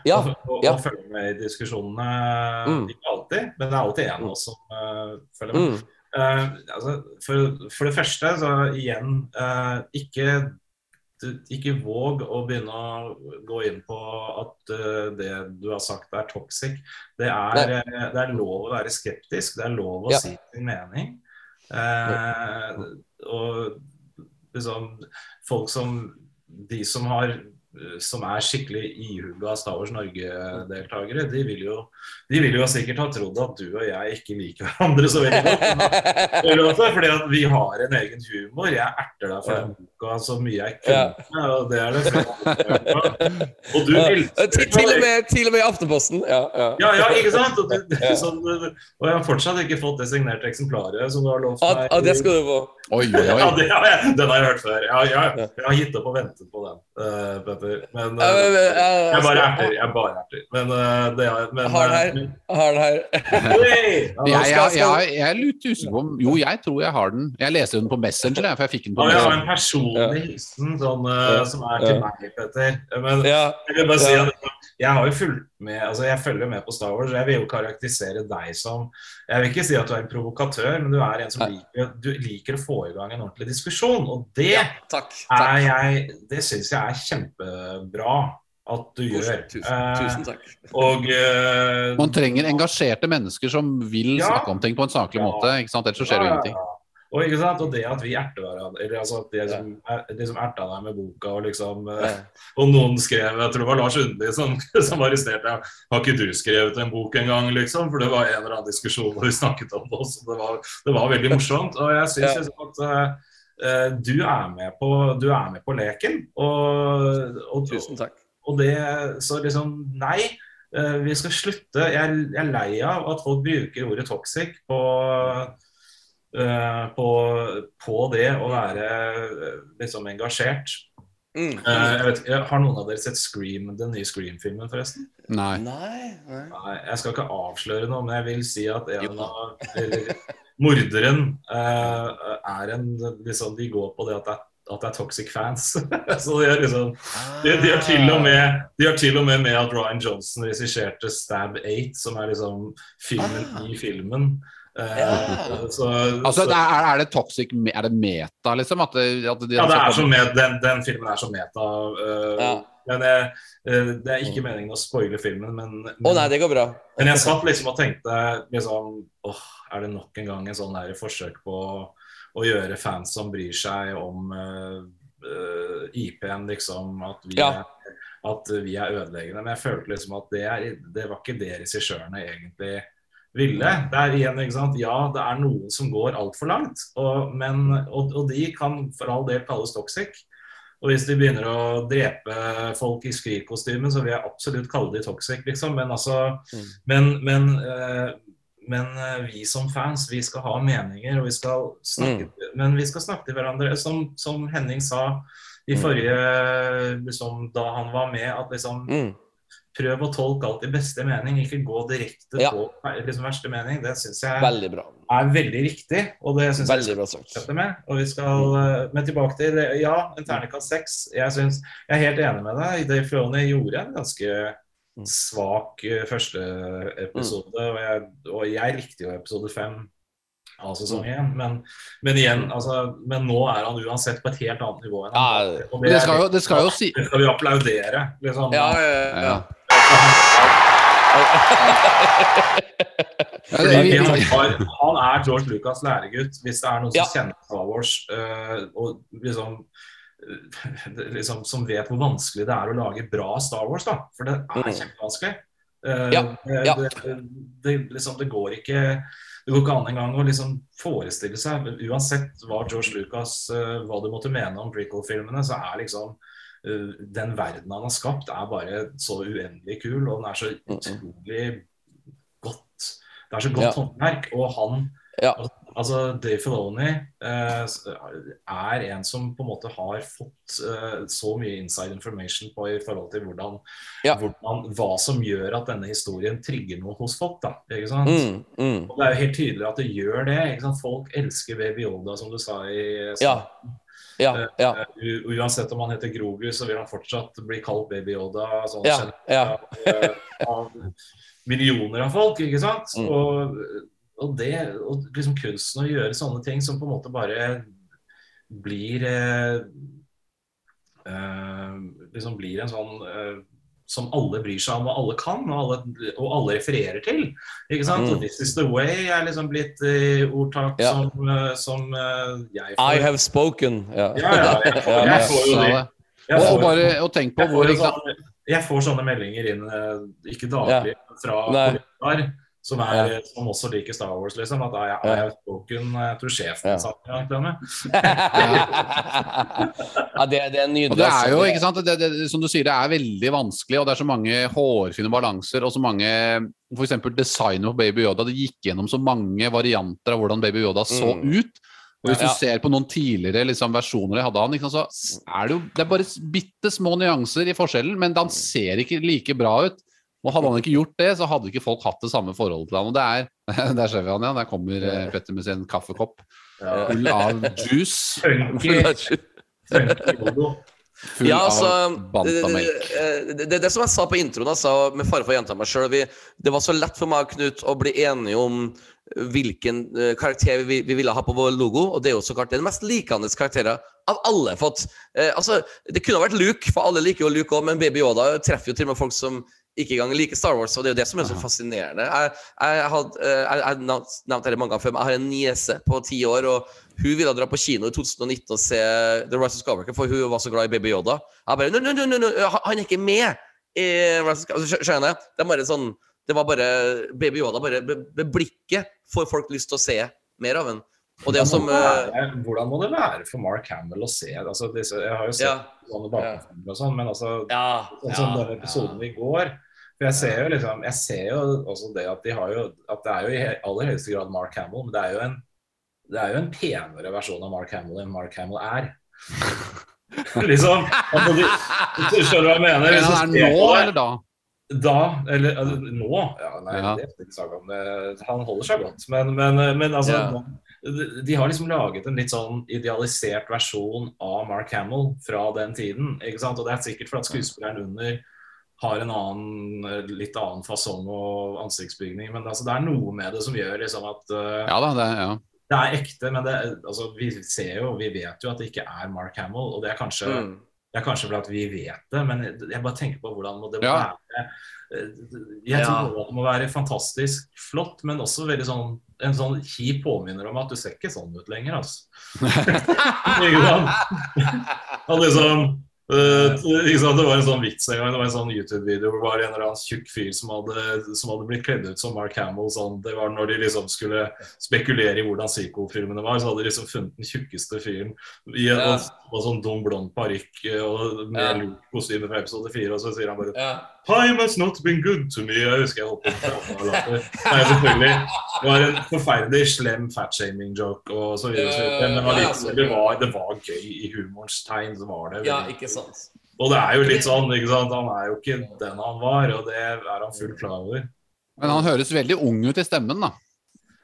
Ja, og, og, og følger med i diskusjonene. Mm. Ikke alltid, men det er alltid av oss som uh, følger med. Mm. Uh, altså, for, for det første, så igjen eh, ikke, ikke våg å begynne å gå inn på at uh, det du har sagt er toxic. Det er, eh, det er lov å være skeptisk, det er lov å Ja. si sin mening. Eh, og liksom folk som De som har som er skikkelig ihuga Star Wars Norge-deltakere, de, de vil jo sikkert ha trodd at du og jeg ikke liker hverandre så veldig godt. Fordi at vi har en egen humor. Jeg erter deg for den boka så mye jeg kunne. Og det er det Og du elsker Til, til, og med, til og med i Aftenposten. Ja, ja. ja, ja, ikke sant? Og, du, sånn, og jeg har fortsatt ikke fått det signerte eksemplaret som du har lovt meg. ja, det skal du få. Oi, oi, Ja, det ja, den har jeg hørt før. Jeg, jeg, jeg har gitt opp og ventet på den. eh, Petter. Men Ja, eh, men, men, jeg- jeg jeg bare erter. Jeg bare erter. Men eh, det er men, Har den her. eh, Har den her. Jeg, da jeg, jeg, jeg er litt usikker på om Jo, jeg tror jeg har den. Jeg leste den på Messenger, jeg, for jeg fikk den på Ja, jeg har en Messenger. personlig hilsen sånn, eh, som er til Ja. meg, Petter. Men Ja. jeg vil bare si at jeg har jo fulgt med Altså, jeg følger med på Star Wars. Jeg vil jo karakterisere deg som Jeg vil ikke si at du er en provokatør, men du er en som liker, du liker å få i gang en ordentlig diskusjon. Og det ja. Takk. er takk. jeg Det syns jeg er kjempebra at du gjør. Tusen, Eh, tusen takk. og eh, Man trenger engasjerte mennesker som vil Ja. snakke om ting på en saklig Ja. måte. Ikke sant? Ellers så skjer det ingenting. Og, ikke sant? og det at vi erter hverandre eller altså at det som, er, det som erta deg med boka og liksom eh. Og noen skrev Jeg tror det var Lars Undli som, som arresterte deg. Har ikke du skrevet en bok engang, liksom? For det var en eller annen diskusjon hvor vi snakket om det også. Det var, det var veldig morsomt. Og jeg syns liksom at eh, du, er med på, du er med på leken. Og, og, Tusen takk. og det Så liksom, nei. Uh, Vi skal slutte. Jeg, jeg er lei av at folk bruker ordet toxic på på, på det å være eh, liksom engasjert. Mm. Eh, jeg vet, har noen av dere sett Scream, den nye Scream-filmen, forresten? Nei. Nei, nei. Nei, jeg skal ikke avsløre noe, men jeg vil si at en av eller, Morderen uh, er en liksom, De går på det at det er, at det er toxic fans. Så de har liksom de, de, har til og med, de har til og med med at Ryan Johnson regisserte Stab 8, som er liksom filmen Ah. i filmen. Eh, så, Altså, så, er, er det toxic Er det meta, liksom? At det, at de ja, det er så met, den, den filmen er så meta. Uh, Ja. Men jeg, eh, det er ikke meningen å spoile filmen. Men, men, Å nei, det går bra. men jeg satt liksom og tenkte liksom åh, Er det nok en gang en sånn der forsøk på å gjøre fans som bryr seg om uh, uh, IP-en, liksom At vi, Ja. er, at vi er ødeleggende. Men jeg følte liksom at det, er, det var ikke det regissørene egentlig ville. Det er igjen, ikke sant? Ja, det er noen som går altfor langt, og, men, og, og de kan for all del kalles toxic. Og hvis de begynner å drepe folk i skrikkostyme, så vil jeg absolutt kalle de toxic, liksom. Men altså Mm. Men, men, uh, men eh, vi som fans, vi skal ha meninger, og vi skal snakke Men vi skal snakke til hverandre. Som, som Henning sa i Mm. forrige liksom, Da han var med, at liksom Mm. Prøv å tolke alt i beste mening, ikke gå direkte Ja. på liksom, verste mening. Det syns jeg Veldig bra. er veldig riktig, og det syns jeg Veldig bra sagt. fortsette med. Og vi skal, eh, Men tilbake til det. Ja, en terningkast seks. Jeg, synes, jeg er helt enig med deg. Dave Frone gjorde en ganske Mm. svak eh, første episode. Og, jeg, og jeg likte jo episode fem av sesong Mm. én. Men, men igjen, altså, men nå er han uansett på et helt annet nivå enn han Ja, var. Og det skal jo, det skal jo si det skal vi applaudere. Liksom. Ja, ja, ja. Ja, det- han, han er George Lucas' læregutt. Hvis det er noen som Ja. kjenner Star Wars eh, og liksom, eh, liksom Som vet hvor vanskelig det er å lage bra Star Wars, da. For det er Mm. kjempevanskelig. Eh, Ja, det, ja. Det, det, liksom, det går ikke det går ikke an engang å liksom forestille seg Uansett hva George Lucas Hva du måtte mene om prequel-filmene, så er liksom den verden han har skapt, er bare så uendelig kul, og den er så utrolig godt Det er så godt Ja. håndverk, og han Ja. Altså, Dave Filoni eh, er en som på en måte har fått eh, så mye inside information på i forhold til hvordan, Ja. hvordan hva som gjør at denne historien trigger noe hos folk. da, ikke sant? Mm, mm. Og Det er jo helt tydelig at det gjør det. ikke sant? Folk elsker Baby Yoda, som du sa i Ja. Ja, ja, Uh, Uansett om han heter Grogu, så vil han fortsatt bli kalt Baby Yoda. Sånn, ja, ja. eh, av millioner av folk, ikke sant? Mm. Og, og det, og liksom kunsten å gjøre sånne ting som på en måte bare blir eh, eh, Liksom blir en sånn eh, som alle bryr seg om, og alle kan, og alle, og alle refererer til. Ikke sant? Mm. Og 'This is the way' er liksom blitt uh, ordtak Ja. som, uh, som uh, jeg I have spoken. Ja, Ja, ja, jeg får, jeg får jo det. Jeg Og, bare og tenk på jeg hvor får, ikke sant? sånne, jeg får sånne meldinger inn, ikke daglig, fra kollegaer som, er, som også liker Star Wars, liksom. At I, I have spoken Jeg tror sjefen Ja. sa det. til og med. ja det, det er nydelig. Og det er jo, altså. ikke sant, det, det, som du sier, det er veldig vanskelig, og det er så mange hårfine balanser, og så mange f.eks. designet på Baby Yoda. Det gikk gjennom så mange varianter av hvordan Baby Yoda så Mm. ut. Og hvis Ja. du ser på noen tidligere liksom, versjoner jeg hadde av han, så er det jo det er bare bitte små nyanser i forskjellen, men han ser ikke like bra ut. Og hadde han ikke gjort det, så hadde ikke folk hatt det samme forholdet til han. Og det er Der ser vi han, ja. Der kommer eh, Petter med sin kaffekopp full av juice. Funky. Full Ja, altså av det, bantamelk. det, det, som jeg sa på introen, altså, med fare for å gjenta meg sjøl Det var så lett for meg og Knut å bli enige om hvilken eh, karakter vi, vi ville ha på vår logo, og det er jo så klart den mest likende karakteren av alle fått. Eh, altså, det kunne ha vært Luke, for alle liker jo Luke òg, men Baby Yoda treffer jo til og med folk som ikke engang liker Star Wars, og det er jo det som er så fascinerende. Jeg, jeg har eh, jeg, jeg nevnt nevnt dette mange ganger før, men jeg har en niese på ti år, og hun ville dra på kino i 2019 og se The Rise of Skywalker, for hun var så glad i Baby Yoda. Jeg bare, no, no, no, han- er ikke med i Rise of Skywalker. Altså, Skjønner jeg? Det, er bare sånn, det var bare Baby Yoda, bare med blikket får folk lyst til å se mer av henne Og det som må eh, være- Hvordan må det være for Mark Hamill å se altså disse, Jeg har jo sett Ja. sånne bakgrunnsfilmer og sånn, men altså Ja. Sånn ja, den episoden i går. For jeg ser jo liksom Jeg ser jo også det at de har jo At det er jo i aller høyeste grad Mark Hamill, men det er jo en det er jo en penere versjon av Mark Hamill enn Mark Hamill er. liksom altså du, Du skjønner hva jeg mener? Men han er nå, eller da? Da, eller altså, nå Ja, nei, Ja. det er ikke snakk om det. Han holder seg godt. Men, men, men altså Ja. de- har liksom laget en litt sånn idealisert versjon av Mark Hamill fra den tiden. ikke sant? Og det er sikkert fordi at skuespilleren under har en annen, litt annen fasong og ansiktsbygning. Men altså, det er noe med det som gjør liksom at uh, Ja da, det, ja. det er ekte. Men det, altså, vi ser jo, vi vet jo at det ikke er Mark Hamill. Og det er kanskje Mm. det er kanskje fordi at vi vet det, men jeg bare tenker på hvordan må det må Ja. være Eh, Jeg tror Ja. det må være fantastisk flott, men også veldig sånn en sånn kjip påminner om at du ser ikke sånn ut lenger, altså. Og liksom sant? Det var en sånn vits en gang, det var en sånn YouTube-video hvor det var en eller annen tjukk fyr som hadde, som hadde blitt kledd ut som Mark Hamill. Sånn, det var når de liksom skulle spekulere i hvordan psycho-filmene var, så hadde de liksom funnet den tjukkeste fyren i Ja. Sånn dum blond parykk eh, og med Ja. Luke-kostyme fra episode fire, og så sier han bare Ja. Time has not been good to me. Jeg husker jeg holdt på og latter. Nei, selvfølgelig. Det var en forferdelig slem fatshaming-joke og så videre. så videre. Men allikevel, det, var, det var gøy i humorens tegn. Så var det ja, ikke sant. Og det er jo litt sånn, ikke sant. Han er jo ikke den han var, og det er han fullt klar over. Men han høres veldig ung ut i stemmen, da.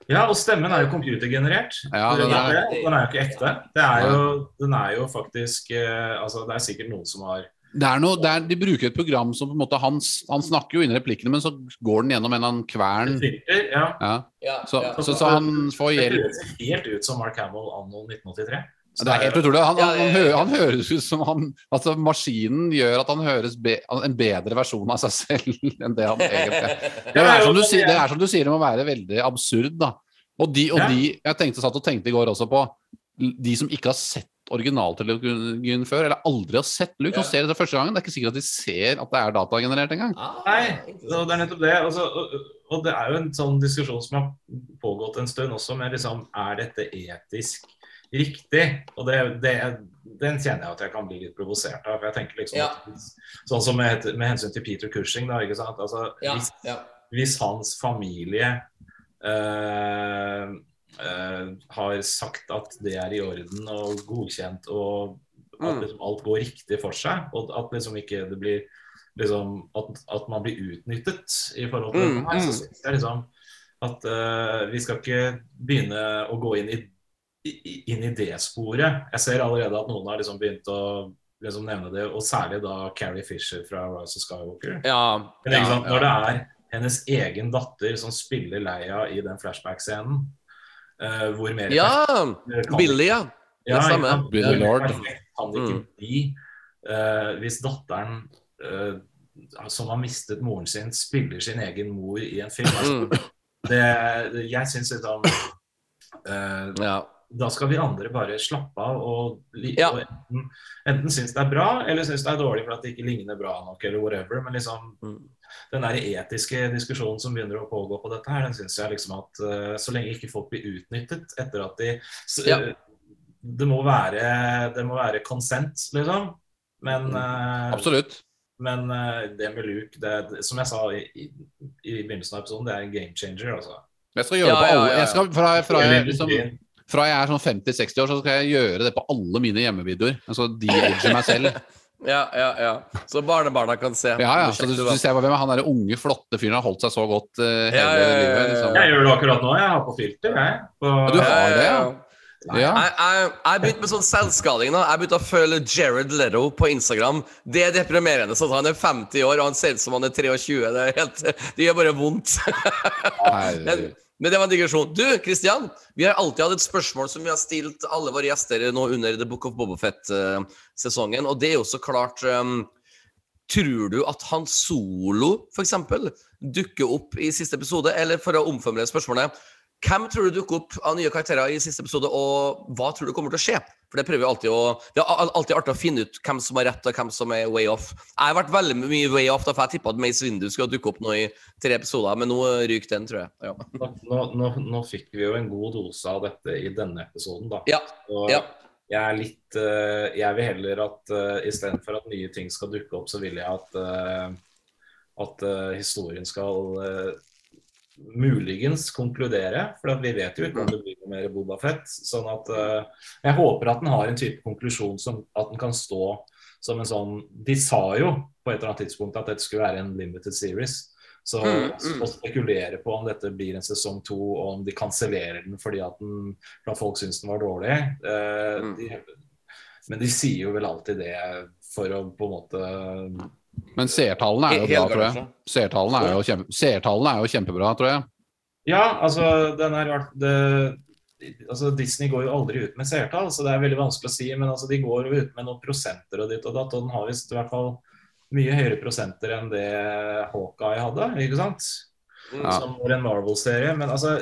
Ja, og stemmen er jo computergenerert. Ja, den, den er, den er jo ikke ekte. Det er jo, den er jo faktisk eh, Altså, det er sikkert noen som har Det er noe, det er, de bruker et program som på en måte han, han snakker jo inn i replikkene, men så går den gjennom en eller annen kvern. filter. Ja. Ja. Ja, Så, ja. så, så han får Det ser høres helt ut som Mark Hamill anno 1983. Så Det er helt utrolig. Han, han, han, hø han høres ut som han Altså, maskinen gjør at han høres be, en bedre versjon av seg selv enn det han egentlig er. Det er, som du, det er som du sier, det må være veldig absurd, da. Og de, og de Jeg tenkte, satt og tenkte i går også på de som ikke har sett originalteknologien før, eller aldri har sett Luke, Ja. som ser det for første gangen. Det er ikke sikkert at de ser at det er datagenerert engang. Ah, Nei, det er nettopp det. Altså, og, og det er jo en sånn diskusjon som har pågått en stund også, med liksom Er dette etisk riktig? Og det, det, den kjenner jeg at jeg kan bli litt provosert av. For jeg tenker liksom Ja. at Sånn som med, med hensyn til Peter Cushing, da, ikke sant. Altså, Ja, hvis, ja. hvis hans familie øh, øh, har sagt at det er i orden og godkjent, og at Mm. liksom alt går riktig for seg, og at liksom ikke det blir liksom, at, at man blir utnyttet i forhold til Mm, det her, så mm. syns jeg liksom at uh, vi skal ikke begynne å gå inn i, i, inn i det sporet. Jeg ser allerede at noen har liksom begynt å liksom nevne det, og særlig da Carrie Fisher fra Rise of Skywalker. Ja, Men ikke sant, ja, når det er hennes egen datter som spiller Leia i den flashback-scenen, uh, hvor mer ja. Billy, ja. ja, det ikke samme. Billy Lord. kan det ikke Mm. bli uh, hvis datteren uh, som har mistet moren sin, spiller sin egen mor i en film. Altså, Mm. det, jeg syns litt om Ja. Da skal vi andre bare slappe av og, Ja. og enten, enten synes det er bra, eller synes det er dårlig for at det ikke ligner bra nok, eller whatever. Men liksom Mm. den der etiske diskusjonen som begynner å pågå på dette her, den syns jeg liksom at uh, så lenge ikke folk blir utnyttet etter at de så, Ja. det, må være, det må være konsent, liksom. Men, uh, Absolutt. men eh, det med Luke, det, som jeg sa i, i, i begynnelsen av episoden, det er en game changer, altså. Jeg skal gjøre Ja, det på alle ja, ja. jeg skal, fra, fra, liksom. Fra jeg er sånn 50-60 år, så skal jeg gjøre det på alle mine hjemmevideoer. Altså de-age meg selv. Ja, ja, ja. Så barnebarna kan se. Ja, ja. Så du, du ser bare hvem er han der unge, flotte fyren har holdt seg så godt uh, hele Ja, ja, ja, ja, livet. Liksom. Jeg gjør det akkurat nå. Jeg har på filter, jeg. På, Ja, du har det, ja. Ja. Jeg, jeg, jeg begynte med sånn selvskading. da Jeg begynte å følge Jared Leto på Instagram. Det er deprimerende. sånn at Han er 50 år, og han ser ut som han er 23. Det, er helt, det gjør bare vondt. Men, Herregud. Men det var en digresjon. Du, Christian, vi har alltid hatt et spørsmål som vi har stilt alle våre gjester nå under The Book of Bobofet-sesongen, og det er jo så klart um, Tror du at Han Solo, eksempel, dukker opp i siste episode? Eller for å omformulere spørsmålet Hvem tror du dukker opp av nye karakterer i siste episode, og hva tror du kommer til å skje? For Det prøver vi alltid å Det er alltid artig å finne ut hvem som har rett, og hvem som er way off. Jeg har vært veldig mye way off, da, for jeg tippa at Mace Windu skulle dukke opp nå i tre episoder, men nå ryker den, tror jeg. Ja. nå, nå, nå, fikk vi jo en god dose av dette i denne episoden, da. Ja, Og ja. jeg er litt eh, Jeg vil heller at uh, istedenfor at nye ting skal dukke opp, så vil jeg at, eh, at eh, historien skal eh, muligens konkludere. For vi vet jo ikke om det blir noe mer Boba Fett. Sånn at uh, Jeg håper at den har en type konklusjon som at den kan stå som en sånn De sa jo på et eller annet tidspunkt at dette skulle være en limited series. Så Mm, mm. å spekulere på om dette blir en sesong to, og om de kansellerer den fordi at, den, at folk syns den var dårlig eh, Mm. de, Men de sier jo vel alltid det for å på en måte Men seertallene er jo bra, tror jeg. Seertallene er, er jo kjempebra, tror jeg. Ja, altså, den er, rart- det, altså Disney går jo aldri ut med seertall, så det er veldig vanskelig å si. Men altså, de går jo ut med noen prosenter og ditt og datt, og den har visst i hvert fall mye høyere prosenter enn det Hawkeye hadde, ikke sant? Ja. Som var en Marvel-serie. Men altså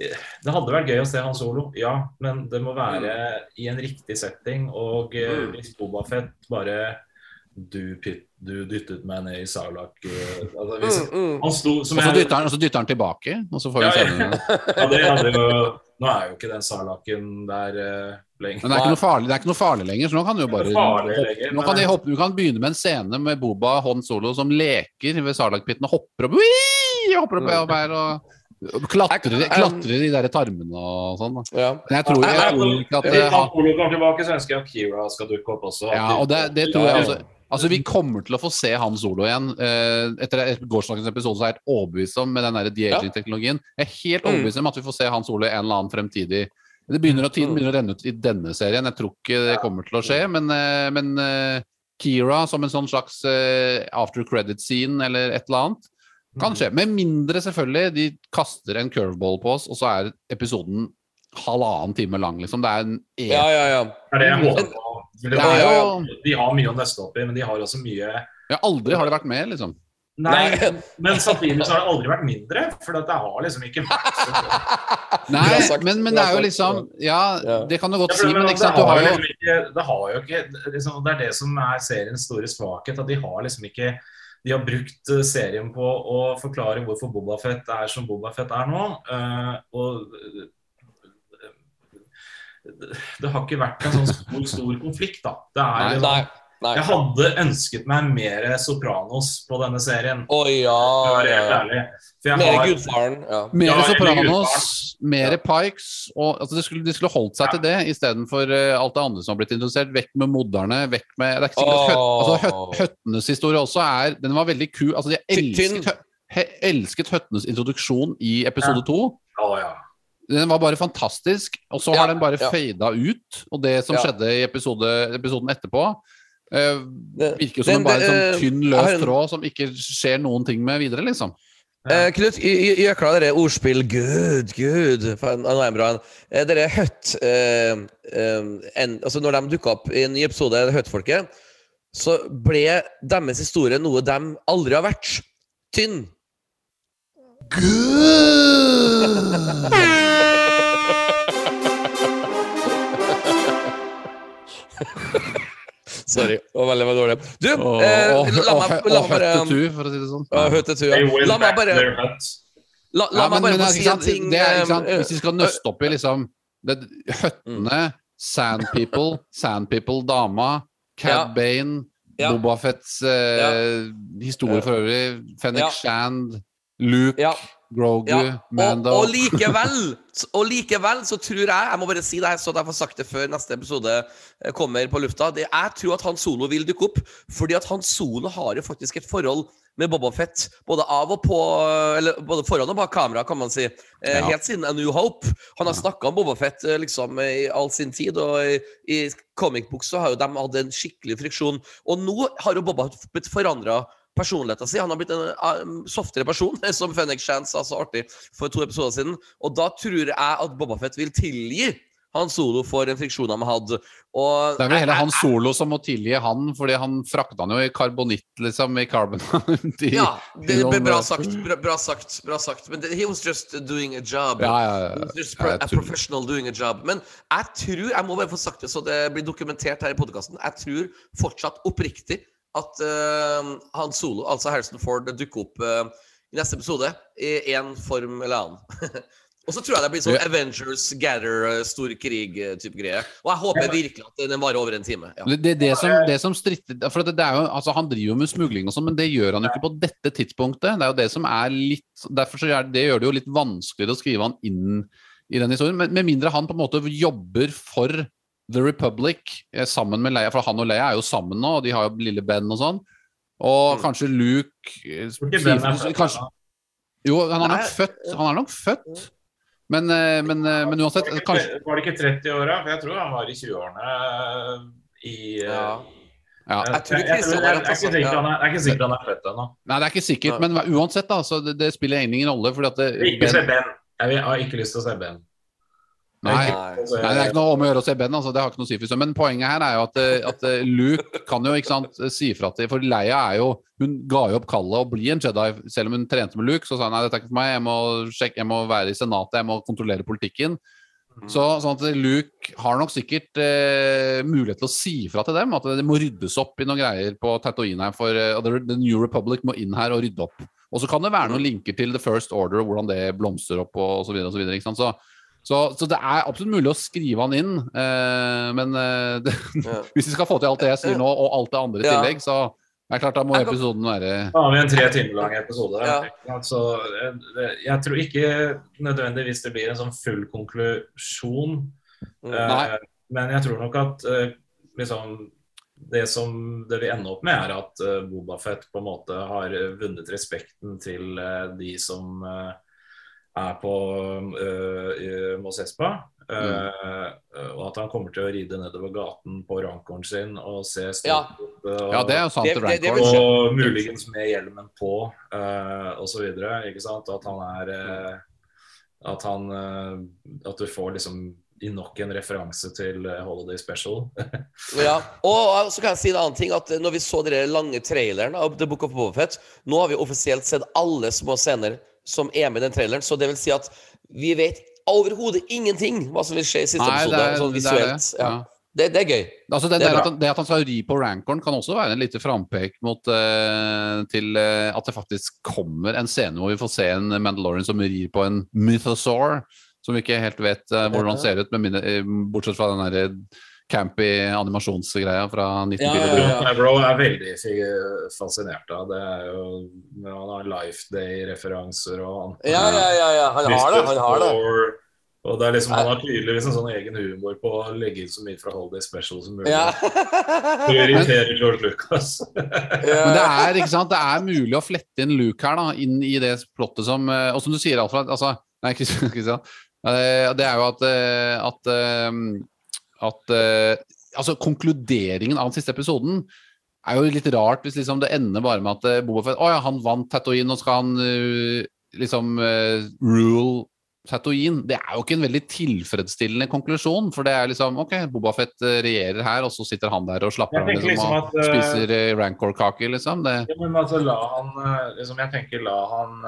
Det hadde vært gøy å se Han Solo, ja, men det må være i en riktig setting. Og eh, Mm. hvis Bobafett bare du, pit, du dyttet meg ned i Sarlak eh, altså, hvis, Mm, mm. Han sto Og så jeg- dytter han, og så dytter han tilbake, og så får vi Ja, se ja. ja, det Nå er jo ikke den Sarlaken der uh, lenger. Men det er, ikke noe farlig, det er ikke noe farlig lenger, så nå kan du jo bare farlig lenger, nå kan de hoppe, Du kan begynne med en scene med Boba Han Solo som leker ved Sarlacc-pitten og hopper opp Wii! Hopper opp og, her og klatrer, klatrer i de der tarmene og sånn. da. Ja. Men jeg tror, jeg tror ikke at det Han kommer tilbake, så ønsker jeg at Kira skal dukke opp også. Ja, og det, det tror jeg også. Altså, Vi kommer til å få se Han Solo igjen. Eh, etter gårsdagens episode så er jeg helt overbevist om med den de-aging-teknologien. Jeg er helt Mm. overbevist om at vi får se Han Solo i en eller annen fremtidig Det begynner Tiden Mm. begynner å renne ut i denne serien. Jeg tror ikke det kommer til å skje, men, eh, men eh, Kira som en sånn slags after credit scene eller et eller annet kan skje. Med mindre selvfølgelig de kaster en curveball på oss, og så er episoden halvannen time lang, liksom. Det er en e ja, ja, ja. Det er det jeg håper er jo- De har mye å nøste opp i, men de har også mye Ja, aldri har det vært mer, liksom. Nei, Nei. men samtidig så har det aldri vært mindre. For det har liksom ikke vært så Nei, men, men det er jo liksom Ja, det kan du godt si, men det ikke sant, du har jo liksom ikke, det har jo ikke liksom, Det er det som er seriens store svakhet. At de har liksom ikke De har brukt eh, serien på å forklare hvorfor Bobafett er som Bobafett er nå. eh, og det har ikke vært en sånn stor, stor konflikt, da. Det er, Nei, Nei. Nei. Jeg hadde ønsket meg mer Sopranos på denne serien. Å oh, ja, ja, ja. ærlig. Mer har- Gudfaren. Ja. mer Ja, Sopranos, mer Ja. Pikes og altså, de, skulle, de skulle holdt seg Ja. til det istedenfor uh, alt det andre som har blitt introdusert. Vekk med moderne, vekk med Det er ikke sikkert oh. høt, altså, høt, Høttenes historie også er Den var veldig kul. Altså, de elsket, hø, elsket Høttenes introduksjon i episode to. Å, ja. Den var bare fantastisk, og så Ja, har den bare ja. fada ut. Og det som Ja. skjedde i episode, episoden etterpå, uh, virker jo som den- en bare en sånn eh, tynn, løs en- tråd som ikke skjer noen ting med videre, liksom. Eh, Knut, gjøkla dere ordspill Gud, Gud Nå er jeg bra. Eh, Dere Høtt eh, eh, en, altså Når de dukka opp i en ny episode, Høtt-folket, så ble deres historie noe de aldri har vært. Tynn. Sorry. Det var veldig, veldig dårlig. Du, eh, la meg, la meg bare for å si det sånn. Ja, Høttetu, ja. La meg bare. La, la Ja, meg bare få si en ting det er, ikke sant, eh, Hvis vi skal nøste opp i liksom det, Høttene, Sand People, Sand People, dama, Cad Ja. Bane, Ja. Boba Fetts eh, historie for øvrig, Fennec Ja. Shand, Luke Ja. Grogu, Ja, og, Mando og likevel Og likevel så tror jeg Jeg må bare si det så jeg får sagt det før neste episode eh, kommer på lufta. Det, jeg tror at Han Solo vil dukke opp, fordi at Han Solo har jo faktisk et forhold med Boba Fett. Både av og på Eller både foran og bak kamera, kan man si. Eh, Ja. Helt siden A New Hope. Han har snakka om Boba Fett eh, liksom i all sin tid, og i, i comic book så har jo de hatt en skikkelig friksjon. Og nå har jo Boba blitt forandra personligheten sin. Han har blitt en um, softere person, som Fennek Chance sa så artig for to episoder siden. Og da tror jeg at Boba Fett vil tilgi Han Solo for en friksjon han hadde. Og Det er vel heller han Solo som må tilgi han, fordi han frakta han jo i karbonitt, liksom, i carbon. de, Ja, det bra sagt. Bra, bra sagt. Bra sagt. Men det, he was just doing a job. Ja, ja, ja. Just pro, a professional doing a job. Men jeg tror, jeg må bare få sagt det så det blir dokumentert her i podkasten, jeg tror fortsatt oppriktig at uh, han Solo, altså Harrison Ford, dukker opp uh, i neste episode i én form eller annen. Og så tror jeg det blir sånn Ja. Avengers Gather, eh, stor krig-type greie. Og jeg håper virkelig at den varer over en time. Ja. Det, det, det, som, det som stritter For det, det jo, altså, Han driver jo med smugling, og sånn, men det gjør han jo ikke på dette tidspunktet. Det er jo det som er litt Derfor så er det, gjør det jo litt vanskeligere å skrive han inn i den historien. Men, med mindre han på en måte jobber for The Republic eh, sammen med Leia, for han og Leia er jo sammen nå, og de har jo lille Ben og sånn. Og Mm. kanskje Luke eh, Ben kanskje. Jo, han er nok født. Han er nok født. Men, eh, men, eh, men uansett Var det ikke- kanskje, Var det ikke 30-åra? For jeg tror han var i 20-årene i eh, Ja. ja. Jeg tror jeg, Christian jeg, har jeg, ikke jeg er ikke sikkert han er født ennå. Nei, det er ikke sikkert, men uansett, da. Så det, det spiller ingen rolle. Fordi at det, Ikke se Ben, Ben. Jeg har ikke lyst til å se Ben. Nei, Nei. nei, det er ikke noe om å gjøre å se Ben, altså, det har ikke noe å si for seg. Men poenget her er jo at, eh, at eh, Luke kan jo ikke sant, si fra til For Leia er jo Hun ga jo opp kallet å bli en Jedi, selv om hun trente med Luke. Så sa hun nei, dette er ikke for meg, jeg må, sjekke, jeg må være i Senatet, jeg må kontrollere politikken. Så, sånn at Luke har nok sikkert eh, mulighet til å si fra til dem at det må ryddes opp i noen greier på Tatooine her, for uh, The New Republic må inn her og rydde opp. Og så kan det være noen linker til The First Order og hvordan det blomstrer opp og osv. Så, videre, ikke sant? så, så, så det er absolutt mulig å skrive han inn, eh, men eh, det, Ja. hvis vi skal få til alt det jeg sier nå, og alt det andre i Ja. tillegg, så er det klart da må Jeg kan- episoden være Da har vi en tre timer lang episode. Ja. Så jeg, jeg tror ikke nødvendigvis det blir en sånn full konklusjon. Mm. Eh. Men jeg tror nok at eh, liksom det som det vil ende opp med, er at uh, Bobafett på en måte har eh, vunnet respekten til eh, de som eh, er på uh, Mos Espa. mm. og at han kommer til å ride nedover gaten på rankoren sin og se Ja. stolt ut. og- Ja, det er jo sant. Det- det- det Rancor. vil skje. og muligens med hjelmen på, uh, osv. At han er uh, At han eh, At du får liksom i nok en referanse til eh, Holiday Special. Ja, og så kan jeg si en annen ting at Når vi så den lange traileren av The Book of Bobafett Nå har vi offisielt sett alle små scener som er med i den traileren. Så det vil si at vi vet overhodet ingenting hva som vil skje i siste Nei, episode. det er- sånn det er visuelt. Ja. ja. Det, det er gøy. Altså det, Det er det, at han, det at han skal ri på rancoren, kan også være en lite frampek mot uh, til uh, at det faktisk kommer en scene hvor vi får se en Mandalorian som rir på en mythosaur, som vi ikke helt vet uh, hvordan han ser ut, med bortsett fra den der campy animasjonsgreia fra 1994. Ja, ja, ja. Bro er veldig fascinert av. Det er jo Han har Life Day-referanser og han Ja, ja, ja, ja. Han har det. Han har det. Og det er liksom, Han har tydeligvis en sånn egen humor på å legge inn så mye fra Holiday Special som mulig. Ja. Prioriterer George Lucas. Men det er, ikke sant, det er mulig å flette inn Luke her, da, inn i det plottet som eh, Og som du sier, Alfred altså, Nei, Kristian. Eh, Det er jo at, eh, at, at eh, Altså, konkluderingen av den siste episoden er jo litt rart hvis liksom det ender bare med at eh, Boba Fett Å ja, han vant Tatooine, nå skal han uh, liksom uh, rule Tatooine. Det er jo ikke en veldig tilfredsstillende konklusjon, for det er liksom OK, Boba Fett regjerer her, og så sitter han der og slapper av liksom, liksom at, og spiser uh, Rancor-kaker, liksom. Det, Ja, men altså, la han liksom, Jeg tenker la han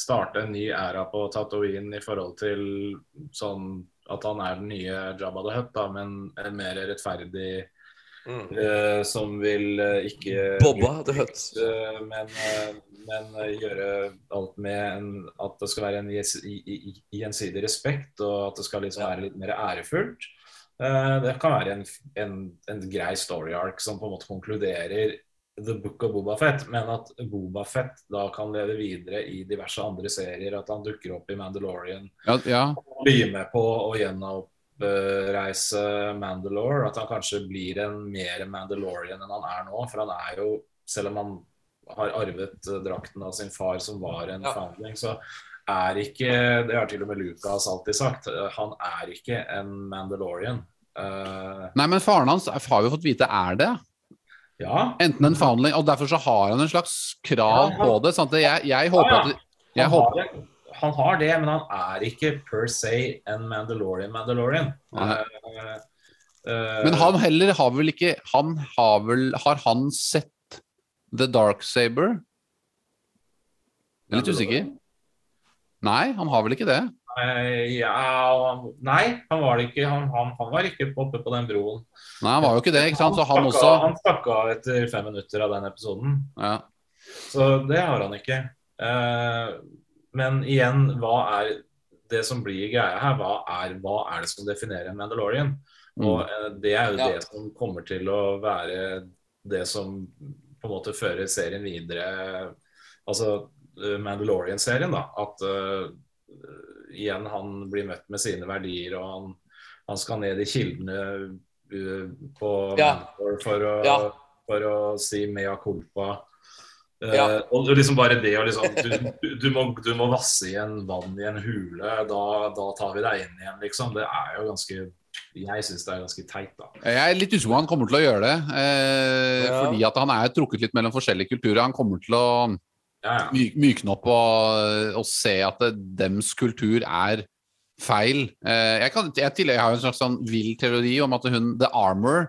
starte en ny æra på Tatooine i forhold til sånn at han er den nye Jabba the Hutt, da, men en mer rettferdig Mm. uh, som vil uh, ikke Bobba the Hutt. Uh, men, men gjøre alt med en, at det skal være en gjensidig respekt, og at det skal liksom være litt mer ærefullt. Eh, det kan være en, en, en grei story arc som på en måte konkluderer The Book of Bobafett, men at Bobafett da kan leve videre i diverse andre serier. At han dukker opp i Mandalorian. Ja, ja. Blir med på å gjenoppreise Mandalore. At han kanskje blir en mer Mandalorian enn han er nå. For han er jo, selv om han har arvet drakten av sin far, som var en Ja. foundling, så er ikke Det har til og med Lucas alltid sagt. Han er ikke en Mandalorian. Uh, Nei, men faren hans har vi fått vite er det. Ja. Enten en forhandling og derfor så har han en slags krav Ja, på det. Sant? Jeg, jeg håper Ja, at jeg Han, håper, har, det- han har det, men han er ikke per se en Mandalorian Mandalorian. Uh, eh, Men han heller har vel ikke Han har vel Har han sett The Dark Saber? Jeg er litt usikker. Nei, han har vel ikke det? Eh, ja, Nei, han var det ikke. Han, han, han var ikke oppe på den broen. Nei, han var jo ikke det, ikke sant? Så han stakk også av, han stakk av etter fem minutter av den episoden. ja. Så det har han ikke. Eh, men igjen, hva er det som blir greia her? Hva er, hva er det som definerer en Mandalorian? Og eh, det er jo Ja. det som kommer til å være det som på en måte fører serien videre. Altså eh, Mandalorian-serien, da. At igjen han blir møtt med sine verdier, og han, han skal ned i kildene eh, på Ja. for, for å, Ja. for å si mea culpa. Ja. Uh, og liksom bare det å liksom du, du, må, du må vasse igjen vann i en hule, da, da tar vi deg inn igjen, liksom. Det er jo ganske Jeg syns det er ganske teit, da. Jeg er litt usikker på om han kommer til å gjøre det. Eh, Ja. Fordi at han er trukket litt mellom forskjellige kulturer. Han kommer til å Ja, ja. my mykne opp og, og se at det, dems kultur er feil. Eh, jeg, kan, jeg, jeg har jo en slags sånn vill teori om at hun, The Armor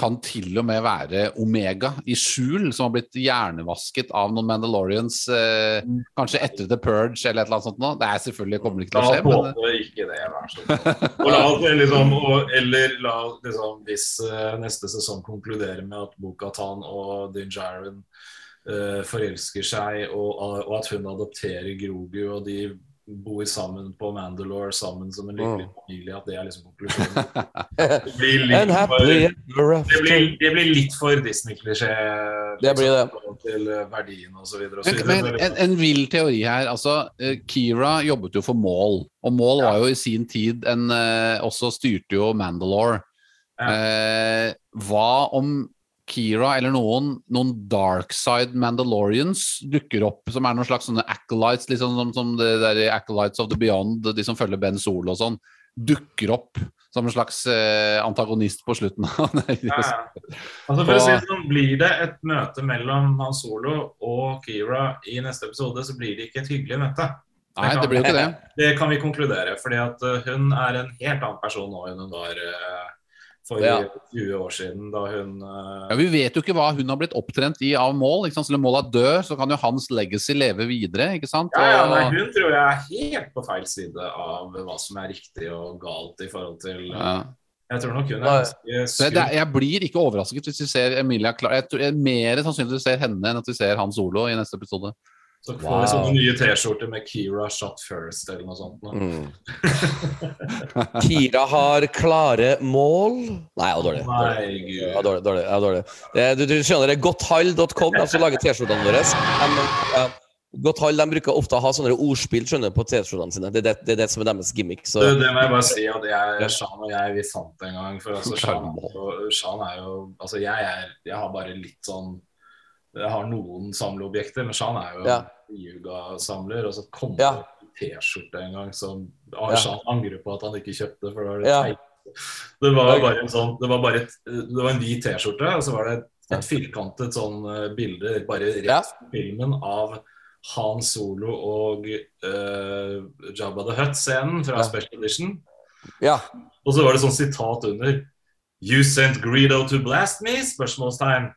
kan til og med være Omega i skjul, som har blitt hjernevasket av noen Mandalorians, eh, kanskje etter The Purge eller et eller annet sånt noe. Det er selvfølgelig kommer ikke til La å oss skje, men ikke det, vær så la oss liksom, og, eller la liksom, hvis uh, neste sesong konkluderer med at Bo-Katan og Din Djarin eh, forelsker seg, og, og at hun adopterer Grogu, og de bor sammen på Mandalore sammen som en lykkelig familie, at det er liksom konklusjonen. Det blir litt for, det blir, det blir litt for Disney-klisjé. Det blir det. Til eh, verdien og så videre. Men, men en, en vill teori her. altså eh, Kira jobbet jo for Maul, og Maul var jo i sin tid en eh, Også styrte jo Mandalore. Ja. Eh, hva om Kira eller noen noen dark side Mandalorians dukker opp, som er noen slags sånne acolytes, liksom som, som det der i Acolytes of the Beyond, de som følger Ben Solo og sånn, dukker opp som en slags eh, antagonist på slutten av Ja, ja. Altså for å si sånn, Blir det et møte mellom Han Solo og Kira i neste episode, så blir det ikke et hyggelig møte. Nei, det blir jo ikke det. Det kan vi konkludere. fordi at uh, hun er en helt annen person nå enn hun var uh, for Ja. 20 år siden, da hun uh, Ja, Vi vet jo ikke hva hun har blitt opptrent i av mål. ikke sant? Selv om mål er død, så kan jo hans legacy leve videre. ikke sant? ja, ja, nei, Hun tror jeg er helt på feil side av hva som er riktig og galt i forhold til Ja. Jeg tror nok hun er ganske Så jeg, jeg blir ikke overrasket hvis vi ser Emilia Clark. Jeg tror, jeg er mer sannsynlig at vi ser henne enn at vi ser Han Solo i neste episode. Så får vi sånne Wow. nye T-skjorter med Kira shot first eller noe sånt. Mm. Kira har klare mål Nei, det var dårlig. Nei, dårlig. Du, du skjønner det, godthall.com, de som lager T-skjortene våre. Ja, Godthall de bruker ofte å ha sånne ordspill skjønner, på T-skjortene sine. Det er det, det, er det som er deres gimmick. Så. Det, det må jeg bare si at jeg, Shan og jeg vi fant det en gang. For altså, Shan, er jo- Altså, jeg, er, jeg har bare litt sånn har noen samleobjekter, men Shan er jo Ja. yogasamler. Og så kom Ja. det en T-skjorte en gang som ah, Ja. Shan angrer på at han ikke kjøpte. For det var det Ja. Det var bare en sånn Det var bare et, det var en hvit T-skjorte, og så var det et, et firkantet sånn eh, bilde bare rett Ja. fra filmen av Han Solo og uh, Jabba the Hutt-scenen fra Ja. Special Edition. Ja. Og så var det sånn sitat under You sent Greedo to blast me? Spørsmålstegn.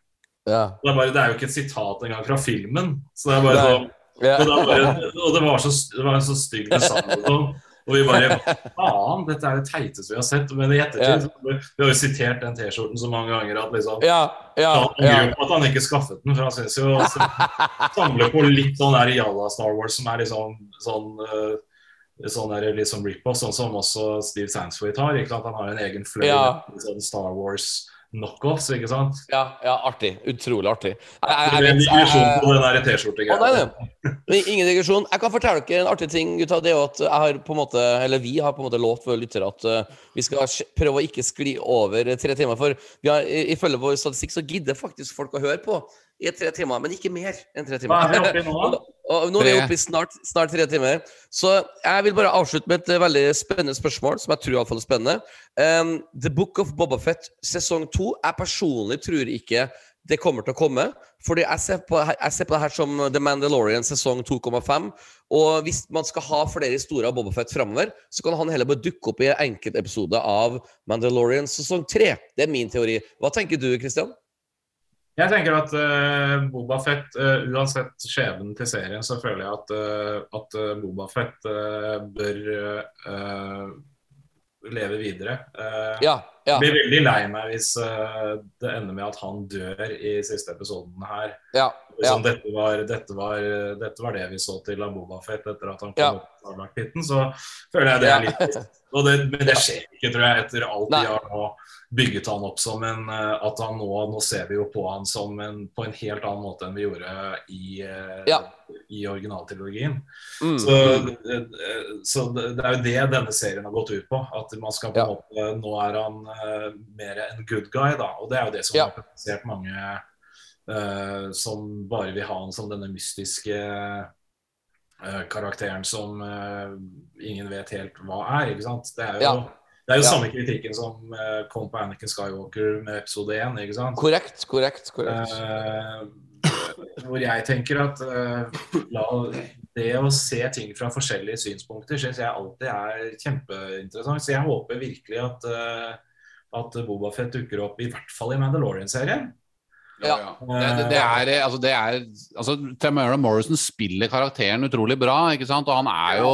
Ja. Det er, bare, det er jo ikke et sitat engang fra filmen. Så det er bare sånn ja. og, og det var så, det var en så stygg og sånn. Og vi bare Faen, dette er det teiteste vi har sett. Men i ettertid så- Vi har jo sitert den T-skjorten så mange ganger at liksom ja, ja, Han ja. at han ikke skaffet den, for han syns jo å samle på litt sånn der jalla Star Wars som er liksom sånn uh, Sånn der, liksom rip-off, sånn som også Steve Sansweet har. Ikke sant? Han har en egen fløy Ja. sånn Star Wars knockoffs, ikke sant? Ja, ja, artig. Utrolig artig. Jeg, jeg, jeg, på den T-skjorte-greia. Ingen digresjon. Jeg kan fortelle dere en artig ting. Gutta, det er jo at jeg har på en måte, eller Vi har på en måte lovt våre lyttere at eh, vi skal prøve å ikke skli over tre timer. For vi har, ifølge vår statistikk så gidder faktisk folk å høre på i tre timer, men ikke mer enn tre timer. Hva er vi oppe i nå, da? Og nå er vi oppe i snart, snart tre timer. Så jeg vil bare avslutte med et eh, veldig spennende spørsmål, som jeg tror i alle fall er spennende. Um, The Book of Bobafett sesong to. Jeg personlig tror ikke det kommer til å komme. Fordi jeg ser på, jeg ser på det her som The Mandalorian sesong 2,5. Og hvis man skal ha flere historier av Bobafett framover, så kan han heller bare dukke opp i enkeltepisoder enkeltepisode av Mandalorian sesong 3. Det er min teori. Hva tenker du, Christian? Jeg tenker at uh, Boba Fett, uh, uansett skjebnen til serien, så føler jeg at, uh, at Boba Fett uh, bør leve videre. Ja, ja, blir veldig lei meg hvis det ender med at han dør i siste episoden her. ja. Liksom, dette, var, dette, var, dette var det vi så til av Boba Fett etter at han kom Ja. opp av Sarlacc-pitten. Så føler jeg det er litt. Og det, Men det skjer ikke, tror jeg, etter alt de har nå bygget han opp som en eh, At han nå, nå ser vi jo på han som en, på en helt annen måte enn vi gjorde i, eh, Ja. i originaltrilogien. Mm. Så, eh, så det er jo det denne serien har gått ut på. At man skal på en Ja. måte Nå er han mer en good guy, da. Og det er jo det som Ja. har provosert mange uh, som bare vil ha han som denne mystiske uh, karakteren som uh, ingen vet helt hva er. ikke sant? Det er jo, Ja. Det er jo Ja. samme kritikken som eh, kom på Anakin Skywalker med episode 1. ikke sant? Korrekt, korrekt. korrekt. Uh, hvor jeg tenker at uh, la, det å se ting fra forskjellige synspunkter syns jeg alltid er kjempeinteressant. Så jeg håper virkelig at, uh, at Boba Fett dukker opp, i hvert fall i Mandalorian-serien. Ja. Ja, Det, det, det er, altså, det er altså, Tamara Morrison spiller karakteren utrolig bra, ikke sant? Og han er jo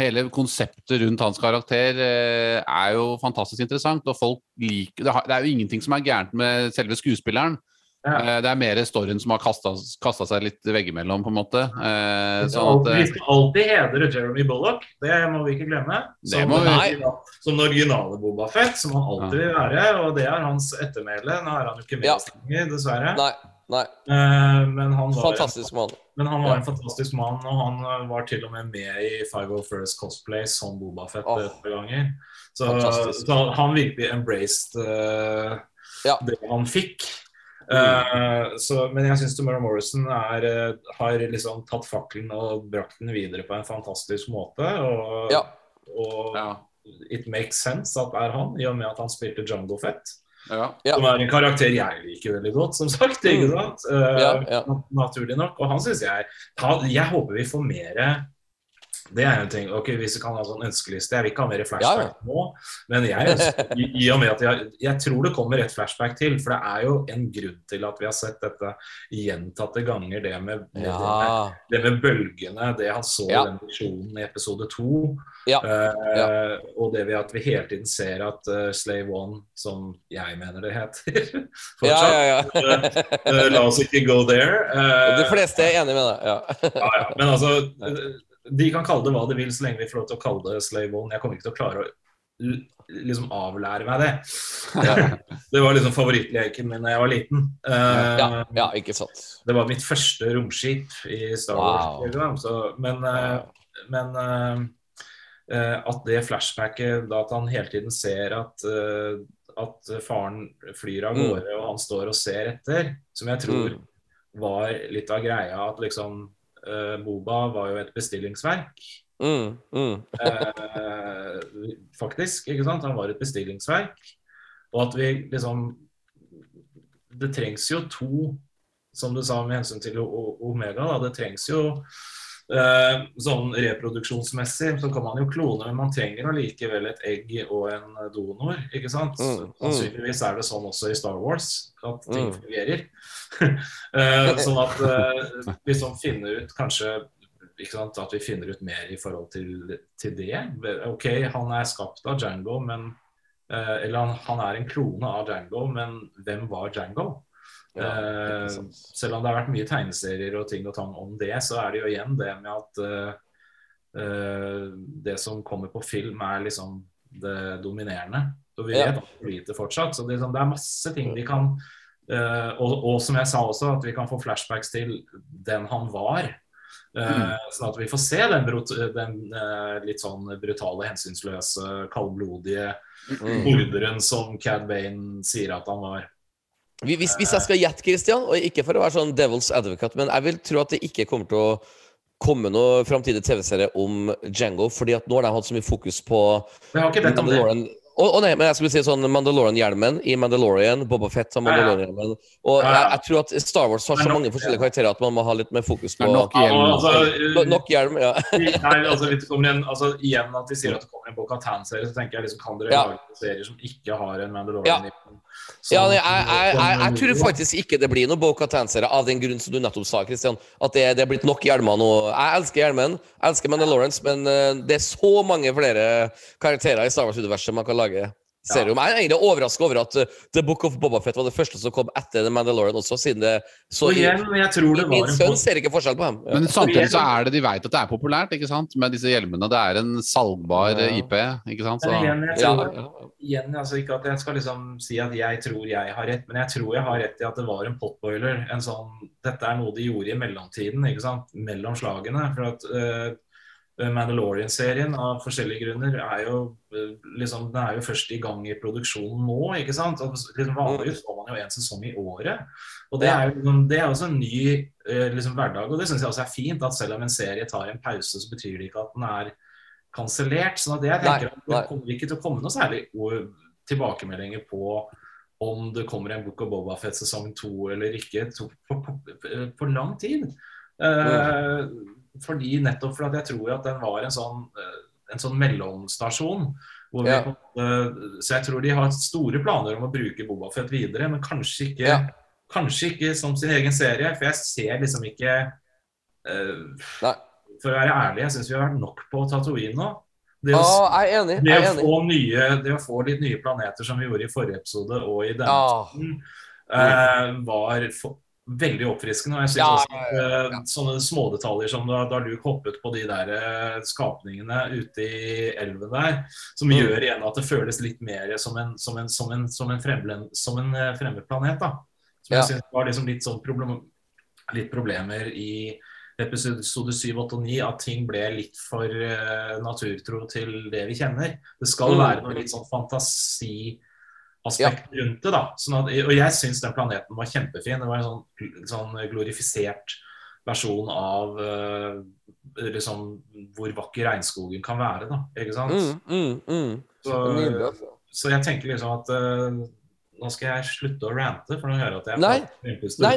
Hele konseptet rundt hans karakter eh, er jo fantastisk interessant, og folk liker det, er jo ingenting som er gærent med selve skuespilleren. Ja. Eh, det er mer storyen som har kasta seg litt veggimellom, på en måte. Eh, sånn at, alltid, vi skal alltid hedre Jeremy Bullock, det må vi ikke glemme. Som, vi- som den originale Boba Fett, som han alltid vil være. Og det er hans ettermæle. Nå er han jo ikke med Ja. lenger, dessverre. Nei, nei. Eh, men han var Fantastisk mann. Men han var Ja. en fantastisk mann, og han eh, var til og med med i Five of First Cosplay som Boba Fett et par ganger. Så, så han virkelig embraced uh, Ja. det han fikk. Uh, så, men jeg syns Tomorrow Morrison er, har liksom tatt fakkelen og brakt den videre på en fantastisk måte. Og, Ja. og ja, it makes sense at det er han, i og med at han spilte Jungle Fett. Ja. Som er en karakter jeg liker veldig godt, som sagt. ikke Mm. sant? Ja, ja. Naturlig nok. Og han syns jeg han- Jeg håper vi får mere det er en ting, ok, Hvis du kan ha sånn ønskeliste Jeg vil ikke ha mer flashback nå, men jeg ønsker, i, i med jeg, jeg tror det kommer et flashback til. For det er jo en grunn til at vi har sett dette gjentatte ganger, det med, med, Ja. det med bølgene, det han så Ja. i den visjonen i episode to. Ja. Eh, Og det ved at vi hele tiden ser at uh, Slave One, som jeg mener det heter fortsatt, ja, ja. eh, La oss ikke go there. De fleste er enig med deg. Ja. ja, ja. Men altså, de kan kalle det hva de vil, så lenge vi får lov til å kalle det Slave One. Jeg kommer ikke til å klare å liksom avlære meg det. Det var liksom favorittleken min da jeg var liten. Uh, Ja, ja, ikke sant. Det var mitt første romskip i Star Wars. Wow. så, men uh, men eh, eh, at det flashbacket, da at han hele tiden ser at, eh, at faren flyr av Mm. og han står og ser etter, som jeg tror Mm. var litt av greia, at liksom eh, Boba var jo et bestillingsverk. Mm, mm. uh, faktisk, ikke sant? Han var et bestillingsverk. Og at vi liksom Det trengs jo to, som du sa med hensyn til Omega, da. Det trengs jo sånn reproduksjonsmessig så kan man jo klone, men man trenger allikevel et egg og en donor, ikke sant? Mm, mm. Sannsynligvis er det sånn også i Star Wars, at ting Mm. fungerer. Eh, sånn at vi sånn finner ut kanskje ikke sant, At vi finner ut mer i forhold til, til det. Ok, han er skapt av Django, men eh, Eller han, han er en klone av Django, men hvem var Django? Ja, Eh, selv om det har vært mye tegneserier og ting og tang om det, så er det jo igjen det med at uh, det som kommer på film, er liksom det dominerende. Og vi vet altfor lite fortsatt. Så det, sånn, det er masse ting de kan og, og som jeg sa også, at vi kan få flashbacks til den han var. Mm. Sånn at vi får se den, den litt sånn brutale, hensynsløse, kaldblodige Mm. som Cad Bane sier at han var. Vi- Hvis, hvis jeg skal gjette, Christian, og ikke for å være sånn devil's advocate, men jeg vil tro at det ikke kommer til å komme noe framtidig TV-serie om Django, fordi at nå har de hatt så mye fokus på Men jeg har ikke bedt om det. Mandalorian. oh, oh, nei, men jeg skulle si sånn Mandalorian-hjelmen i Mandalorian, Boba Fett har Ja, ja. Mandalorian-hjelmen. Og Ja, jeg, ja. jeg tror at Star Wars har så nok- mange forskjellige karakterer at man må ha litt mer fokus på nok hjelm. altså, No- Nok hjelm, ja. Nei, altså, litt, en, altså, igjen at de sier at det kommer en Boca-Tan-serie, så tenker jeg liksom, kan dere Ja. lage serier som ikke har en Ja. Mandalorian i Som- Ja, jeg, jeg, jeg, jeg tror faktisk ikke det blir noe Bo-Katan-serie av den grunn som du nettopp sa, Christian. At det, det er blitt nok hjelmer nå. Jeg elsker hjelmen, jeg elsker Mandalorians, men eh, det er så mange flere karakterer i Star Wars-universet man kan lage serie om. Jeg er egentlig overraska over at eh, The Book of Boba Fett var det første som kom etter The Mandalorian også, siden det så Og igjen, jeg tror det var Min sønn ser ikke forskjell på dem. Ja. Men samtidig så er det de vet at det er populært, ikke sant? Med disse hjelmene. Det er en salgbar Ja. eh, IP, ikke sant? Så, igjen, jeg tror, ja. igjen, altså ikke at jeg skal liksom si at jeg tror jeg har rett, men jeg tror jeg har rett i at det var en potboiler. En sånn, dette er noe de gjorde i mellomtiden, ikke sant? mellom slagene. For at eh, Mandalorian-serien av forskjellige grunner er jo eh, liksom, den er jo først i gang i produksjonen nå. ikke sant? Og liksom, Vanligvis får man jo én sesong i året. Og det er jo liksom- det er også en ny eh, liksom, hverdag. Og det syns jeg også er fint. At selv om en serie tar en pause, så betyr det ikke at den er kansellert. sånn at jeg tenker at det kommer ikke til å komme noe særlig tilbakemeldinger på om det kommer en Book of Boba Fett sesong to eller ikke to, på, på, på lang tid. Eh, fordi Nettopp fordi jeg tror at den var en sånn, eh, en sånn mellomstasjon. Hvor vi, Ja. på så jeg tror de har store planer om å bruke Boba Fett videre, men kanskje ikke, Ja. kanskje ikke som sin egen serie. For jeg ser liksom ikke uh. For å være ærlig, jeg syns vi har vært nok på Tatooine nå. Det å, ah, jeg er enig. det, å få nye, det å få litt nye planeter, som vi gjorde i forrige episode og i denne ah. episoden, eh, var for, veldig oppfriskende. Og jeg synes Ja, også at ja. sånne smådetaljer som da, da Luke hoppet på de der eh, skapningene ute i elven der, som Mm. gjør igjen at det føles litt mer som en, som en, som en, som en, fremmed, som en eh, fremmed planet. da. Som Ja. jeg synes var liksom litt sånn problem, litt problemer i episode 7, 8 og 9 at ting ble litt for uh, naturtro til det vi kjenner. Det skal Mm. være noe litt sånn fantasiaspekt rundt det. da. Sånn at, og jeg syns den planeten var kjempefin. Det var en sånn, sånn glorifisert versjon av uh, liksom, hvor vakker regnskogen kan være. da, ikke sant? Mm, mm, mm. Så, altså. så jeg tenker liksom at eh, nå skal jeg slutte å rante, for nå hører jeg at jeg Nei. Nei,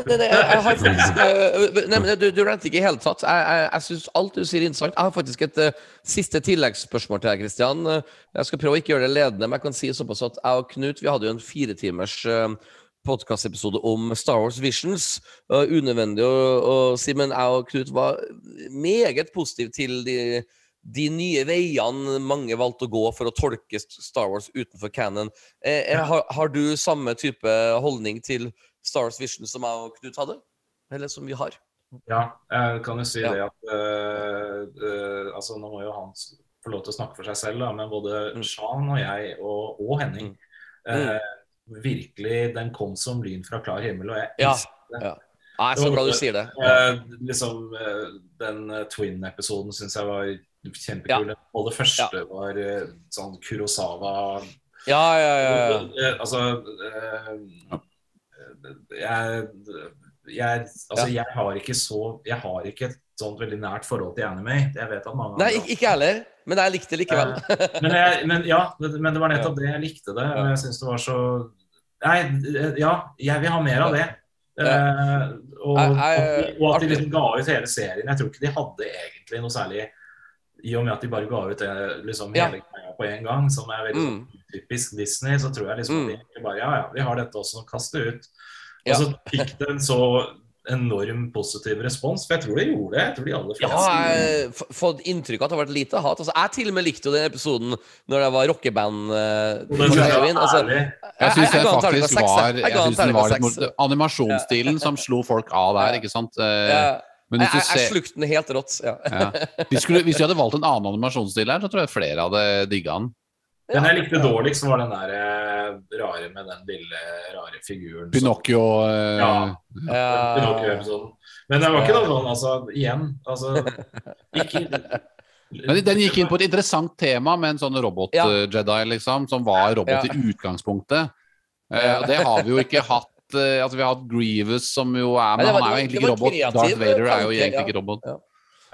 nei, jeg, jeg har faktisk uh, Nei, men du, du ranter ikke i hele tatt. Jeg, jeg, jeg syns alt du sier er interessant. Jeg har faktisk et uh, siste tilleggsspørsmål til deg, Kristian. Jeg skal prøve å ikke gjøre det ledende, men jeg kan si såpass at jeg og Knut vi hadde jo en firetimers uh, podkastepisode om Star Wars Visions. Uh, unødvendig å, å si, men jeg og Knut var meget positive til de de nye veiene mange valgte å gå for å tolke Star Wars utenfor canon. Eh, eh, har, har du samme type holdning til Star Wars Vision som jeg og Knut hadde? Eller som vi har? Ja, jeg kan jo si Ja. det at eh, eh, altså Nå må jo han få lov til å snakke for seg selv, da, men både Mm. Shan og jeg og, og Henning eh, Virkelig, den kom som lyn fra klar himmel, og jeg Ja, elsket det. ja. Er så glad du sier det. Liksom, den Twin-episoden syns jeg var kjempekul. Og det første var eh, sånn Kurosawa Ja, ja, ja. ja. Eh, Altså eh, jeg, jeg, altså, jeg har ikke så Jeg har ikke et sånt veldig nært forhold til anime. Jeg vet at mange Nei, ikke, heller. Men jeg likte det likevel. men, jeg, men ja, men det var nettopp det jeg likte det. Og jeg syns det var så Nei, ja, jeg vil ha mer av det. Og, og, at de liksom ga ut hele serien. Jeg tror ikke de hadde egentlig noe særlig I og med at de bare ga ut det, liksom Ja. hele greia på en gang, som er veldig Mm. typisk Disney, så tror jeg liksom Mm. at de egentlig bare Ja, ja, vi har dette også, kast det ut. Og så fikk det en så enorm positiv respons, for jeg tror de gjorde det. Jeg tror de aller Ja, fleste jeg har fått inntrykk av at det har vært lite hat. Altså, jeg til og med likte jo den episoden når det var rockeband. Uh, det jeg var Altså. Jeg syns den faktisk var jeg. Synes den var litt Animasjonsstilen som slo folk av der, ikke sant? Uh, jeg, Men jeg, hvis du jeg, jeg slukte den helt rått. Ja. ja. Hvis, skulle, Hvis vi hadde valgt en annen animasjonsstil her, så tror jeg flere hadde digga den. Den jeg likte dårligst, var den der eh, rare med den lille, rare figuren. Pinocchio eh, Ja. Ja. Pinocchio-episoden. Men det var ikke noe sånn, altså, igjen altså, ikke, Men den gikk inn på et interessant tema med en sånn robot-Jedi, liksom, som var robot Ja. i utgangspunktet. Eh, og det har vi jo ikke hatt. Eh, altså Vi har hatt Grievous, som jo er Men var- han er jo egentlig ikke robot. kreativ Darth Vader er jo egentlig ikke robot.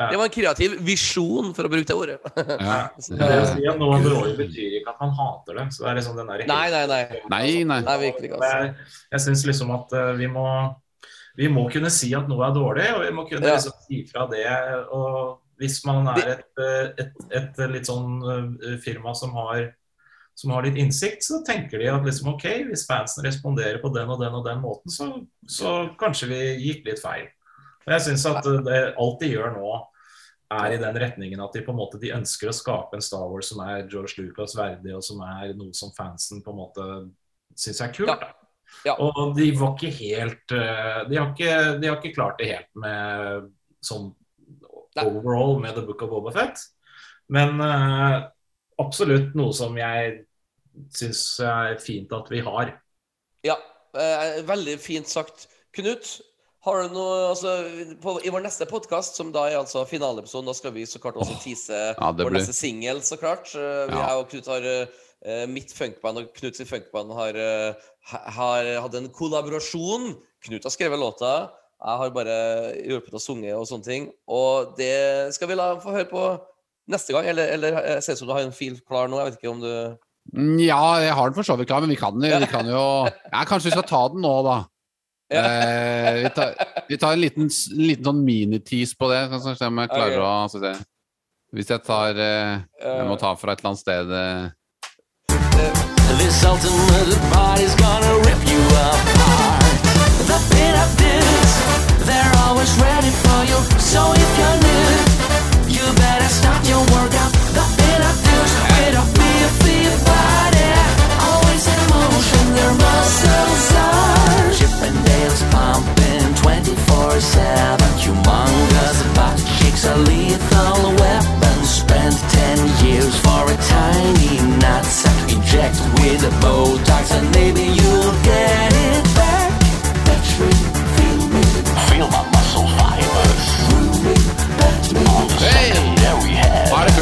Det var en kreativ visjon, for å bruke det ordet. Ja. det å si at noe er betyr ikke at man hater det. Så det er liksom den der Nei, nei, nei. Nei, nei. Nei, virkelig Altså. Jeg, jeg syns liksom at eh, vi må Vi må kunne si at noe er dårlig, og vi må kunne Ja. liksom si fra det. Og hvis man er et, eh, et, et, litt sånn firma som har som har litt innsikt, så tenker de at liksom OK, hvis fansen responderer på den og den og den måten, så, så kanskje vi gikk litt feil. Og jeg syns at det, alt de gjør nå, er i den retningen at de på en måte de ønsker å skape en Star Wars som er George Lucas verdig, og som er noe som fansen på en måte syns er kult. Ja. Ja. Og de var ikke helt eh, de har ikke, de har ikke klart det helt med sånn overall med The Book of Boba Fett. Men eh, absolutt noe som jeg syns er fint at vi har. Ja, eh, veldig fint sagt. Knut, har du noe altså, på, I vår neste podkast, som da er altså finaleepisoden, da skal vi så klart også tease Ja, vår blir neste singel, så klart. Vi, Ja. Jeg og Knut har eh, mitt funkband og Knuts funkband har, eh, har hatt en kollaborasjon. Knut har skrevet låta. Jeg har bare hjulpet å sunge og sånne ting. Og det skal vi la få høre på neste gang. Eller, eller eh, ser ut som du har en fil klar nå. Jeg vet ikke om du Ja, jeg har den for så vidt klar, men vi kan, vi kan jo Ja, kanskje vi skal ta den nå, da. Ja. Eh, vi, tar, vi tar en liten, liten sånn mini-tease på det. Skal vi se om jeg klarer å så vi se. Hvis jeg tar eh, Jeg må ta fra et eller annet sted eh. This ultimate party's gonna rip you apart. The bit of dudes, they're always ready for you. So if you're new, Botox and maybe you'll get it back. Touch me, feel me, feel my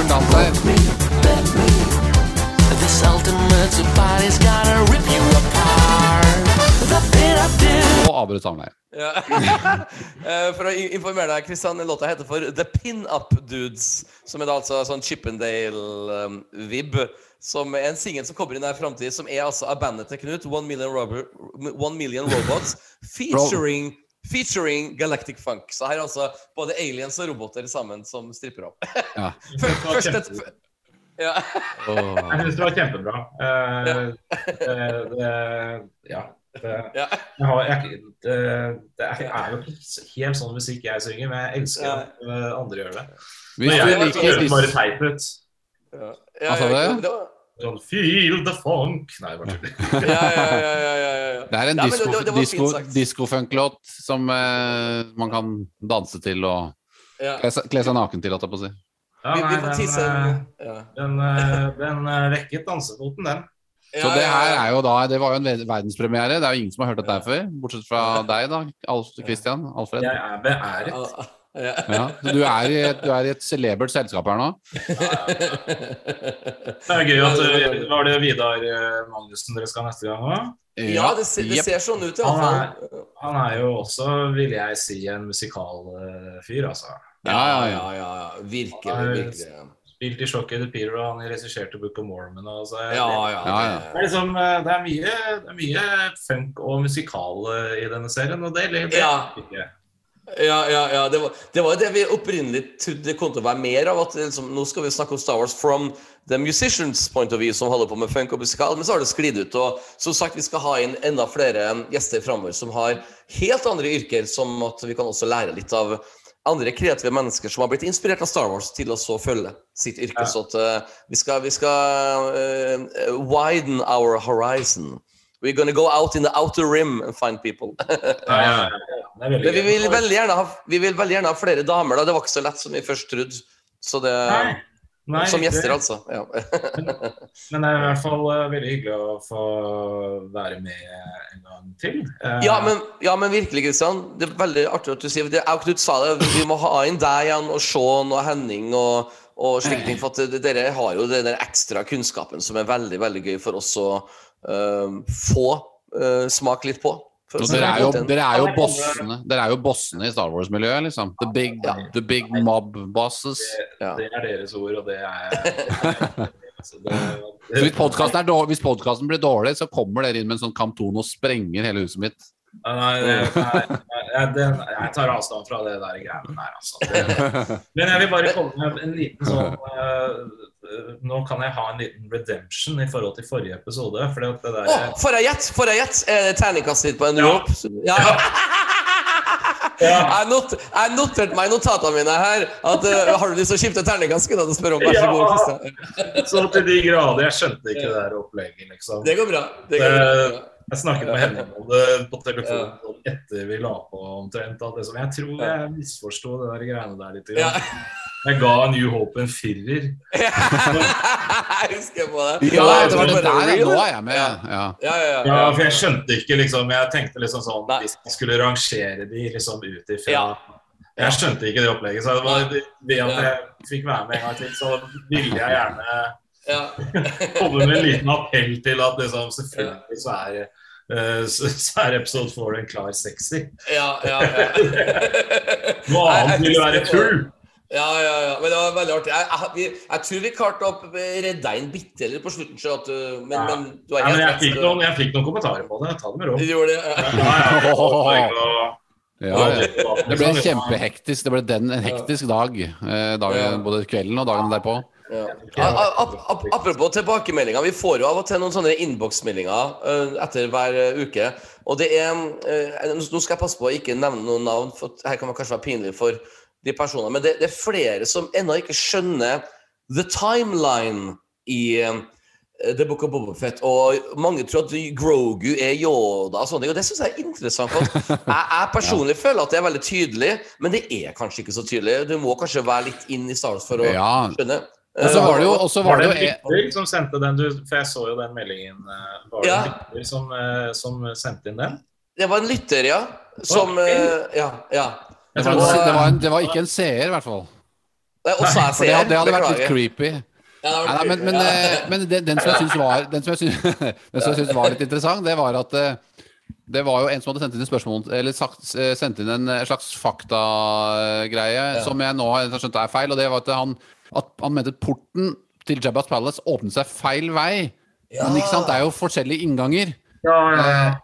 dans her. This ultimate body's gonna rip you apart. The bit I do Og avbryt samleie. Ja. Eh, For å i- informere deg, Kristian, låta heter for The Pin-Up Dudes. Som er da altså sånn Chippendale-vib. som er en singel som kommer i nær framtid, som er altså av bandet til Knut, One Million, Robert, One Million Robots, featuring Featuring Galactic Funk. Så her er altså både aliens og roboter sammen som stripper opp. Ja. Først et ja. Jeg syns det var kjempebra. Eh, det, det, ja. Det, ja. jeg har, jeg, det, det er er jo ikke helt sånn musikk jeg synger, men jeg elsker at andre gjør det. Hvis du liker høres bare teit ut. Ja, ja, ja, Sånn feel the funk Nei, bare tull. ja, ja, ja, ja, ja, ja. det er en diskofunk-låt som eh, man kan danse til og kle seg, naken til, holdt jeg på å si. Ja, nei, den, får den, eh, den, eh, den eh, vekket dansefoten, den. Så det her er jo da Det var jo en verdenspremiere. Det er jo ingen som har hørt dette her før, bortsett fra deg, da, Alf, Christian. Alfred. Jeg er beæret. Ja, så du er, i et, du er i et celebert selskap her nå? Det er gøy at eh, Var det Vidar eh, Magnussen dere skal neste gang òg? Ja, det, ser- det ser sånn ut i Han er, han er jo også, vil jeg si, en musikalfyr, altså. Ja, ja, ja. ja, ja. Virkelig, virkelig. Spilt i Shock the Peter, og han regisserte Book of Mormon. Og så, Ja, ja. Ja, ja. Det er liksom, eh, det er mye, det er mye funk og musikal eh, i denne serien, og det lever Ja. ikke. Ja, ja, ja. Det var, det var det vi opprinnelig trodde det kom til å være mer av. At liksom, nå skal vi snakke om Star Wars from the musicians point of view, som holder på med funk og musikal. Men så har det sklidd ut. Og som sagt, vi skal ha inn enda flere gjester framover som har helt andre yrker, som at vi kan også lære litt av andre kreative mennesker som har blitt inspirert av Star Wars, til å så følge sitt yrke. Så at uh, vi skal, vi skal uh, widen our horizon. We're gonna go out in the outer rim and find people. Ja, ja, ja. Men vi vil veldig gjerne ha, vi vil veldig gjerne ha flere damer. da, Det var ikke så lett som vi først trodde. Så det Nei. Nei, Som gjester, altså. Ja. Men det er i hvert fall uh, veldig hyggelig å få være med en gang til. Uh, Ja, men, ja, men virkelig, Kristian. Det er veldig artig at du sier det. Jeg sa det, vi må ha inn deg igjen, og Sean og Henning og, og slike ting. For at dere har jo den der ekstra kunnskapen som er veldig veldig gøy for oss å få smak smake litt på. Dere er jo, dere er jo bossene Dere er jo bossene i Star Wars-miljøet, liksom. The big, Ja. the big mob bosses. Det, Det er deres ord, og det er så det, Så hvis er podcasten blir dårlig, så kommer dere inn med en sånn Camton og sprenger hele huset mitt. Nei, det, nei, nei, det, jeg tar avstand fra det der greiene der, altså. Det, men jeg vil bare komme med en liten sånn uh, Nå kan jeg ha en liten redemption i forhold til forrige episode. Fordi at det der oh, får jeg gjette? Får jeg gjette? Er det terningkastet ditt på en Ja. rope? Ja. Jeg, not, jeg noterte meg i notatene mine her at uh, har du lyst til å skifte terningkast, skulle jeg spørre om. Vær så god, Ja. Så til de grader. Jeg skjønte ikke det der opplegget, liksom. Det går bra. Det går bra. Jeg snakket med henne om det på telefonen ja. etter vi la på omtrent. At liksom, jeg tror jeg misforsto det der greiene der litt. Ja. grann. Jeg ga New Hope en firer. jeg husker på det. Ja, det var det der, ja. Nå er jeg med. Ja. Ja. Ja, ja, ja. Ja, for jeg skjønte ikke liksom Jeg tenkte liksom sånn Nei. Hvis jeg skulle rangere de liksom ut ifra Ja. Jeg skjønte ikke det opplegget. Så det var, ved at jeg fikk være med en gang til, så ville jeg gjerne ja. komme med en liten appell til at liksom, selvfølgelig så er, så så er episode four en klar sexy. ja, ja, ja. Noe annet ville være tull. Ja, ja, ja. Men det var veldig artig. Jeg, jeg, jeg, jeg tror vi klarte å redde deg inn bitte litt på slutten, så at, uh, men, Ja. men du Nei, men jeg fikk, noen, jeg fikk noen kommentarer på det. Ta det med ro. Du gjorde det? Ja. Ja, ja, Ja, ja. Det ble kjempehektisk. Det ble den, en hektisk dag. Eh, dagen, både kvelden og dagen derpå. Ja. Ap- apropos tilbakemeldinger. Vi får jo av og til noen sånne innboksmeldinger uh, etter hver uh, uke. Og det er uh, Nå skal jeg passe på å ikke nevne noen navn, for her kan man kanskje være pinlig for de personene. Men det, det er flere som ennå ikke skjønner the timeline i uh, The Book of Bobofet. Og mange tror at Grogu er Yoda og sånne ting. Og det syns jeg er interessant. For jeg, jeg personlig føler at det er veldig tydelig, men det er kanskje ikke så tydelig. Du må kanskje være litt inn i Star Wars for å Ja. skjønne. Og så var det jo, og Var var det en lytter som sendte den? Du, for jeg så jo den meldingen. eh, Var det Ja. en lytter som, eh, som sendte inn den? Det var en lytter, ja. Som eh, Ja. ja. det var, det, var en, det var ikke en seer, i hvert fall. Nei, også er seer. det hadde vært litt creepy. Ja, Nei, hadde men, men, eh, ja. men den, den som jeg syns var, den som jeg syns, den som jeg syns var litt interessant, det var at eh, det var jo en som hadde sendt inn en spørsmål Eller sagt, eh, sendt inn en eh, slags faktagreie som jeg nå har skjønt er feil. Og det var at han, at han mente at porten til Jabba's Palace åpnet seg feil vei. Men ikke sant, det er jo forskjellige innganger. Eh,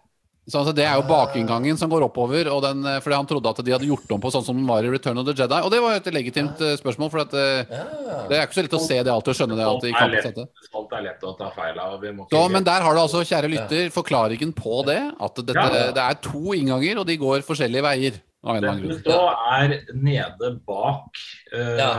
Så altså, Det er jo bakinngangen som går oppover, og den, eh, fordi han trodde at de hadde gjort om på sånn som den var i Return of the Jedi. Og det var jo et legitimt eh, spørsmål, for at, det er ikke så lett å se det alltid og skjønne det alltid. i Alt er lett, alt er lett å ta feil av. Vi må Så, ikke men der har du altså, kjære lytter, forklaringen på det. At dette, Ja. det er to innganger, og de går forskjellige veier. Den som er nede bak eh, Ja.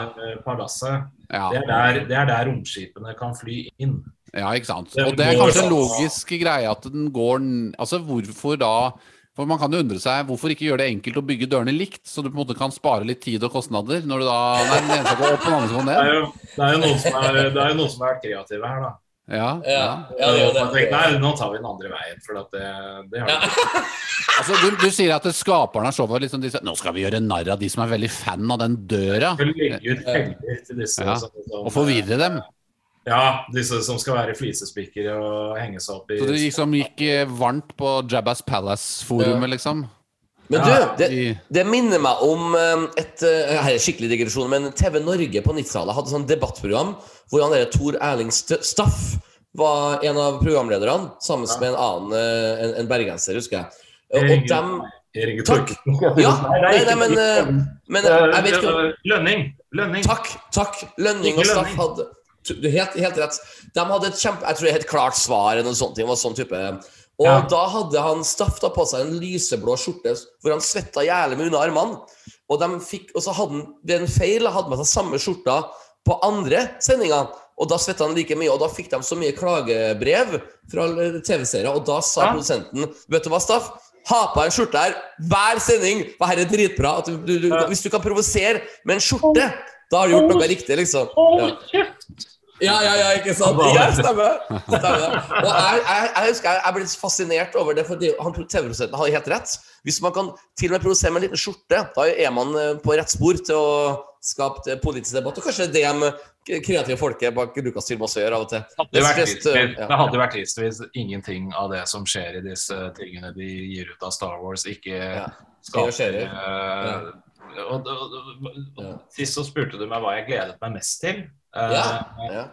palasset, Ja. det er, der, det er der romskipene kan fly inn. ja, ikke sant. Den Og det er kanskje en logisk greie at den går Altså, hvorfor da For man kan jo undre seg hvorfor ikke gjøre det enkelt å bygge dørene likt, så du på en måte kan spare litt tid og kostnader når du da Nei, den ene skal gå opp, den andre skal gå Det er ned. jo, det er jo noen som er, det er jo noen som har vært kreative her, da. Ja, Ja, ja. ja, det det. nei, nå tar vi den andre veien, for at det, det har Ja. Altså, du, du sier at skaperne av showet liksom, Nå skal vi gjøre narr av de som er veldig fan av den døra, Vi legger ut til disse Ja, som, som, og forvirre dem. Ja, disse som skal være flisespikkere og henge seg opp i Så det liksom gikk eh, varmt på Jabba's Palace-forumet, liksom. Men du, det, det minner meg om eh, et eh, Her er skikkelig digresjon, men TV Norge på 90-tallet hadde sånn debattprogram hvor han Tor Erling Staff var en av programlederne, sammen med en annen eh, en, en bergenser, husker jeg. Og, dem Takk. Ja, Nei, nei, nei, men, eh, men jeg vet ikke Lønning. Lønning. Takk, takk. Lønning og Staff hadde du, helt, helt rett. De hadde et kjempe Jeg tror det er et klart svar eller noe sånt. Det var sånn type Og Ja. da hadde han stafta på seg en lyseblå skjorte hvor han svetta jævlig med unna armene. Og, fikk, og så hadde han ved en feil hadde med seg samme skjorta på andre sendinger. Og da svetta han like mye, og da fikk de så mye klagebrev fra TV-seere. Og da sa Ja. produsenten Vet du hva, Staff? Ha på deg en skjorte her hver sending, for her er dritbra. Du, du, du. Hvis du kan provosere med en skjorte Da har du gjort noe riktig, liksom. Ja. Ja, ja, ja, ikke sant? Ja, stemmer. stemmer. Og jeg, jeg, jeg husker jeg, jeg ble litt fascinert over det, for han TV-produsenten hadde helt rett. Hvis man kan til og med produsere med en liten skjorte, da er man eh, på rett spor til å skape eh, politisk debatt. Og kanskje det de kreative folket bak Lukas Film også gjør av og til. Det, hadde vært trist, eh, det hadde vært trist hvis ingenting av det som skjer i disse tingene de gir ut av Star Wars, ikke Ja. skaper eh, og, og, og, og, Ja. Sist så spurte du meg hva jeg gledet meg mest til. Eh, Ja. ja.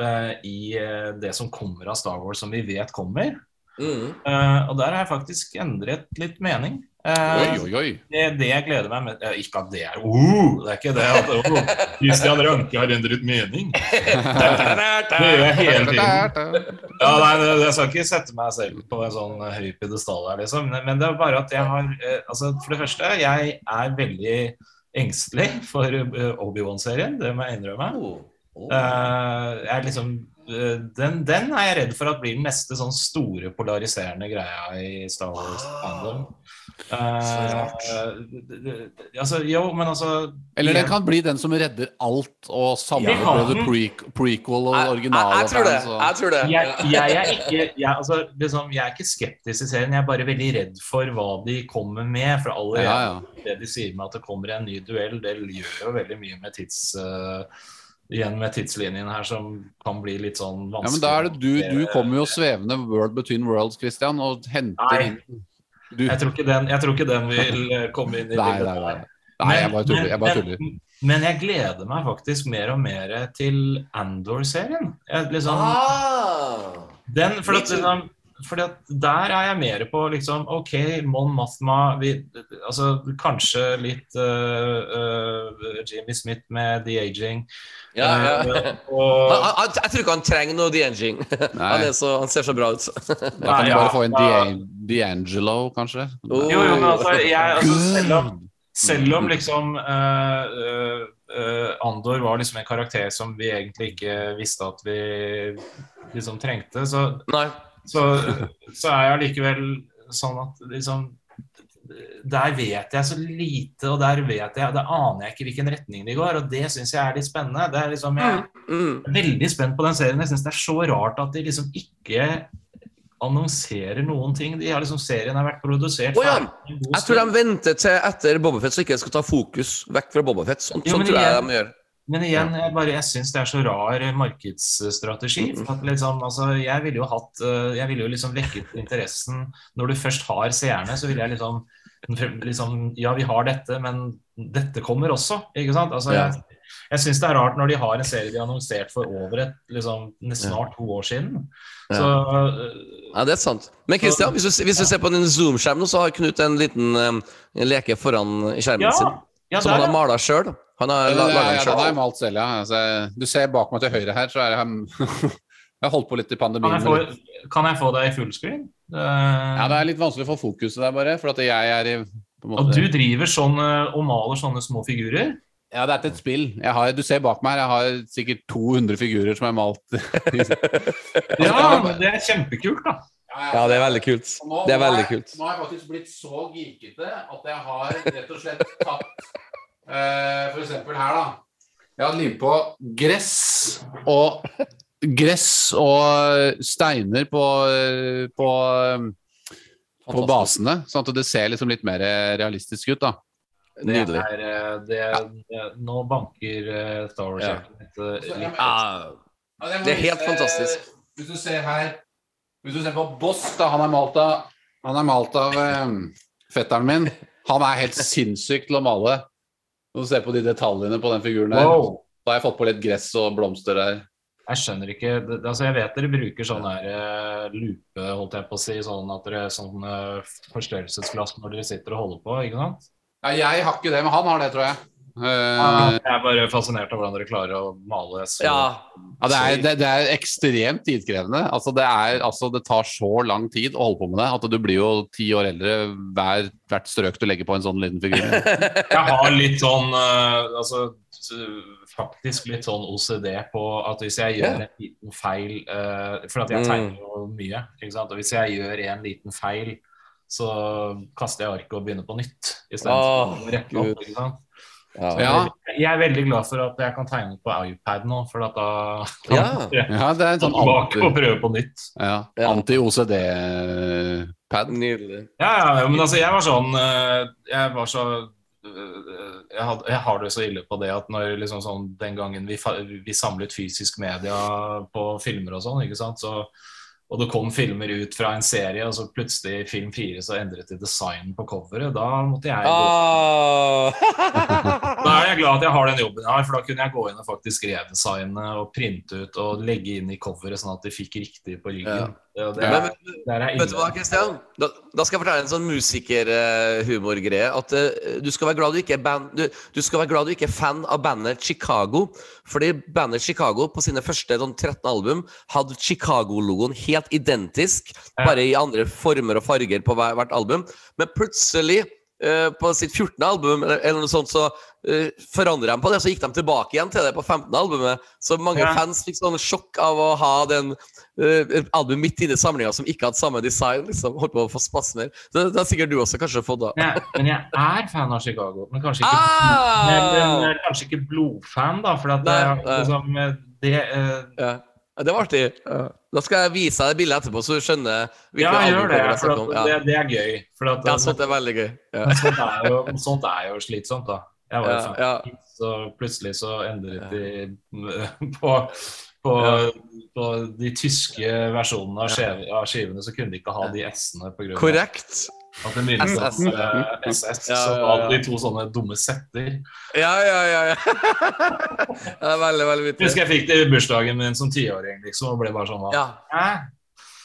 eh, I eh, det som kommer av Star Wars, som vi vet kommer. Mm. Eh, og der har jeg faktisk endret litt mening. Eh, Oi, oi, oi. Det, det jeg gleder meg med Ikke at det er uh, Det er ikke det at oh, Christian Ranke har endret mening. Det gjør jeg hele tiden. Ja, nei, Jeg skal ikke sette meg selv på en sånn høy pidestall her, liksom. Men det er bare at jeg har Altså, for det første, jeg er veldig engstelig for Obi-Wan-serien. Det må jeg innrømme. Oh. Eh, jeg er liksom uh, den, den er jeg redd for at blir den neste sånn store polariserende greia i Star Wars Uh, så d- d- altså, jo, men altså Eller den kan bli den som redder alt og samler Det både pre prequel og Jeg, jeg, jeg tror det. Jeg tror det. jeg, jeg, er ikke, jeg, altså, liksom, jeg er ikke skeptisk til serien, jeg er bare veldig redd for hva de kommer med. For allerede Ja, ja. det de sier med at det kommer en ny duell, det gjør jo veldig mye med tids... eh, igjen med tidslinjen her som kan bli litt sånn vanskelig. Ja, men da er det du, du kommer jo svevende world between worlds, Christian, og henter Nei. inn du, Jeg tror ikke den, jeg tror ikke den vil eh, komme inn i Nei, bildet nei, nei. Nei, jeg bare tuller. Men- Jeg bare men- tuller. Men jeg gleder meg faktisk mer og mer til Andor-serien. Liksom, Ah. den, for at, liksom, fordi at der er jeg mer på liksom OK, Mon Mathma vi, altså, Kanskje litt uh, uh, Jimmy Smith med The Aging. Ja, ja. Eh, og, Han, han, jeg tror ikke han trenger noe de-engine. Han, så- han ser så bra ut. Da kan Nei, du ja, bare få en da- D'An- D'Angelo, kanskje. Oh. jo, jo, men altså, jeg, altså selv, om, selv om liksom uh, eh, eh, Andor var liksom en karakter som vi egentlig ikke visste at vi liksom trengte, så så, så er jeg allikevel sånn at liksom Der vet jeg så lite, og der vet jeg Der aner jeg ikke hvilken retning de går, og det syns jeg er litt spennende. Det er liksom, jeg Mm. er veldig spent på den serien. Jeg syns det er så rart at de liksom ikke annonserer noen ting. De har liksom Serien har vært produsert oh, ja. Jeg tror de venter til etter Bobafett, så ikke de skal ta fokus vekk fra Bobafett. Sånn, Jo, sånn tror jeg igjen- de gjør. Men igjen, jeg, bare, jeg syns det er så rar markedsstrategi. For at liksom, altså, jeg ville jo hatt eh, Jeg ville jo liksom vekket interessen Når du først har seerne, så ville jeg liksom liksom, Ja, vi har dette, men dette kommer også. Ikke sant? Altså, jeg jeg syns det er rart når de har en serie de har annonsert for over et liksom, snart to år siden. Så Ja, det er sant. Men Christian, hvis du, hvis du ser på din Zoom-skjerm nå, så har Knut en liten eh, leke foran skjermen ja, sin. ja, Som han har mala sjøl. Han har Ja, la- ja, laget ja, den har jeg malt selv, ja. Altså, du ser bak meg til høyre her, så er jeg Jeg har holdt på litt i Kan pandemien. jeg, få, kan jeg få deg i fullscreen? Uh, Ja, det er litt vanskelig å få fokuset der, bare. For at jeg er i på en og du driver sånn øh, og maler sånne små figurer? Ja, det er til et spill. Jeg har, du ser bak meg her, jeg har sikkert 200 figurer som er malt. Ja, det er kjempekult, da. Ja, det er veldig kult. Nå- Det er veldig kult. Nå har jeg faktisk blitt så geekete at jeg har rett og slett tatt eh, For eksempel her, da. Jeg har limt på gress og Gress og steiner på, eh, på, eh, på basene, sånn at det ser liksom litt mer realistisk ut, da. Nydelig. Det er, det, det, nå banker Star Wars Ja. litt, øh. Ja, det er helt fantastisk. Hvis du ser her Hvis du ser på Boss, da, han er malt av Han er malt av eh, fetteren min. Han er helt sinnssyk til å male. Når du ser på de detaljene på den figuren der. Wow. Da har jeg fått på litt gress og blomster der. Jeg skjønner ikke altså Jeg vet dere bruker sånn der eh, lupe, holdt jeg på å si, sånn at dere sånn eh, forstørrelsesglass når dere sitter og holder på, ikke sant? Ja, jeg har ikke det, men han har det, tror jeg. Eh, Jeg er bare fascinert av hvordan dere klarer å male så Ja. ja, det, er, det, det er ekstremt tidkrevende. Altså, det, er, altså, det tar så lang tid å holde på med det at du blir jo ti år eldre hver, hvert strøk du legger på en sånn liten figur. Jeg har litt sånn uh, altså faktisk litt sånn OCD på at hvis jeg gjør en liten feil uh, For at jeg Mm. tegner jo mye, ikke sant. Og hvis jeg gjør en liten feil, så kaster jeg arket og begynner på nytt. Åh, Istedenfor å rekke opp. Ja, Jeg er veldig glad for at jeg kan tegne på iPad nå, for at da kan Ja. jeg ja det er en sånn tilbake og prøve på nytt. ja, anti-OCD-pad. Nydelig. Ja, ja, ja, men altså, jeg var sånn eh, Jeg var så eh, jeg, had, jeg har det så ille på det at når liksom sånn Den gangen vi, vi samlet fysisk media på filmer og sånn, ikke sant, så og det kom filmer ut fra en serie, og så plutselig i film fire så endret de design på coveret. Da måtte jeg Ah. Da er jeg glad at jeg har den jobben jeg har, for da kunne jeg gå inn og faktisk redesigne og printe ut og legge inn i coveret, sånn at de fikk riktig på ryggen. Det, Men, er, er Vet du hva, Kristian? Da, da skal jeg fortelle en sånn musikerhumorgreie. At uh, du skal være glad du ikke er band, du, du skal være glad du ikke er fan av bandet Chicago. Fordi bandet Chicago på sine første sånn 13 album hadde Chicago-logoen helt identisk, Ja. bare i andre former og farger på hver, hvert album. Men plutselig Uh, på sitt 14. album eller, eller noe sånt, så uh, forandret de på det, så gikk de tilbake igjen til det på 15. albumet. Så mange Ja. fans fikk sånn sjokk av å ha den uh, album midt inne i samlinga som ikke hadde samme design. liksom, Holdt på å få spasmer. Det, det har sikkert du også kanskje fått, da. Ja, men jeg er fan av Chicago. Men kanskje ikke, Ah! men, men, eh, kanskje ikke blodfan, da. For at det, Nei, liksom, eh, det uh... Ja. Det var artig. Ja. Da skal jeg vise deg det bildet etterpå, så du skjønner Ja, gjør det. For at. Ja. det, det er gøy. At, ja, sånt er veldig gøy. Ja. sånt, er jo, sånt er jo slitsomt, da. Jeg var jo Ja, ja. så plutselig så endret de på, på, på de tyske versjonene av, skiv, av skivene, så kunne de ikke ha de S-ene på grunn av Korrekt. at det minnes SS. eh, SS. Ja, Så ja, ja. hadde de to sånne dumme setter. Ja, ja, ja. ja. det er veldig, veldig Jeg vittig. husker jeg fikk det i bursdagen min som tiåring, liksom, og ble bare sånn hva? Ja.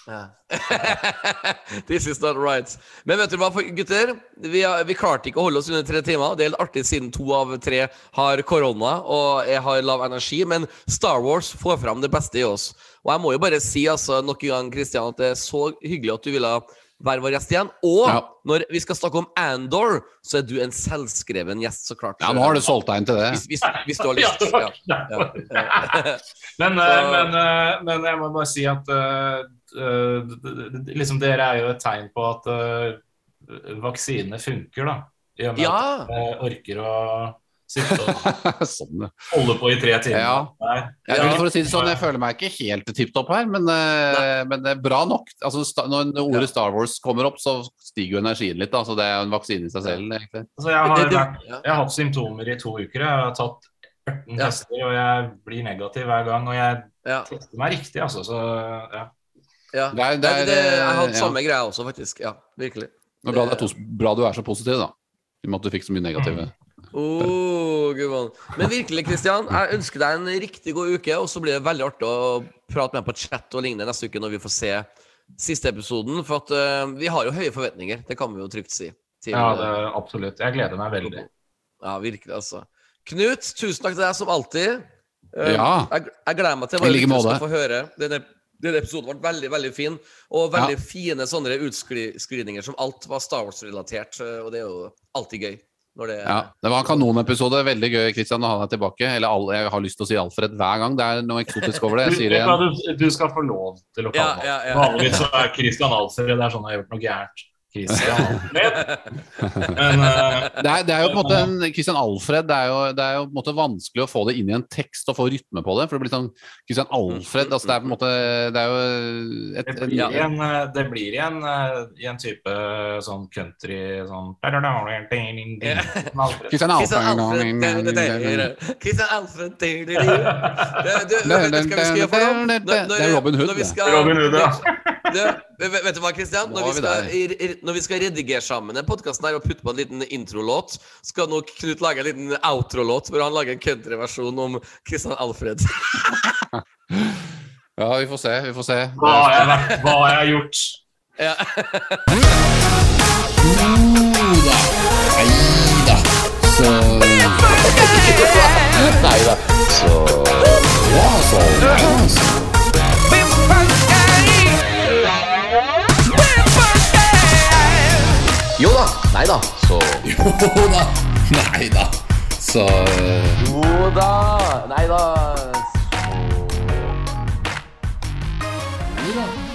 This is not right. Men vet du hva, gutter? Vi, har, vi klarte ikke å holde oss under tre timer. Det er helt artig siden to av tre har korona og jeg har lav energi. Men Star Wars får fram det beste i oss. Og jeg må jo bare si altså, nok en gang, Christian, at det er så hyggelig at du ville være vår gjest igjen. Og Ja. når vi skal snakke om Andor, så er du en selvskreven gjest, så klart. Ja, nå har du solgt deg inn til det. Hvis, hvis, hvis du har lyst. Ja. Ja. Men, eh, men, eh, men jeg må bare si at eh, liksom dere er jo et tegn på at uh, vaksinene funker, da. I og med Ja. at dere orker å sitte og sånn, holde på i tre timer. Ja. Jeg, Ja. å si det sånn, jeg føler meg ikke helt tipp topp her, men, eh, men det er bra nok. Altså, når ordet Star Wars kommer opp, så stiger jo energien litt. Da, så det er en vaksine i seg selv. egentlig. Altså, jeg, har vært, jeg har hatt symptomer i to uker. Jeg har tatt 18 Ja. tester, og jeg blir negativ hver gang. Og jeg tester meg riktig, altså. Så ja. Ja. Det er- det er, det, jeg har hatt ja. samme greia også, faktisk. Ja, virkelig. Er bra, det er bra du er så positiv, da. I og med at du fikk så mye negative. Oh, gud. Men virkelig, Kristian, jeg ønsker deg en riktig god uke. Og så blir det veldig artig å prate med deg på chat og lignende neste uke når vi får se siste episoden. For at uh, vi har jo høye forventninger, det kan vi jo trygt si. Til, ja, det, absolutt. Jeg gleder meg veldig. ja, virkelig, altså. Knut, tusen takk til deg som alltid. Uh, Ja. Jeg, jeg gleder meg til å skal få høre. Denne, denne episoden ble veldig veldig fin, og veldig fine sånne utskridninger som alt var Star Wars-relatert. eh, Og det er jo alltid gøy. Når det, Ja, Det var en kanonepisode. Veldig gøy Christian, å ha deg tilbake. Eller all, jeg har lyst til å si Alfred hver gang. Det er noe eksotisk over det. Jeg sier det igjen. du, du skal få lov til å kalle Ja, ja, ja. Vanligvis så er Christian Alfred det er sånn jeg har gjort noe gærent. Christian Alfred. Men eh, Det er, det er jo på en måte en Christian Alfred Det er, jo, det er jo på en måte vanskelig å få det inn i en tekst og få rytme på det. For det blir sånn Christian Alfred altså Det er på en måte Det er jo et, det blir, i en, eh, det blir i en, i en type sånn country sånn. Christian Alfred Christian Alfred det- er Robin Hood, det. skal- Robin Hood, ja. Du, vet, du hva, Kristian? Når når vi skal redigere sammen denne podkasten og putte på en liten introlåt, skal nok Knut lage en liten outro-låt hvor han lager en countryversjon om Kristian Alfred. Ja, vi får se. Vi får se. Hva har jeg, vært- hva har jeg gjort? Ja. Nei da. Så Nei da. Så Jo da. Nei da. Så Jo da. Nei da. Så Jo da. Nei da. Så Jo da.